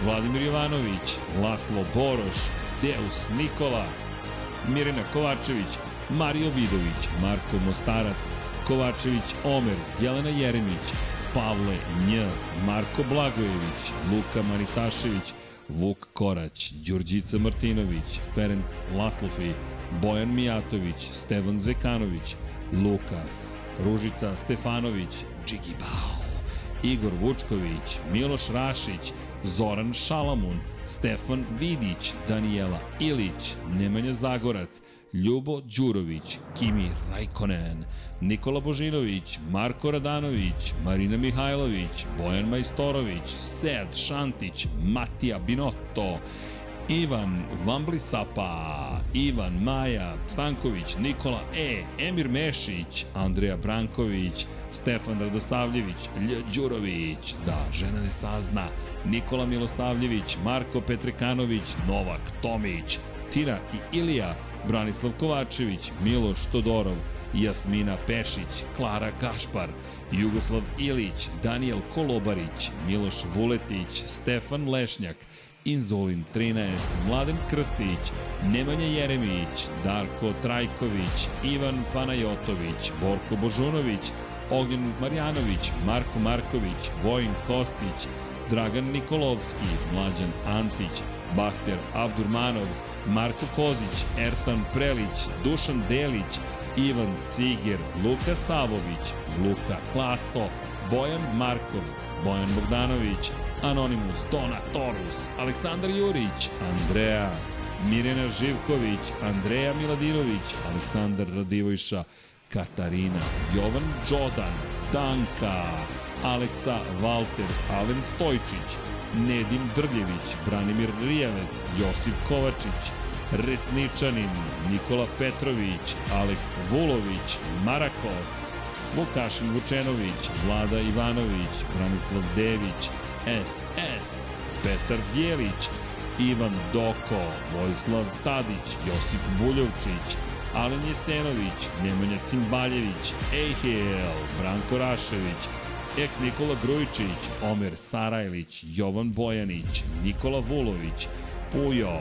Vladimir Jovanović, Laslo Boroš, Deus Nikola, Mirina Kovačević, Mario Vidović, Marko Mostarac, Kovačević Omer, Jelena Jeremić, Pavle Nj, Marko Blagojević, Luka Maritašević, Vuk Korać, Đurđica Martinović, Ferenc Laslofi, Bojan Mijatović, Stevan Zekanović, Lukas, Ružica Stefanović, Džigi Bao, Igor Vučković, Miloš Rašić, Zoran Šalamun, Stefan Vidić, Danijela Ilić, Nemanja Zagorac, Ljubo Đurović, Kimi Rajkonen, Nikola Božinović, Marko Radanović, Marina Mihajlović, Bojan Majstorović, Sead Šantić, Matija Binotto, Ivan Vamblisapa, Ivan Maja, Stanković, Nikola E, Emir Mešić, Andreja Branković, Stefan Radosavljević, Lj. Đurović, da, žena ne sazna, Nikola Milosavljević, Marko Petrekanović, Novak Tomić, Tira i Ilija, Branislav Kovačević, Miloš Todorov, Jasmina Pešić, Klara Gašpar, Jugoslav Ilić, Daniel Kolobarić, Miloš Vuletić, Stefan Lešnjak, Inzolin 13, Mladen Krstić, Nemanja Jeremić, Darko Trajković, Ivan Panajotović, Borko Božunović, Ognjen Marjanović, Marko Marković, Vojin Kostić, Dragan Nikolovski, Mlađan Antić, Bahter Abdurmanov, Marko Kozić, Ertan Prelić, Dušan Delić, Ivan Ciger, Luka Savović, Luka Klaso, Bojan Markov, Bojan Bogdanović, Anonimus, Dona Torus, Aleksandar Jurić, Andreja, Mirjana Živković, Andreja Miladinović, Aleksandar Radivojša, Katarina, Jovan Đodan, Danka, Aleksa Valter, Alen Stojčić, Nedim Drljević, Branimir Rijavec, Josip Kovačić, Resničanin, Nikola Petrović, Aleks Vulović, Marakos, Vukašin Vučenović, Vlada Ivanović, Branislav Dević, SS, Petar Bjelić, Ivan Doko, Vojislav Tadić, Josip Buljovčić, Alen Jesenović, Nemanja Cimbaljević, Ejhel, Branko Rašević, Eks Nikola Grujičić, Omer Sarajlić, Jovan Bojanić, Nikola Vulović, Pujo,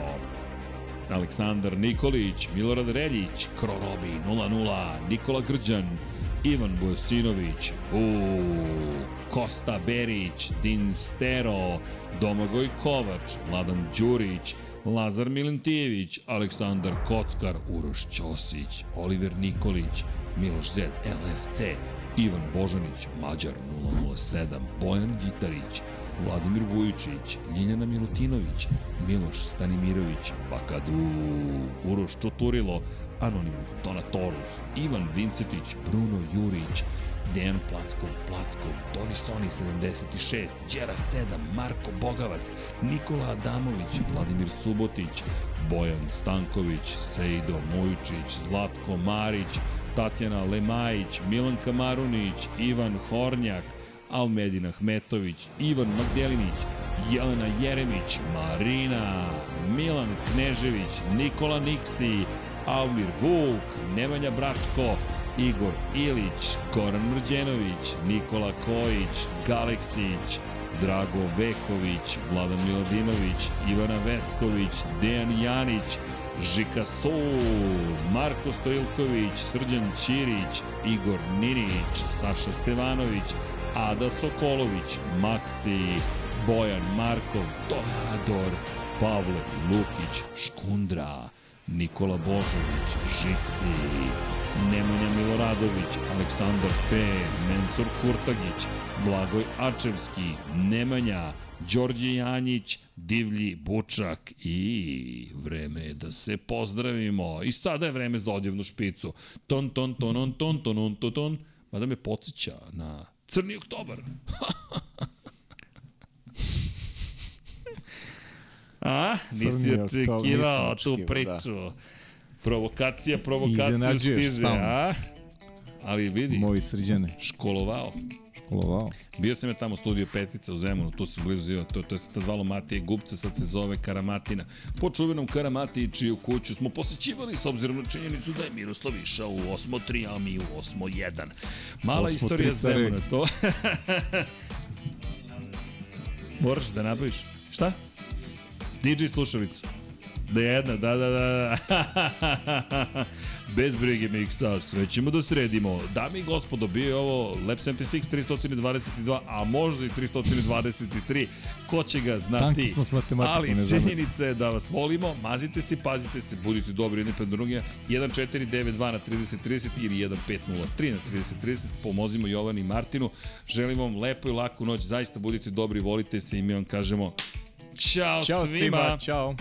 Aleksandar Nikolić, Milorad Reljić, Krorobi 00, Nikola Grđan, Ivan Bojosinović, U, Kosta Berić, Din Stero, Domagoj Kovač, Vladan Đurić, Lazar Milentijević, Aleksandar Kockar, Uroš Ćosić, Oliver Nikolić, Miloš Zed, LFC, Ivan Božanić, Mađar 007, Bojan Gitarić, Vladimir Vujičić, Ljiljana Milutinović, Miloš Stanimirović, Bakadu, Uroš Čoturilo, Anonimus Donatorus, Ivan Vincetić, Bruno Jurić, Dejan Plackov, Plackov, Toni Soni 76, Đera 7, Marko Bogavac, Nikola Adamović, Vladimir Subotić, Bojan Stanković, Sejdo Mujičić, Zlatko Marić, Tatjana Lemajić, Milanka Marunić, Ivan Hornjak, Almedin Ahmetović, Ivan Magdelinić, Jelena Jeremić, Marina, Milan Knežević, Nikola Niksi, Almir Vuk, Nemanja Bračko, Igor Ilić, Goran Mrđenović, Nikola Kojić, Galeksić, Drago Veković, Vladan Miladinović, Ivana Vesković, Dejan Janić, Žika Soul, Marko Stojilković, Srđan Ćirić, Igor Ninić, Saša Stevanović, Ada Sokolović, Maksi, Bojan Markov, Donador, Pavle Lukić, Škundra, Nikola Božović, Žiksi, Nemanja Miloradović, Aleksandar P, Mensur Kurtagić, Blagoj Ačevski, Nemanja, Đorđe Janjić, Divlji Bučak i vreme je da se pozdravimo. I sada je vreme za odjevnu špicu. Ton, ton, ton, ton, ton, ton, ton, ton, ton. Mada me podsjeća na Crni oktobar. *laughs* A, nisi očekivao tu priču. Da. Provokacija, provokacija stiže, a? Ali vidi. Moji srđane. Školovao. Školovao. Bio sam ja tamo u studiju Petica u Zemunu, tu sam blizu ziva, to, to je se zvalo Matije Gubca, sad se zove Karamatina. Po čuvenom Karamati čiju kuću smo posećivali s obzirom na činjenicu da je Miroslav išao u 8-3, a mi u 8-1. Mala 8-3 istorija. Zemuna, to... *laughs* Moraš da nabaviš. Šta? DJ slušalicu. Da jedna, da, da, da, da. *laughs* Bez brige miksa, sve ćemo da sredimo. Dame i gospodo, bio je ovo Lab 76 322, a možda i 323. Ko će ga znati? Tanki smo s matematikom, Ali činjenica je da vas volimo, mazite se, pazite se, budite dobri jedni pred drugima. 1492 na 3030 ili 1503 na 3030. Pomozimo Jovani i Martinu. Želim vam lepu i laku noć, zaista budite dobri, volite se i mi vam kažemo Ćao, Ćao svima. svima, čao.